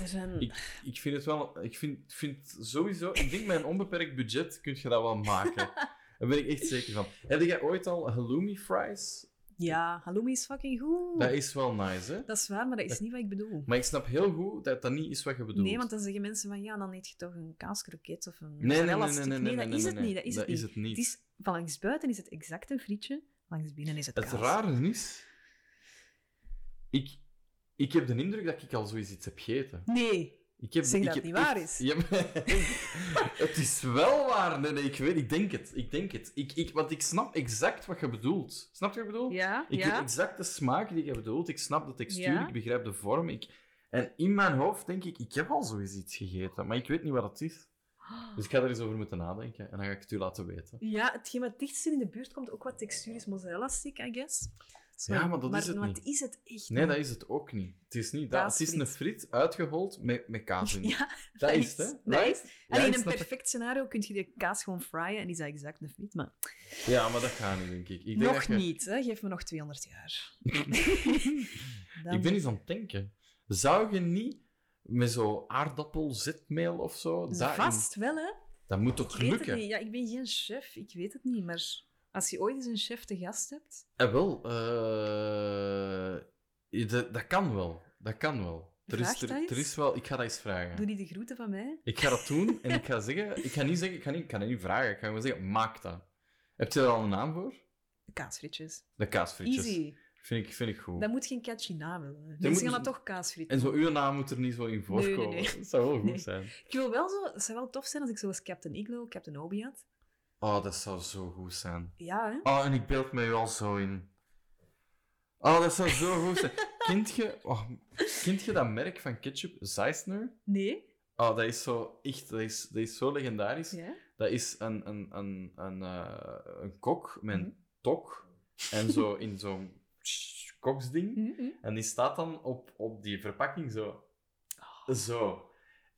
Er zijn... Ik, ik vind het wel... Ik vind, vind sowieso... Ik denk met een onbeperkt budget kun je dat wel maken. [LAUGHS] Daar ben ik echt zeker van. Heb jij ooit al halloumi fries? Ja, halloumi is fucking goed. Dat is wel nice, hè? Dat is waar, maar dat is niet wat ik bedoel. Maar ik snap heel goed dat dat niet is wat je bedoelt. Nee, want dan zeggen mensen van ja, dan eet je toch een kaaskroket of een Nee, nee, nee, nee, nee, nee, dat nee, is het niet. Dat is dat het is niet. het niet. Het is, van langs buiten is het exact een frietje, langs binnen is het Het kaas. rare is... Ik, ik heb de indruk dat ik al zoiets iets heb gegeten. Nee, Ik heb, Zeg ik dat heb het niet waar is. [LAUGHS] Ja, [LAUGHS] het is wel waar. Nee, nee, ik weet Ik denk het. Ik denk het. Ik, ik, want ik snap exact wat je bedoelt. Snap je wat ik bedoel? ja, Ik ja. weet exact de smaak die je bedoelt. Ik snap de textuur. Ja. Ik begrijp de vorm. Ik... En in mijn hoofd denk ik, ik heb al zoiets iets gegeten. Maar ik weet niet wat het is. [GASPS] Dus ik ga er eens over moeten nadenken. En dan ga ik het u laten weten. Ja, hetgeen wat dichtst in de buurt komt, ook wat textuur is mozzarella-stick, I guess. Zo, Ja, maar dat is het maar niet. is het echt Nee, niet. dat is het ook niet. Het is niet dat. Het is een friet uitgehold met, met kaas in. [LAUGHS] Ja, dat is het, hè? Dat is. Alleen in een perfect scenario kun je die kaas gewoon fryen en is dat exact een friet. Maar Ja, maar dat gaat niet, denk ik. ik denk nog je- niet, hè. geef me nog 200 jaar. [LAUGHS] Ik ben eens aan het denken. Zou je niet met zo aardappelzetmeel of zo... Vast wel, hè? Dat moet toch Ik weet lukken? het niet. Ja, ik ben geen chef, ik weet het niet. Maar als je ooit eens een chef te gast hebt... Eh, wel, eh, dat, dat kan wel. Dat kan wel. Er is, er, er is wel... Ik ga dat eens vragen. Doe die de groeten van mij. Ik ga dat doen en ik ga [LAUGHS] zeggen... Ik ga niet zeggen... Ik ga niet, ik ga dat niet vragen. Ik ga gewoon zeggen, maak dat. Heb je er al een naam voor? Kaasfrietjes. De kaasfrietjes. Easy. Vind ik, vind ik goed. Dat moet geen catchy naam hebben. Mensen gaan dat toch kaasfriet En zo uw naam moet er niet zo in voorkomen. nee, nee. Dat zou wel [LAUGHS] goed zijn. Ik wil wel zo... Het zou wel tof zijn als ik zoals Captain Iglo, Captain Obi had. Oh, dat zou zo goed zijn. Ja, hè? Oh, en ik beeld me u al zo in. Oh, dat zou zo goed zijn. [LAUGHS] Kent je, oh, kent je dat merk van ketchup, Zeissner? Nee? Oh, dat is zo echt, dat is, dat is zo legendarisch. Ja? Dat is een, een, een, een, eh, een kok met een Mhm. tok en zo in zo'n koksding. Mhm. En die staat dan op, op die verpakking zo. Oh. Zo.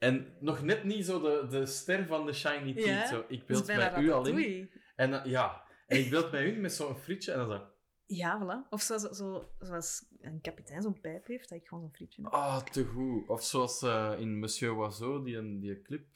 En nog net niet zo de, de ster van de Shiny Teeth. Ja, Zo. Ik is beeld bij u al in. En dan- ja, en ik beeld bij u met zo'n frietje en dan zo. Ja, voilà. Of zoals, zo, zoals een kapitein zo'n pijp heeft, dat ik gewoon zo'n frietje heb. Ah, te goed. Of zoals eh, in Monsieur Oiseau, die, die clip,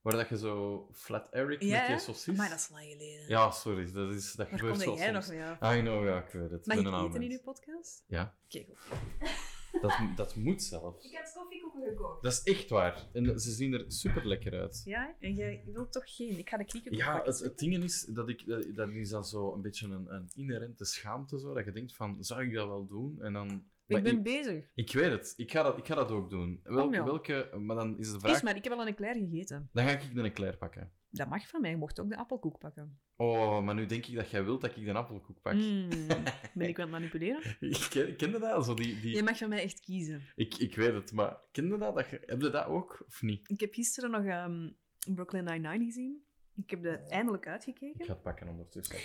waar dat je zo Flat Eric Ja, met hè? saucis... Maar dat is lang geleden. Ja, sorry, dat, is, dat Waar gebeurt wel jij nog soms. mee af? I know, ja, ik weet het. Mag ik eten in uw podcast? Ja, Oké, goed. [LAUGHS] dat, dat moet zelfs. Ik had koffiekoeken gekocht. Dat is echt waar. En ze zien er super lekker uit. Ja, en jij wilt toch geen? Ik ga de krieken Ja, pakken. het, het ding is dat ik dat, is dan zo een beetje een, een inherente schaamte zo dat je denkt van zou ik dat wel doen en dan Maar ik ben ik- bezig. Ik weet het. Ik ga dat, ik ga dat ook doen. Welke, welke... Maar dan is de vraag... Kies maar, ik heb al een eclair gegeten. Dan ga ik een eclair pakken. Dat mag van mij. Je mocht ook de appelkoek pakken. Oh, maar nu denk ik dat jij wilt dat ik de appelkoek pak. Mm, [LAUGHS] ben ik aan het manipuleren? Ik ken, dat? Zo die, die... Je mag van mij echt kiezen. Ik, ik weet het, maar kende dat? dat je... Heb je dat ook, of niet? Ik heb gisteren nog ehm, Brooklyn Nine-Nine gezien. Ik heb er eindelijk Ik uitgekeken. ga het pakken ondertussen.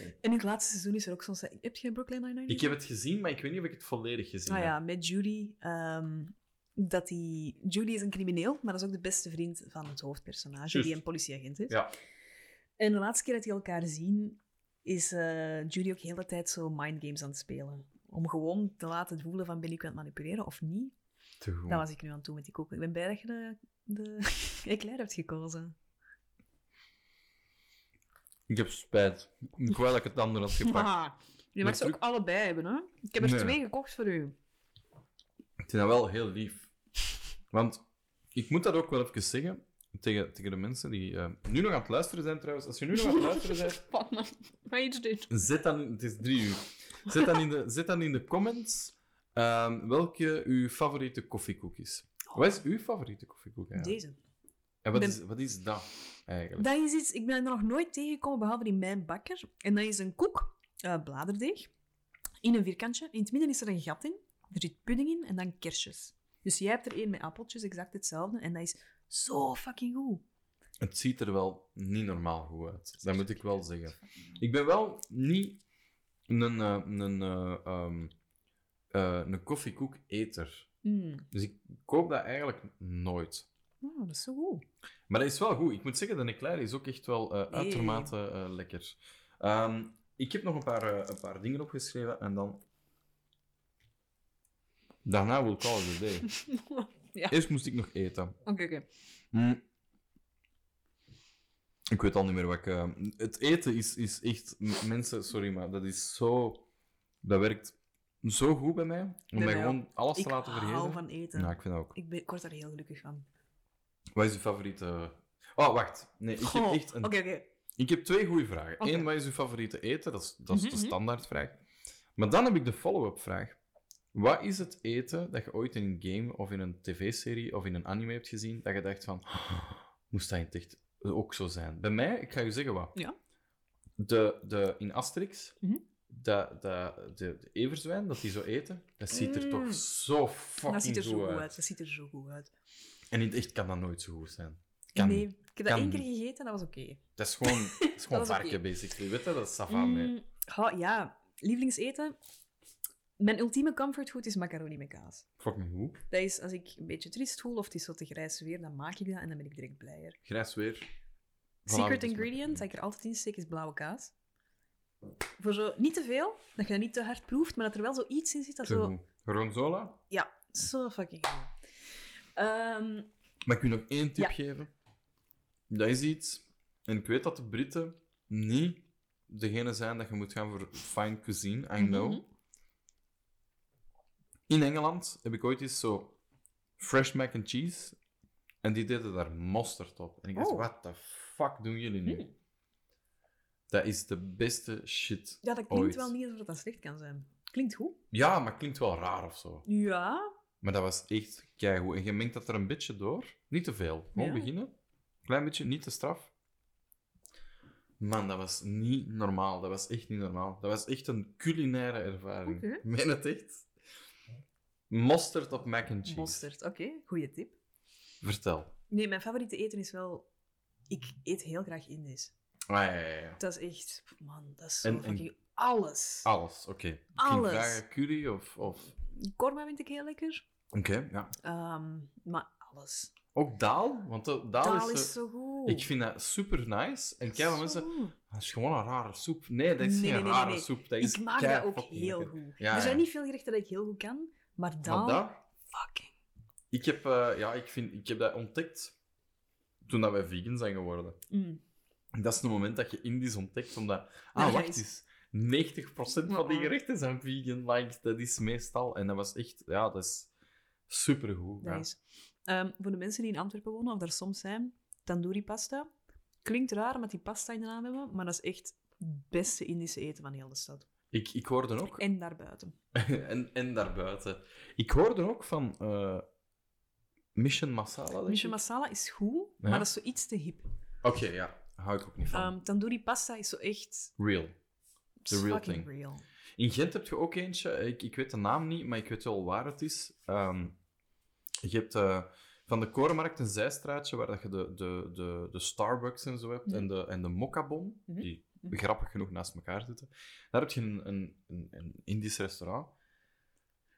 En in het laatste seizoen is er ook zo'n... se- Heb je Brooklyn Nine-Nine Ik heb het gezien, maar ik weet niet of ik het volledig gezien Ah heb. ja, met Judy. ehm, dat die... Judy is een crimineel, maar dat is ook de beste vriend van het hoofdpersonage, die een politieagent is. Ja. En de laatste keer dat die elkaar zien, is eh, Judy ook de hele tijd zo mindgames aan het spelen. Om gewoon te laten voelen van ben ik aan het manipuleren of niet. Te goed. Dat was ik nu aan het doen met die koek. Ik ben blij dat je de, de [LAUGHS] eclair hebt gekozen. Ik heb spijt. Ik wou dat ik het andere had gepakt. Ah, [LAUGHS] je mag ze ook allebei hebben, hè? Ik heb er Nee. twee gekocht voor u. Ik vind dat wel heel lief. Want ik moet dat ook wel even zeggen tegen, tegen de mensen die eh, nu nog aan het luisteren zijn trouwens. Als je nu nog aan het luisteren [LAUGHS] bent, dit? zet dan... Het is drie uur. Zet dan in de, zet dan in de comments ehm, welke uw favoriete koffiekoek is. Wat is uw favoriete koffiekoek eigenlijk? Deze. En wat Ben- is, wat is dat eigenlijk? Dat is iets, ik ben er nog nooit tegengekomen, behalve in mijn bakker. En dat is een koek, eh, bladerdeeg, in een vierkantje. In het midden is er een gat in, er zit pudding in en dan kersjes. Dus jij hebt er één met appeltjes, exact hetzelfde. En dat is zo fucking goed. Het ziet er wel niet normaal goed uit. Dat moet ik wel zeggen. Ik ben wel niet een, eh, een, eh, ehm, eh, een koffiekoek-eter. Mm. Dus ik koop dat eigenlijk nooit. Oh, dat is zo goed. Maar dat is wel goed. Ik moet zeggen, de eclair is ook echt wel eh, uitermate eh, lekker. Ehm, ik heb nog een paar, eh, een paar dingen opgeschreven en dan... Daarna wil ik al the day. ja, Eerst moest ik nog eten. oké, oké. Mm. Ik weet al niet meer wat ik... eh, het eten is, is echt... Mensen, sorry, maar dat is zo... Dat werkt zo goed bij mij. Om Bij mij gewoon alles Ik te laten hou vergeten. van eten. Ja, ik vind dat ook. Ik, ben, ik word daar heel gelukkig van. Wat is uw favoriete... Oh, wacht. Nee, ik heb echt een... Oké, oké. Ik heb twee goede vragen. Eén, wat is uw favoriete eten? Dat is, dat is Mhm, de mhm. standaardvraag. Maar dan heb ik de follow-up vraag. Wat is het eten dat je ooit in een game of in een tv-serie of in een anime hebt gezien, dat je dacht van, "Oh, [GASPS] moest dat in het echt ook zo zijn? Bij mij, ik ga je zeggen wat. Ja. De, de, in Asterix, Mhm. dat de, de, de everzwijn dat die zo eten, dat ziet er Mm. toch zo fucking Dat ziet er zo goed uit. uit. Dat ziet er zo goed uit. En in het echt kan dat nooit zo goed zijn. Kan nee, niet. ik heb dat één keer gegeten, dat was oké. Dat is gewoon, dat is [LAUGHS] gewoon varken, basically. Weet je, dat is sava mee. Mm, ja, lievelingseten. Mijn ultieme comfortfood is macaroni met kaas. Fucking goed. Dat is als ik een beetje triest voel of het is zo te grijs weer, dan maak ik dat en dan ben ik direct blijer. Grijs weer. Secret ingredient dat ik er altijd in steek is blauwe kaas. Voor zo niet te veel, dat je dat niet te hard proeft, maar dat er wel zoiets in zit dat Te zo... goed. Gorgonzola? Ja, zo fucking goed. Mag ik u nog één tip Ja. geven? Dat is iets... En ik weet dat de Britten niet degene zijn dat je moet gaan voor fine cuisine. I know. Mhm. In Engeland heb ik ooit eens zo fresh mac and cheese. En die deden daar mosterd op. En ik dacht, Oh. what the fuck doen jullie nu? Hmm. Dat is de beste shit ja, dat klinkt ooit. wel niet alsof dat slecht kan zijn. Klinkt goed. Ja, maar klinkt wel raar of zo. Ja. Maar dat was echt keigoed. En je mengt dat er een beetje door. Niet te veel. Gewoon Ja. beginnen. Klein beetje, niet te straf. Man, dat was niet normaal. Dat was echt niet normaal. Dat was echt een culinaire ervaring. Ik meen het echt. Mosterd op mac and cheese. Mosterd, oké. Goeie tip. Vertel. Nee, mijn favoriete eten is wel... Ik eet heel graag Indisch. Ah, ja, ja, ja. Dat is echt... Man, dat is zo En- en- fucking... Alles. Alles, oké. Alles. vragen curry of... of... Korma vind ik heel lekker. Oké, ja. Ehm, maar alles. Ook daal, want de, daal, Daal is... is eh, zo goed. Ik vind dat super nice. En Zo mensen... Dat is gewoon een rare soep. Nee, dat is Nee, geen nee, nee, rare soep. Dat is Ik maak kei dat ook heel lekker. goed. Er zijn niet veel gerechten dat ik heel goed kan, maar. Maar dat... Fucking. Ik heb, eh, ja, ik, vind, ik heb dat ontdekt toen dat wij vegan zijn geworden. Mm. Dat is het moment dat je Indisch ontdekt, omdat... Ah, wacht eens. 90% van die gerechten zijn vegan. Like, dat is meestal... En dat was echt... Ja, dat is supergoed. Ja. Ehm, voor de mensen die in Antwerpen wonen, of daar soms zijn, tandoori pasta. Klinkt raar met die pasta in de naam hebben, maar dat is echt het beste Indische eten van heel de stad. Ik, ik hoorde ook... En daarbuiten. [LAUGHS] en, en daarbuiten. Ik hoorde ook van eh, Mission Masala. Mission ik. masala is goed, Ja. maar dat is zo iets te hip. Oké, ja. Hou ik ook niet van. Ehm, tandoori pasta is zo echt Real. The real thing. real. In Gent heb je ook eentje. Ik, ik weet de naam niet, maar ik weet wel waar het is. Ehm, je hebt eh, van de Korenmarkt een zijstraatje waar dat je de, de, de, de Starbucks en zo hebt. Mhm. En de, en de Mokkabon, Mhm. die. [LAUGHS] grappig genoeg naast elkaar zitten. Daar heb je een, een, een, een Indisch restaurant.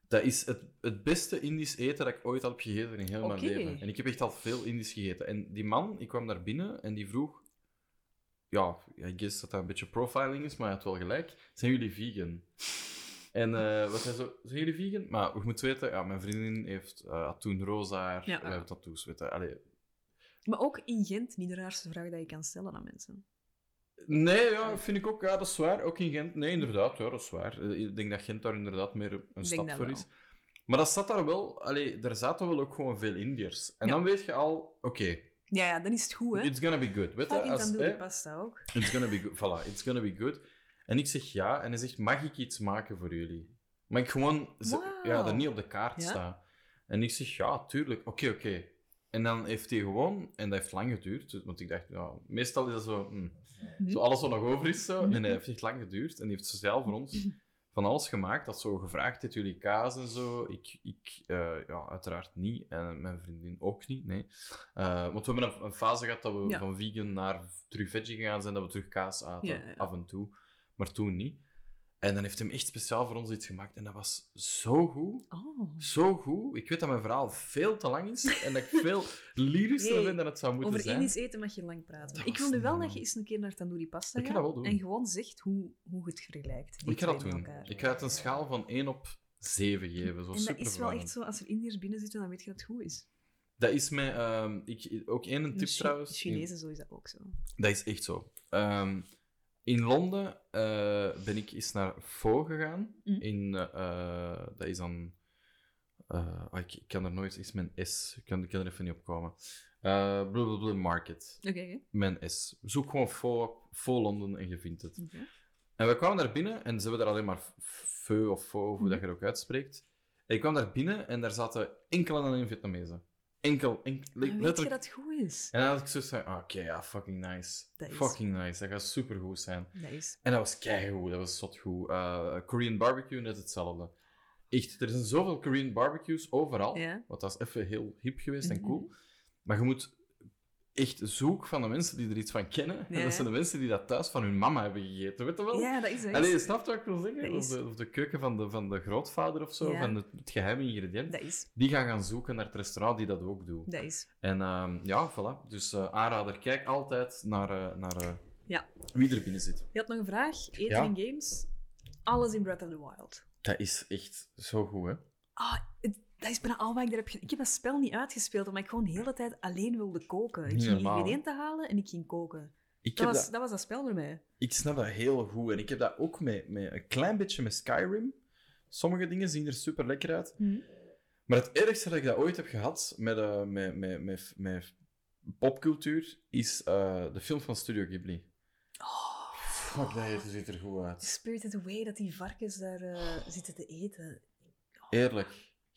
Dat is het, het beste Indisch eten dat ik ooit al heb gegeten in heel mijn leven. En ik heb echt al veel Indisch gegeten. En die man, ik kwam daar binnen en die vroeg... Ja, I guess dat dat een beetje profiling is, maar hij had wel gelijk. Zijn jullie vegan? En eh, wat hij zo... Zijn jullie vegan? Maar je moet weten, ja, mijn vriendin heeft eh had toen roze haar. Ja. Wij hebben tattoos. Allee, Maar ook in Gent niet de raarste vraag dat je kan stellen aan mensen. Nee, ja, vind ik ook. Ja, dat is waar. Ook in Gent. Nee, inderdaad, ja, dat is waar. Eh, Ik denk dat Gent daar inderdaad meer een stad voor wel. is. Maar dat zat daar wel... Allee, daar zaten wel ook gewoon veel Indiërs. En Ja. dan weet je al... Oké, Ja, ja, dan is het goed, hè? it's gonna be good. Weet je, als, tandoori hè, pasta ook. it's gonna be good. [LAUGHS] Voilà, it's gonna be good. En ik zeg ja. En hij zegt, mag ik iets maken voor jullie? Mag ik gewoon... Ja, dat niet op de kaart Ja? staan. En ik zeg, ja, tuurlijk. Oké, oké. En dan heeft hij gewoon... En dat heeft lang geduurd. Want ik dacht, ja, meestal is dat zo... hm, Mhm. Zo alles wat nog over is. Zo. Nee, nee, het heeft echt lang geduurd. En die heeft speciaal voor ons van alles gemaakt. Dat zo gevraagd heeft, jullie kaas en zo. Ik, ik eh, ja, uiteraard niet. En mijn vriendin ook niet, nee. Eh, want we hebben een, een fase gehad dat we Ja. van vegan naar terug veggie gegaan zijn. Dat we terug kaas aten, ja. af en toe. Maar toen niet. En dan heeft hij hem echt speciaal voor ons iets gemaakt. En dat was zo goed. Oh. Zo goed. Ik weet dat mijn verhaal veel te lang is. En dat ik veel lyrischer Hey, ben dan het zou moeten Over zijn. Indisch eten mag je lang praten. Dat ik was wil nu wel dat je eens een keer naar tandoori pasta Ik ga gaat dat wel doen. en gewoon zegt hoe, hoe het vergelijkt. Ik ga dat doen. elkaar. Ik ga het een schaal van 1 op 7 geven. Zo en dat is wel echt zo, als er Indiërs binnen zitten, dan weet je dat het goed is. Dat is mij... ehm, ik, ook één tip Chi- trouwens. Chinezen, zo is dat ook zo. Dat is echt zo. Ehm, in Londen eh, ben ik eens naar Faux gegaan. Mm. In, eh, dat is dan... eh, ah, ik, ik kan er nooit... Is mijn S. Ik kan, ik kan er even niet op komen. Blablabla Market. Oké. Mijn S. Zoek gewoon Faux, Faux Londen en je vindt het. En we kwamen daar binnen en ze hebben daar alleen maar feu of faux, hoe dat je het ook uitspreekt. En ik kwam daar binnen en daar zaten enkel en alleen Vietnamezen. Enkel, enkel weet je dat het goed is. En dan had ik zo van, ah, oké, ja, fucking nice. Dat is- Fucking nice, dat gaat supergoed zijn. Dat is... En dat was keigoed, dat was zotgoed. Uh, Korean barbecue, net hetzelfde. Echt, er zijn zoveel Korean barbecues overal. Ja. Want dat is even heel hip geweest en Mhm. cool. Maar je moet echt zoek van de mensen die er iets van kennen. En dat zijn de mensen die dat thuis van hun mama hebben gegeten, weet je wel? Ja, dat is het. Allee, snap je wat ik wil zeggen? Of de, of de keuken van de, van de grootvader of zo, Ja. van het, het geheime ingrediënt. Dat is. Die gaan gaan zoeken naar het restaurant die dat ook doet. Dat is. En ehm, ja, voilà. Dus eh, aanrader, kijk altijd naar, eh, naar eh, Ja. wie er binnen zit. Je had nog een vraag. Eten Ja. en games. Alles in Breath of the Wild. Dat is echt zo goed, hè? Ah, het- dat is bijna al wat ik er heb Ik heb dat spel niet uitgespeeld, omdat ik gewoon de hele tijd alleen wilde koken. Ik ging ingrediënten halen en ik ging koken. Ik, Dat was, dat, dat was dat spel voor mij. ik snap dat heel goed. En ik heb dat ook met, met een klein beetje met Skyrim. Sommige dingen zien er super lekker uit. Maar het ergste dat ik dat ooit heb gehad met, eh, met, met, met, met popcultuur is eh, de film van Studio Ghibli. Oh, Fuck, dat eten ziet er goed uit. Spirited Away, dat die varkens daar eh, zitten te eten. Eerlijk.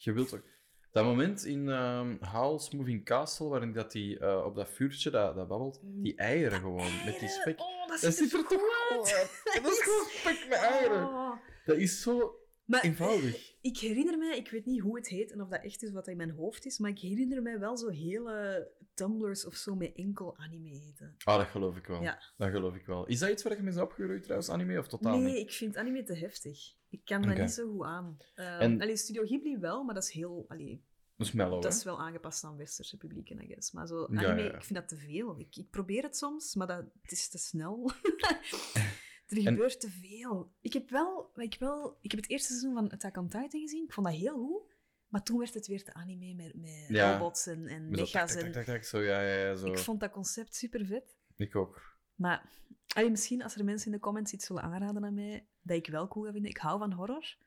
Je wilt ook... Dat moment in ehm Howl's Moving Castle, waarin dat die eh, op dat vuurtje dat, dat babbelt, die eieren gewoon, met die spek. Oh, dat Dat ziet er toch uit? Dat is gewoon spek met eieren. Oh. Dat is zo Maar eenvoudig. ik herinner mij, ik weet niet hoe het heet en of dat echt is wat dat in mijn hoofd is, maar ik herinner mij wel zo hele tumblers of zo met enkel anime eten. Ah, dat geloof ik wel. Ja. Dat geloof ik wel. Is dat iets waar je mee is opgegroeid trouwens, anime, of totaal nee, niet? ik vind anime te heftig. Ik kan dat niet zo goed aan. Uh, En- Allee, Studio Ghibli wel, maar dat is heel... Allee, Dat is mellow, dat hè? is wel aangepast aan westerse publieken, I guess. Maar zo, anime, ja, ja. ik vind dat te veel. Ik, ik probeer het soms, maar dat, het is te snel. [LAUGHS] er En- gebeurt te veel. Ik heb wel... Ik, wel ik heb het eerste seizoen van Attack on Titan gezien. Ik vond dat heel goed. Maar toen werd het weer te anime met, met Ja. robots en, en Met mecha's. tak, tak, tak, zo, ja, ja, zo. Ik vond dat concept super vet. Ik ook. Maar allee, misschien als er mensen in de comments iets zullen aanraden aan mij, dat ik wel cool ga vinden. Ik hou van horror.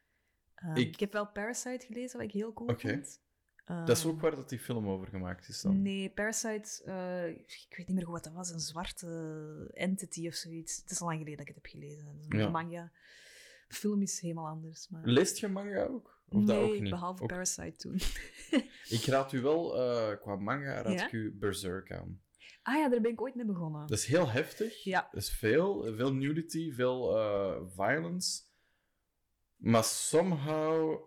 Ehm, Ik- ik... heb wel Parasite gelezen, wat ik heel cool vond. Dat is Ehm, ook waar dat die film over gemaakt is dan. Nee, Parasite, eh, ik weet niet meer goed wat dat was. Een zwarte entity of zoiets. Het is al lang geleden dat ik het heb gelezen. Is een Ja. manga. Film is helemaal anders. Maar... Leest je manga ook? Of dat ook nee, niet? behalve Ook- Parasite toen. [LAUGHS] Ik raad u wel, eh, qua manga raad Ja? ik u Berserk aan. ah ja, daar ben ik ooit mee begonnen. Dat is heel heftig. Ja. Dat is veel. Veel nudity, veel eh, violence. Maar somehow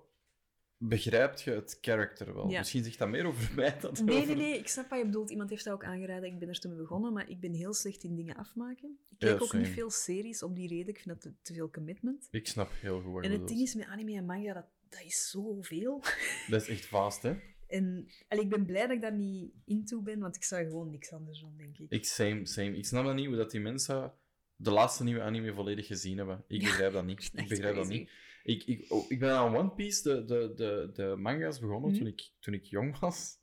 begrijpt je het character wel. Ja. Misschien zegt dat meer over mij dan Nee, over... nee, nee, ik snap wat je bedoelt. Iemand heeft dat ook aangeraden. Ik ben er toen mee begonnen, maar ik ben heel slecht in dingen afmaken. Ik Ja, kijk ook niet veel series om die reden. Ik vind dat te, te veel commitment. Ik snap heel goed wat je En het ding is met anime en manga, dat, dat is zoveel. [LAUGHS] Dat is echt vast, hè? En allee, ik ben blij dat ik daar niet into ben, want ik zou gewoon niks anders doen, denk ik. Ik, same, same. Ik snap dat niet, hoe dat die mensen de laatste nieuwe anime volledig gezien hebben. Ik Ja, begrijp dat niet. [LAUGHS] Ik begrijp dat niet. Ik, ik, oh, ik ben aan One Piece, de, de, de, de manga's, begonnen Mhm. toen, ik, toen ik jong was.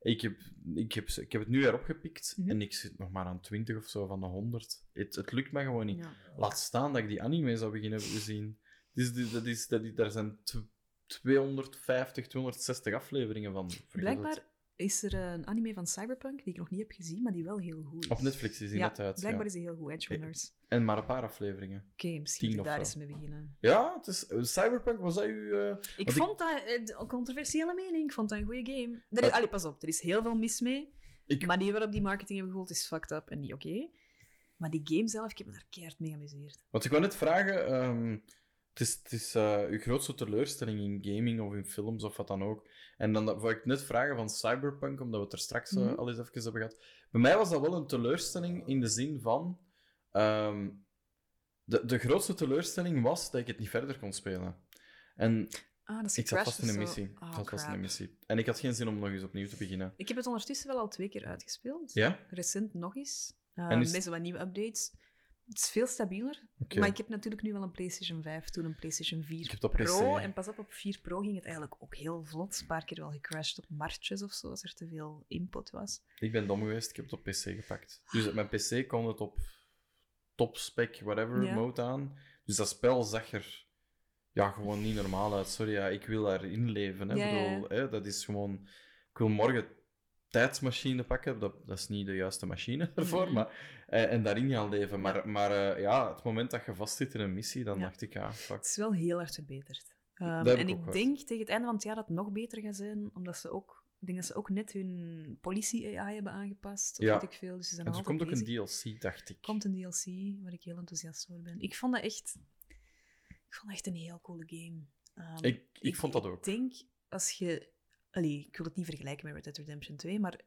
Ik heb, ik, heb, ik heb het nu weer opgepikt Mhm. en ik zit nog maar aan 20 of zo van de 100. Het, het lukt me gewoon niet. Ja. Laat staan dat ik die anime zou beginnen te zien. Dus dat is, dat is, daar zijn tw- 250, 260 afleveringen van. Blijkbaar is er een anime van Cyberpunk die ik nog niet heb gezien, maar die wel heel goed is. Op Netflix is die ja, net uit. blijkbaar ja. is die heel goed, Edge Runners. En maar een paar afleveringen. Oké, misschien ik of daar eens mee beginnen. Ja, het is, eh, Cyberpunk, was dat uw... eh, Ik vond dat eh, een controversiële mening. Ik vond dat een goede game. Er is, Eh, allee, pas op, er is heel veel mis mee. Ik- De manier waarop die marketing hebben gehoord is fucked up en niet oké. Maar die game zelf, ik heb me daar keihard mee geamuseerd. Want ik wou net vragen, ehm, het is, het is eh, uw grootste teleurstelling in gaming of in films of wat dan ook. En dan dat- ik net vragen van Cyberpunk, omdat we het er straks eh, Mhm. al eens even hebben gehad. Bij mij was dat wel een teleurstelling in de zin van... ehm, de, de grootste teleurstelling was dat ik het niet verder kon spelen. En Ah, dat is ik zat vast in een missie. Ah, in crap. een missie. En ik had geen zin om nog eens opnieuw te beginnen. Ik heb het ondertussen wel al twee keer uitgespeeld. Ja? Recent nog eens. Uh, Met zo wat nieuwe updates. Het is veel stabieler. Maar ik heb natuurlijk nu wel een PlayStation 5, toen een PlayStation 4 Ik heb het op Pro. PC. En pas op, op 4 Pro ging het eigenlijk ook heel vlot. Een paar keer wel gecrashed op martjes of zo, als er te veel input was. Ik ben dom geweest, ik heb het op PC gepakt. Dus op mijn PC kon het op top spec, whatever, Ja. mode aan. Dus dat spel zag er ja, gewoon niet normaal uit. Sorry, ja, ik wil daarin leven. Hè. Ja, Ik ja. bedoel, hè, dat is gewoon... Ik wil morgen tijdsmachine pakken. Dat, dat is niet de juiste machine [LAUGHS] ervoor, maar... eh, en daarin gaan leven. Maar, maar eh, ja, het moment dat je vastzit in een missie, dan Ja. dacht ik, ja, fuck. Het is wel heel hard verbeterd. Ehm, en ik ik denk tegen het einde van het jaar dat het nog beter gaat zijn, omdat ze ook... Ik denk dat ze ook net hun politie-AI hebben aangepast, of Ja. weet ik veel. Dus ze zijn En er komt ook een. DLC, dacht ik. Er komt een DLC, waar ik heel enthousiast over ben. Ik vond dat echt... Ik vond dat echt een heel coole game. Ehm, Ik, ik, vond dat ook. Ik denk, als je... Allee, ik wil het niet vergelijken met Red Dead Redemption 2, maar...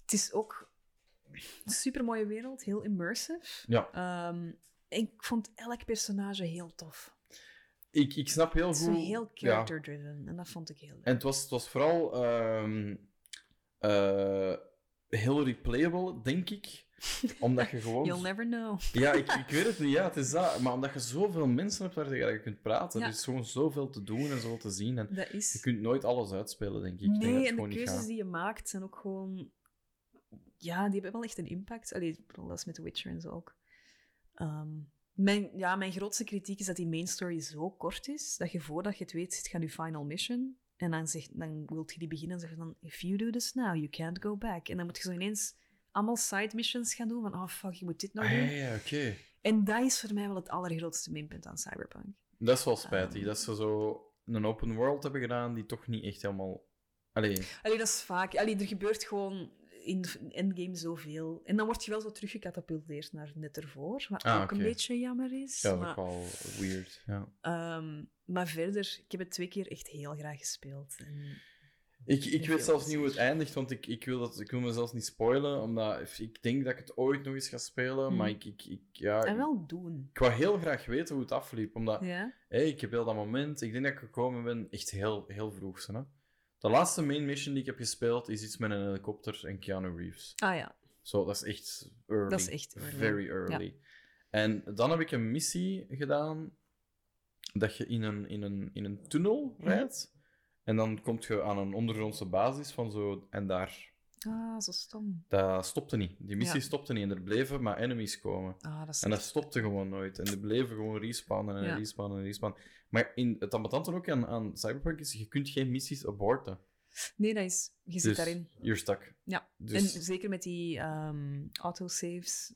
Het is ook een supermooie wereld, heel immersive. Ja, Ehm, ik vond elk personage heel tof. ik, ik snap heel Het is goed... zo heel ja. character-driven. En dat vond ik heel leuk. En het was, het was vooral ehm, eh, heel replayable, denk ik. Omdat je gewoon... You'll never know. Ja, ik, [LAUGHS] ik weet het niet. Ja, het is dat. Maar omdat je zoveel mensen hebt waar je kunt praten. Ja. Er is gewoon zoveel te doen en zoveel te zien. En Dat je kunt nooit alles uitspelen, denk ik. ik denk dat Nee, en de keuzes gaat. die je maakt zijn ook gewoon... Ja, die hebben wel echt een impact. Allee, dat is met The Witcher en zo ook. Ehm, mijn, ja, mijn grootste kritiek is dat die main story zo kort is, dat je voordat je het weet, zit je aan je final mission. En dan, zegt, dan wilt je die beginnen en zeggen dan, if you do this now, you can't go back. En dan moet je zo ineens allemaal side missions gaan doen, van, oh fuck, je moet dit nou Ah, doen. ja. En dat is voor mij wel het allergrootste minpunt aan Cyberpunk. Dat is wel spijtig. Ehm. Dat ze zo een open world hebben gedaan die toch niet echt helemaal... Allee, Allee, dat is vaak. Allee, er gebeurt gewoon in Endgame zoveel. En dan word je wel zo teruggecatapulteerd naar net ervoor. Wat Ah, ook een beetje jammer is. ja, dat is maar, wel weird. Ja. ehm, maar verder, ik heb het twee keer echt heel graag gespeeld. En Ik, ik weet zelfs niet hoe het eindigt, want ik, ik, wil dat, ik wil me zelfs niet spoilen, omdat ik denk dat ik het ooit nog eens ga spelen, Mhm. maar ik, ik, ik, ja, en wel doen. ik wou heel graag weten hoe het afliep, omdat Ja? hey, ik heb heel dat moment, ik denk dat ik gekomen ben, echt heel, heel vroeg. zo, Hè? De laatste main mission die ik heb gespeeld is iets met een helikopter en Keanu Reeves. Ah ja. Zo, dat is echt early. Dat is echt early. Very early. En dan heb ik een missie gedaan dat je in een, in een, in een tunnel Mhm. rijdt. En dan kom je aan een ondergrondse basis van zo... En daar... Ah, zo stom. Dat stopte niet. Die missie Ja. stopte niet. En er bleven maar enemies komen. Ah, dat En dat stopte gewoon nooit. En die bleven gewoon respawnen en Ja. respawnen en respawnen. Maar in, het ambetante ook aan, aan Cyberpunk is, je kunt geen missies aborten. Nee, dat is... Je zit Dus daarin. you're stuck. Ja. Dus En zeker met die ehm, autosaves.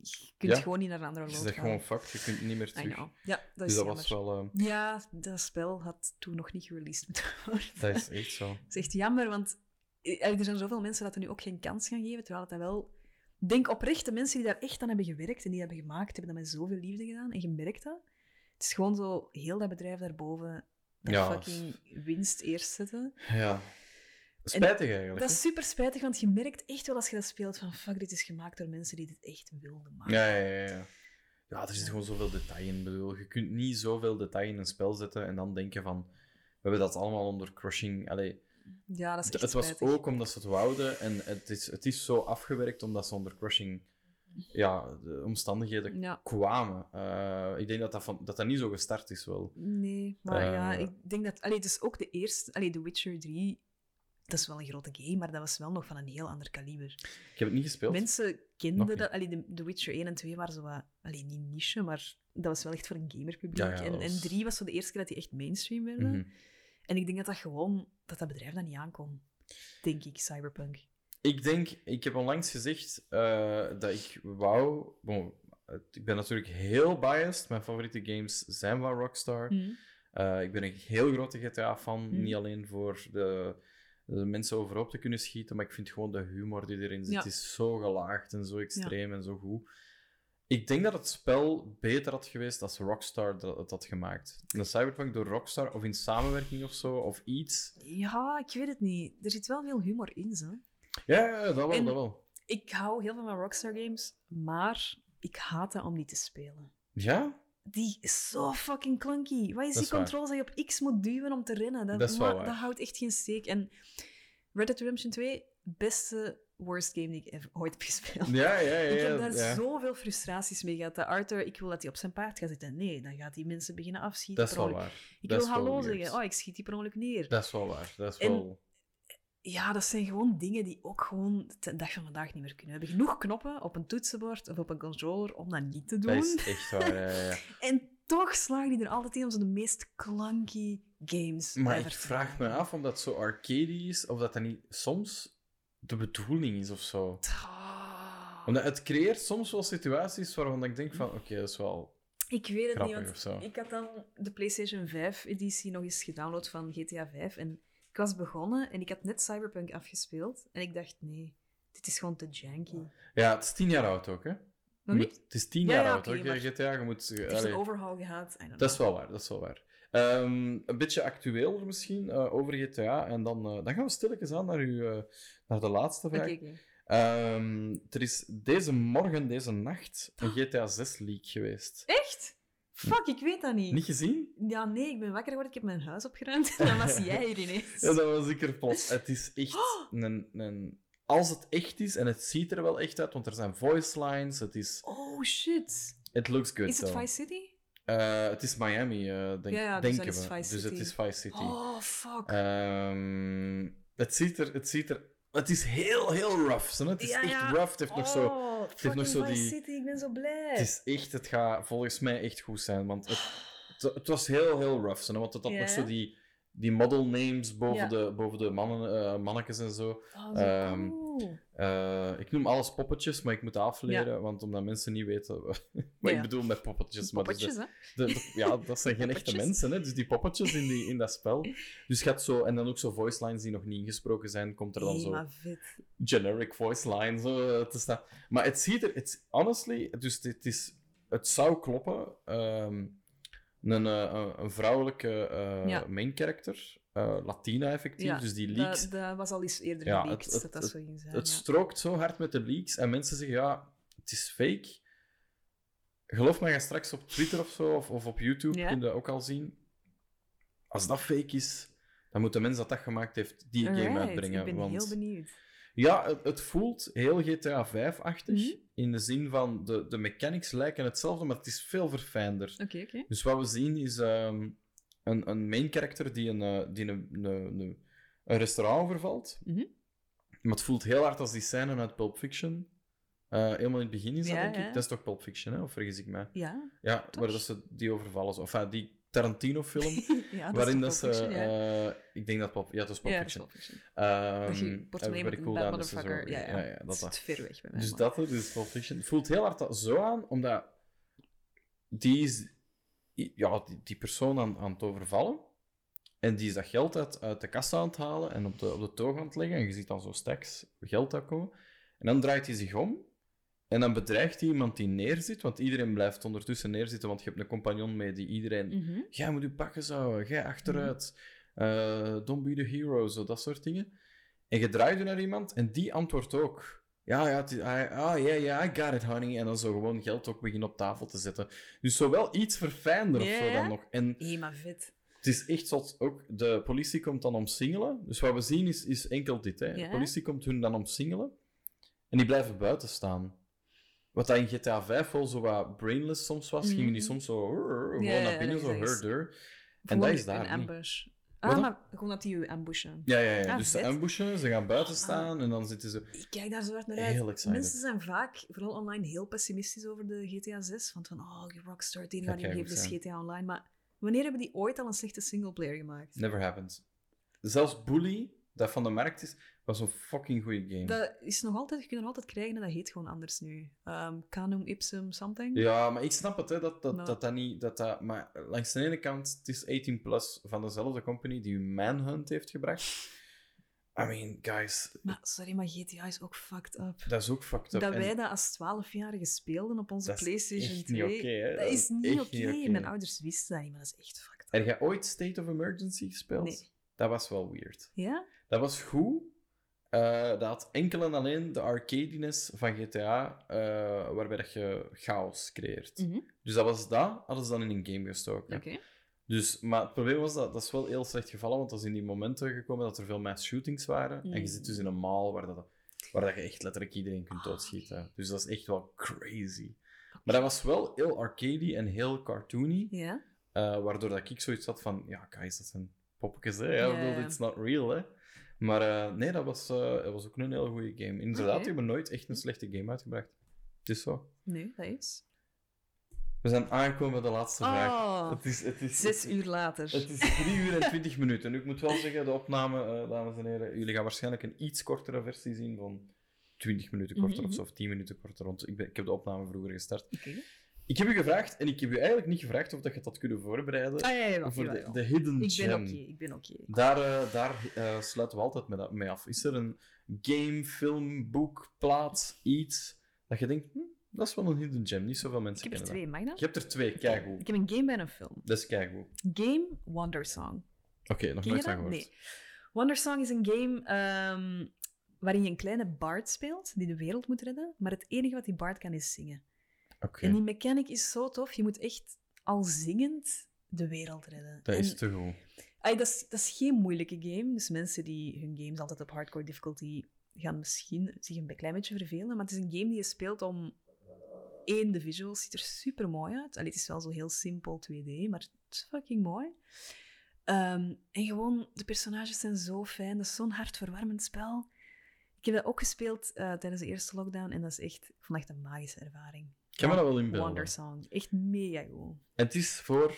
Je kunt Ja. gewoon niet naar een andere je load zegt gaan. gewoon fucked, je kunt niet meer terug. Ja, dat Dus is dat jammer. was wel... eh, Ja, dat spel had toen nog niet gereleased moeten worden. dat is echt zo. [LAUGHS] Dat is echt jammer, want eh, er zijn zoveel mensen dat er nu ook geen kans gaan geven, terwijl het dat wel... Denk oprecht, de mensen die daar echt aan hebben gewerkt en die hebben gemaakt, hebben dat met zoveel liefde gedaan en je merkt dat. Het is gewoon zo, heel dat bedrijf daarboven, Ja, fucking winst eerst zetten. Ja. Spijtig eigenlijk. Dat is super spijtig, want je merkt echt wel als je dat speelt van fuck, dit is gemaakt door mensen die dit echt wilden maken. Ja, ja, ja, ja. Ja, er zit gewoon zoveel detail in. Ik bedoel, je kunt niet zoveel detail in een spel zetten en dan denken van... We hebben dat allemaal onder crushing... Allee, Ja, dat is echt het was spijtig. ook omdat ze het wouden en het is, het is zo afgewerkt omdat ze onder crushing... Ja, de omstandigheden Ja, kwamen. Eh, ik denk dat dat, van, dat dat niet zo gestart is wel. nee, maar Eh. ja, ik denk dat... Allee, het is ook de eerste... Allee, The Witcher 3, dat is wel een grote game, maar dat was wel nog van een heel ander kaliber. Ik heb het niet gespeeld. Mensen kenden dat. Allee, de, The Witcher 1 en 2 waren zo wat... Allee, niet niche, maar dat was wel echt voor een gamerpubliek. Ja, ja, en, en was- 3 was zo de eerste keer dat die echt mainstream werden. Mhm. En ik denk dat dat gewoon... Dat dat bedrijf dat niet aankon. Denk ik, Cyberpunk. Ik denk, ik heb onlangs gezegd eh, dat ik wou. Bon, ik ben natuurlijk heel biased. Mijn favoriete games zijn van Rockstar. Mhm. Eh, ik ben een heel grote GTA-fan. Mm. Niet alleen voor de, de mensen overhoop te kunnen schieten, maar ik vind gewoon de humor die erin zit Ja. is zo gelaagd en zo extreem en zo goed. Ik denk dat het spel beter had geweest als Rockstar dat, het had gemaakt. Een Cyberpunk door Rockstar, of in samenwerking of zo, of iets. Ja, ik weet het niet. Er zit wel veel humor in, zo. Ja, dat wel, En- dat wel. Ik hou heel veel van Rockstar Games, maar ik haat dat om die te spelen. Ja? Die is zo fucking clunky. Wat is Dat die controls dat je op X moet duwen om te rennen? Dat, Dat houdt echt geen steek. En Red Dead Redemption 2, beste worst game die ik ooit heb gespeeld. Ja, ja, ja. [LAUGHS] ik heb daar ja. zoveel frustraties mee gehad. Dat Arthur, ik wil dat hij op zijn paard gaat zitten. Nee, dan gaat hij mensen beginnen afschieten. Dat is wel waar. Ik Dat wil hallo zeggen. Oh, ik schiet die per ongeluk neer. Dat is wel waar. Dat is En- wel... Ja, dat zijn gewoon dingen die ook gewoon de dag van vandaag niet meer kunnen. We hebben genoeg knoppen op een toetsenbord of op een controller om dat niet te doen. Dat is echt waar, ja. [LAUGHS] En toch slagen die er altijd in om zo de meest clunky games Maar ik vraag me af of dat zo arcade is, of dat dat niet soms de bedoeling is of zo. Ah. Omdat het creëert soms wel situaties waarvan ik denk van, oké, dat is wel... Ik weet het Grappig niet, want ik had dan de PlayStation 5-editie nog eens gedownload van GTA 5 en was begonnen en ik had net Cyberpunk afgespeeld en ik dacht, nee, dit is gewoon te janky. Ja, het is tien jaar oud ook, hè? Je Nog moet- niet? Het is tien Ja, jaar ja, oud, oké, hoor, maar GTA. Je moet... Het allee, een overhaul gehad. Dat is wel waar, dat is wel waar. Ehm, een beetje actueler misschien, eh, over GTA. En dan, eh, dan gaan we stilletjes aan naar, uw, eh, naar de laatste vraag. Ehm, er is deze morgen, deze nacht, een GTA 6 leak geweest. Echt? Fuck, ik weet dat niet. Niet gezien? Ja, nee, ik ben wakker geworden, ik heb mijn huis opgeruimd en dan was [LAUGHS] jij hier ineens. Ja, dat was ik er plots. Het is echt een, een... Als het echt is, en het ziet er wel echt uit, want er zijn voice lines, het is... Oh, shit. It looks good, Is het. Vice City? Eh, het is Miami, eh, denk, Ja, ja, dus denken is we. dus het is Vice City. Oh, fuck. Ehm, het, ziet er, het ziet er... Het is heel, heel rough. Zo. Het is Ja, echt ja. rough. Het heeft nog zo... Oh, heeft nog fucking zo die- City, ik ben zo blij. Het is echt... Het gaat volgens mij echt goed zijn, want het, het, het was heel, heel rough. Zo, want het had Ja, nog zo die, die model names boven, de, boven de mannen, eh, mannetjes en zo. Oh, zo Eh, ik noem alles poppetjes, maar ik moet afleren, want omdat mensen niet weten [LAUGHS] wat Ja, ik bedoel met poppetjes. Maar dus Poppetjes, hè? de- de- ja, dat zijn geen echte mensen, hè? dus die poppetjes in, die, in dat spel. Dus hebt zo, en dan ook zo voice lines die nog niet ingesproken zijn, komt er dan zo maar vet. generic voice line zo, eh, te staan. Maar het ziet er, het, honestly, dus het, is, het zou kloppen. ehm, een, eh, een, een vrouwelijke Ja. main character, eh, Latina effectief, Ja, dus die leaks. Dat, dat was al eens eerder Ja, geleakt, het- het- dat dat zo ging zijn. Het ja. strookt zo hard met de leaks en mensen zeggen ja, het is fake. Geloof mij, ga straks op Twitter of zo, of, of op YouTube, kun je dat ook al zien. Als dat fake is, dan moet de mens dat dat gemaakt heeft die game uitbrengen. Ik ben want... heel benieuwd. Ja, het, het voelt heel GTA 5-achtig. Mhm. In de zin van de, de mechanics lijken hetzelfde, maar het is veel verfijnder. Oké, oké. Dus wat we zien is ehm, een, een main character die een, eh, die een, een, een, een restaurant overvalt. Mhm. Maar het voelt heel hard als die scène uit Pulp Fiction. Eh, helemaal in het begin is dat, Ja, denk ik. ja. Dat is toch Pulp Fiction, hè? of vergis ik mij? Ja. Ja, Toch? waar dat ze die overvallen. Zo. Enfin, die Tarantino-film. [LAUGHS] ja, dat waarin is dat toch ze... Pulp Fiction, ja. eh, ik denk dat. Ja, het Ja, dat is Fiction. Pulp Fiction. Ehm, Dat portemonnee met dat is motherfucker. Ja, ja. ja, dat dat, is dat. te ver weg bij mij. Dus maar- dat, dus Pulp Fiction. Het voelt heel hard zo aan, omdat die is... Ja, die, die persoon aan, aan het overvallen. En die is dat geld uit, uit de kassa aan het halen en op de, op de toog aan het leggen. En je ziet dan zo stacks geld daar komen. En dan draait hij zich om. En dan bedreigt hij iemand die neerzit. Want iedereen blijft ondertussen neerzitten, want je hebt een compagnon mee die iedereen... Mhm. Jij moet je pakken zo, jij achteruit. Eh, don't be the hero, zo dat soort dingen. En je draait je naar iemand en die antwoordt ook. Ja, ja, het is- ah, ja, ja, I got it, honey. En dan zo gewoon geld ook beginnen op tafel te zetten. Dus zo wel iets verfijnder of zo dan nog. En Hé, maar vet. het is echt zot. Ook de politie komt dan omsingelen. Dus wat we zien is, is enkel dit. Hè. De politie komt hun dan omsingelen. En die blijven buiten staan. Wat dat in GTA 5 wel zo wat brainless soms was, gingen die Mhm. soms zo gewoon naar binnen, zo is- dat is- her deur. En dat is daar Een niet. ambush. Ah, maar gewoon dat die je ambushen. Ja, ja, ja. Ah, dus ze vet. ambushen, ze gaan buiten Ah. staan en dan zitten ze... Ik kijk daar zo hard naar uit. Excited. Mensen zijn vaak, vooral online, heel pessimistisch over de GTA 6. Want van, oh, die Rockstar, het enige wat die is. GTA Online. Maar wanneer hebben die ooit al een slechte singleplayer gemaakt? Never happens. Zelfs Bully, dat van de markt is, was een fucking goede game. Dat is nog altijd, je kunt er altijd krijgen en dat heet gewoon anders nu. Um, Canum Ipsum something. Ja, maar ik snap het, hè, dat, dat, dat, dat niet... Dat dat, maar langs de ene kant, het is 18 plus van dezelfde company die Manhunt heeft gebracht. I mean, guys, Maar sorry, maar GTA is ook fucked up. dat is ook fucked up. Dat En wij dat als 12-jarigen speelden op onze dat is PlayStation echt 2. niet oké, hè. dat is niet oké. Mijn ouders wisten dat niet, maar dat is echt fucked up. Heb jij ooit State of Emergency gespeeld? Nee. Dat was wel weird. Ja? Dat was goed. Eh, dat had enkel en alleen de arcadiness van GTA, eh, waarbij dat je chaos creëert. Mhm. Dus dat was dat, hadden ze dan in een game gestoken. Dus, maar het probleem was dat dat is wel heel slecht gevallen, want dat is in die momenten gekomen dat er veel mass shootings waren. En je zit dus in een mall waar, dat, waar dat je echt letterlijk iedereen kunt Ah, doodschieten. Dus dat is echt wel crazy. Maar dat was wel heel arcady en heel cartoony, eh, waardoor dat ik zoiets had van, ja, guys, dat zijn poppetjes, hè. Bedoel, ja. it's not real, hè. Maar eh, nee, dat was, eh, dat was ook een hele goede game. Inderdaad, Oké. die hebben nooit echt een slechte game uitgebracht. Het is zo. Nee, dat is. We zijn aangekomen bij de laatste vraag. Oh, Het is, het is, zes uur later. Het is 3 uur en 20 [LAUGHS] minuten. Nu, ik moet wel zeggen, de opname, eh, dames en heren, jullie gaan waarschijnlijk een iets kortere versie zien van 20 minuten korter Mhm, of zo, of 10 minuten korter. Want ik, ben, ik heb de opname vroeger gestart. Oké. Ik heb u gevraagd, en ik heb u eigenlijk niet gevraagd of dat je had kunnen voorbereiden, Ah ja, ja, voor ja, de, de hidden Ik ben oké, ik ben oké. Daar, eh, daar eh, sluiten we altijd mee, mee af. Is er een game, film, boek, plaat, iets dat je denkt, hm, dat is wel een hidden gem. Niet zoveel mensen Ik heb er kennen twee, mag dat? dat. Je hebt er twee, keigoed. Ik heb een game en een film. Dat is keigoed. Game Wonder Song. Oké, nog nooit van dat? gehoord. Nee. Wonder Song is een game ehm, waarin je een kleine bard speelt die de wereld moet redden, maar het enige wat die bard kan is zingen. En die mechanic is zo tof, je moet echt al zingend de wereld redden. dat En- is te goed. Dat, is, dat is geen moeilijke game. Dus mensen die hun games altijd op hardcore difficulty gaan misschien zich een klein beetje vervelen. Maar het is een game die je speelt om... één, de visuals ziet er super mooi uit. Allee, het is wel zo heel simpel 2D, maar het is fucking mooi. Ehm, en gewoon, de personages zijn zo fijn. Dat is zo'n hartverwarmend spel. Ik heb dat ook gespeeld eh, tijdens de eerste lockdown en dat is echt, ik vond echt een magische ervaring. Ik kan me dat wel inbeelden. Wonder Song. Echt mega goed. En het is voor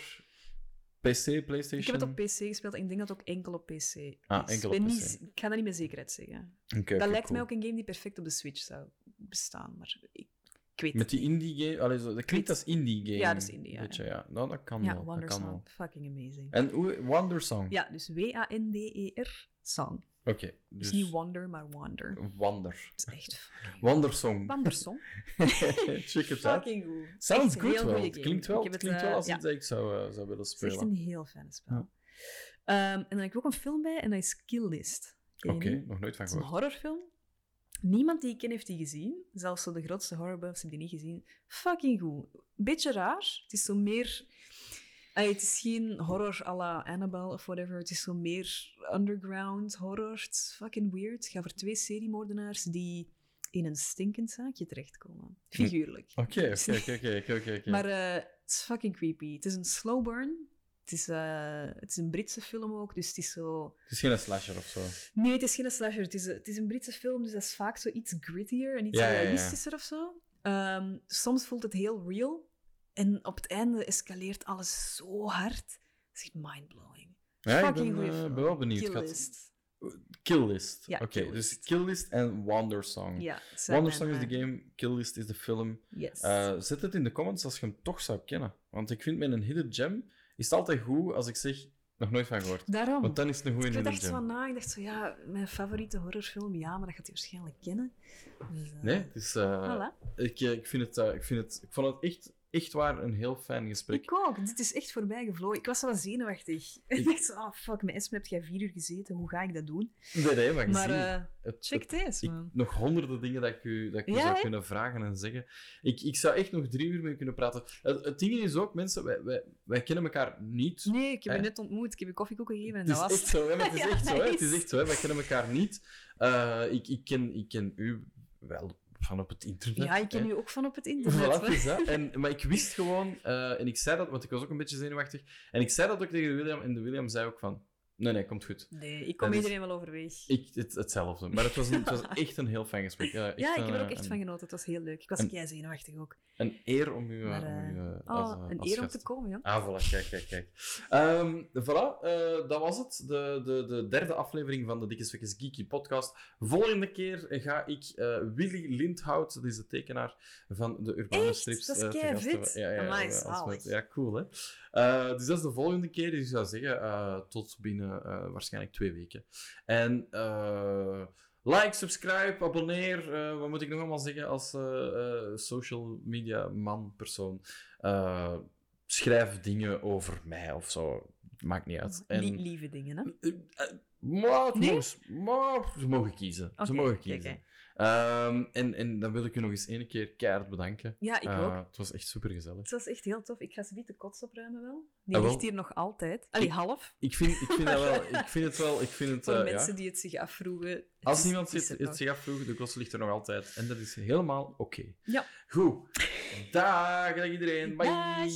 PC, PlayStation? Ik heb het op PC gespeeld en ik denk dat het ook enkel op PC is. Ah, enkel op Ik PC. niet- ik ga dat niet met zekerheid zeggen. Oké, dat lijkt mij ook een game die perfect op de Switch zou bestaan, maar ik, ik weet Met het die niet. indie game... Allee, zo, dat klinkt als indie game. Ja, dat is indie, ja, Weet je, ja. ja. Nou, dat kan Ja, wel. Wonder dat kan Song. wel. Fucking amazing. En hoe, Wonder Song? Ja, dus W-A-N-D-E-R Song. Oké, Dus dus... niet Wonder, maar Wonder. Wonder. Het is echt fucking... Wonder Song. Wonder Song. [LAUGHS] Check het uit. fucking goed. Sounds Echt good wel. Het klinkt wel, het het, klinkt wel eh, als ja. iets dat ik zou, eh, zou willen Het is echt spelen. een heel fijn spel. Ja. Ehm, en dan heb ik ook een film bij en dat is Kill List. Oké, nog nooit van Het is een gehoord. horrorfilm. Niemand die ik ken heeft die gezien. Zelfs zo de grootste horrorbuffs hebben die niet gezien. Fucking goed. Beetje raar. Het is zo meer... Ay, het is geen horror à la Annabelle of whatever. Het is zo meer underground horror. Het is fucking weird. Het gaat voor twee seriemoordenaars die in een stinkend zaakje terechtkomen. Figuurlijk. Oké, oké, oké, oké. Maar eh, het is fucking creepy. Het is een slow burn. Het is, eh, het is een Britse film ook, dus het is zo... Het is geen slasher of zo. Nee, het is geen slasher. Het is, een- het is een Britse film, dus dat is vaak zo iets grittier en iets Ja, ja, ja. realistischer of zo. Ehm, soms voelt het heel real. En op het einde escaleert alles zo hard. is echt mindblowing. Ja, ik Fucking ben, goeie eh, ben wel benieuwd. Kill Ik had- List. Kill List. Ja, Oké, dus. Kill List en Wonder Song. Ja, het zijn Wonder Song mijn, is de eh, game, Kill List is de film. Yes. Eh, zet het in de comments als je hem toch zou kennen. Want ik vind met een hidden gem is het altijd goed als ik zeg, nog nooit van gehoord. Daarom. Want dan is het een goede ik hidden dacht zo na, ik dacht zo, ja, mijn favoriete horrorfilm, ja, maar dat gaat hij waarschijnlijk kennen. Dus, Nee, het is, Voilà. ik, ik, vind het, ik, vind het, ik vond het echt, echt waar een heel fijn gesprek. Ik ook. Dit is echt voorbij gevlogen. Ik was wel zenuwachtig. [LAUGHS] Ik dacht zo, oh fuck, met Esme heb jij vier uur gezeten. Hoe ga ik dat doen? Nee, nee, maar, Maar gezien, het, check het- deze, ik, man. nog honderden dingen dat ik u, dat ik u zou kunnen vragen en zeggen. Ik, ik zou echt nog drie uur mee kunnen praten. Het, het ding is ook, mensen, wij, wij, wij kennen elkaar niet. Nee, ik heb je net ontmoet. Ik heb je koffiekoeken gegeven en Het is dat was echt zo, hè? maar het is [LAUGHS] Ja, echt zo. Hè? Het is echt zo hè? Wij kennen elkaar niet. Eh, ik, ik, ken, ik ken u wel van op het internet. Ja, ik ken hè. u ook van op het internet. Voilà, maar- het is dat. [LAUGHS] En, maar ik wist gewoon, eh, en ik zei dat, want ik was ook een beetje zenuwachtig, en ik zei dat ook tegen de William, en de William zei ook van, nee, nee, komt goed. Nee, ik kom Dat is- iedereen wel overweg. Ik, het, hetzelfde. Maar het was, een, het was [LAUGHS] echt een heel fijn gesprek. Ja, ja, ik heb er ook echt een, van genoten. Het was heel leuk. Ik was jij zenuwachtig ook. Een eer om u, eh, Maar, om u eh, eh, oh, als, een als eer om te komen, ja. Ah, voilà, kijk, kijk, kijk. Ehm voilà, dat was het. De, de, de derde aflevering van de Dikke Svekkes Geeky podcast. Volgende keer ga ik Willy Lindhout, dat is de tekenaar van de Urbane Echt? Strips. Dat is kei vet. hebben. Ja, ja, ja, ja, cool, hè. Dus dat is de volgende keer. Dus ik zou zeggen, tot binnen eh, waarschijnlijk twee weken. En... eh, Like, subscribe, abonneer. eh, wat moet ik nog allemaal zeggen als eh, eh, social media man, persoon? Eh, schrijf dingen over mij of zo. Maakt niet uit. En, Lie- lieve dingen, hè? eh, eh, maar, Nee? maar ze mogen kiezen. Ze mogen kiezen. Ehm, en, en dan wil ik u nog eens één keer keihard bedanken. Ja, ik Eh, ook. Het was echt super gezellig. Het was echt heel tof. Ik ga ze niet de kots opruimen wel. Die Ah, wel. ligt hier nog altijd. Allee, half. Ik vind, ik vind dat wel. [LAUGHS] Ik vind het wel. Ik vind het, Voor eh, mensen ja. die het zich afvroegen. Als is- iemand het is het, het nog. zich afvroeg, de kost ligt er nog altijd. En dat is helemaal oké. Ja. Goed. Dag, dag iedereen. Bye. Dag.